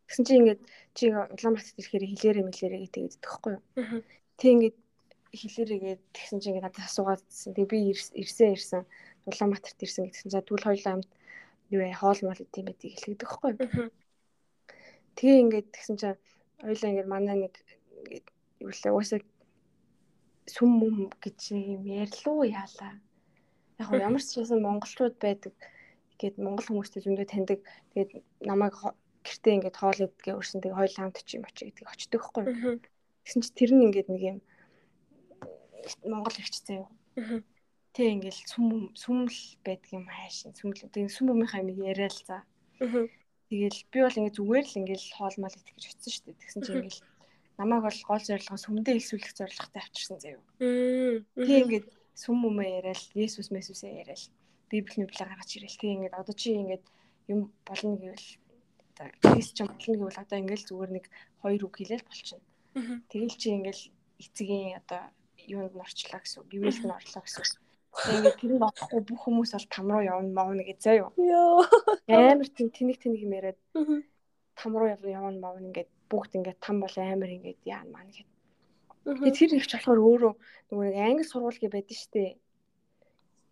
Тэгсэн чинь ингээд чи Улаанбаатарт ирэхээр хилээрээ мэлээрээ гэдэг идэх байхгүй юу? Тэг ингээд хилээрээгээд тэгсэн чинь ингээд надад асуугаадсэн. Тэг би ирс- ирсэн ирсэн Улаанбаатарт ирсэн гэдгсэн. За тэгвэл хоёулаа хамт юу яа хоол бэ гэдэг хэлдэг байхгүй юу? Аа. Тэгээ ингээд тэгсэн чинь хоёлаа ингээд манай нэг ингээд юу лээ уусаа сүм мүм гэж юм ярьлуу яалаа. Яг гоо ямар ч байсан монголчууд байдаг. Тэгээд монгол хүмүүстэй зөндөө таньдаг. Тэгээд намайг гэртээ ингээд хоол идгээ өрсөн. Тэгээд хоёул хамт очив очив гэдэг очдөг хгүй. Тэгсэн чинь тэр нь ингээд нэг юм монгол ирчсэн юу. Тэг ингээл сүм сүмл байдаг юм хаашин сүмл тэг сүм өмнөхаа юм яриа л за. Тэгэл би бол ингээ зүгээр л ингээл хоол мал итгэж очсон шүү дээ. Тэгсэн чинь ингээл намайг бол гол зорилго сүмдээ илсүүлэх зорилготой авчирсан заяа. Тэг ингээд сүм өмнө яриад Есүс Месүсээ яриад Библийн библийг гаргаж ирэл. Тэг ингээд одоо чи ингээд юм болно гэвэл одоо Кристиан болно гэвэл одоо ингээл зүгээр нэг хоёр үг хэлэл болчихно. Тэгэл чи ингээл эцгийн одоо юунд нь орчлоо гэсэн үг, нь орлоо гэсэн үг. Ингээд тэрэнд орохгүй бүх хүмүүс бол там руу явна маавна гэж заяа. Йоо. Амар тийм тэнэг тэнэг юм яриад там руу явна маавна ингээд бүгд ингээд там бол амар ингээд яа маань гэд. Аа. Тэгээ тэр ихч болохоор өөрөө нөгөө нэг англи сургууль байдаг дээ.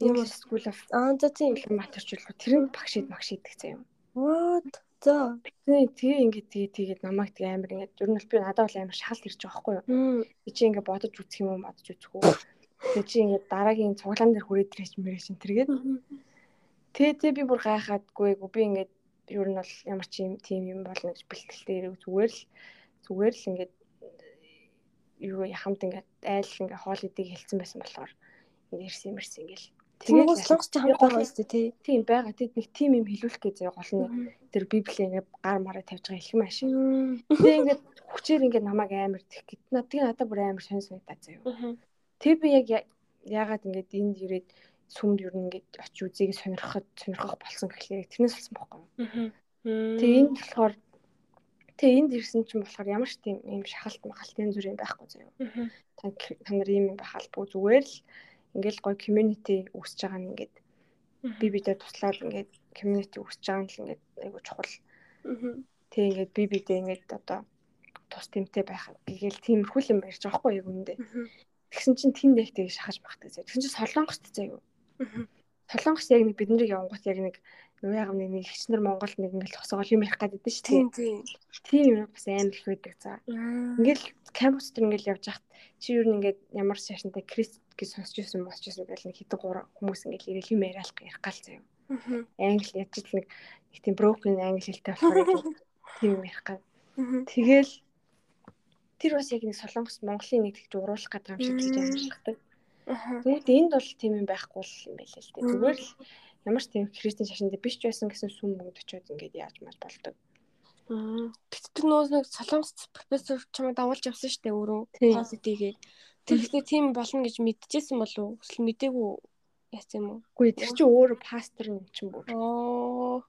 English School of Аа за тийм. Матерчлал тэрэнд багшид магшиддаг заяа. What? За. Тэгээ ингээд тэгээ тэгээд намайг тэгээ амар ингээд ер нь би надад бол амар шалт ирж байгаа байхгүй юу. Би чи ингээд бодож үзэх юм уу, бодож үзэх үү. Тэгээ чи ингээд дараагийн цуглаан дээр хүрээд ирэх юм мэрэж тэргээд тэгээ тэгээ би бүр гайхаадгүй би ингээд ер нь бол ямар ч юм тийм юм болно гэж бэлтгэлтэй ирэх зүгээр л зүгээр л ингээд юу хамт ингээд айл ингээд хоол идийг хэлсэн байсан болохоор ингээд ирсэн юмэрсэн ингээд Тэгээд солонгос ч хамт байгаа дээ тий. тийм байгаа тэд нэг тийм юм хэлүүлэх гэж заяа гол нь тэр библийн ингээд гар мараа тавьж байгаа хэлэх маш. Мм. Тэгээ ингээд хүчээр ингээд намайг амар тэгэх гэд. Над тэгээ надад бүр амар сонь санагдаа заяа. Аа. Тэг би яг яагаад ингээд энд ирээд сүмд ер нь ингээд очиж үзийг сонирхоход сонирхох болсон гэхлээр тэрнээс болсон байхгүй юу. Тэгээ энд болохоор тэгээ энд ирсэн чинь болохоор ямар ч тийм юм шахалт махалт янз бүрийн байхгүй заяа. Та та нар ийм юм байхалбгүй зүгээр л ингээд гоё community үүсэж байгаа нь ингээд би бидээ туслаад ингээд community үүсэж байгаа нь л ингээд айгу чухал. Тэг ингээд би бидээ ингээд одоо тус тэмтэй байх гээл тиймэрхүү юм ярьж байгаа хгүй яг үүндээ. Тэгсэн чинь тэнд яг тийг шахаж багтдаг заяа. Тэгсэн чинь солонгост заяа. Солонгос яг нэг биднийг явангууд яг нэг юу яам нэг нэг ихчнэр Монголд нэг ингээл тосоогоо юм ярих гэдэг шүү дээ. Тийм тийм. Тийм юм бас амар их байдаг за. Ингээл кампус дээр ингээл явж хахад чи юу нэг ямар шашинтай крист гэж сонсч ирсэн босч ирсэн гэл нэг хитэг гур хүмүүс ингээл ирэл юм яриалах ярих гал заяа. Англи ч нэг нэг тийм broken англи хэлтэй болохоор *laughs* яг тийм юм ярих гал. Тэгэл тэр бас яг нэг солонгос Монголын нэг тэгж уруулах гэдэг юм шиг хэлж амьддаг. Аа. Тэгвэл энд бол тийм юм байхгүй л юм байл л дээ. Зүгээр л ямар ч тийм христийн шашинтай биш ч байсан гэсэн сүм бөгд очиод ингээд яаж маж болдог. Тэгтэр нөөс нэг солонгос профессор чамайг дагуулж явсан шүү дээ өөрөө. Позитигээд. Тэгэхдээ тийм болно гэж мэдчихсэн болов уу? Эсвэл мдээгүй яасан юм уу? Үгүй тэр чинь өөрөө пастор юм чинь бүр. Оо.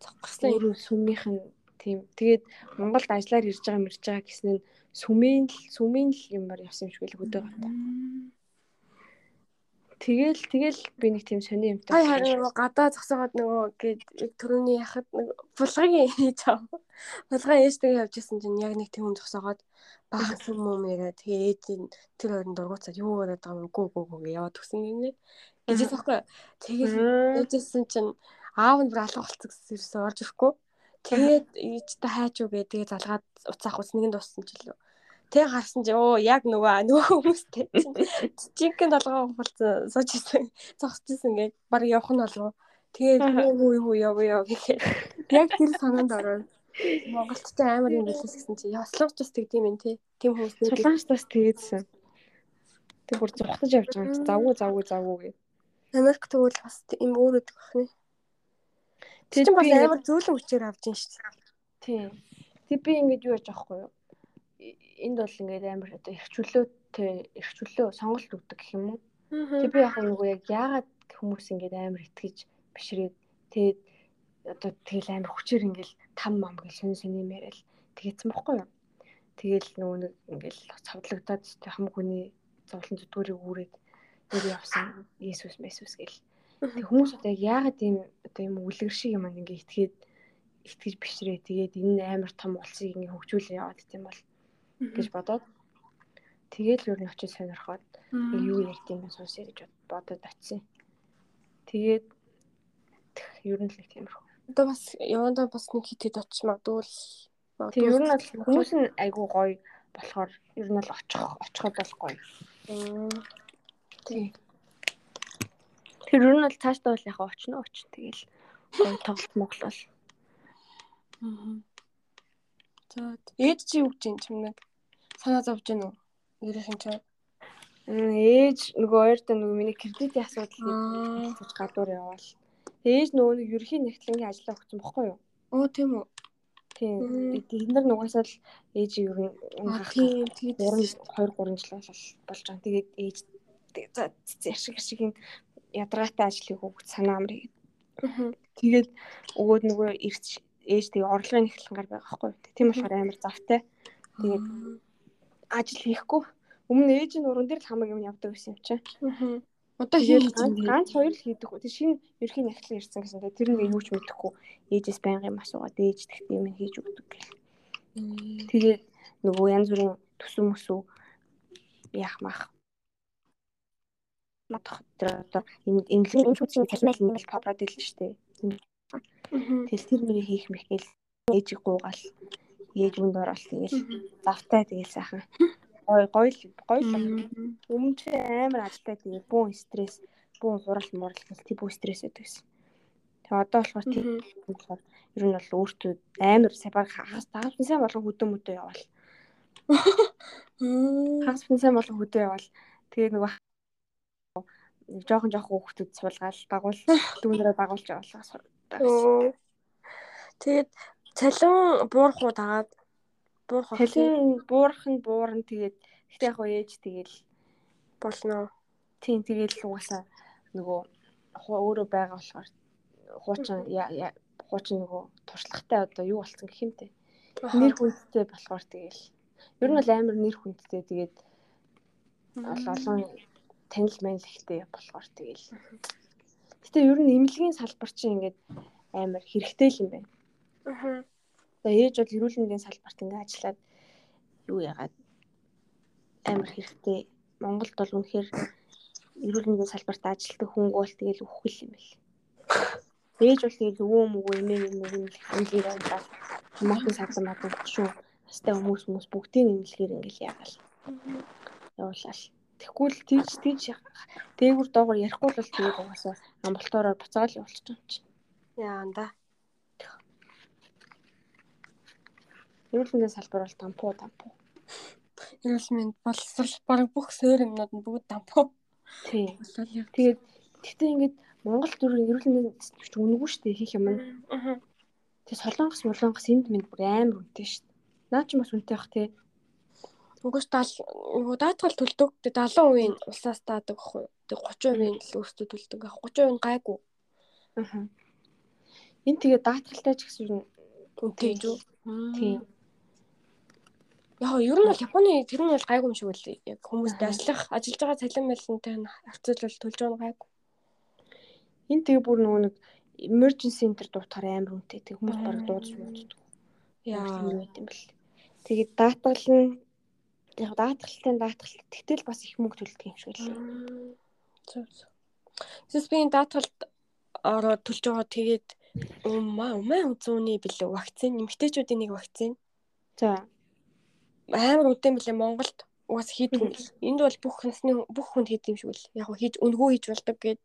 Цогцсон. Өөрөө сүмийнх нь тийм. Тэгээд Монголд ажиллаар ирж байгаа мэрж байгаа гэсэн нь сүмийн л сүмийн л юмар явсан юм шиг л хөдөө гата. Тэгэл тэгэл би нэг тийм сони юмтай. Тай харин нөгөө гадаа зогсоогоод нөгөө гээд төрөний яхад нэг булгагийн хийж ав. Булгаа ээжтэйгээ явж исэн чинь яг нэг тийм хүн зогсоогоод баахан сүм юм яриа. Тэгээ ээж нь тэр хоёрын дургуцаад юу яриад байгаа юм гүү гүү гүү яваад тгсэн юм нэ. Гэж байхгүй. Тэгээд ээжсэн чинь аав нь бүр алга болцсон гэсэн ерөөсөөр орж ирэхгүй. Тэгээд ээжтэй хайч юу гээ тэгээ залгаад уцаах ус нэгэнд дууссан ч лөө. Тэг гарсан чи оо яг нөгөө нөгөө хүмүүстэй чинь жинхэнэ толгоо болцсон сууж исэн зогсож исэн гээд баг явах нь болов. Тэгээд юу юу яв яв гэхээр яг тэр санаанд ороод Монголчтой амар юм билээс гэсэн чи яслууч бас тэгдэм юм тий. Тим хүмүүс нэг Солонгос бас тэгээдсэн. Тэг бүр зүхтаж явж байгаа юм завгүй завгүй завгүй гэ. Америк тэгвэл бас юм өөр өгдөг бахны. Тэр чинь бас амар зөөлөн хүчээр авж ин шүү дээ. Тийм. Тэг би ингэж юу яж аахгүй юу? Энд бол ингээд амар одоо их чөлөөтэй их чөлөө сонголт өгдөг гэх юм уу? Тэг би яг нөгөө яг яагаад хүмүүс ингээд амар итгэж бишрээд тэгээд одоо тэгэл амар хүчээр ингээл там мам гэж сонь сонь юм яриад тэгээдсэн бохгүй юу? Тэгэл нөгөө нэг ингээл цавдлагдаад тэг хам хүний зовлон зүтгүүрийг үүрээд нэр явсан Иесус Месүс гэл. Тэг хүмүүс одоо яг яагаад ийм одоо юм үлгэр шиг юм ингээ итгээд итгэж бишрээ тэгээд энэ амар том улсыг ингээ хөгжүүлээ яваад тийм бол гэж бодоод тэгээд л ер нь очиж сонирхоод юу ярьд юм бэ сонсъё гэж бодоод очив. Тэгээд ер нь л нэг тиймэрхүү. Одоо бас явандаа бас нэг хит хит очиж магадгүй л Тэг ер нь бол хүмүүс нь айгүй гоё болохоор ер нь бол очих очиход бол гоё. тий. Тэр ер нь бол цаашдаа бол яг очно оч тэгэл тоглолт моглол бол. За ээж чи юу гэж юм чимнэг санаа зовж гэнэ үү? Юм чам. М, Ээж нөгөө ойртой нөгөө миний кредитийн асуудал Аа. хийж гадуур яваал. Ээж нөгөө нэг ерхий нэгтлэнгийн ажиллаа өгсөн бохгүй юу? Оо тийм үү. Тийм. Тэд нар нугасаа л ээж ер нь Аа тийм тэгээд 3 2 3 жил бол болж байгаа. Тэгээд ээж за яшиг яшигийн ядаргаатай ажлыг өгч санаа амрыг. Мгм. Тэгээд өгөөд нөгөө ирч ээж тэгээ орлогын эхлэнгаар байгаа байхгүй? Тийм болохоор амар завтай. Тэгээд ажил хийхгүй. Өмнө ээж нь уран дээр л хамаг юм явдаг байсан юм чинь. Одоо хийж ганц юм. хоёр л хийдэг. Тэг шинэ ерхий нахлын ирсэн гэсэн. Тэгээд тэр нэг юу ч мэдэхгүй. Ээжээс байнгын юм асуугаад ээж тэгт юм хийж өгдөг гэл. Тэгээд нөгөө янз бүрийн төсөв мөсөв яах мах матх тэр одоо энэ энэ шүтсийн цалмал нэг попрод л штэ. Тэгэл тэр нэрийг хийх мэх гээл ээжийг гуугаал ээж үнд орол тэгэл завтай тэгэл сайхан. Гой гоё л гоё л өмнө чи амар ажилтай тэгээ. Бүүн стресс бүүн хурал мурал гэл тий бүү стресс гэсэн. Тэгээ одоо болохоор тий болохоор ер нь бол өөртөө амар сайн баг хагас тагс сайн болон хөдөө мөдөө явал *laughs* хагас сайн болон хөдөө явал тэгээ нөгөө жоохон жоохон хүүхдүүд суулгаал дагуул *laughs* дүүнэрээ дагуулж яваалаа. Оо. Тэгээд цалин буурах уу тагаад буурах уу? Цалин буурах нь буурна тэгээд гэхдээ яг ээж тэгэл болно. тийм тэгэл угаасаа нөгөө өөрөө байгаа болохоор хуучин хуучин нөгөө туршлагатай одоо юу болцсон гэх юм те. Нэр хүндтэй болохоор тэгэл ер нь бол амар нэр хүндтэй тэгээд ол- олон танил манил ихтэй болохоор тэгэл. Гэтэ ер нь эмнэлгийн салбар чинь ингээд амар хэрэгтэй л юм байна. Аа. Одоо ээж бол эрүүл мэндийн салбарт ингээд ажиллаад юу яагаад амар хэрэгтэй. Монголд бол үнэхээр эрүүл мэндийн салбарт ажилладаг хүн бол тэгэл үхэл юм бэл. Ээж бол тэгэл өвөө мөгөө эмээ эмээ эмнэлгээр ажиллаад хамаатан садлан мадан шүү. Настай хүмүүс хүмүүс бүгдийн эмнэлгээр ингээл яагаал. Явуулаад. Тэгвэл л тийж тийж дээгүр доогоор ярихгүй л бол тэгээд угаасаа амбултороор буцаал явуулчих юм чи. Яанда. Эрүүл мэндийн салбар бол тампуу тампуу. Эрүүл мэнд боловсрол баг бүх суур юмнууд нь бүгд. Болол яг. Тэгээд тэгтээ ингээд Монгол төрийн эрүүл мэндийн системч үнэгүй шүү дээ хийх юм. нь. Аа. Тэгээ солонгос молонгос энд мэд бүр амар үнэтэй шүү дээ. Наа ч бас үнэтэй бах тий. Угаас тал нөгөө даатгал төлдөг. Тэг 70% улсаас даадаг ахгүй. Тэг 30% л өөрсдөө төлдөг. 30% гайгүй. Аа. Энд тэгээ даатгалтай ч гэсэн Үнэтэй юу? тийм. Яг ер нь бол Японы тэр нь бол гайгүй юм шиг үл. Яг хүмүүст ажиллах, ажиллаж байгаа цалин нь харьцуулбал төлж байгаа нь гайгүй. Энд тэгээ бүр нөгөө нэг emergency center дуутахаар амар үнэтэй. Тэг хүмүүс бараг дуудаж мууддаг. Яа. Тэгээд даатгал нь яг даатгалтай даатгал. Тэгтэл бас их мөнгө төлдөг юм шиг л. Зөв зөв. Тэс би энэ даатгалд ороод төлж байгаа тэгээд умаа умаа үзүүний билүү вакцин эмгтээчүүдийн нэг вакцин За. амар үдэн билээ Монголд угаас хийдэг юм бил. Энд бол бүх насны бүх хүнд хийдэг юм шиг үл. Яг хийж үнгөө хийж болдог гэд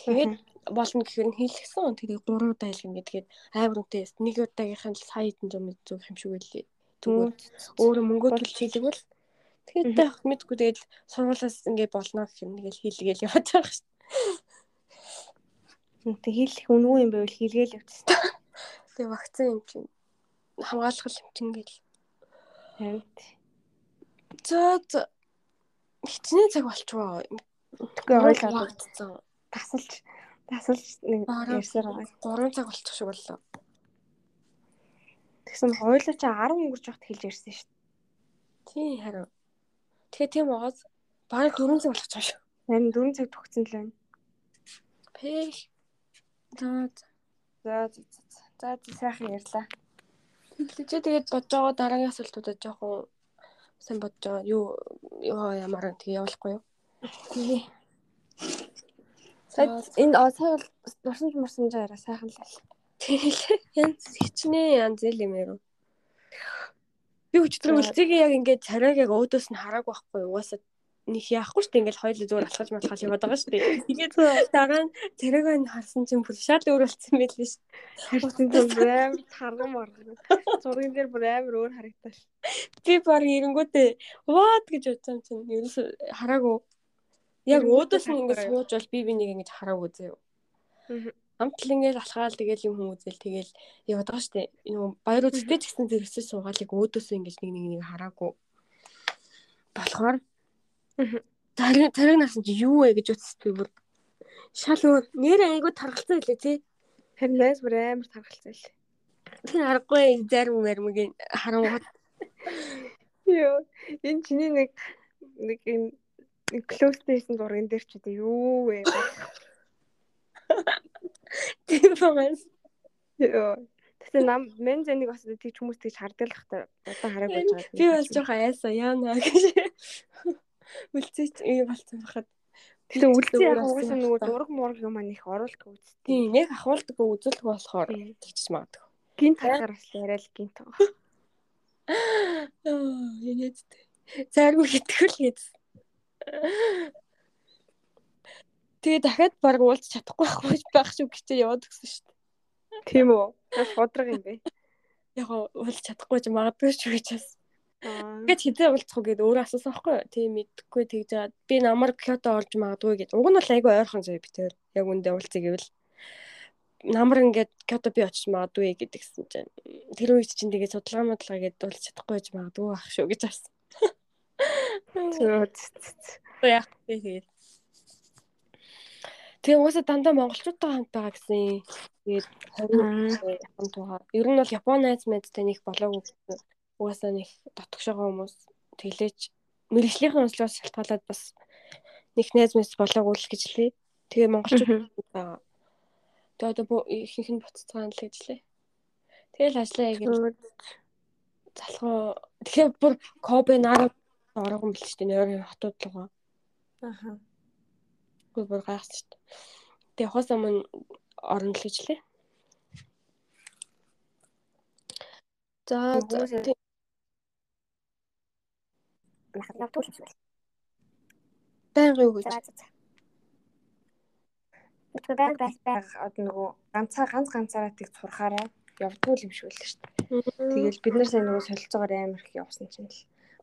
тэгээд болно гэхээр нь хийлгсэн. Тэгээд 3 удаа хэлгэн гэдгээд амар үнэтэй. Нэг удаагийнх нь сая хэдэн зуун зүг юм шиг үлээ. Тэгвэл өөрөө мөнгөө төлж хийлгвэл тэгээд таах мэдгүй тэгээд сургуулаас ингэ болно гэх юм нэгэл хийлгээл яваад байгаа шүү. Тэг хийх үнгүй юм байвал хийлгээл явчихсан. Тэгээ вакцин юм чинь хамгаалах юм чинь гэл. Харин За хичнээн цаг болчихвоо. Тэгэхгүй Вакцсан. тасалж тасалж нэг ярьсаар байгаа. 3 цаг болчих шиг боллоо. Тэгсэн хойлоо чи 10 өнгөрч явахд хэлж ярьсан шүү дээ. Тийм харин. Тэгээ тийм байгаас бараг 4 цаг болчих шүү. Харин 4 цаг төгсөн л байна. Пэх. За За за за. Сайхан ярьлаа. Чи тэгээд бодож байгаа дараагийн асуултуудад жоохон сайн бодож байгаа. Юу ямар тэгээ явуулахгүй юу? Тэгээ. Сая энэ сая бол дурсамж мурсамж яриа сайхан л байна. Тэгэл янз хичнээн янз л юм яруу. Би өчтөр үлцгийг яг ингээд царайг яг өөдөөс нь хараагүй байхгүй? Угаасаа нэг яахгүй шүү дээ ингээл хоёул зүгээр алхаж малхаж яваад байгаа шүү дээ. *laughs* Тэгээд дараа нь царайг нь харсан чинь бүр шал өөр болсон байл шүү. Харин тийм амар тарган марган. Зурган дээр бүр амар өөр харагдаж. Би баг ирэнгүүтээ what гэж бодсон чинь ерөөс хараагүй. Яг өөдөөс нь ингээд сууж бол би бинийг ингэж хараагүй заяа. Амтл ингээл алхаал тэгэл юм хүмүүзэл тэгэл яваад байгаа дээ. Нөгөө баяр үзэгтэй ч гэсэн зэрэгсэж суугаалыг өөдөөс ингэж нэг нэг нэг хараагүй. Болохоор Тариг тариг насан чи юу вэ гэж би бүр шал өөр нэр айгу таргалцсан хэлээ тий. Харин найз бүр амар таргалцсан л. Тэр аргагүй зарим мэрмгийн харангууд. Йоо энэ чиний нэг нэг юм close station зурган дээр ч үү юу вэ? Тийм байна. Йоо Тэгтээ нам мен зэнийг бас тийч хүмүүс тийч хардаг л хата одоо хараагүй байж байгаа. Би бол жоохон айсаа яана гэж үлцээч юм болсон байхад Тэгээ үлцээ яг угаасаа нөгөө зураг мураг юм аа их оруулдаг үст. Тийм яг ахуулдаг үзүүлэх болохоор тэгчих магадгүй. Гинт харахаар бас яриа л гинт байгаа. Аа янэдтэй. Зайргүй хитгэл гэж. Тэгээ дахиад баг уулз чадахгүй байхгүй байх шүү гэчээ яваад өгсөн шүү дээ. Тийм үү? Бас бодрог юм бэ. Яг уулз чадахгүй ч магадгүй шүү гэж бас. Ингээд хизээ уулзах уу гэд өөрөө асуусан байхгүй юу? Тийм мэдхгүй тэгж жаад би намар Кёто орж магадгүй гэд. Уг нь бол айгүй ойрхон зөө би тэр яг үндэ уулзъя гэвэл намар ингээд Кёто би очиж магадгүй гэдгсэн чинь тэр үед чинь тэгээд судалгаа модлага гэд уулз чадахгүй байж магадгүй ах шүү гэж авсан. Яг тэгээд Тэгээ угаасаа дандаа монголчуудтай хамт байгаа гэсэн. Тэгээд 20 хамт байгаа. Ер нь бол Японы найз мэдтэй нэг болоогүй угаасаа нэг дотгошогоо хүмүүс тэглэж мэрэгжлийн онцлогоос шалтгаалаад бас нэг найз мэс болоогүй л гэж лээ. Тэгээ монголчууд байгаа. Тэгээ одоо ихэнх нь буцацгаан л гэж лээ. Тэгэл ажиллаа яг залхуу тэгэхээр бүр Кобе нарууд ороогүй юм ч тийм нойрын хотууд руугаа. Аха. Гүр бүр гайхсан шүү дээ. Тэгээ хос өмнө орно л гэж лээ. За лавтуу л эсвэл. байнгын үг гэж. Тэгэхээр байнг байх байх одоо нөгөө ганцаа ганц ганцаараа тийг сурахаараа явдгүй юм шиг байлаа шүү дээ. Тэгэл бид нар сайн нөгөө солилцоогоор амар их явсан чинь л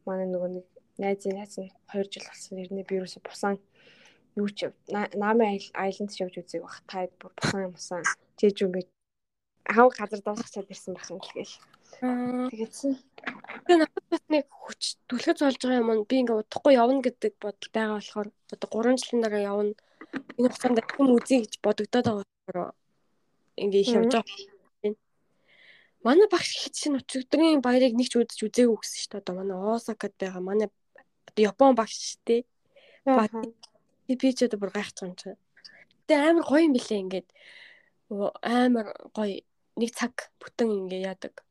манай нөгөө нэг найзын найз нь 2 жил болсон. Нэрнээ би юусе бусан юу ч намын айланд ч явж үзег бах. Таад бүр бусан юмсан. Жиж юм би хав газар дуусгачаад ирсэн байх юм л гээл. Тэгээдсэн. Тэгээ надад бас нэг хүч түлхэж болж байгаа юм. Би ингээ удахгүй явна гэдэг бодол байгаа болохоор одоо 3 жилийн дараа явна. Энэ хугацаанд хүн үзье гэж бодогдоод байгаа болохоор ингээ их явж байгаа. Манай багш хитсэн өчигдрийн баярыг нэг ч үдэж үзээгүй гэсэн шүү дээ. Одоо манай Осакад байгаа. Манай одоо Япон багш шүү дээ. Би ч одоо бүр байгаа юм чинь. Тэгээ амар гоё юм билээ ингээд амар гоё нэг цаг бүтэн ингээ яадаг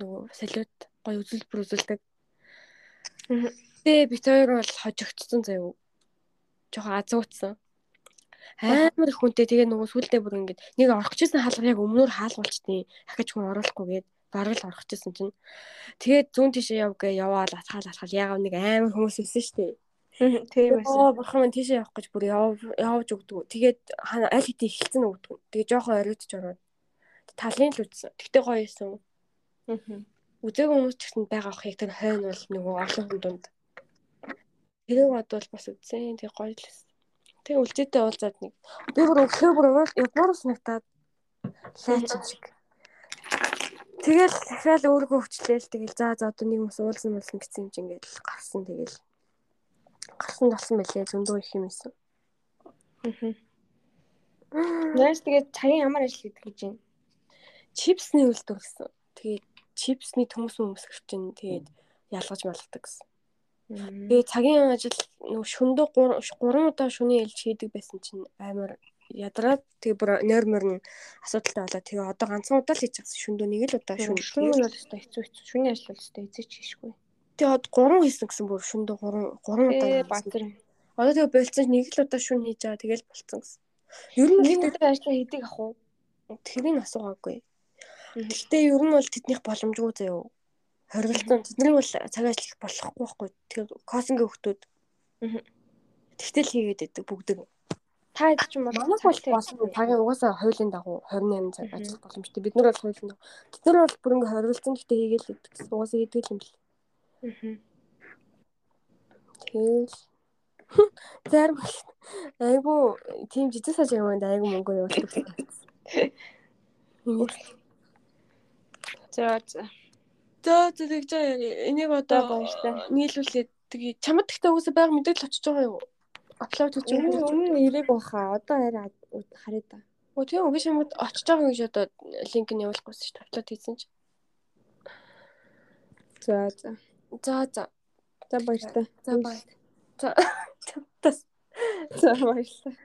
нөгөө салют гоё үзүүлбэр үзүүлдэг. Тэгээ бит хоёр бол хожигдсон заяа. Жохоо азуутсан. Амар хүнтэй тэгээ нөгөө сүулдэ бүр ингээд нэг орох гэсэн хаалга яг өмнөөр хаалгуулчтیں۔ Дахиж хүн оруулахгүйгээд бараг л орох гэсэн чинь. Тэгээд зүүн тишээ яв гэ яваал атгаал атгаал ягаад нэг амар хүмүүс ирсэн шүү дээ. *laughs* Тийм байсан. Оо бурхан минь тийшээ явах гэж бүр явж өгдөг. Тэгээд аль хэдийн эхэлсэн өгдөг. Тэгээ жоохон оройтч ороод талын л үзсэн. Тэгтээ гоё байсан. Үзээгүй хүмүүс ч гэсэн байгаа ах яг тэр хойно бол нөгөө олон хүн дунд. Тэрийг бод бол бас үзсэн. Тэг гоё л байсан. Тэг үлзээтэй уулзаад нэг би бүр өглөө бүр ямар санагтаад лайч шиг. Тэгэл дахиад өөрийгөө хөвчлээл тэгэл за за одоо нэг хүмүүс уулзсан болсон гэсэн юм чинь ингээл гарсан тэгэл гарсан болсон байлээ зөндөө их юм исэн. Аа. Нээс тэгээд цагийн ямар ажил хийдэг гэж байна? Чипсний үйлдвэр гэсэн. Тэгээд чипсний төмс өмс гэрчин тэгээд ялгаж малгадаг гэсэн. Тэгээд цагийн ажил нөгөө шөндөө 3 удаа шөнийн ээлж хийдэг байсан чинь амар ядраад тэгээ бүр нойр морн асуудалтай болоо тэгээ одоо ганцхан удаа л хийж байгаа шөндөө нэг л удаа шөнө шөнө нь бол өстой хэцүү хэцүү шөнийн ажил бол өстой эзэж хийшгүй тэгээ од 3 хийсэн гэсэн бүр шөндөө 3 3 удаа баатар одоо тэгээ болцсон нэг л удаа шөнө хийж байгаа тэгэл болцсон гэсэн ер нь нэг удаа ажиллаа хийдэг ах уу тэрийг асуугаагүй Гэхдээ ер нь бол тэднийх боломжгүй заяо. Хоригдсон тэднийг бол цаг ажил их болохгүй байхгүй. Тэр косингийн хүмүүс Тэгтэл хийгээд байдаг бүгдэг. Та хэд ч юм бол Манайх бол болсон цагийн угаасаа хуулийн дагуу 28 цаг ажиллах боломжтой. Бид нар бол хуулийн дагуу. Бид нар бол бүр ингээ хоригдсан гэхдээ хийгээл гэсэн. Угаасаа хийдэг юм бэл. Тэгэл *laughs* зарим бол айгу тийм жижиг саж юм байна айгу мөнгө явуулдаг. За за. За за тэгж энийг одоо нийлүүлээд тэгээ чамд гэхдээ угаасаа байга мэдээлэл очиж байгаа юу? Апплод хийж Өмнө байгаа. өмнө ирэг баха. Одоо арай харъя да. Өө тийм үгүй шимэд очиж байгаа гэж одоо линк нь явуулахгүйсэн шүү дээ. Апплод хийсэн чи. За за. За за. За баярлалаа. За баяр. За. *laughs* За баярлалаа.